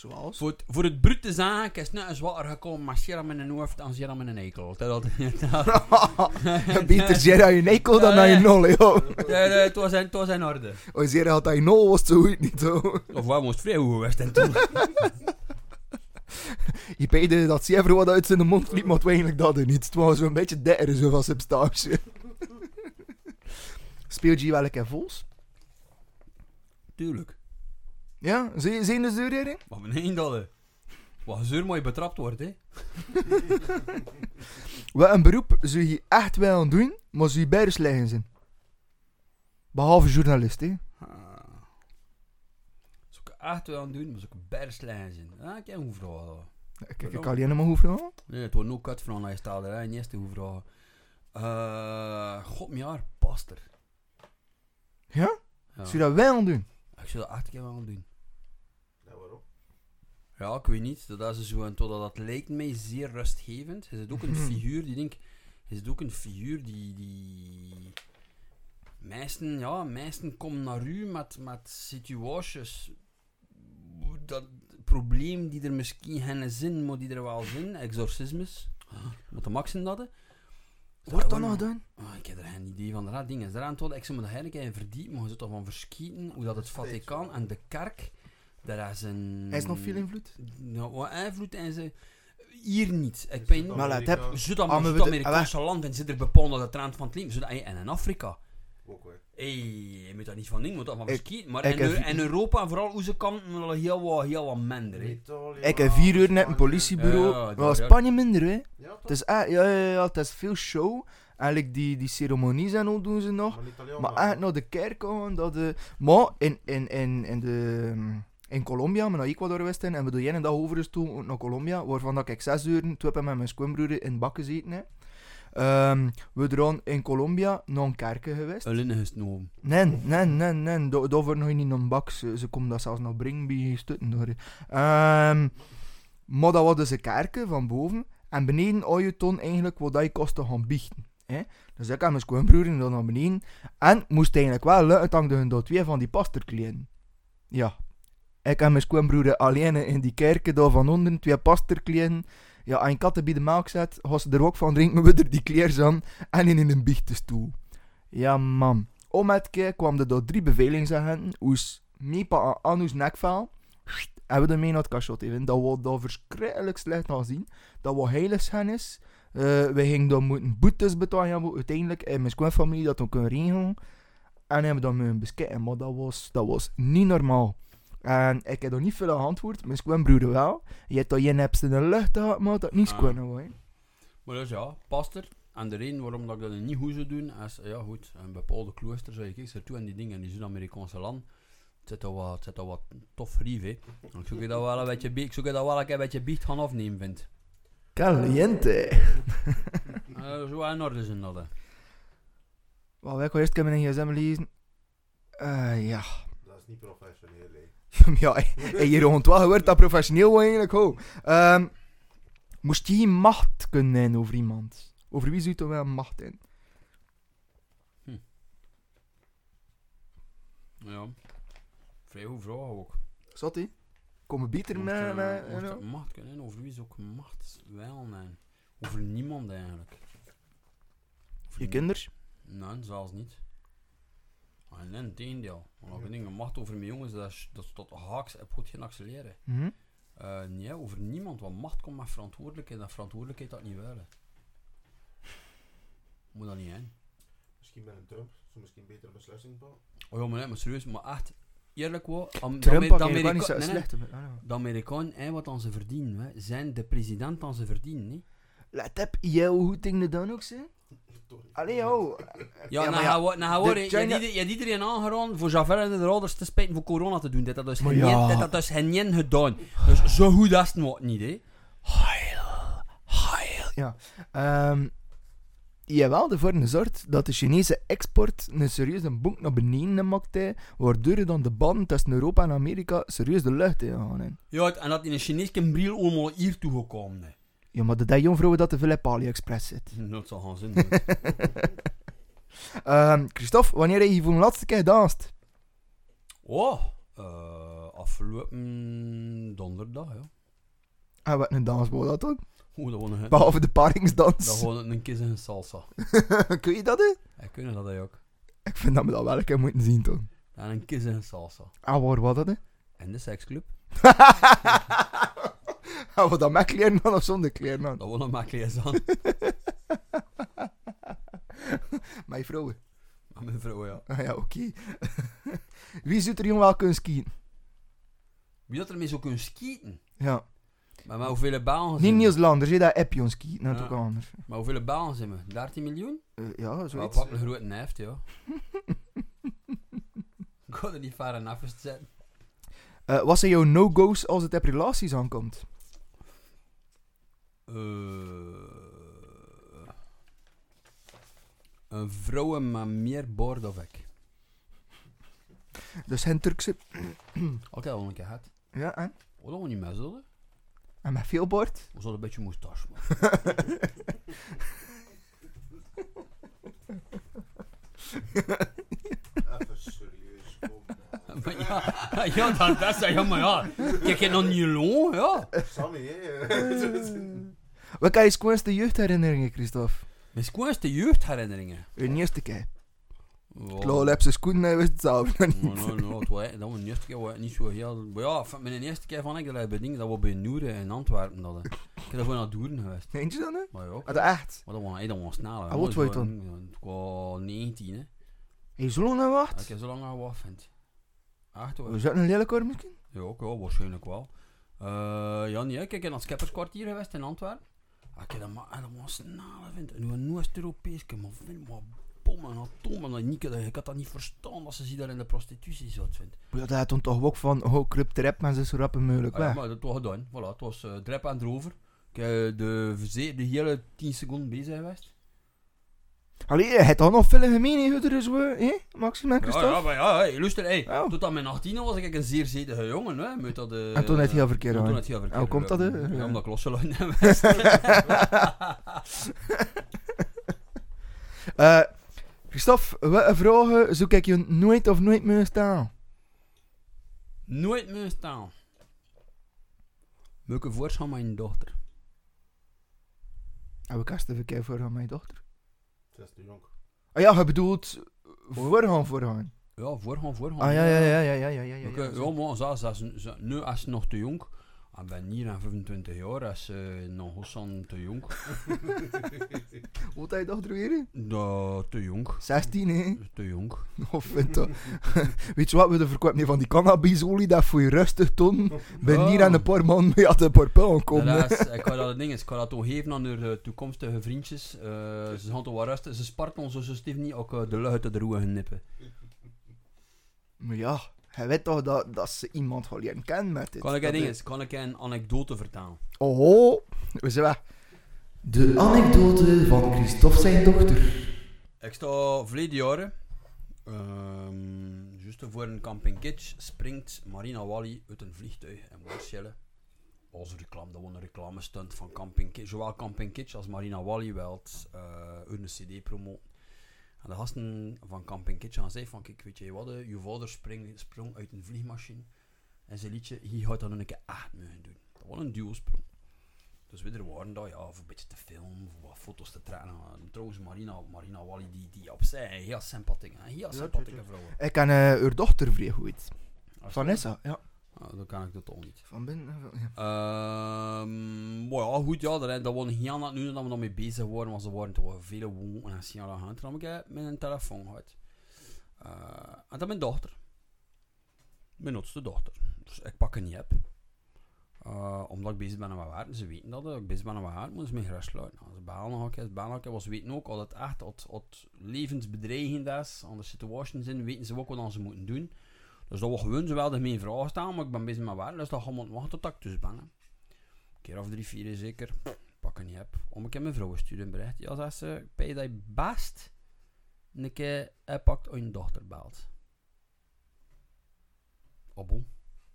Speaker 2: Zoals?
Speaker 3: Voor het, voor het brute zaak is net zwaar gekomen, maar Sierra met een hoofd dan Sierra met een eikel. Dat, <laughs> <laughs>
Speaker 2: Beter aan je nekel dan aan je nol, joh.
Speaker 3: het, was in, het was in orde.
Speaker 2: Als <laughs> zeer had hij nol, was zo goed niet, hoor.
Speaker 3: Of waar moest vrij hoe geweest en toen.
Speaker 2: Je peide dat zeer wat uit zijn mond liep, maar eigenlijk dat er niet. Het was zo'n beetje dekker, zo van substantie. Speel je wel een keer vols?
Speaker 3: Tuurlijk.
Speaker 2: Ja? Zijn de zeur hierin?
Speaker 3: Maar beneden dat, hè. Wat zeur mooi betrapt wordt, hè. <laughs>
Speaker 2: Wat een beroep zou je echt wel doen, maar zou je beide slecht zijn. Behalve journalist, hè.
Speaker 3: Ah. Zou ik echt wel aan doen, maar zou ik bijna slecht zijn. Ah, ik heb een vragen.
Speaker 2: Kijk, ik kan alleen maar hoeven vragen.
Speaker 3: Nee, het wordt nog kut van hij staat er. Niet eerste hoe vragen. Eh, god, mijn jaar, past er.
Speaker 2: Ja?
Speaker 3: Ja.
Speaker 2: Zou je dat wel doen?
Speaker 3: Ik zou dat echt wel doen.
Speaker 4: Ja,
Speaker 3: ik weet niet. Dat is zo, en totdat dat lijkt mij zeer rustgevend. Is het ook een figuur die denk, is het ook een figuur die, die meesten, ja, meesten komen naar u met, met situaties dat probleem die er misschien geen zin, maar die er wel zijn, exorcismes, wat de max in dat.
Speaker 2: Wordt dat nog gedaan?
Speaker 3: Ah, ik heb er geen idee van. Dat ding is eraan tot. Ik zou me er eigenlijk in verdiepen, maar je zit toch van verschieten hoe dat het Vaticaan en de kerk Daar is een...
Speaker 2: Hij is nog veel invloed.
Speaker 3: Nou, wat invloed en ze... Hier niet. Ik ben...
Speaker 2: Maar laat heb- Ah, maar
Speaker 3: Zuid-Amerikaanse landen zitten bepaald aan de trend van het leven. Zuid- En in Afrika.
Speaker 4: Ook weer.
Speaker 3: Hey, je moet daar niet van dingen, moet dat van verschieten. Maar
Speaker 2: ik
Speaker 3: in, Europa, vooral onze kanten, wel heel wat, heel wat minder. hè.
Speaker 4: Italië,
Speaker 2: Ik heb vier uur net een politiebureau.
Speaker 3: Ja,
Speaker 2: Ja,
Speaker 3: daar, ja.
Speaker 2: Spanje minder, hè.
Speaker 4: Ja, toch?
Speaker 2: Het is, echt- ja, ja, ja, het is veel show. Eigenlijk die, die ceremonies en al doen ze nog.
Speaker 4: Maar
Speaker 2: Maar echt naar de kerk gaan, dat de... Maar in, in, in, in, de, in Colombia, maar naar Ecuador geweest zijn, en we doen een dag overgestoken naar Colombia, waarvan dat ik zes uur, toen heb ik met mijn schoonbroer in bakken. Hè. Ehm, we zijn in Colombia naar een kerken geweest.
Speaker 3: Een linnen gesnomen.
Speaker 2: Nee, nee, nee, nee, da- daarvoor nog niet naar een bak. Ze, ze komen dat zelfs nog brengen bij stutten. Door. Ehm, maar dat was dus een kerken van boven. En beneden had je toen eigenlijk wat dat je kostte gaan biechten. Hè? Dus ik en mijn schoonbroer dan naar beneden. En moest eigenlijk wel lukken, hun door twee van die pasterkleden. Ja. Ik en mijn schoonbroer alleen in die kerken daar van onder, twee pasterkleden. Ja, en ik had er bij de melk zet, was ze er ook van drinken <laughs> we er die kleers aan en in een biechtstoel. Ja, man. Om het keer kwam er door drie bevelingsagenten, oes meepa aan ons nekvel. En we ermee naar het cachot even. Dat we daar verschrikkelijk slecht aan zien. Dat we heiligschennis. Eh we gingen dan moeten boetes betalen. Uiteindelijk in mijn schoonfamilie dat we kunnen regelen. En hebben dan moeten beschikken. Maar dat was, dat was niet normaal. En ik heb er niet veel aan antwoord. Mijn schoonbroer wel. Je hebt dat je hebt in de lucht gehad, maar dat niet
Speaker 3: Ah.
Speaker 2: schoon hoor.
Speaker 3: Maar dus ja, past er. En de reden waarom dat ik dat niet goed zou doen, is, ja goed, een bepaalde klooster, zeg ik, ik er toe en die dingen in die Zuid-Amerikaanse land. Het zit al wat, het zit al wat tof rief, hè. Ik zoek je dat wel een beetje, ik zoek je dat wel een beetje biecht gaan afnemen, vind.
Speaker 2: Caliente. <laughs>
Speaker 3: Eh, zo in orde zijn dat, hè.
Speaker 2: Wel, ik eerst mijn gsm lezen. Eh, ja.
Speaker 4: Dat is niet professioneel, hè. <laughs>
Speaker 2: ja, en je rond wel gehoord dat professioneel wel eigenlijk ho. Ehm, moest je macht kunnen hebben over iemand? Over wie zou je toch wel macht in?
Speaker 3: Ja. Vrij goed vragen ook.
Speaker 2: Zat hij? Komen beter met...
Speaker 3: het macht kunnen, over wie is ook macht wel, nee. Over niemand eigenlijk. Over
Speaker 2: Je kinders?
Speaker 3: Nee, zelfs niet. Nee, in tegendeel. Want ik denk, macht over mijn jongens, dat is, dat is tot haaks heb goed geen accelereren.
Speaker 2: Mhm.
Speaker 3: Eh, nee, over niemand, want macht komt met verantwoordelijkheid en verantwoordelijkheid dat niet willen. Moet dat niet zijn.
Speaker 4: Misschien met een Trump. Zou misschien een betere beslissing pakken.
Speaker 3: Oh ja, maar, nee, maar serieus, maar echt, eerlijk wel. am- de
Speaker 2: Trump wel niet
Speaker 3: Amerika-
Speaker 2: zo
Speaker 3: nee, nee,
Speaker 2: slecht.
Speaker 3: De Amerikanen, wat dan ze verdienen, hè, zijn de president dan ze verdienen. Hè.
Speaker 2: Let op, jou hoe dingen dan ook zijn? Allee, ho.
Speaker 3: Ja,
Speaker 2: Ja,
Speaker 3: nou ja, nou hoor, je hebt iedereen aangeraden voor Javel en de ouders te spijten voor corona te doen. Dit had dus geen
Speaker 2: ja.
Speaker 3: had dus gedaan. Dus zo goed is het nog niet, hè.
Speaker 2: Heil, heil. Ja. Ehm jawel, ervoor gezorgd dat de Chinese export een serieuze bonk naar beneden maakt, hè, waardoor dan de banden tussen Europa en Amerika serieus de lucht in gaan.
Speaker 3: Ja, en dat in een Chinese bril allemaal hier toegekomen. hè.
Speaker 2: Ja, maar de die jongvrouwen dat te veel op AliExpress zit. <laughs>
Speaker 3: Dat zal gaan zin. <laughs>
Speaker 2: Ehm Christophe, wanneer heb je voor de laatste keer gedanst?
Speaker 3: Oh, eh, afgelopen donderdag, ja.
Speaker 2: En wat een dans was dat dan?
Speaker 3: Oeh, dat een...
Speaker 2: Behalve de
Speaker 3: Dat
Speaker 2: paringsdans.
Speaker 3: gewoon een kiss en een salsa. <laughs>
Speaker 2: Kun je dat, hè?
Speaker 3: Ja, kunnen dat ook.
Speaker 2: Ik vind dat we dat wel een keer moeten zien, toch?
Speaker 3: En een kiss en een salsa.
Speaker 2: Ah, waar was dat, hè?
Speaker 3: En de seksclub. <laughs>
Speaker 2: Gaan we dat met kleren aan of zonder kleren aan?
Speaker 3: Dat was een makkelijk aan. <laughs>
Speaker 2: Mijn vrouwen.
Speaker 3: Met mijn vrouw, ja.
Speaker 2: Ah ja, oké. <laughs> Wie zou er jong wel kunnen skiën?
Speaker 3: Wie dat ermee zou kunnen skieten?
Speaker 2: Ja.
Speaker 3: Maar, maar hoeveel
Speaker 2: Niet
Speaker 3: zijn we?
Speaker 2: Niels Landers, dat heb je ons skiën. Dat is ook anders.
Speaker 3: Maar hoeveel balen zijn we? 13 miljoen?
Speaker 2: Eh, ja, zoiets.
Speaker 3: pak een grote neft, ja. Ik ga er niet ver en.
Speaker 2: Eh, wat zijn jouw no-go's als het op relaties aankomt?
Speaker 3: Eh, een vrouw met meer boord of ik.
Speaker 2: Dus geen Turkse...
Speaker 3: Oké, al een keer gehad.
Speaker 2: Ja, en?
Speaker 3: Oh, dat was niet mis, hoor.
Speaker 2: En met veel bord?
Speaker 3: We hadden een beetje moustache, man.
Speaker 4: Even serieus, kom maar. <laughs>
Speaker 3: maar ja, ja, dat, dat is ja, maar ja. Kijk je nog niet long, ja.
Speaker 4: Sammy, hè.
Speaker 2: Wat kan je schoonste jeugdherinneringen, Christophe?
Speaker 3: Mijn schoonste jeugdherinneringen.
Speaker 2: Uw eerste keer.
Speaker 3: Ja.
Speaker 2: Klaar, heb ze schoenen en wist het zelf niet.
Speaker 3: Het was, dat was de eerste keer was niet zo heel... Maar ja, mijn eerste keer van ik dat bij dingen, dat was bij Noeren in Antwerpen. Dat, eh. ik heb daarvoor naar Doeren geweest.
Speaker 2: Eentje dan, hè?
Speaker 3: Maar ja,
Speaker 2: Ah, dat echt?
Speaker 3: maar dat was, hey, dat was snel. hè.
Speaker 2: Ah, wat
Speaker 3: Dat
Speaker 2: was je
Speaker 3: gewoon- Ik was 19, hè.
Speaker 2: Heb je zo lang aan
Speaker 3: Ja,
Speaker 2: wacht?
Speaker 3: Ik heb zo lang aan gewacht, vind Echt hoor.
Speaker 2: Was dat een lelijk hoor misschien?
Speaker 3: Ja, ook, ja, waarschijnlijk wel. Eh ja, nee, ik ben naar het Schepperskwartier geweest in Antwerpen. Ik heb dat maar, snel, vind En nu een Oost-Europees, maar vind wat bom en. En niet, ik had dat niet verstaan dat ze zich daar in de prostitutie zat, vindt.
Speaker 2: Ja, dat had toen toch ook van, oh, kruip de rap, maar ze is zo rap mogelijk
Speaker 3: Ah, ja,
Speaker 2: weg.
Speaker 3: maar dat was gedaan. Voilà, het was eh drep en erover. Ik heb de, verze- de hele 10 seconden bezig geweest.
Speaker 2: Allee, je hebt toch nog veel gemeen, hè, er zo, hè? Maxim en
Speaker 3: Ja,
Speaker 2: Christophe?
Speaker 3: ja, maar ja, hey, luister, hey.
Speaker 2: Ja.
Speaker 3: Tot aan mijn 18 was ik een zeer zedige jongen, hè. Met dat, eh,
Speaker 2: En toen had je heel verkeerd
Speaker 3: en toen
Speaker 2: aan.
Speaker 3: had verkeerd
Speaker 2: hoe komt dat, hè?
Speaker 3: Ja,
Speaker 2: Ja.
Speaker 3: omdat ik losgelopen heb. <laughs>
Speaker 2: Eh, Christophe, welke vragen zoek ik je nooit of nooit meer staan?
Speaker 3: Nooit meer staan. Welke voorstel mijn dochter?
Speaker 2: Heb ik eerst even kijken voor aan mijn dochter.
Speaker 4: Het is te jong.
Speaker 2: Ah ja, je bedoelt voorgaan, voorgaan.
Speaker 3: Ja, voorgaan, voorgaan.
Speaker 2: Ah ja, ja, ja, ja, ja, ja, ja. ja,
Speaker 3: Oké,
Speaker 2: ja.
Speaker 3: ja, maar zo, zo, zo, zo, nu is ze nog te jong. Ik ben hier aan 25 jaar, is ze nog Hossan te jong. <laughs>
Speaker 2: Wat heb je dochter weer?
Speaker 3: Da, te jong.
Speaker 2: 16, hè?
Speaker 3: Te jong. <laughs>
Speaker 2: Of dat? <laughs> Weet je wat, we de verkoop niet van die cannabisolie, dat voor je rustig ton. Ben hier aan een paar man mee aan een paar pil komen.
Speaker 3: Ik ga dat ding is, ik ga dat toch geven aan haar eh, toekomstige vriendjes. Eh, ze gaan toch wel rusten. Ze sparten ons zo Steve niet ook de lucht uit de roe gaan nippen.
Speaker 2: Maar ja, hij weet toch dat, dat ze iemand gaat leren kennen met dit.
Speaker 3: Kan ik
Speaker 2: Dat
Speaker 3: ding
Speaker 2: is-
Speaker 3: kan ik een anekdote vertellen?
Speaker 2: Oh, we zijn weg. De anekdote van Christophe zijn dochter.
Speaker 3: Ik sta verleden jaren, ehm juist voor een camping Kitsch, springt Marina Wally uit een vliegtuig in Marseille. Als reclame, dat was een reclame stunt van Camping Kitsch. Zowel Camping Kitsch als Marina Wally wilt eh uit een cd promoten. En de gasten van Camping Kitsch gaan zeggen van, kijk, weet je wat, je vader spring, sprong uit een vliegmachine. En zijn liedje, hier gaat dan een keer echt mee doen. Dat was een duo-sprong. Dus we er waren daar, ja, voor een beetje te filmen, voor wat foto's te trekken. En trouwens, Marina, Marina Wally, die, die opzij, heel sympathiek, heel sympathieke vrouw.
Speaker 2: Ik ken eh, uw dochter vrij goed. Vanessa, ja.
Speaker 3: Ah, dat kan ik dat toch niet.
Speaker 2: Van binnen. eh, ja.
Speaker 3: Ehm maar ja, goed, ja, dat, dat was heel net nu dat we daarmee bezig waren, want ze waren toch wel vele wonen en signalen aan. Toen heb ik met een telefoon gehad. Eh, en dat mijn dochter. Mijn oudste dochter. Dus ik pak het niet op. Eh, omdat ik bezig ben mijn werk. Ze weten dat, dat ik bezig ben mijn werk. Moeten ze mij gerust sluiten. Als ze bellen nog een keer, ze bellen nog ze weten ook dat het echt dat, dat levensbedreigend is. Aan de situaties in, weten ze ook wat ze moeten doen. Dus dat was gewoon ze wel de mijn vragen staan, maar ik ben bezig met werk. Dus dat gaan we wachten tot ik thuis ben. Een keer of drie, vier zeker. Pak het niet op. Om een keer mijn vrouw sturen een bericht. Ja, zegt ze, je dat je best een keer pakt als je dochter belt. Oh bon.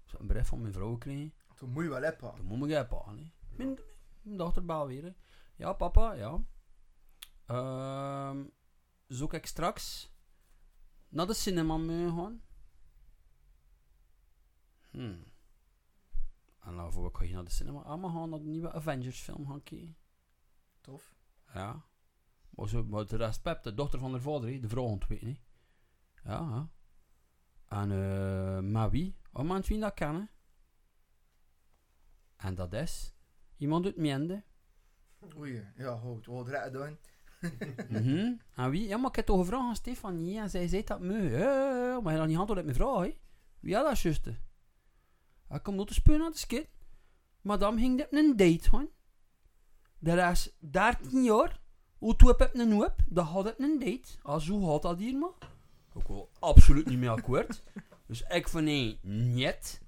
Speaker 3: Zo een bericht van mijn vrouw gekregen.
Speaker 2: Toen moet je wel hebben.
Speaker 3: Dan moet ik hè. Mijn, mijn dochter bel weer. hè. Ja, papa, ja. Ehm zoek ik straks naar de cinema mee gaan? Hmm. En dan voor ik ga je naar de cinema. Ah, we gaan naar de nieuwe Avengers film gaan kijken.
Speaker 2: Tof.
Speaker 3: Ja. Maar, zo, maar de rest Pep, de dochter van haar vader, de vrouw ontweten. hè. Ja, ja. En eh, maar wie? Oh, man, wie dat kennen? En dat is iemand uit Mende.
Speaker 2: Oei, ja, goed. Wat redden doen?
Speaker 3: Mhm. En wie? Ja, maar ik heb toch gevraagd aan Stefanie en zij zei dat me. Ja, maar je had niet antwoord op mijn vraag, hè? Wie had dat juist? Hij komt nog te spelen aan de skit. Madame ging op een date, hoor. Dat is 13 jaar. Hoe toe heb een hoop? Dat had ik een date. Als hoe had dat hier, maar? Ik wil absoluut niet meer akkoord. <laughs> Dus ik van nee, niet.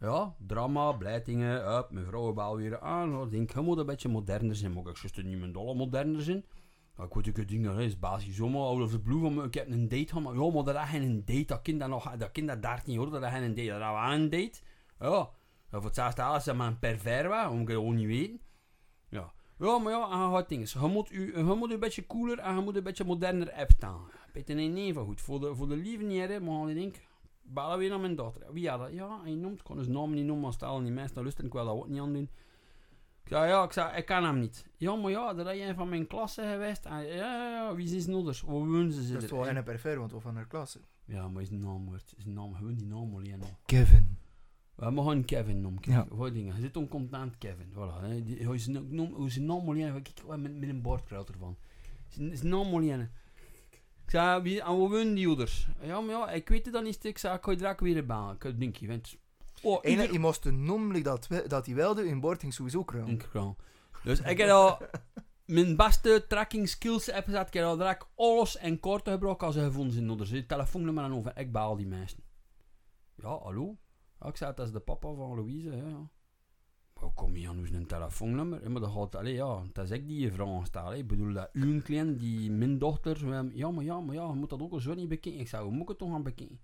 Speaker 3: Ja, drama, blijtingen, up, mijn vrouw bel weer aan. Ik denk, je moet een beetje moderner zijn. Maar ik juist niet mijn dolle moderner zijn. Ik weet ook het ding, is basis zomaar out of the blue van. Ik heb een date gehad, maar ja, maar dat is geen date. Dat kind dat nog, dat kind dat 13 jaar, dat is geen date. Dat was een date. Ja, ja voor het zelfde alles is maar een pervers was, om ik het gewoon niet weten. Ja. Ja, maar ja, en gaat dingen. Je moet, u, je moet een beetje cooler en je moet een beetje moderner app staan. Beetje nee, nee, van goed. Voor de, voor de lieve jaren, maar gaan denk bellen weer naar mijn dochter. Wie had dat? Ja, hij noemt, ik kon zijn naam niet noemen, maar stel niet mensen luisteren, ik wil dat ook niet aan doen. Ik zei, ja, ik zei, ik ken hem niet. Ja, maar ja, dat is een van mijn klassen geweest. En, ja, ja, ja, wie is nodig? Waar wonen ze?
Speaker 2: Dat is wel een perfer, want we van haar klasse.
Speaker 3: Ja, maar is een naam wordt. Is een naam, gewoon die naam alleen al.
Speaker 2: Kevin.
Speaker 3: We mogen Kevin noemen.
Speaker 2: Ja.
Speaker 3: Dingen. Je zit oncontent Kevin. Voilà. Hoe is naam alleen? Kijk, met, met een bordkruid ervan. Is een- is naam alleen. Ik zei, wie, en waar wonen die ouders? Ja, maar ja, ik weet het dan niet. Ik zei, ik ga je direct weer bellen. Ik denk je, want... Oh, ieder-
Speaker 2: je moest noemen dat, we- dat hij wel doet, in boord ging sowieso kruim.
Speaker 3: Ik wel. Dus ik heb al <laughs> mijn beste tracking skills heb gezet. Ik heb al direct alles en kort gebruikt als ze gevonden zijn. Zit telefoonnummer aan over. Ik baal die mensen. Ja, hallo? Ja, ik zei, dat is de papa van Louise. hè, Ja. Maar kom je aan een telefoonnummer? Ja, maar dat gaat, ja, dat is ik die je vraag stel. Ik bedoel, dat uw klein, die mijn dochter, ja, maar ja, maar ja, je moet dat ook zo niet bekijken. Ik zei, hoe moet ik het toch gaan bekijken?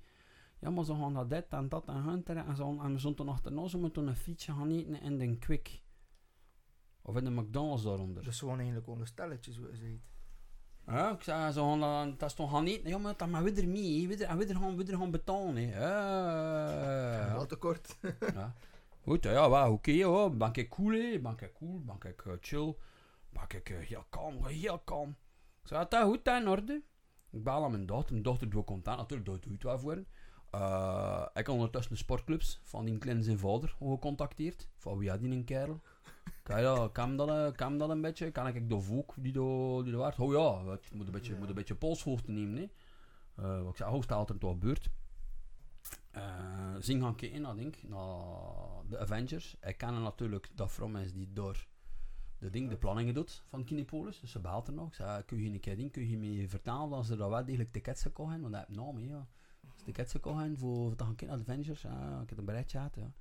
Speaker 3: Ja, maar ze gaan dat dit en dat en hunter en, zo, en we zullen toen achterna, moeten een fietsje gaan eten in de Quick. Of in de McDonald's daaronder.
Speaker 2: Dus gewoon eigenlijk gewoon een stelletje, zo.
Speaker 3: Ja, ik zei, ze gaan dan, dat is toch gaan eten? Ja, maar dat maar we er mee, en we er gaan, gaan betalen. hè. Ja.
Speaker 2: Wat te kort.
Speaker 3: Ja. Goed, ja, wel, oké hoor. Ben ik cool, hè? Ben ik cool, ben ik eh, chill. Ben ik eh, heel kalm, heel kalm. Ik zei, dat goed, dat in orde. Ik bel aan mijn dochter. Mijn dochter doet contact, natuurlijk, dat doe je het wel voor. Eh, ik had ondertussen de sportclubs van die kleine zijn vader gecontacteerd. Van wie had die een kerel? Kan, ja, kan, dat, eh, kan dat een beetje? Kan ik de voek die daar die waard? Oh ja, moet een beetje, moet een beetje polshoogte nemen. Eh, wat ik zei, hoe staat er toch gebeurd? Eh zing gaan kijken, naar, denk, naar de Avengers. Ik ken natuurlijk dat vrouw is die door de, ding, de planningen doet van Kinepolis. Dus ze belt er nog. Zei, kun je een keer ding, kun je me vertellen dat ze daar wel degelijk tickets gekocht? Want ik nou mee, ja. Als ze tickets gekocht hebben voor, te naar de Avengers. Ja, ik heb een berichtje gehad, ja.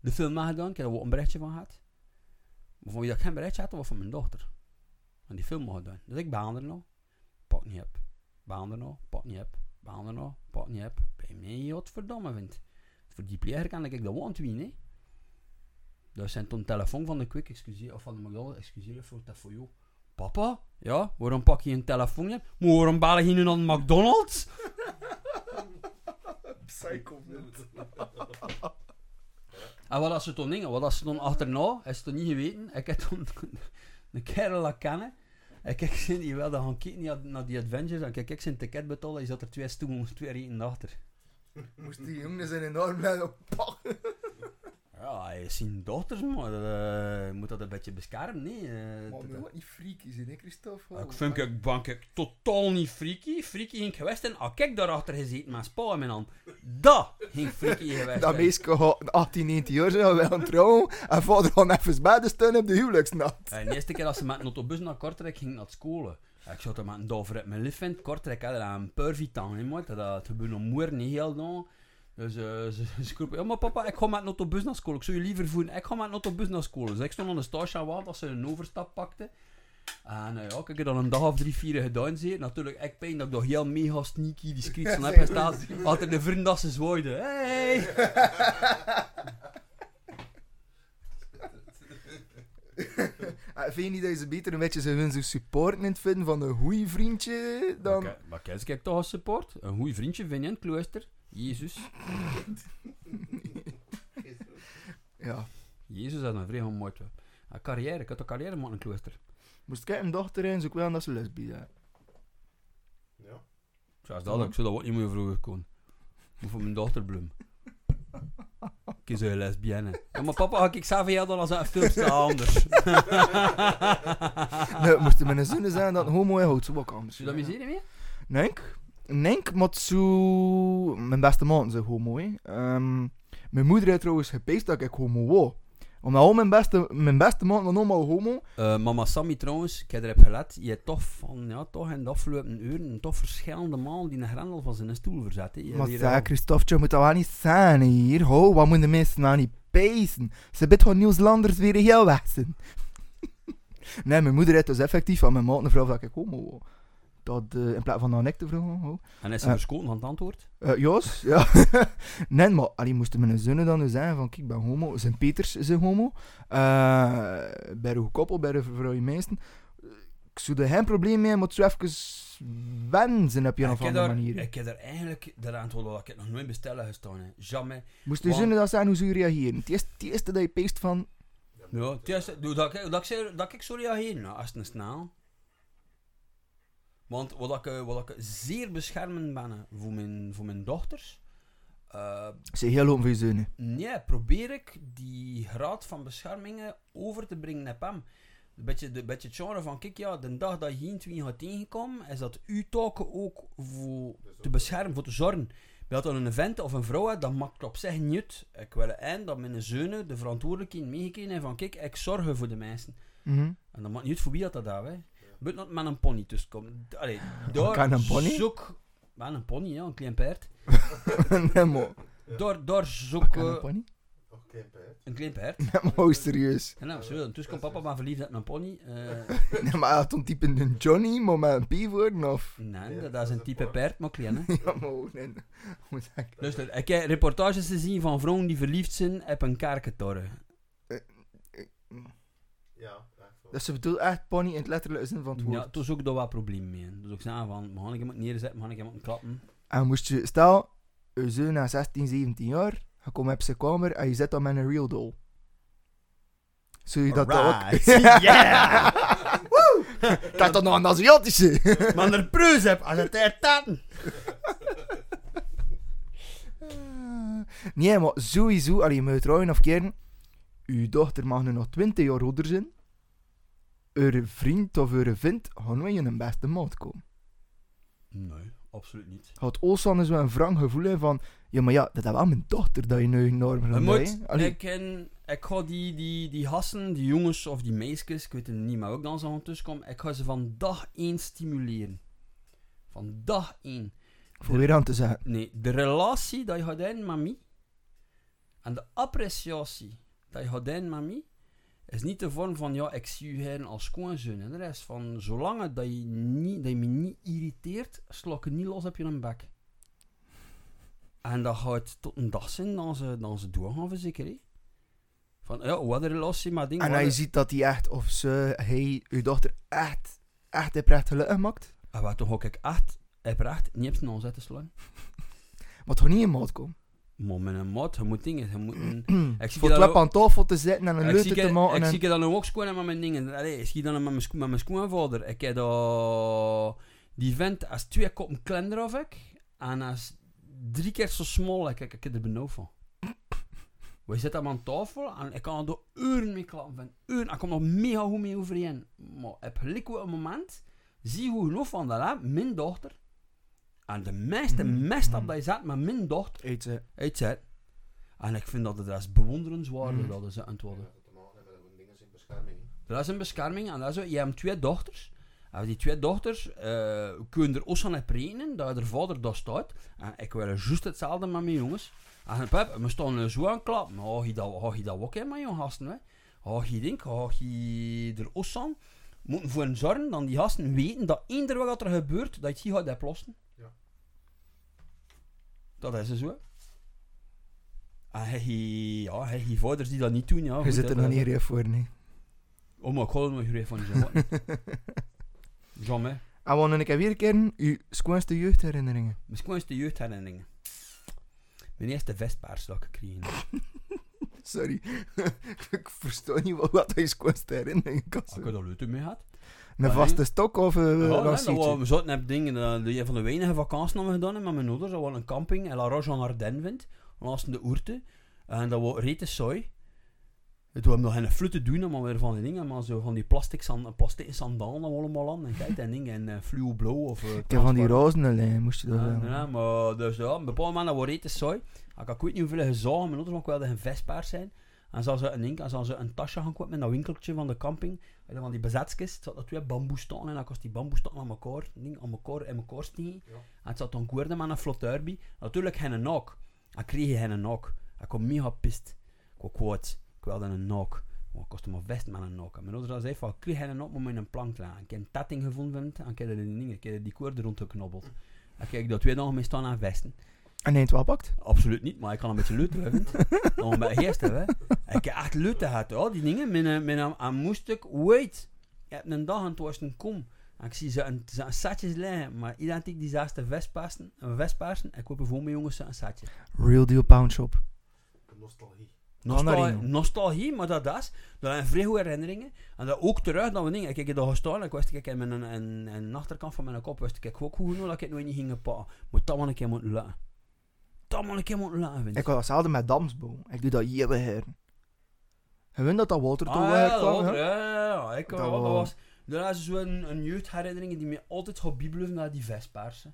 Speaker 3: De film gedaan, ik heb er ook een berichtje van gehad. Maar van wie dat ik geen berichtje had, was van mijn dochter. En die film gedaan. Dus ik baan er nog. Pak niet op. Baan er nog. Pak niet op. Baan er nog. Pak niet op. Bij mij, wat verdomme vindt. Voor die pleger kan ik dat want wie, hè. Dus zijn toen telefoon van de Quick, excuseer, of van de McDonald's, excuseer voor dat voor jou. Papa? Ja? Waarom pak je een telefoon niet? Maar waarom bel je nu naar de McDonald's? <laughs>
Speaker 2: Psycho, <laughs>
Speaker 3: En wat als ze toen dingen, wat als ze toen achterna, is het niet geweten. Ik heb toen <laughs> een kerel laten kennen. En kijk, ze die wilde gaan kijken naar, die Adventures. En kijk, ik zijn ticket betalen, hij zat er twee stoelen, twee rieten achter.
Speaker 2: Moest die jongen zijn enorm blijven pakken.
Speaker 3: Ja, hij is zijn dochters, maar eh, je moet dat een beetje beschermen, nee. eh,
Speaker 2: Maar
Speaker 3: dat-
Speaker 2: moet wat niet freaky zijn, hè, Christophe?
Speaker 3: ik vind ik, ben ik totaal niet freaky. Freaky ging geweest en als ik daarachter gezeten met spa in mijn hand. Dat ging freaky geweest
Speaker 2: Dat meisje gaat 18, 19 jaar zijn, wel gaan trouwen. En vader gaat even bij de steun op de huwelijksnacht.
Speaker 3: Eh, de eerste keer dat ze met een autobus naar Kortrijk ging naar school. Ik zat er met een dover uit mijn lief vindt. Kortrijk had daar een pervitan in, maat. Dat gebeurt nog moer niet heel lang. Dus eh, <laughs> ze, ze ja maar papa, ik ga met een autobus naar school. Ik zou je liever voelen, ik ga met een autobus naar school. Dus ik stond aan de stage aan wacht als ze een overstap pakte. En eh, ja, ik heb dan een dag of drie, vier gedaan. Zie. Natuurlijk, ik pijn dat ik nog heel mega sneaky discreet <laughs> van heb gestaan. Had er de vriend dat ze zwaaide. Hey! <laughs>
Speaker 2: Eh, Vind je niet dat je ze beter een beetje hun zo supporten in het vinden van een goeie vriendje dan...
Speaker 3: Maar kijk, kijk toch als support. Een goeie vriendje vind je in het klooster. Jezus. <laughs>
Speaker 2: Ja.
Speaker 3: Jezus had een vrij mooi. Een carrière, ik had een carrière in het klooster.
Speaker 2: Moest ik een dochter in, zoek wel dat ze lesbisch zijn.
Speaker 4: Ja.
Speaker 3: Zoals dat, ik zou dat ook niet meer vroeger kon. Moet voor mijn dochter bloem. Ik is een lesbienne. Ja, maar papa, had ik zelf jou dan als een filmste anders. <laughs>
Speaker 2: Nee, moest mijn zoon zijn dat een homo in houdt, zo wat anders.
Speaker 3: Je dat miseren mee?
Speaker 2: Nee, nee, maar zo... Mijn beste man is een homo, hè. Ehm, mijn moeder heeft trouwens gepeest dat ik homo wou. Omdat al mijn beste, mijn beste man was allemaal homo.
Speaker 3: Eh, mama Sammy trouwens, ik heb erop gelet, je hebt toch van, ja, toch in de afgelopen uren, toch verschillende maanden die een grendel van zijn stoel verzet. hè. Je
Speaker 2: Maar
Speaker 3: weer
Speaker 2: zeg,
Speaker 3: al-
Speaker 2: Christophe, moet dat wel niet zijn hier. Ho, wat moeten de mensen nou niet pezen? Ze bent gewoon Nieuwslanders weer heel weg zijn. <laughs> nee, mijn moeder heeft dus effectief van mijn maat een vrouw dat ik homo wou. Dat, eh, in plaats van aan ik te vragen. ho.
Speaker 3: En is ze
Speaker 2: Eh.
Speaker 3: verschoten van het antwoord?
Speaker 2: Eh, Jos, ja. <laughs> nee, maar allee, moesten mijn zonen dan nu zeggen van, kijk, ik ben homo. Zijn Peters is een homo. Uh, bij de koppel, bij de vrouwen meesten. Ik zou er geen probleem mee, maar het zou even wensen op een
Speaker 3: ik,
Speaker 2: of andere manier.
Speaker 3: ik heb er eigenlijk de antwoord dat ik het nog nooit bestellen gestaan. Hè. Jamais.
Speaker 2: Moest
Speaker 3: want-
Speaker 2: zonen dan zijn hoe ze reageren? Het eerste, het eerste dat je peest van,
Speaker 4: Ja,
Speaker 3: het doe dat, ik- dat, ik, zo- dat ik zo reageer, nou, als het een snel. Want wat ik, eh, wat ik zeer beschermend ben eh, voor mijn, voor mijn dochters, eh,
Speaker 2: Ze heel open voor je zonen.
Speaker 3: nee, probeer ik die graad van beschermingen over te brengen naar hem. Een beetje, de, beetje het genre van, kijk ja, de dag dat je hier twee gaat tegenkomen, is dat uw taak ook voor te beschermen, voor te zorgen. Bij dat dan een vent of een vrouw hebt, dat maakt op zich niet uit. Ik wil eind dat mijn zonen de verantwoordelijkheid meegekregen hebben van, kijk, ik zorg voor de mensen.
Speaker 2: Mhm.
Speaker 3: En dat maakt niet uit voor wie dat dat daar, Moet not met een pony tussenkomen. Allee, daar
Speaker 2: kan een pony?
Speaker 3: zoek... Met een pony, ja, een klein paard. <laughs>
Speaker 2: nee, maar.
Speaker 3: Daar, daar zoek...
Speaker 2: Kan een
Speaker 3: eh,
Speaker 2: pony?
Speaker 3: Een klein paard. <laughs>
Speaker 2: Nee, maar hoe serieus.
Speaker 3: En nou, zo, dus komt papa maar verliefd op een pony. Eh, <laughs>
Speaker 2: Nee, maar hij stond type een Johnny, maar met een P worden, of...
Speaker 3: nee,
Speaker 4: Ja,
Speaker 3: dat,
Speaker 4: dat
Speaker 3: is een
Speaker 4: een
Speaker 3: type
Speaker 4: paard.
Speaker 3: paard, maar klein, hè.
Speaker 2: Ja, maar hoe... Nee, hoe zeg ik...
Speaker 3: Luister, ik heb reportages te zien van vrouwen die verliefd zijn op een kerkentoren.
Speaker 4: Ja, echt wel.
Speaker 2: Dus ze bedoelt echt pony in het letterlijke zin van het woord.
Speaker 3: Ja, toen is ook daar wat probleem mee. Dus ik zei van, mag ik hem neerzetten, mag ik hem klappen.
Speaker 2: En moest je, stel, je zoon na 16, 17 jaar, je komt op zijn kamer en je zit dan met een real doll. Zul je dat dan ook... <laughs> <laughs>
Speaker 3: Yeah!
Speaker 2: Woe! Dat is toch nog een Aziatische? <laughs>
Speaker 3: Man, er preus heb als het er taten.
Speaker 2: nee, maar sowieso, als je moet trouwen of keren, je dochter mag nu nog 20 jaar ouder zijn. Een vriend of een vriend gaan wij in een beste maat komen.
Speaker 3: Nee, absoluut niet.
Speaker 2: Had Oossan zo een wrang gevoel van, ja maar ja, dat is wel mijn dochter dat je nu enorm gaat
Speaker 3: moet, ik, ken, ik ga die, die, die hassen, die jongens of die meisjes, ik weet het niet, maar ook dan ze aan tussenkomen, ik ga ze van dag 1 stimuleren. Van dag 1.
Speaker 2: voor weer aan te zeggen.
Speaker 3: Nee, de relatie dat je gaat hebben met mij en de appreciatie dat je gaat hebben met mij is niet de vorm van ja, ik zie u heren als schoonzoon. En de rest van zolang dat je, niet, dat je me niet irriteert, sla ik niet los op je een bek. En dat gaat tot een dag zijn dan ze, dan ze doorgaan verzekeren. Van ja, wat een relatie met dingen.
Speaker 2: En
Speaker 3: wat
Speaker 2: hij ziet dat hij echt, of ze, hij, uw dochter echt, echt oprecht gelukkig maakt.
Speaker 3: En wat toch ook ik echt, oprecht, niet op zijn te slaan.
Speaker 2: Maar toch niet in maat komen.
Speaker 3: Maar met een maat, je moet dingen, je moet een... <clears throat> Ik zie
Speaker 2: Voor aan tafel te zitten en een
Speaker 3: Ik
Speaker 2: te maken.
Speaker 3: Ik zie dan ook schoenen met mijn dingen. Allee, ik zie dat met mijn, met mijn schoenvader. Ik heb dat... Die vent als twee koppen kleiner of ik. En als drie keer zo smal. Ik, ik, ik heb er benauwd van. <laughs> We zitten aan tafel en ik kan er door uren mee klappen. Van uren. Ik kom nog mega goed mee overeen. Maar op een moment zie je hoe genoeg van dat hè, mijn dochter. En de meeste
Speaker 2: Mm,
Speaker 3: mest op
Speaker 2: mm.
Speaker 3: dat je zet met mijn dochter
Speaker 2: Eet ze.
Speaker 3: uitzet. En ik vind dat het is bewonderenswaardig
Speaker 2: Mm.
Speaker 3: dat ze
Speaker 4: dat dingen in bescherming.
Speaker 3: Dat is een bescherming. En dat is je hebt twee dochters. En die twee dochters eh, kunnen er ook aan rekenen dat er vader daar staat. En ik wil juist hetzelfde met mijn jongens. En pep, we staan zo aan klappen. Hou je dat, je dat ook in met je gasten, hè? Hou je denk, hou je er ook aan. Moeten voor zorgen dat die gasten weten dat eender wat er gebeurt, dat je het hier gaat oplossen. Dat is zo. En hij, ja, hij, die vaders die dat niet doen, ja.
Speaker 2: Je zit
Speaker 3: hè,
Speaker 2: er nog niet recht voor, nee.
Speaker 3: Oh, maar ik ga er nog even van je <laughs> Jamais.
Speaker 2: En wanneer ik heb weer een keer uw schoonste jeugdherinneringen.
Speaker 3: Misschien is de jeugdherinneringen. Mijn eerste vestpaars dat ik gekregen. <laughs>
Speaker 2: Sorry. <laughs> ik versta niet wat, wat je schoonste herinneringen kan
Speaker 3: Ik
Speaker 2: zijn.
Speaker 3: heb er leuk mee gehad.
Speaker 2: Een vaste stok of
Speaker 3: Ja,
Speaker 2: uh,
Speaker 3: dat
Speaker 2: lanciertje?
Speaker 3: was- we zaten op dingen, dat een van de weinige vakanties we gedaan hebben met mijn ouders. Dat was een camping in La Roche en Ardennes vindt. Naast de Oerte. En dat was rete saai. Het was nog geen flutte doen, maar weer van die dingen. Maar zo van die plastic, san, plastic sandalen allemaal aan. En kijk, en dingen. En uh, of... eh,
Speaker 2: Ik heb van die
Speaker 3: transparant.
Speaker 2: rozenlijn, moest je dat
Speaker 3: Ja,
Speaker 2: hebben.
Speaker 3: ja, maar dus ja, op een bepaald moment dat was rete saai. Ik had niet hoeveel gezagen, mijn ouders, maar ik wilde een vestpaard zijn. En zo ze een en zo ze een tasje gaan kopen met dat winkeltje van de camping. En dan van die bezetskist, zat er twee bamboestaan en dan kost die bamboestaan aan elkaar, ding, aan elkaar in elkaar stingen.
Speaker 4: Ja.
Speaker 3: En het zat dan koorden met een flotteur bij. Natuurlijk geen nok. Ik kreeg geen nok. Ik kwam mega pist. Ik was kwaad. Ik wilde een nok. Maar ik kostte maar vest met een nok. En mijn ouders zei van, ik kreeg geen nok, maar met een plank laten. Ik heb een tatting gevonden en ik heb die die koorden rondgeknobbeld. En kijk, dat twee dagen mee staan aan vesten.
Speaker 2: En hij het wel pakt?
Speaker 3: Absoluut niet, maar ik kan een beetje leut hebben. <laughs> Dan eerst hebben. Ik heb echt leut gehad, hoor. Die dingen, mijn, mijn, aan moest ik, wait. Ik heb een dag en toen was het een kom. En ik zie ze een, ze een satjes liggen, maar identiek diezelfde vestpaarsen, een vestpaarsen. Ik koop voor mijn jongens een satje.
Speaker 2: Real Deal Pound Shop.
Speaker 4: Nostalgie.
Speaker 3: Nostal-
Speaker 2: Reno.
Speaker 3: nostalgie, maar dat is. Dat zijn vrij goede herinneringen. En dat ook terug dat we dingen. Ik heb daar gestaan. Ik wist ik in mijn in, in de achterkant van mijn kop wist ik ook goed genoeg dat ik het nooit niet ging pakken. Maar dat moet ik een keer moeten laten. Dat moet ik keer moeten laten. vind
Speaker 2: Ik had hetzelfde met Damsbo. Ik doe dat hier her. En weet dat dat Walter toen
Speaker 3: Ah,
Speaker 2: weer
Speaker 3: ja,
Speaker 2: kwam,
Speaker 3: ja, ja, ja. Ik,
Speaker 2: Dat
Speaker 3: was, dat is zo'n een jeugdherinnering die me altijd gaat bibelen naar die Vespaarse.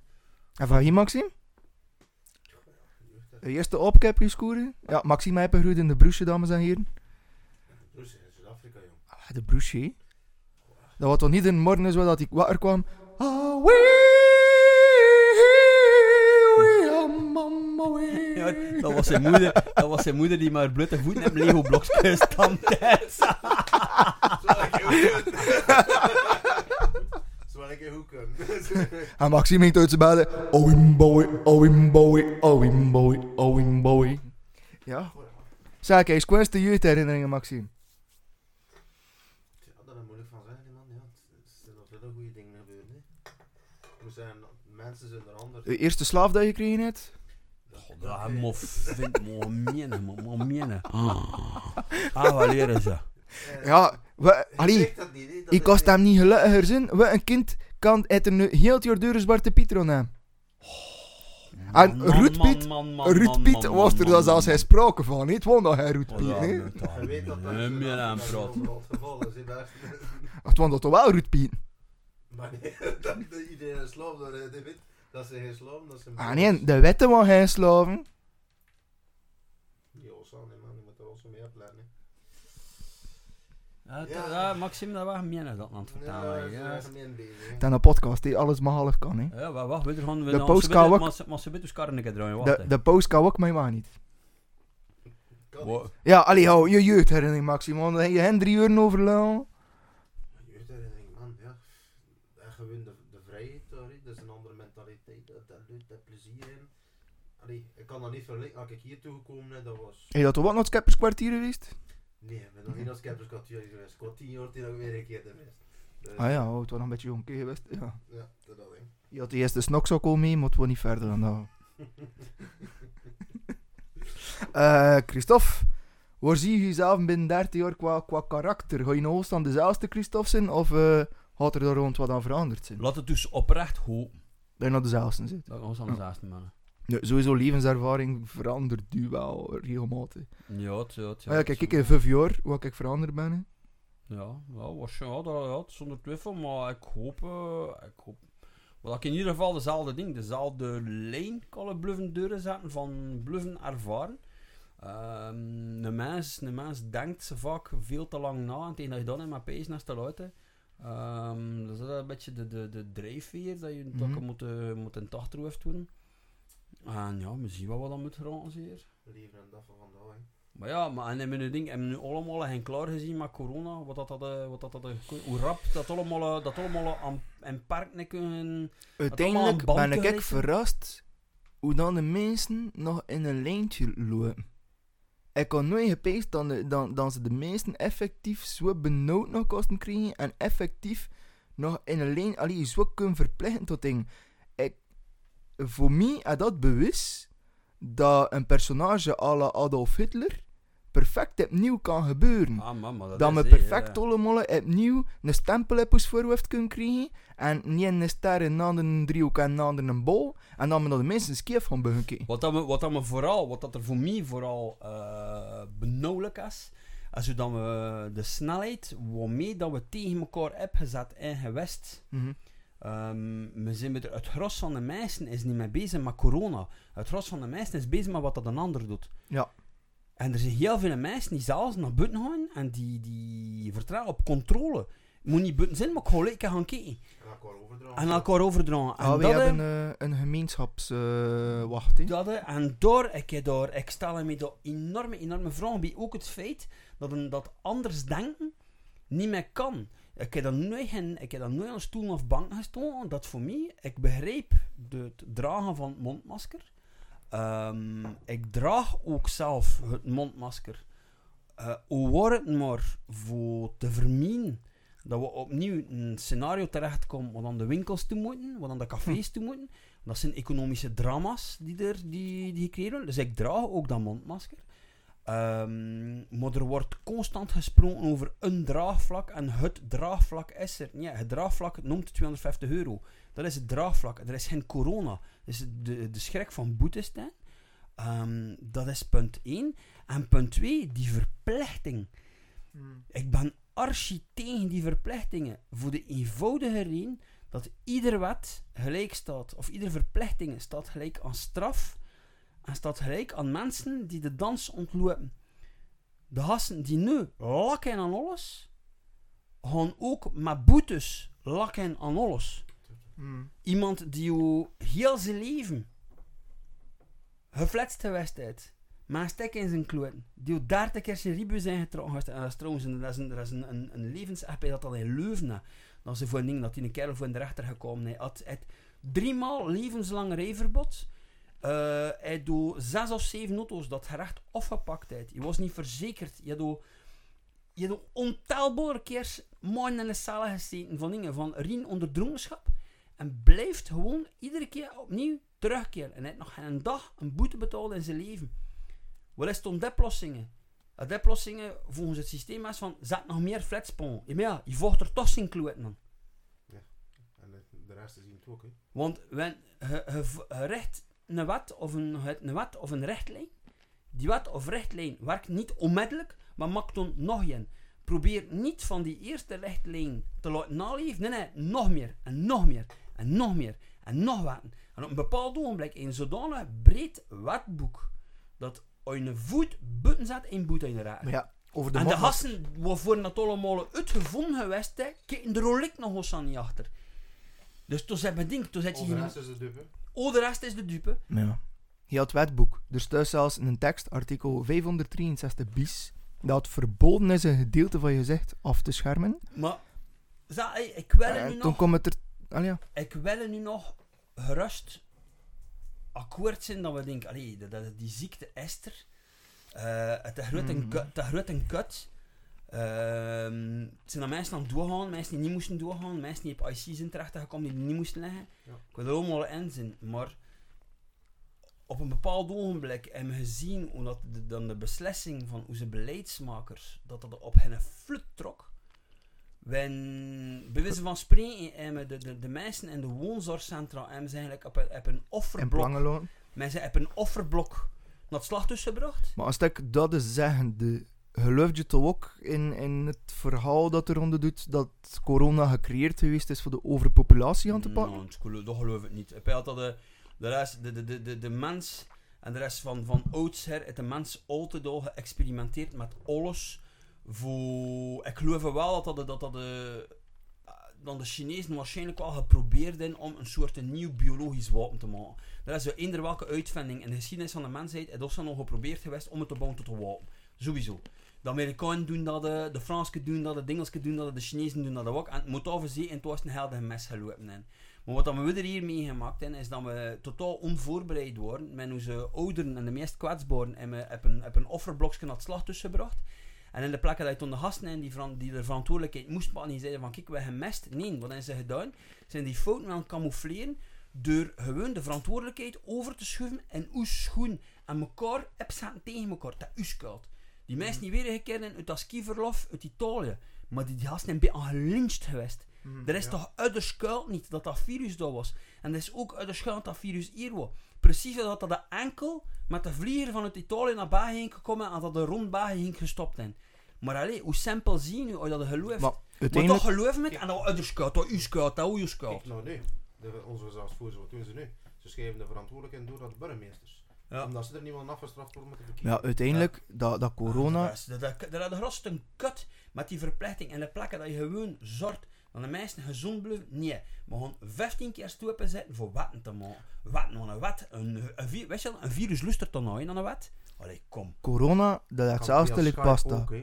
Speaker 2: En van hier, Maxime? De eerste opcapje scoren? Ja, Maxime heeft gegroeid in de broesje, dames en heren.
Speaker 4: Dus in Zuid-Afrika, jong.
Speaker 2: Ah, de broesje? Dat was toch niet een morgen zo dat ik wakker kwam? Ah, wee,
Speaker 3: dat was zijn moeder, dat was zijn moeder die maar blote voeten en Lego blokjes stampte.
Speaker 4: Zou ik een goed kunnen.
Speaker 2: En Maxime ging uit zijn bedden. Owim boy, owim boy, owim boy, owim boy. Ja. Zeg, hij is kwestie de jeugdherinneringen, Maxime.
Speaker 4: Ja, daar moet ik van zeggen, man. Ja, het zijn nog veel goede dingen gebeurd, hè. Er zijn mensen zijn er anders.
Speaker 2: De eerste slaaf dat je gekregen hebt?
Speaker 3: Ja, mo vind mo menen, mo. Ah, wat leren ze?
Speaker 2: Ja, we, allee, ik was
Speaker 4: niet-
Speaker 2: hem niet gelukkiger zijn. We een kind kan het er nu heel jaar door Zwarte Piet aan. En
Speaker 3: Man,
Speaker 2: Ruud
Speaker 3: man,
Speaker 2: Piet-
Speaker 3: man, man,
Speaker 2: Ruud
Speaker 3: man,
Speaker 2: Piet
Speaker 3: man,
Speaker 2: was er dan zelfs geen sprake van. Niet gewoon dat hij Ruud Piet,
Speaker 3: ja,
Speaker 2: hè.
Speaker 3: nee.
Speaker 4: Je weet dat dat
Speaker 3: meer aan
Speaker 4: overal het geval is, hè, best.
Speaker 2: Het was dat toch wel Ruud Piet?
Speaker 4: Maar nee, <laughs> dat dat iedereen een dat hij weet. Dat ze geen slaaf, dat ze...
Speaker 2: Ah nee, de wetten van geen slaven.
Speaker 4: Ja, zo, nee man, je moet er wel zo mee opletten, hè.
Speaker 3: Ja,
Speaker 4: Ja.
Speaker 3: toch, ja, Maxime, dat was menen dat aan het
Speaker 4: Ja,
Speaker 3: vertellen.
Speaker 4: dat is
Speaker 3: Ja,
Speaker 4: gemeen bezig, hè.
Speaker 2: Is een podcast die alles maar half kan, hè.
Speaker 3: ja maar wacht, we gaan...
Speaker 2: De post kan ook-
Speaker 3: Maar ze bieden skarren een keer draaien, wacht.
Speaker 2: De,
Speaker 3: hè.
Speaker 2: de post kan ook, maar maar niet.
Speaker 4: Kan.
Speaker 2: Ja, allee, hou je jeugdherinnering, Maxime. Want dan heb je hen drie uur overlaan.
Speaker 4: Jeugdherinnering, man, ja. En gewoon de, de vrijheid daar, hè. dat is een andere mentaliteit. Dat, dat doet dat plezier in. Allee, ik kan dat niet vergelijken. Als ik hier toegekomen ben, dat was...
Speaker 2: Heb je dat toch wat naar het Skepperskwartier geweest?
Speaker 4: Nee, ik ben nog niet als Kepperskwartier geweest. Ik was tien jaar toen ik weer een keer geweest. Dus,
Speaker 2: Ah ja, oh, het was nog een beetje jong geweest. Ja.
Speaker 4: Ja, dat dat, hè.
Speaker 2: Je had de eerste snoksokkel mee, maar het was niet verder dan dat. <laughs> Eh, Christophe, waar zie je jezelf binnen 30 jaar qua, qua karakter? Ga je nog steeds aan dezelfde Christophe zijn, of eh, gaat er daar rond wat aan veranderd zijn?
Speaker 3: Laat het dus oprecht hopen.
Speaker 2: Dat je nog dezelfde zit.
Speaker 3: Dat ons aan de zaasten,
Speaker 2: sowieso levens-ervaring verandert u wel regelmatig.
Speaker 3: Ja, het, ja, het, ja.
Speaker 2: Ah ja, kijk, ik in vijf jaar, hoe ik veranderd ben. hè.
Speaker 3: Ja, ja, waarschijnlijk, ja, dat, ja, zonder twijfel, maar ik hoop, eh, ik hoop, wat ik in ieder geval dezelfde ding, dezelfde lijn kan bluffen deuren zetten van bluffen ervaren. Ehm de, mens, de mens denkt ze vaak veel te lang na en tegen dat je dan in mijn pees naast te luiden. Ehm dus dat is een beetje de, de, de drijfveer dat je mm
Speaker 2: Mhm.
Speaker 3: moet, uh, moet in doen. En ja, we zien wat we dan moeten geraken zeer.
Speaker 4: Leven en dat van vandaag, hè.
Speaker 3: Maar ja, maar en hebben we nu ding, hebben we nu allemaal geen klaar gezien met corona, wat dat, dat, eh, wat dat, dat, eh, hoe rap dat allemaal, eh, dat allemaal aan en park kunnen.
Speaker 2: Uiteindelijk ben ik echt verrast hoe dan de mensen nog in een lijntje lopen. Ik had nooit gepeest dat, de- dat, dat ze de meesten effectief zo benauwd nog kosten krijgen en effectief nog in een lijn allee, zo kunnen verplichten tot dingen. Voor mij is dat bewust dat een personage à la Adolf Hitler perfect opnieuw kan gebeuren
Speaker 3: Ah, dat,
Speaker 2: dat me perfect
Speaker 3: ja.
Speaker 2: allemaal opnieuw een stempel op ons voorhoofd kunnen krijgen. En niet een ster, een ander een driehoek en een een bol. En dan me dat de mensen scheef gaan beginnen kijken.
Speaker 3: Wat dat, me, wat dat me vooral, wat dat er voor mij vooral eh benauwelijk is, is hoe dat we de snelheid waarmee dat we tegen elkaar hebben gezet en gewest.
Speaker 2: Mhm.
Speaker 3: Ehm, we zijn met het gros van de meesten is niet mee bezig met corona. Het gros van de meesten is bezig met wat dat een ander doet.
Speaker 2: Ja.
Speaker 3: En er zijn heel veel mensen die zelfs naar buiten gaan en die, die vertrouwen op controle. Moet niet buiten zijn, maar ik ga lekker gaan kijken.
Speaker 4: En elkaar overdragen.
Speaker 3: En elkaar overdragen. En
Speaker 2: Ah, we
Speaker 3: dat,
Speaker 2: hebben
Speaker 3: eh,
Speaker 2: eh, een gemeenschapswacht.
Speaker 3: dat, eh, en door, ik, heb daar, ik stel me daar enorme, enorme vragen bij. Ook het feit dat een dat anders denken niet meer kan. Ik heb dan nooit, geen, ik heb dan nooit aan stoel of bank gestaan. Dat voor mij, ik begrijp de- het dragen van het mondmasker. Ehm, ik draag ook zelf het mondmasker. Hoe wordt het maar voor te vermijden dat we opnieuw een scenario terechtkomen waar dan de winkels toe moeten, waar dan de cafés toe moeten. Dat zijn economische drama's die er die, die worden. Dus ik draag ook dat mondmasker. Ehm, maar er wordt constant gesproken over een draagvlak en het draagvlak is er. Ja, het draagvlak noemt 250 euro. Dat is het draagvlak. Er is geen corona. Is de, de schrik van boetes. Ehm, dat is punt 1. En punt 2, die verplichting. Ik ben archi tegen die verplichtingen. Voor de eenvoudige reden dat ieder wet gelijk staat, of iedere verplichting staat gelijk aan straf, en staat gelijk aan mensen die de dans ontlopen. De gasten die nu lakken aan alles, gaan ook met boetes lakken aan alles.
Speaker 2: Mm.
Speaker 3: Iemand die jou heel zijn leven gefletst geweest heeft, met een stek in zijn kloten, die jou 30 keer zijn ribus zijn getrokken heeft, en dat is trouwens een, dat is een, dat is een, een, dat al in Leuven had. Dat ze voor een ding dat hij een kerel voor de rechter gekomen is. Had het driemaal levenslang rijverbod. Eh, hij doet zes of zeven auto's dat gerecht afgepakt heeft. Je was niet verzekerd. Je doet je doet ontelbare keer maanden in de cellen gezeten van dingen, van rien onder. En blijft gewoon iedere keer opnieuw terugkeren. En hij heeft nog geen dag een boete betaald in zijn leven. Wat is het om oplossingen? De oplossingen volgens het systeem is van, zet nog meer flatspon. Ja, maar ja, je vocht er toch zijn kloot aan.
Speaker 4: En de, de rest is hier ook, hè.
Speaker 3: Want je, richt een wet of een, een wet of een richtlijn. Die wet of richtlijn werkt niet onmiddellijk, maar maakt dan nog een. Probeer niet van die eerste richtlijn te laten naleven. Nee, nee, nog meer en nog meer en nog meer en nog wetten. En op een bepaald ogenblik een zodanig breed wetboek dat je een voet buiten zet in boete in raakt.
Speaker 2: Ja, over de
Speaker 3: En de gasten waarvoor dat allemaal uitgevonden geweest is, kijken er ook nog eens aan niet achter. Dus toen zet mijn ding, toen zet je
Speaker 4: Over de is.
Speaker 3: Oh, de rest is de dupe.
Speaker 2: Ja. Je had het wetboek. Er staat zelfs in een tekst, artikel 563 bis, dat verboden is een gedeelte van je gezicht af te schermen.
Speaker 3: Maar, za, ik wil
Speaker 2: En
Speaker 3: nu
Speaker 2: toen
Speaker 3: nog...
Speaker 2: komt het er... Allee, ja.
Speaker 3: Ik wil nu nog gerust akkoord zijn dat we denken, allee, dat, dat- die ziekte is er. Eh, het is groot en
Speaker 2: Mhm.
Speaker 3: kut. En kut. Ehm, het zijn er mensen aan het doorgaan, mensen die niet moesten doorgaan, mensen die op IC zijn terechtgekomen die niet moesten liggen.
Speaker 4: Ja.
Speaker 3: Ik wil er allemaal in zijn, maar op een bepaald ogenblik hebben we gezien hoe dat de, dan de beslissing van onze beleidsmakers, dat dat op hen flut trok. Wen, bij wijze van spreken, hebben de, de, de mensen in de woonzorgcentra hebben ze eigenlijk op een, op een offerblok, mensen op een offerblok naar het slachthuis gebracht.
Speaker 2: Maar als ik dat is zeggende, geloof je toch ook in, in het verhaal dat er onder doet dat corona gecreëerd geweest is voor de overpopulatie aan te pakken?
Speaker 3: Nou, dat geloof- ik niet. Ik dat de, de, rest, de, de, de, de, mens en de rest van, van oudsher heeft de mens altijd al geëxperimenteerd met alles. Voor, ik geloof wel dat dat, dat, dat de, dan de Chinezen waarschijnlijk wel geprobeerd hebben om een soort een nieuw biologisch wapen te maken. Dat is eender welke uitvinding in de geschiedenis van de mensheid is ook nog geprobeerd geweest om het te bouwen tot een wapen. Sowieso. De Amerikanen doen dat, eh, de Fransen doen dat, de Engelsen doen dat, de Chinezen doen dat ook. En het moet overzien, en het was een helder mes gelopen. in. Maar wat we er hier meegemaakt hebben, is dat we totaal onvoorbereid worden. Met onze ouderen en de meest kwetsbaren hebben we op een, op een offerblokje naar het slachthuis gebracht. En in de plekken dat je toen de gasten in die, van, die de verantwoordelijkheid moest pakken, die zeiden van kijk, we hebben gemest. Nee, wat hebben ze gedaan? Zijn die fouten aan het camoufleren door gewoon de verantwoordelijkheid over te schuiven in uw schoen. En elkaar opzetten tegen elkaar. Dat is schuld. Die mensen die weer gekeerd zijn uit dat skiverlof uit Italië. Maar die, die gasten zijn bij gelincht geweest. Er is
Speaker 4: ja.
Speaker 3: toch uit de schuld niet dat dat virus daar was. En er is ook uit de schuld dat dat virus hier was. Precies dat dat de enkel met de vlieger vanuit Italië naar België ging gekomen en dat de rond België ging gestopt zijn. Maar alleen, hoe simpel zie je nu als je dat gelooft?
Speaker 2: Maar
Speaker 3: Maar
Speaker 2: uiteindelijk...
Speaker 3: toch geloof met en dat uit de schuld, dat is schuld, dat.
Speaker 4: Kijk nou nu, de, onze gezagvoerders, wat doen ze nu? Ze schrijven de verantwoordelijkheid door aan de burgemeesters.
Speaker 3: Ja.
Speaker 4: Omdat ze er niet willen afgestraft worden met de verkiezingen.
Speaker 2: Ja, uiteindelijk, dat, dat corona...
Speaker 3: Dat, dat, dat, dat, dat is een kut met die verplichting en de plekken dat je gewoon zorgt dat de mensen gezond blijven. Nee, we gaan 15 keer stoepen zetten voor wetten te maken. Wetten aan een wet. Een, een, weet je wel, een virus lustert dan nooit aan een. Allee, kom.
Speaker 2: Corona, dat is hetzelfde pasta.
Speaker 4: ook?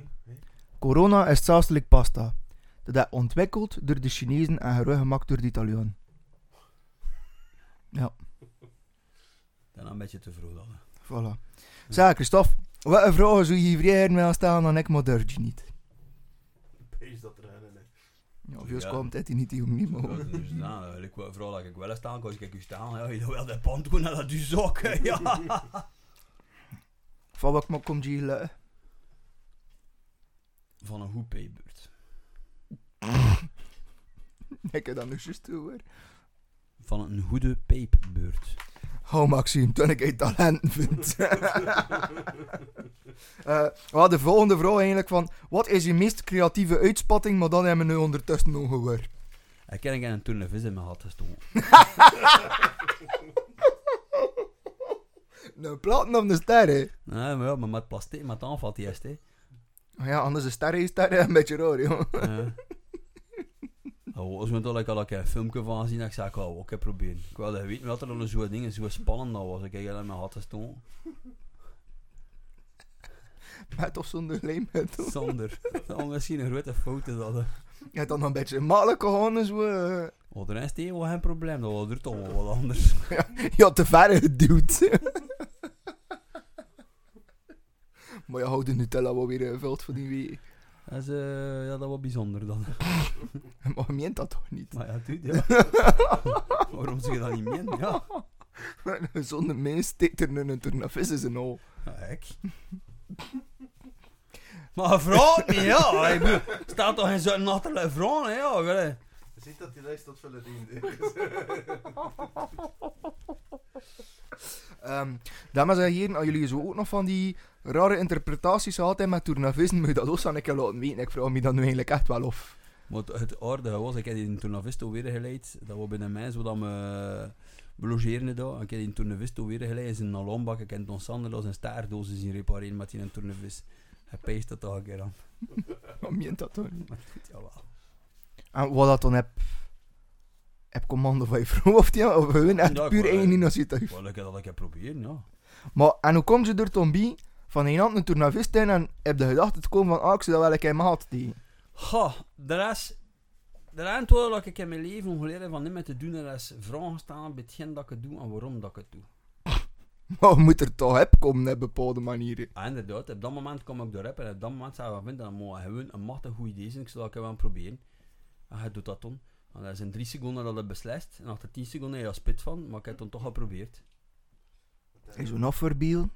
Speaker 2: Corona is hetzelfde pasta. Dat is ontwikkeld door de Chinezen en gemaakt door de Italianen. Ja,
Speaker 3: Dat is een beetje te vroeg dan.
Speaker 2: voilà. Zeg, Christophe, wat een vraag zou je vrijer mee stellen dan ik, maar durf je niet.
Speaker 4: Is dat er hè.
Speaker 2: Ja, of juist
Speaker 3: Ja.
Speaker 2: komt het niet, die jongen niet
Speaker 3: Ja,
Speaker 2: mogen.
Speaker 3: dus, nou, ik wil vooral dat ik wel eens staan, kan ik u staan. Ja, je wil wel de pand doen en dat u zokken. Ja. <laughs>
Speaker 2: Van wat maar komt je lukken?
Speaker 3: Van een hoepijbeurt. <laughs>
Speaker 2: Ik heb dat nu juist hoor.
Speaker 3: Van een goede pijpbeurt.
Speaker 2: Oh Maxime, toen ik het talent vind. <laughs> Eh, wel, de volgende vraag eigenlijk van... Wat is je meest creatieve uitspatting? Maar dan hebben we nu ondertussen nog gehoord.
Speaker 3: Ik ken ik een tournevis in mijn had gestoken. <laughs>
Speaker 2: Nou, platen op de ster, hè.
Speaker 3: Nee, maar ja, maar met plastic, met aanvat eerst, hè.
Speaker 2: Oh ja, anders is ster is ster een beetje raar, joh.
Speaker 3: Ja. Oh, als we like, al een filmpje van zien, ik zei ik ook even proberen. Ik wilde weten wat er dan zo'n dingen zo spannend dat was. Ik kijk in mijn had gestoken. <laughs>
Speaker 2: Met of zonder hoor.
Speaker 3: Zonder. Dat was misschien een grote foto dat.
Speaker 2: Je hebt dan een beetje makkelijk gegaan, zo. eh.
Speaker 3: Oh, de rest heeft wel geen probleem, dat was er toch wel wat anders. <laughs>
Speaker 2: Je had te ver geduwd. <laughs> maar je houdt de Nutella wel weer gevuld voor die week.
Speaker 3: Dat is, eh, ja, dat was bijzonder dan. <laughs>
Speaker 2: Maar je meent dat toch niet?
Speaker 3: Maar ja, dude, ja. <laughs> Waarom zeg je dat niet meer? Ja. <laughs>
Speaker 2: Zonder mens steekt er nu een tournevis in zijn oog.
Speaker 3: Ja, ik. Maar vrouw niet, ja. Ik bedoel, staat toch in zo'n nachterlijke vrouw, hè, ja.
Speaker 4: Je ziet dat die lijst tot vullen dient.
Speaker 2: Ehm dames en heren, als jullie zo ook nog van die rare interpretaties altijd met tournevissen, moet je dat ook aan een keer laten weten. Ik vraag me dan nu eigenlijk echt wel af.
Speaker 3: Maar het- aardige was, ik heb die tournavisto weer geleid. Dat was binnen mij, zodat we, we daar. Ik heb die tournavisto weer geleid in zijn alarmbak. Ik heb Don Sander als een staardozen zien repareren met die tournavis. Hij peest dat toch een keer aan. <laughs>
Speaker 2: Wat meent dat toch niet?
Speaker 3: Jawel.
Speaker 2: En wat dat dan heb... Heb commando van je vrouw of die, of gewoon echt
Speaker 3: Ja, ik
Speaker 2: puur één initiatief.
Speaker 3: Wel, ik heb dat een keer proberen, ja.
Speaker 2: Maar, en hoe kom je er dan bij van een hand een tournavist in en heb je gedacht te komen van, ah, ik zou dat wel een keer maat die.
Speaker 3: Ga, de rest... De rest wat ik in mijn leven geleerd heb van niet meer te doen, er is vragen staan bij hetgeen dat ik het doe en waarom dat ik het doe. <laughs>
Speaker 2: Maar moet er toch heb komen op bepaalde manieren.
Speaker 3: Ah, inderdaad, op dat moment kom ik door rap en op dat moment zou ik vinden dat mooi gewoon een machtig goed idee is en ik zou dat wel proberen. En hij doet dat dan. En dat is in drie seconden dat het beslist en achter tien seconden heb je spit van, maar ik heb het dan toch geprobeerd.
Speaker 2: Is zo'n afverbeeld.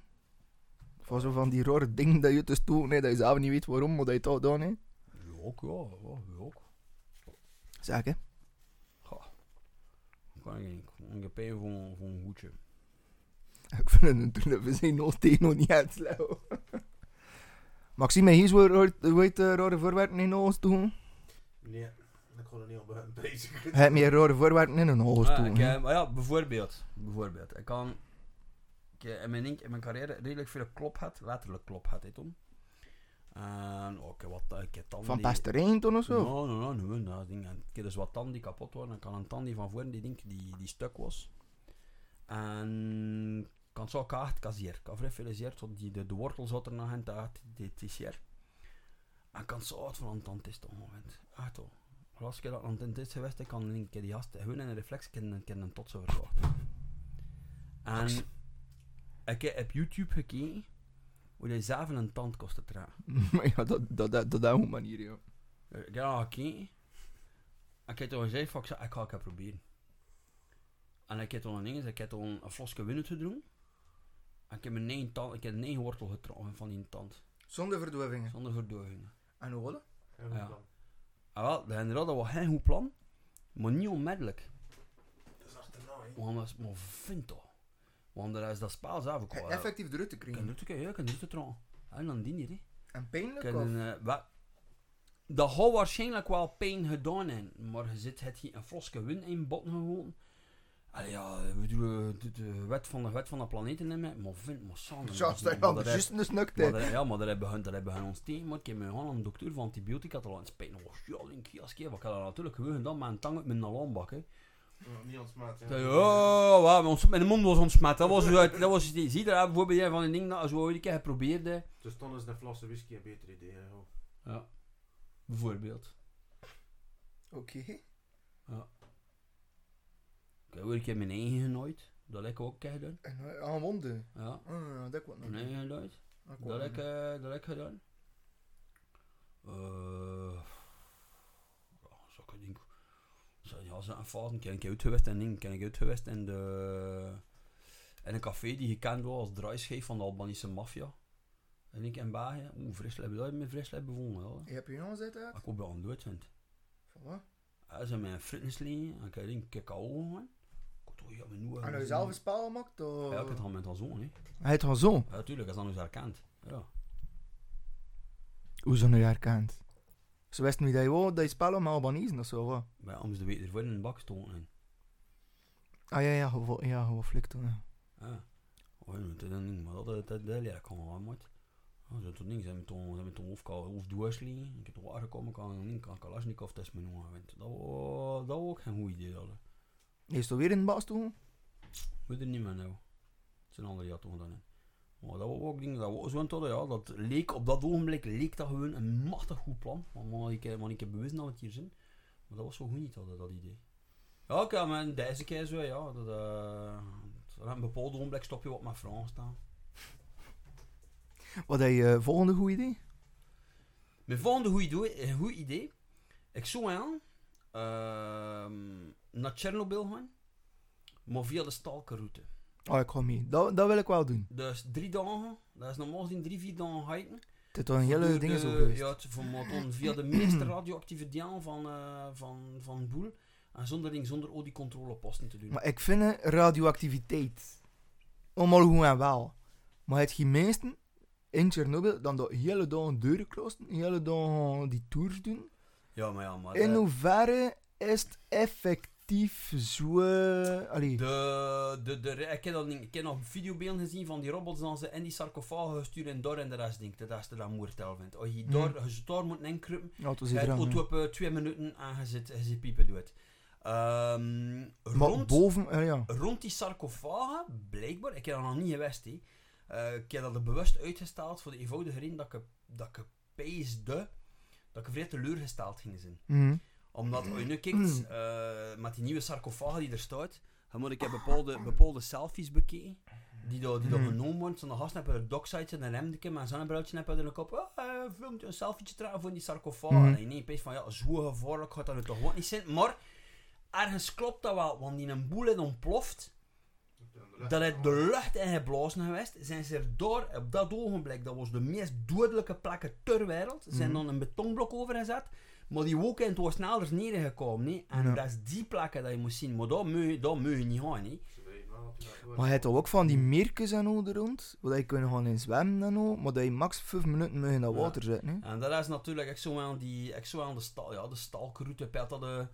Speaker 2: Van zo van die rare dingen dat je te stoken hebt, dat je zelf niet weet waarom, maar dat je het toch gedaan hebt.
Speaker 3: Ja, ook, ja, ja, ja, ook.
Speaker 2: Zeg hè.
Speaker 3: Ga. Kan ik niet. Ik heb pijn voor, voor een hoedje. <laughs>
Speaker 2: Ik vind het toen we zijn nog tegen nog niet uit slauw. <laughs> Maxime, hier is waar hoe heet de rare voorwerpen in ons doen?
Speaker 4: Nee, ik ga er niet op bezig.
Speaker 2: Hij heeft meer rare voorwerpen in een oog
Speaker 3: Ah,
Speaker 2: doen.
Speaker 3: eh, maar ja, bijvoorbeeld. Bijvoorbeeld. Ik kan... Ik heb in mijn, in mijn carrière redelijk veel klop gehad. Letterlijk klop gehad, hè, toen. En ook wat... Ik tanden
Speaker 2: Van pesterijn toen of zo?
Speaker 3: Nee, nee, nee, nee, dat ding. Ik heb dus wat tanden die kapot waren. Ik had een tand die van voren die, ding, die, die stuk was. En ik had zo kaart kassier. Ik had vrij veel zeer, tot die, de, de wortel zat er nog in, dat die. En ik kan zo uit van een tand is op het moment. Echt hoor. Maar Als ik dat aan het is geweest, ik kan ik die gast gewoon in een reflex kunnen kunnen tot zo verwacht. En ik heb op YouTube gekeken hoe hij zelf een tand kost te dragen. <laughs>
Speaker 2: Maar ja, dat, dat, dat, dat is een manier, ja.
Speaker 3: Ik heb gekeken. En ik heb toen gezegd, van, ik zei, ik ga het een proberen. En ik heb toen een ding, ik heb toen een flosje winnen te doen. En ik heb, mijn negen tand, ik heb negen wortel getrokken van die tand.
Speaker 2: Zonder verdovingen.
Speaker 3: Zonder verdoving.
Speaker 2: En hoe dat?
Speaker 3: Ja. En wel, dat inderdaad, dat was geen goed plan. Maar niet onmiddellijk.
Speaker 4: Dat is achterna, hè.
Speaker 3: Want dat is maar vind toch. Want er is dat spel zelf ook wel.
Speaker 2: Effectief eruit te
Speaker 3: Ik kan
Speaker 2: krijgen.
Speaker 3: het ook, ja, kan trokken. En dan die niet, hè.
Speaker 2: En pijnlijk
Speaker 3: Ik
Speaker 2: of?
Speaker 3: heb een, eh, wa- dat gaat waarschijnlijk wel pijn gedaan in, maar je zit het hier een flosje win in botten gewoon. Allee, ja, we bedoelen de, de wet van de wet van de planeten in mij, maar vind maar samen.
Speaker 2: Ja, je de juist de
Speaker 3: Maar
Speaker 2: hè.
Speaker 3: daar- Ja, maar daar hebben hun, daar hebben hun ons tegen. Maar ik heb me gewoon een dokter van antibiotica te laten spijten. Oh, ja, denk ik, als keer. Wat ik had dat natuurlijk gedaan met een tang uit mijn alarmbak, hè.
Speaker 4: Ja, niet ontsmaakt,
Speaker 3: Ja, ja, wat, ons- mijn mond was ontsmet. Dat was, dat was die, zie je daar bijvoorbeeld jij van een ding dat zo ooit een keer geprobeerd, hè.
Speaker 4: Dus dan is een fles whisky een beter idee, hè. joh.
Speaker 3: Ja, bijvoorbeeld.
Speaker 2: Oké.
Speaker 3: Ik heb ook een keer mijn eigen genooid. Dat heb ik ook een keer gedaan.
Speaker 2: En uh, aan wonden.
Speaker 3: Ja,
Speaker 2: Ah, dat kwam nog.
Speaker 3: mijn eigen genooid.
Speaker 2: Dat
Speaker 3: heb ik, eh, dat heb ik gedaan. Eh ja, zou ik denken. Zo, ja, zo'n fase ken ik uit geweest en ding. Ken ik uit geweest in de... In een café die gekend was als draaischijf van de Albanese maffia. En ik in België, oeh, Friesland, dat heb ik met Friesland bevonden, hoor.
Speaker 2: Je hebt je nog gezet uit?
Speaker 3: Ik hoop dat het dood vind.
Speaker 2: Van wat?
Speaker 3: Ja, ze hebben mijn en ik heb een cacao gewoon. Ik had toch, ja, maar nu...
Speaker 2: En zelf een spel gemaakt? Of...
Speaker 3: Ja, ik heb het al met haar zoon, hè.
Speaker 2: Hij het gewoon zo.
Speaker 3: Ja, natuurlijk, dat is dan dus herkend. Ja.
Speaker 2: Hoe zo nu herkend? Ze wisten niet dat je wou dat je spel om Albanese of zo, wat?
Speaker 3: Bij ons de week ervoor in een bak stonden.
Speaker 2: Ah ja, ja, gewoon, ja, gewoon flik toen. ja.
Speaker 3: Ja. Oh, ja, dat is ding, maar dat, dat, dat, dat ik gewoon wel. Ja, dat zijn met toen, zijn met toen hoofd, hoofd doorsliegen. Ik heb toch aangekomen, kan kan Kalashnikov test me noemen. Dat was, dat ook geen goed idee. Dat.
Speaker 2: Is het weer in de baas toen?
Speaker 3: Moet er niet meer nou. Het zijn andere jat dan. Maar dat was ook dingen, dat was tot, ja, dat leek op dat ogenblik leek dat gewoon een machtig goed plan. Want ik, heb- want ik heb bewust dat we het hier zijn. Maar dat was zo goed niet, dat, dat idee. Ja, oké, maar deze keer zo, ja, dat, eh, op een bepaald ogenblik stop je wat met Frans staan.
Speaker 2: Wat heb je eh, volgende goed idee?
Speaker 3: Mijn volgende goed idee, goed idee. Ik zou aan ehm, naar Tsjernobyl gaan, maar via de Stalkerroute.
Speaker 2: Oh, ik ga mee. Dat, dat wil ik wel doen.
Speaker 3: Dus drie dagen, dat is normaal gezien drie, vier dagen hiken.
Speaker 2: Het is een hele ding zo geweest.
Speaker 3: Ja, maar dan via de meeste radioactieve van, eh van, van Boel. En zonder, ding, zonder al die controleposten te doen.
Speaker 2: Maar ik vind eh, radioactiviteit allemaal goed en wel. Maar het meesten in Chernobyl dan dat hele dag deuren klosten, hele dag die tours doen.
Speaker 3: ja, maar ja, maar...
Speaker 2: In
Speaker 3: de-
Speaker 2: hoeverre is het effectief zo... eh, Allee,
Speaker 3: De, de, de, ik, heb dat, ik heb nog videobeelden gezien van die robots dan ze in die sarcofagen gestuurd en door en de rest denkt dat is de dat moertel vindt. Als je
Speaker 2: Hmm.
Speaker 3: als je daar moet inkruipen,
Speaker 2: ja,
Speaker 3: je auto op eh, twee minuten en je piepen doet. Ehm rond,
Speaker 2: boven, eh, ja.
Speaker 3: rond die sarcofagen, blijkbaar, ik heb dat nog niet geweest, hè. Eh, ik heb dat er bewust uitgesteld voor de eenvoudige reden dat ik, dat ik peesde dat ik vrij teleurgesteld ging zijn.
Speaker 2: Mhm.
Speaker 3: Omdat als je nu kijkt, met die nieuwe sarcofagen die er staat, dan moet ik heb bepaalde, bepaalde selfies bekeken. Die daar die
Speaker 2: Hmm.
Speaker 3: genomen worden. Zo'n gast hebben een docksite en een remdeke met een hebben in de kop. Ah, eh, filmt een selfietje trekken voor die sarcofagen.
Speaker 2: Mhm.
Speaker 3: En je neemt van, ja, zo gevaarlijk gaat dat nu toch niet zijn. Maar ergens klopt dat wel, want die een boel ontploft. Dat het de lucht in geblazen geweest, zijn ze er door, op dat ogenblik, dat was de meest dodelijke plekken ter wereld, zijn
Speaker 2: Mhm.
Speaker 3: dan een betonblok overgezet, maar die wolken was sneller neergekomen, nee? en
Speaker 2: Ja.
Speaker 3: dat is die plekken dat je moet zien, maar daar moet je, daar moet je niet gaan,
Speaker 4: dat dat.
Speaker 2: Maar je hebt toch ook van die meertjes en al er rond, waar je kunt gaan in zwemmen en al, maar dat je max 5 minuten mag in dat
Speaker 3: Ja.
Speaker 2: water zitten. Hè?
Speaker 3: En dat is natuurlijk, ik zou aan die, ik zou aan de stal, ja, de stalkroute, pet dat de,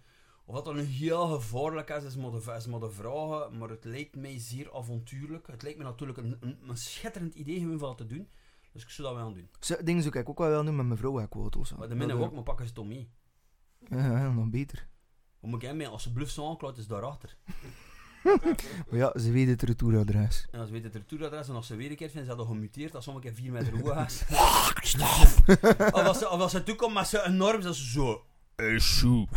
Speaker 3: of dat dan heel gevaarlijk is, is maar, de, is maar de vraag, maar het lijkt mij zeer avontuurlijk. Het lijkt me natuurlijk een, een, een schitterend idee van dat te doen, dus ik zou dat wel doen.
Speaker 2: Zo, dingen zou ik ook wel doen met mijn vrouw, ik zo.
Speaker 3: Maar de minnen
Speaker 2: Dat,
Speaker 3: ook, maar pakken ze toch mee.
Speaker 2: Ja, ja, nog beter.
Speaker 3: Hoe moet ik hem mee? Als ze bluff zo is daarachter. <laughs>
Speaker 2: Maar ja, ze weten het retouradres.
Speaker 3: En als ze weten het retouradres en als ze weer een keer vinden, ze dat gemuteerd, als sommige keer 4 meter hoog is. <laughs> <laughs> of, als ze, of als ze toekomt met zo'n enorm, dat ze zo... Hey, shoe.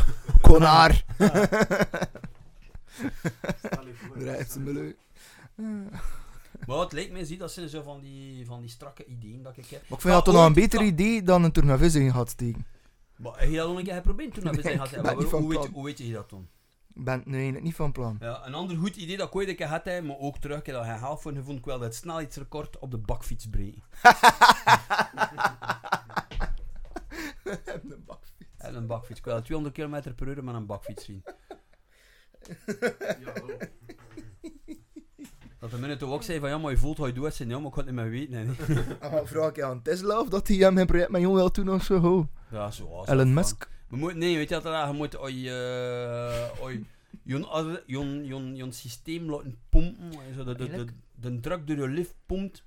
Speaker 2: Konaar! Drijft ze me leuk.
Speaker 3: Maar het lijkt mij, zie, dat zijn zo van die, van die strakke ideeën dat ik heb.
Speaker 2: Maar ik vind
Speaker 3: Maar
Speaker 2: dat toch nog een beter idee dan een tournavis in gaat steken.
Speaker 3: Maar heb je dat nog een keer geprobeerd toen? dat <laughs>
Speaker 2: Nee,
Speaker 3: zijn
Speaker 2: van
Speaker 3: hoe, weet, hoe weet je dat toen?
Speaker 2: Ik ben nu eigenlijk niet van plan.
Speaker 3: Ja, een ander goed idee dat ik ooit een keer had, hè, maar ook terug, ik heb dat gehaald voor vond ik wel dat het snelheidsrecord op de bakfiets breken. <laughs>
Speaker 2: een bakfiets.
Speaker 3: En een bakfiets. Ik wil 200 km per uur met een bakfiets zien. <laughs>
Speaker 4: Ja.
Speaker 3: Dat de minute ook zei van ja, maar je voelt hoe je doet, zei ja, maar ik kan het niet meer weten.
Speaker 2: En dan <laughs> vraag ik aan Tesla of dat hij hem een project met jou wil doen of zo. ho.
Speaker 3: Ja, zo was
Speaker 2: Elon
Speaker 3: dat
Speaker 2: Musk.
Speaker 3: We moeten, nee, weet je wat? Je moet oi, oi, je, je, je, je systeem laten pompen. Zo de, de, de,
Speaker 2: Eigenlijk?
Speaker 3: de druk door je lift pompt.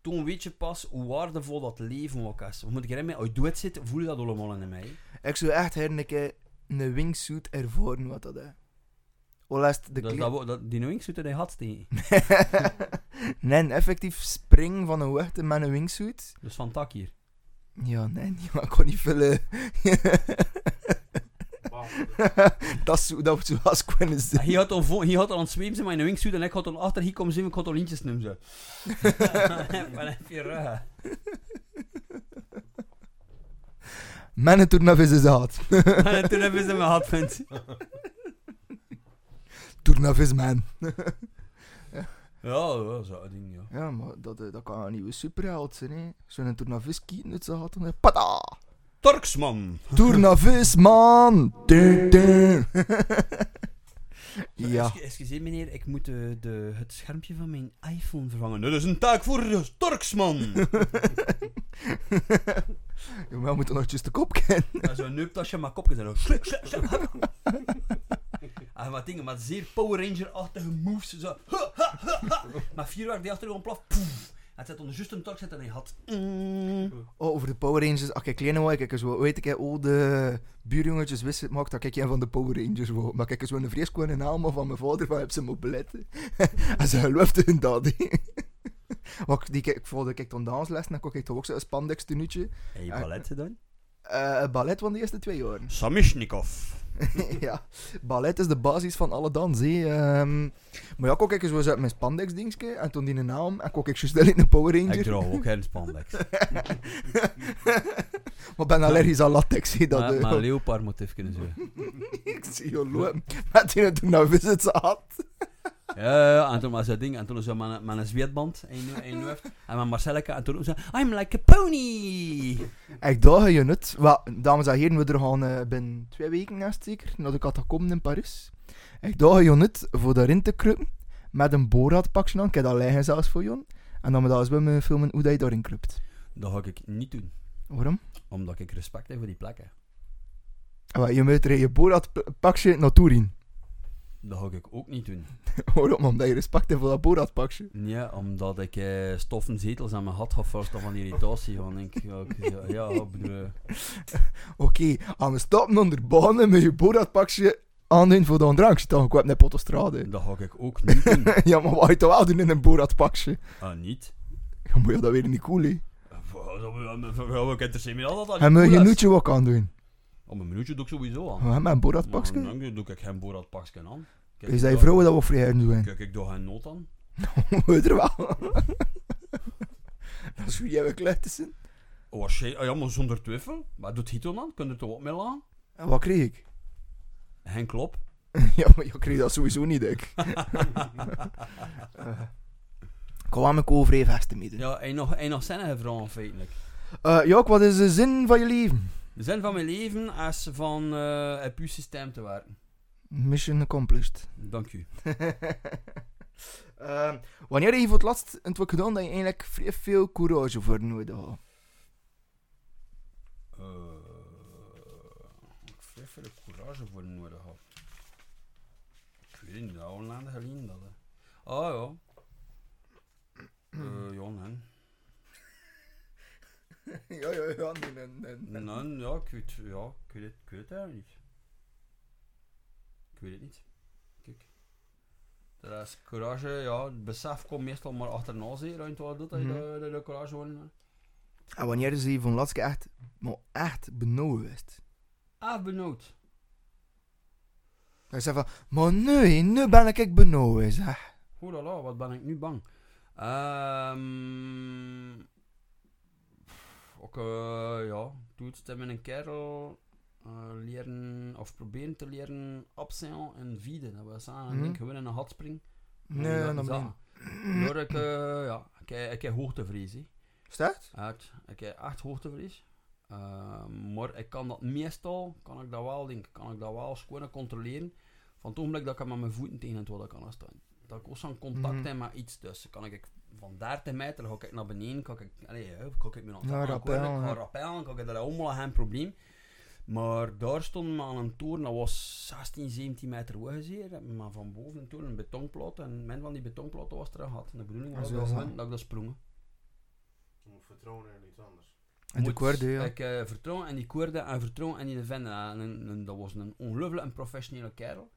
Speaker 3: Toen weet je pas hoe waardevol dat leven ook is. Moet ik erin mee? Als je doet zit, voel je dat allemaal in mij.
Speaker 2: Ik zou echt her een keer een wingsuit ervaren wat dat is. Is de
Speaker 3: Dat, die wingsuit in je had <laughs>
Speaker 2: nee, effectief springen van een hoogte met een wingsuit.
Speaker 3: Dus van tak hier.
Speaker 2: Ja, nee, maar ik kon niet vullen. <laughs> Dat zou dat zou als kunnen
Speaker 3: En
Speaker 2: zijn.
Speaker 3: Hij had al, hij had al aan het zijn met een wingsuit en ik had al achter hier komen zien, ik had al lintjes noemen zo. Wat heb je rug?
Speaker 2: Met een tournavis is dat.
Speaker 3: En toen hebben ze me gehad, vindt. <laughs>
Speaker 2: Man. <laughs>
Speaker 3: Ja, ja, zo'n ding, ja.
Speaker 2: Ja, maar dat, eh, dat kan een nieuwe superheld zijn, hè. Zo'n tournavis kieten uit zijn gat en dan... Pada!
Speaker 3: Torksman! <laughs>
Speaker 2: Tournavis, man! Dun, dun. <laughs> ja.
Speaker 3: Excu- Excuseer meneer, ik moet de, de, het schermpje van mijn iPhone vervangen. Dat is een taak voor de Torksman!
Speaker 2: Ja, maar we moeten nog juist de kop kennen.
Speaker 3: En zo'n neuptasje met kopjes en dan slik, slik, slik, hup. En wat dingen met zeer Power Ranger-achtige moves. Zo. Ha, ha, ha, ha. Met vier waar die achter gewoon plaf. Poef. En het zit onder juist een zit en hij had. Mm.
Speaker 2: Oh, over de Power Rangers. Ach, kijk, kleine wou ik zo. Weet ik, hè, al de buurjongetjes wisten het maakt dat ik een van de Power Rangers wou. Maar kijk, zo'n vrees gewoon een naam van mijn vader van heb ze moeten beletten. en ze geloofde in dat. <laughs> Wat ik- die kijk, ik volgde kijk dan dansles en dan kon ik toch ook zo'n spandex tenuutje.
Speaker 3: Heb je ballet gedaan?
Speaker 2: Eh ballet van de eerste twee jaar.
Speaker 3: Samishnikov. <laughs>
Speaker 2: ja, ballet is de basis van alle dans. hè. Ehm, maar ja, kijk eens, uit mijn spandex dingetje en toen die naam en kijk ik zo snel in een Power Ranger.
Speaker 3: Ik draag ook geen spandex. <laughs>
Speaker 2: maar ben allergisch aan latex. hè, dat,
Speaker 3: Maar,
Speaker 2: eh,
Speaker 3: maar leopard motief kunnen zo. <laughs>
Speaker 2: ik zie je lopen met die toen nou het ze had.
Speaker 3: Ja, ja, en toen was dat ding, en toen met, met een zweetband in en met Marcelleke, en toen zo, I'm like a pony!
Speaker 2: Ik dacht je het. Wel, dames en heren, we er gaan eh, binnen twee weken naast zeker naar de catacomben in Parijs. Ik dacht je het voor daarin te kruipen met een boorradpakje aan. Ik heb dat liggen zelfs voor Jon. En dan dat eens bij me filmen hoe dat je daarin kruipt.
Speaker 3: Dat ga ik niet doen,
Speaker 2: Waarom?
Speaker 3: omdat ik respect heb voor die plekken.
Speaker 2: Ah, je moet er je boorradpakje naartoe in.
Speaker 3: Dat ga ik ook niet doen.
Speaker 2: Waarom? Omdat je respect hebt voor dat boorradpakje.
Speaker 3: Ja, omdat ik eh, stoffen zetels aan mijn had had vast van irritatie. Denk, ik, ja, ik- ja, ja,
Speaker 2: Oké, aan de stappen onder banen met je boorradpakje aandoen voor de drankje. Dan ik heb net autostrade.
Speaker 3: dat ga ik ook niet doen.
Speaker 2: ja, maar wat je toch wel doen in een boorradpakje?
Speaker 3: Ah, niet?
Speaker 2: Ja, maar ja, dat weer niet cool, hè.
Speaker 3: Ja, al dat
Speaker 2: En moet je noetje wat aan doen?
Speaker 3: Op een minuutje doe ik sowieso aan.
Speaker 2: Ja, met een boorradpakje?
Speaker 3: Maar Dan doe ik geen boorradpakje aan. Kijk,
Speaker 2: Is dat je vrouwen dat we vrij doen?
Speaker 3: Kijk, ik doe geen nood aan. <laughs>
Speaker 2: Moet er wel. <laughs> dat is hoe jij wel kluit tussen.
Speaker 3: Oh, ah ja, maar zonder twijfel. Maar doet Hito dan? Kun je er toch op mee aan?
Speaker 2: En wat kreeg ik?
Speaker 3: Geen klop. <laughs>
Speaker 2: ja, maar je kreeg dat sowieso niet, ik. Ik kwam met over even mee doen.
Speaker 3: Ja, en nog, en nog zinnige vragen feitelijk.
Speaker 2: Eh, Jook, wat is de zin van je leven?
Speaker 3: De zin van mijn leven is van eh op uw systeem te werken.
Speaker 2: Mission accomplished.
Speaker 3: Dank u. <laughs>
Speaker 2: Ehm, wanneer heb je voor het laatst het wat gedaan dat je eigenlijk vrij veel courage voor nodig had?
Speaker 3: Eh, ik vrij veel courage voor nodig had. Ik weet het niet, al een geleden dat. Ah ja. Eh ja, nee. <laughs>
Speaker 2: ja, ja, ja. Nee, nee, nee.
Speaker 3: Nee, ja, ik weet, ja, ik weet het, ik weet het eigenlijk niet. Ik weet het niet. Kijk. Dat is courage, ja, het besef komt meestal maar achterna, dat je het wel doet, dat je
Speaker 2: Mhm.
Speaker 3: de, de, de courage wil.
Speaker 2: En wanneer is je van laatst keer echt, maar echt benauwd geweest?
Speaker 3: Ah, benauwd.
Speaker 2: Hij zei van, maar nee, nu ben ik echt benauwd, zeg.
Speaker 3: Oelala, wat ben ik nu bang. Ehm ook, eh, ja, toetst met een kerel eh, leren, of proberen te leren opzien en vieden. Dat was aan, ik gewoon in een gat springen.
Speaker 2: Nee,
Speaker 3: Ja,
Speaker 2: dan
Speaker 3: dat-
Speaker 2: ben
Speaker 3: Door ik, eh, ja, ik, ik heb hoogtevrees.
Speaker 2: Staat?
Speaker 3: Echt, ik heb echt hoogtevrees. Eh, maar ik kan dat meestal, kan ik dat wel, denk, kan ik dat wel gewoon controleren. Van het ogenblik dat ik met mijn voeten tegen het water kan staan. Dat ik ook zo'n contact
Speaker 2: Mhm.
Speaker 3: heb met iets. Dus kan ik van 30 meter ga ik naar beneden, kan ik, allee, kan ik me
Speaker 2: Ja, rappel, ja.
Speaker 3: ik rappellen, kan ik dat allemaal geen probleem. Maar daar stond me aan een toren, dat was 16, 17 meter hoog zeer, maar van boven een toren een betonplaat en mijn van die betonplaten was er. En de bedoeling was
Speaker 2: Ah,
Speaker 3: dat,
Speaker 2: dat.
Speaker 3: dat ik dat sprongen.
Speaker 4: Je moet vertrouwen in iets anders.
Speaker 2: En de
Speaker 3: Moet-
Speaker 2: koorde, ja.
Speaker 3: Ik eh, vertrouwen in die koorde en vertrouwen in die vent. En, en- en dat was een ongelooflijk een professionele kerel.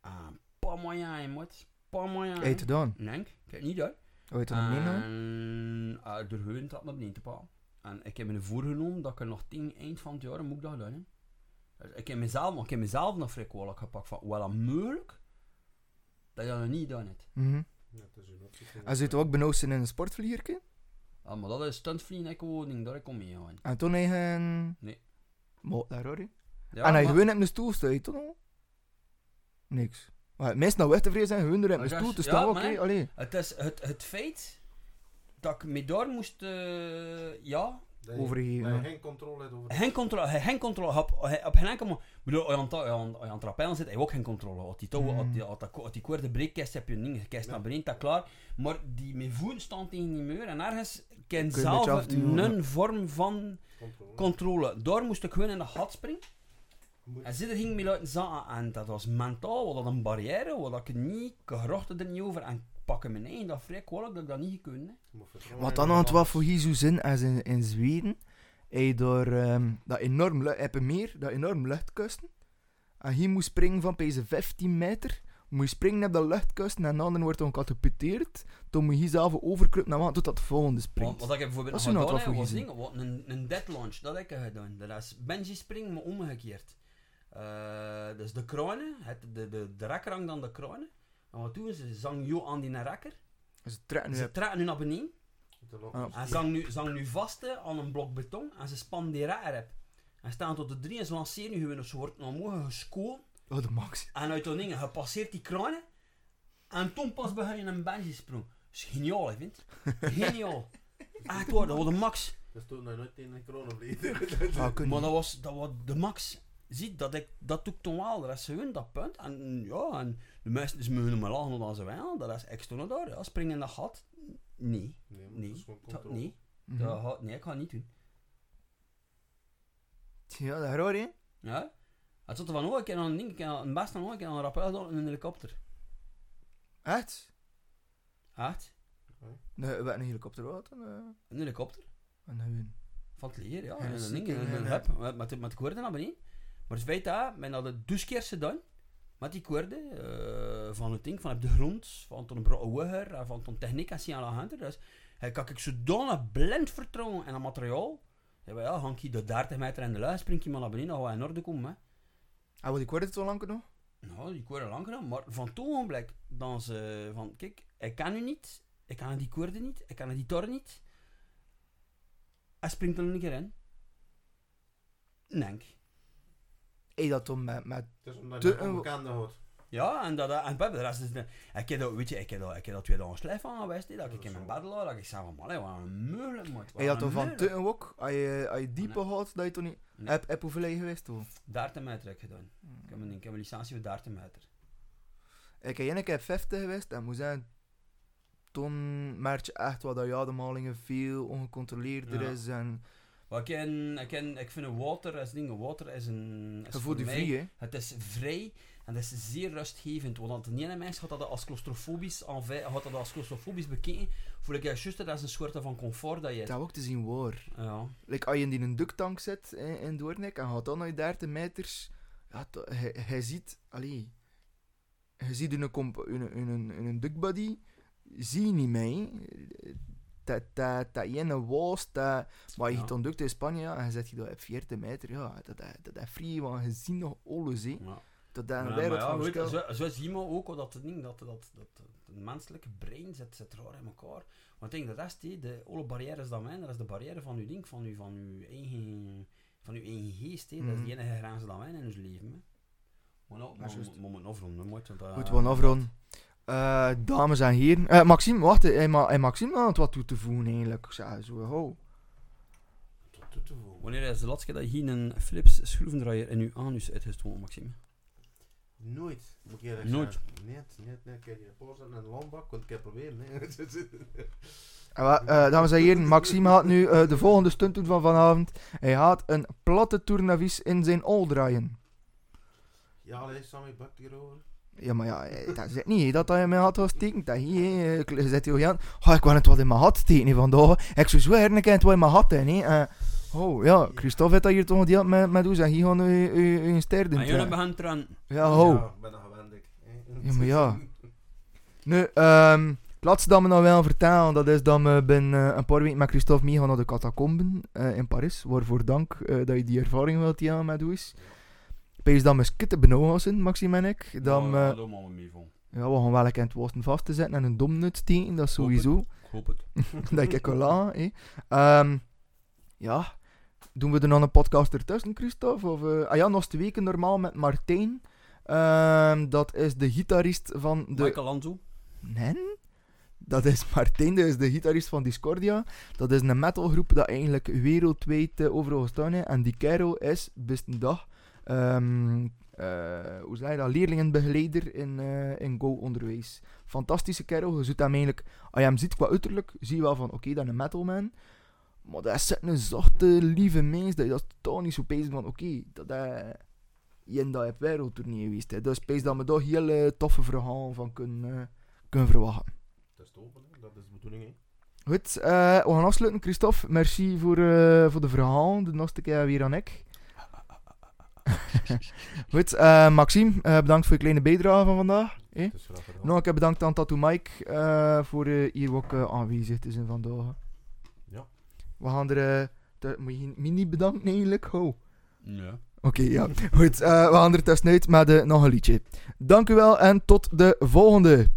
Speaker 3: En pa moja in moet. Pa moja
Speaker 2: Heb je het gedaan?
Speaker 3: Nee, kijk niet uit.
Speaker 2: Nog niet, nou?
Speaker 3: En uh, door hun dat naar beneden te palen. En ik heb me voorgenomen dat ik er nog tegen eind van het jaar moet ik dat hè. Dus ik heb mezelf, ik heb mezelf nog vrij kwalijk gepakt van, wel mogelijk dat je dat nog niet gedaan hebt.
Speaker 4: Ja, het is een optie.
Speaker 2: En zit ook benauwd zijn in een sportvliegerke?
Speaker 3: Ah, maar dat is stuntvriend, ik gewoon ding, daar ik om mee gaan.
Speaker 2: En toen heb je een...
Speaker 3: Nee.
Speaker 2: Maar, daar hoor je.
Speaker 3: Ja,
Speaker 2: en hij
Speaker 3: maar-
Speaker 2: gewoon op een stoel staat, toch nog? Niks. Ah, Meestal nou weg tevreden zijn, hun er in
Speaker 3: Maar
Speaker 2: mijn stoel
Speaker 3: dat
Speaker 2: te
Speaker 3: is-
Speaker 2: staan,
Speaker 3: ja,
Speaker 2: oké,
Speaker 3: nee.
Speaker 2: allee.
Speaker 3: Het is het, het feit dat ik me daar moest, eh, ja,
Speaker 4: Dat je-
Speaker 2: Overgeven,
Speaker 4: dat je
Speaker 2: ja.
Speaker 4: geen controle hebt over
Speaker 3: geen controle, hij- geen controle, op, op geen enkel moment. Ik bedoel, als je aan aan- zit, heb je ook geen controle. Als die touwen, als die, als dat- als die koorde breekt, heb je kijkt
Speaker 4: Ja.
Speaker 3: naar beneden, dat klaar. Maar die mijn voeten staan tegen die muur en ergens kan
Speaker 2: een
Speaker 3: zelf
Speaker 2: toe,
Speaker 3: een vorm van
Speaker 4: controle.
Speaker 3: controle. Daar moest ik gewoon in de gat springen. En zitten ging me laten zaten en dat was mentaal, wat dat een barrière, wat ik niet, ik gerochte er niet over en ik pakken mijn eigen, dat vrij kwalijk dat ik dat niet
Speaker 4: vertrouwen
Speaker 2: Wat dan aan het wat voor hier zo zin als in, in Zweden, je door ehm, dat enorm, heb meer, dat enorm luchtkusten. En hier moet springen van deze 15 meter, moet je springen op dat luchtkusten en dan wordt dan gecatapulteerd. Dan moet je hier zelf overkruipen naar wat tot dat volgende springt.
Speaker 3: wat ik heb bijvoorbeeld
Speaker 2: Dat
Speaker 3: nog
Speaker 2: is nou
Speaker 3: gedaan
Speaker 2: wat
Speaker 3: heb,
Speaker 2: voor
Speaker 3: was wat, een, een dead launch, dat heb ik gedaan. Dat is bungee springen, maar omgekeerd. Eh, dus de kronen, het, de, de, de rekker hangt aan de kronen. En wat doen ze? Ze zang jou aan die rekker.
Speaker 2: Ze trekken nu
Speaker 3: Ze trekken nu naar beneden.
Speaker 2: Ah.
Speaker 3: En zang nu, zang nu vast hè, aan een blok beton. En ze spannen die rekker op. En staan tot de drie en ze lanceren nu gewoon. Ze wordt naar omhoog geschoten.
Speaker 2: Oh, de max.
Speaker 3: En uit dat ding, je passeert die kranen. En toen pas begin je een bungee sprong. Dat is geniaal, hè, vind Geniaal. <laughs> Echt waar, dat was de max.
Speaker 4: Dat is toen nog nooit in een coronavrede.
Speaker 2: Ah, kun
Speaker 3: Maar dat was, dat was de max. Ziet, dat, ik, dat doe ik toen wel. Dat is gewoon dat punt. En ja, en de meesten is me maar lachen dan ze wel. Dat is extra naar daar. Ja, springen in dat gat. Nee.
Speaker 4: Nee,
Speaker 3: Nee.
Speaker 4: dat is gewoon
Speaker 3: Dat, nee.
Speaker 2: Mhm.
Speaker 3: Dat gaat- nee, ik ga het niet doen.
Speaker 2: Ja, dat is raar, hè?
Speaker 3: Ja? Het zat er van, oh, ik heb een ding, ik heb een best nog, ik heb een rappel gedaan in een helikopter.
Speaker 2: Echt?
Speaker 3: Echt?
Speaker 2: Nee, we hebben een helikopter gehad en, eh,
Speaker 3: Een helikopter?
Speaker 2: en hebben
Speaker 3: Van het leer, ja.
Speaker 2: Ja,
Speaker 3: En een ding, een, een hub, met, met, met de koorden naar beneden. Maar het feit dat, men had het dus keer gedaan. Met die koorden, eh, van het ding, van op de grond, van ton brouwer, en van ton techniek en aan de hand. Dus, hij kan ik zodanig blind vertrouwen in dat materiaal. Ja, ja, hang je de 30 meter in de lucht, spring je maar naar beneden, dan ga je in orde komen. Hè.
Speaker 2: Ah, wat ik hoorde het zo lang nog?
Speaker 3: Nou, die koorden lang gedaan, maar van toen ogenblik dan ze van, kijk, ik kan u niet, ik kan die koorden niet, ik kan die tor niet. Hij springt er een keer in. Denk.
Speaker 2: Hey, dat dan met, met
Speaker 4: is omdat je onbekende houdt.
Speaker 3: Ja, en dat, en bij de rest is het, ik heb dat, weet je, ik heb dat, ik heb dat twee dagen slijf van geweest, hè, dat ik in mijn bed lag, dat ik zei van, man, wat een moeilijk, man.
Speaker 2: Hey, dat dan van te ook, als je, als je diepe
Speaker 3: Nee.
Speaker 2: had, dat je toch niet...
Speaker 3: Nee.
Speaker 2: Heb, heb hoeveel heb je geweest toen?
Speaker 3: 30 meter heb ik gedaan. Ik heb een, ik heb een licentie voor 30 meter.
Speaker 2: Ik heb één keer 50 geweest en moet zeggen, toen merk je echt wat dat ademhalingen veel ongecontroleerder
Speaker 3: Ja.
Speaker 2: is en
Speaker 3: Maar ik, ken, ik, ken, ik vind water als ding, water is een... Is voor mij-
Speaker 2: vrij, hè.
Speaker 3: Het is vrij en het is zeer rustgevend. Want de ene mens had dat als claustrofobisch, had dat als claustrofobisch bekeken. Voel ik juist dat is een soort van comfort dat je hebt.
Speaker 2: Dat ook te zien waar.
Speaker 3: Ja.
Speaker 2: Like, als je in een duktank zit in, in Doornik en gaat dan naar je 30 meters, ja, hij, hij ziet, allee, je ziet in een, in een, in een, in een duckbody, zie je niet mee. Dat, dat, dat ene was, dat, maar je
Speaker 3: Ja.
Speaker 2: in Spanje en je zet je dat op 40 meter, ja, dat, dat, dat is vrij, want je ziet nog alles,
Speaker 3: ja.
Speaker 2: Dat dat een wereld van
Speaker 3: je,
Speaker 2: verschil.
Speaker 3: zo, zo zie je ook dat het ding, dat, dat, dat, het menselijke brein zit, zit raar in elkaar. Want ik denk dat hè, de alle barrières dat mijn, dat is de barrière van uw ding, van uw, van uw eigen, van uw eigen geest. Hè. Dat is
Speaker 2: Mhm.
Speaker 3: die enige grens dat wij in ons leven. Hè. Maar nou,
Speaker 2: is
Speaker 3: we moeten afronden, eh,
Speaker 2: Moeten we afronden. Eh, dames en heren. Eh, Maxime, wacht. Ma hey, Maxime had wat toe te voegen eigenlijk. Ik zei zo, ho.
Speaker 4: Tot toe te voegen.
Speaker 3: Wanneer is de laatste keer dat je hier een Philips schroevendraaier in uw anus uitgestoken, Maxime?
Speaker 4: Nooit. Moet ik eerlijk
Speaker 3: Nooit.
Speaker 4: zeggen. Nee, nee, nee. Ik heb hier een pauze en een landbak, want ik heb proberen. Nee. <laughs>
Speaker 2: Eh, dames en heren, Maxime gaat nu eh, de volgende stunt doen van vanavond. Hij gaat een platte tournavis in zijn ol draaien.
Speaker 4: ja, allee, Sammy bakt hierover.
Speaker 2: Ja, maar ja, eh, dat is niet dat hij in mijn had steken. Dat hier, eh, je zet heel gaan. Oh, ik wou het wat in mijn had steken vandaag. Ik zou zweren, ik het wat in mijn had hè. eh. oh, ja, Christophe heeft dat hier toch had met, met ons en hier gaan we een ster doen.
Speaker 3: En jullie beginnen te
Speaker 2: Ja, ho.
Speaker 4: Ja, ik ben nog gewend. ik.
Speaker 2: Ja, maar ja. Nu, ehm het laatste dat me nou wel vertellen, dat is dat we binnen een paar weken met Christophe meegaan naar de catacomben eh, in Parijs. Waarvoor dank eh, dat je die ervaring wilt hebben met ons. Dat we skitten benauwd zijn, Maxime en ik. Dan,
Speaker 3: ja,
Speaker 2: eh, ja, we gaan wel een keer in het wasten vast te zetten en een domnut steken, dat sowieso.
Speaker 3: Ik hoop het. <laughs>
Speaker 2: dat ik wel aan. Ehm, ja, doen we er nog een podcast ertussen, Christophe? Of, eh, ah ja, nog twee weken normaal met Martijn. Ehm, dat is de gitarist van de...
Speaker 3: Michael Lanzo.
Speaker 2: Nee? Dat is Martijn, dat is de gitarist van Discordia. Dat is een metalgroep dat eigenlijk wereldwijd eh, overal gestaan. En die kerel is, best een dag, eh, hoe zeg je dat, leerlingenbegeleider in, eh, in Go-onderwijs. Fantastische kerel, je ziet hem eigenlijk, als je hem ziet qua uiterlijk, zie je wel van, oké, dat is een metalman. Maar dat is een zachte, lieve mens, dat je dat totaal niet zo bezig van, oké, dat is in dat wereldtournee geweest. Hè. Dus ik dat we daar heel eh, toffe verhalen van kunnen, eh, kunnen verwachten.
Speaker 4: Dat is te open, hè. dat is de bedoeling. Hè.
Speaker 2: Goed, eh, we gaan afsluiten. Christophe, merci voor, eh, voor de verhaal. De laatste keer weer aan ik. <laughs> Goed, eh, Maxime, eh, bedankt voor je kleine bijdrage van vandaag. Nog een keer bedankt aan Tattoo Mike eh, voor eh, hier ook eh, aanwezig te zijn vandaag.
Speaker 4: Ja.
Speaker 2: We gaan er... te- moet je niet bedanken eigenlijk? Oh.
Speaker 3: Ja.
Speaker 2: Oké, ja. Goed, eh, we gaan er tussenuit met nog een liedje. Dank u wel en tot de volgende.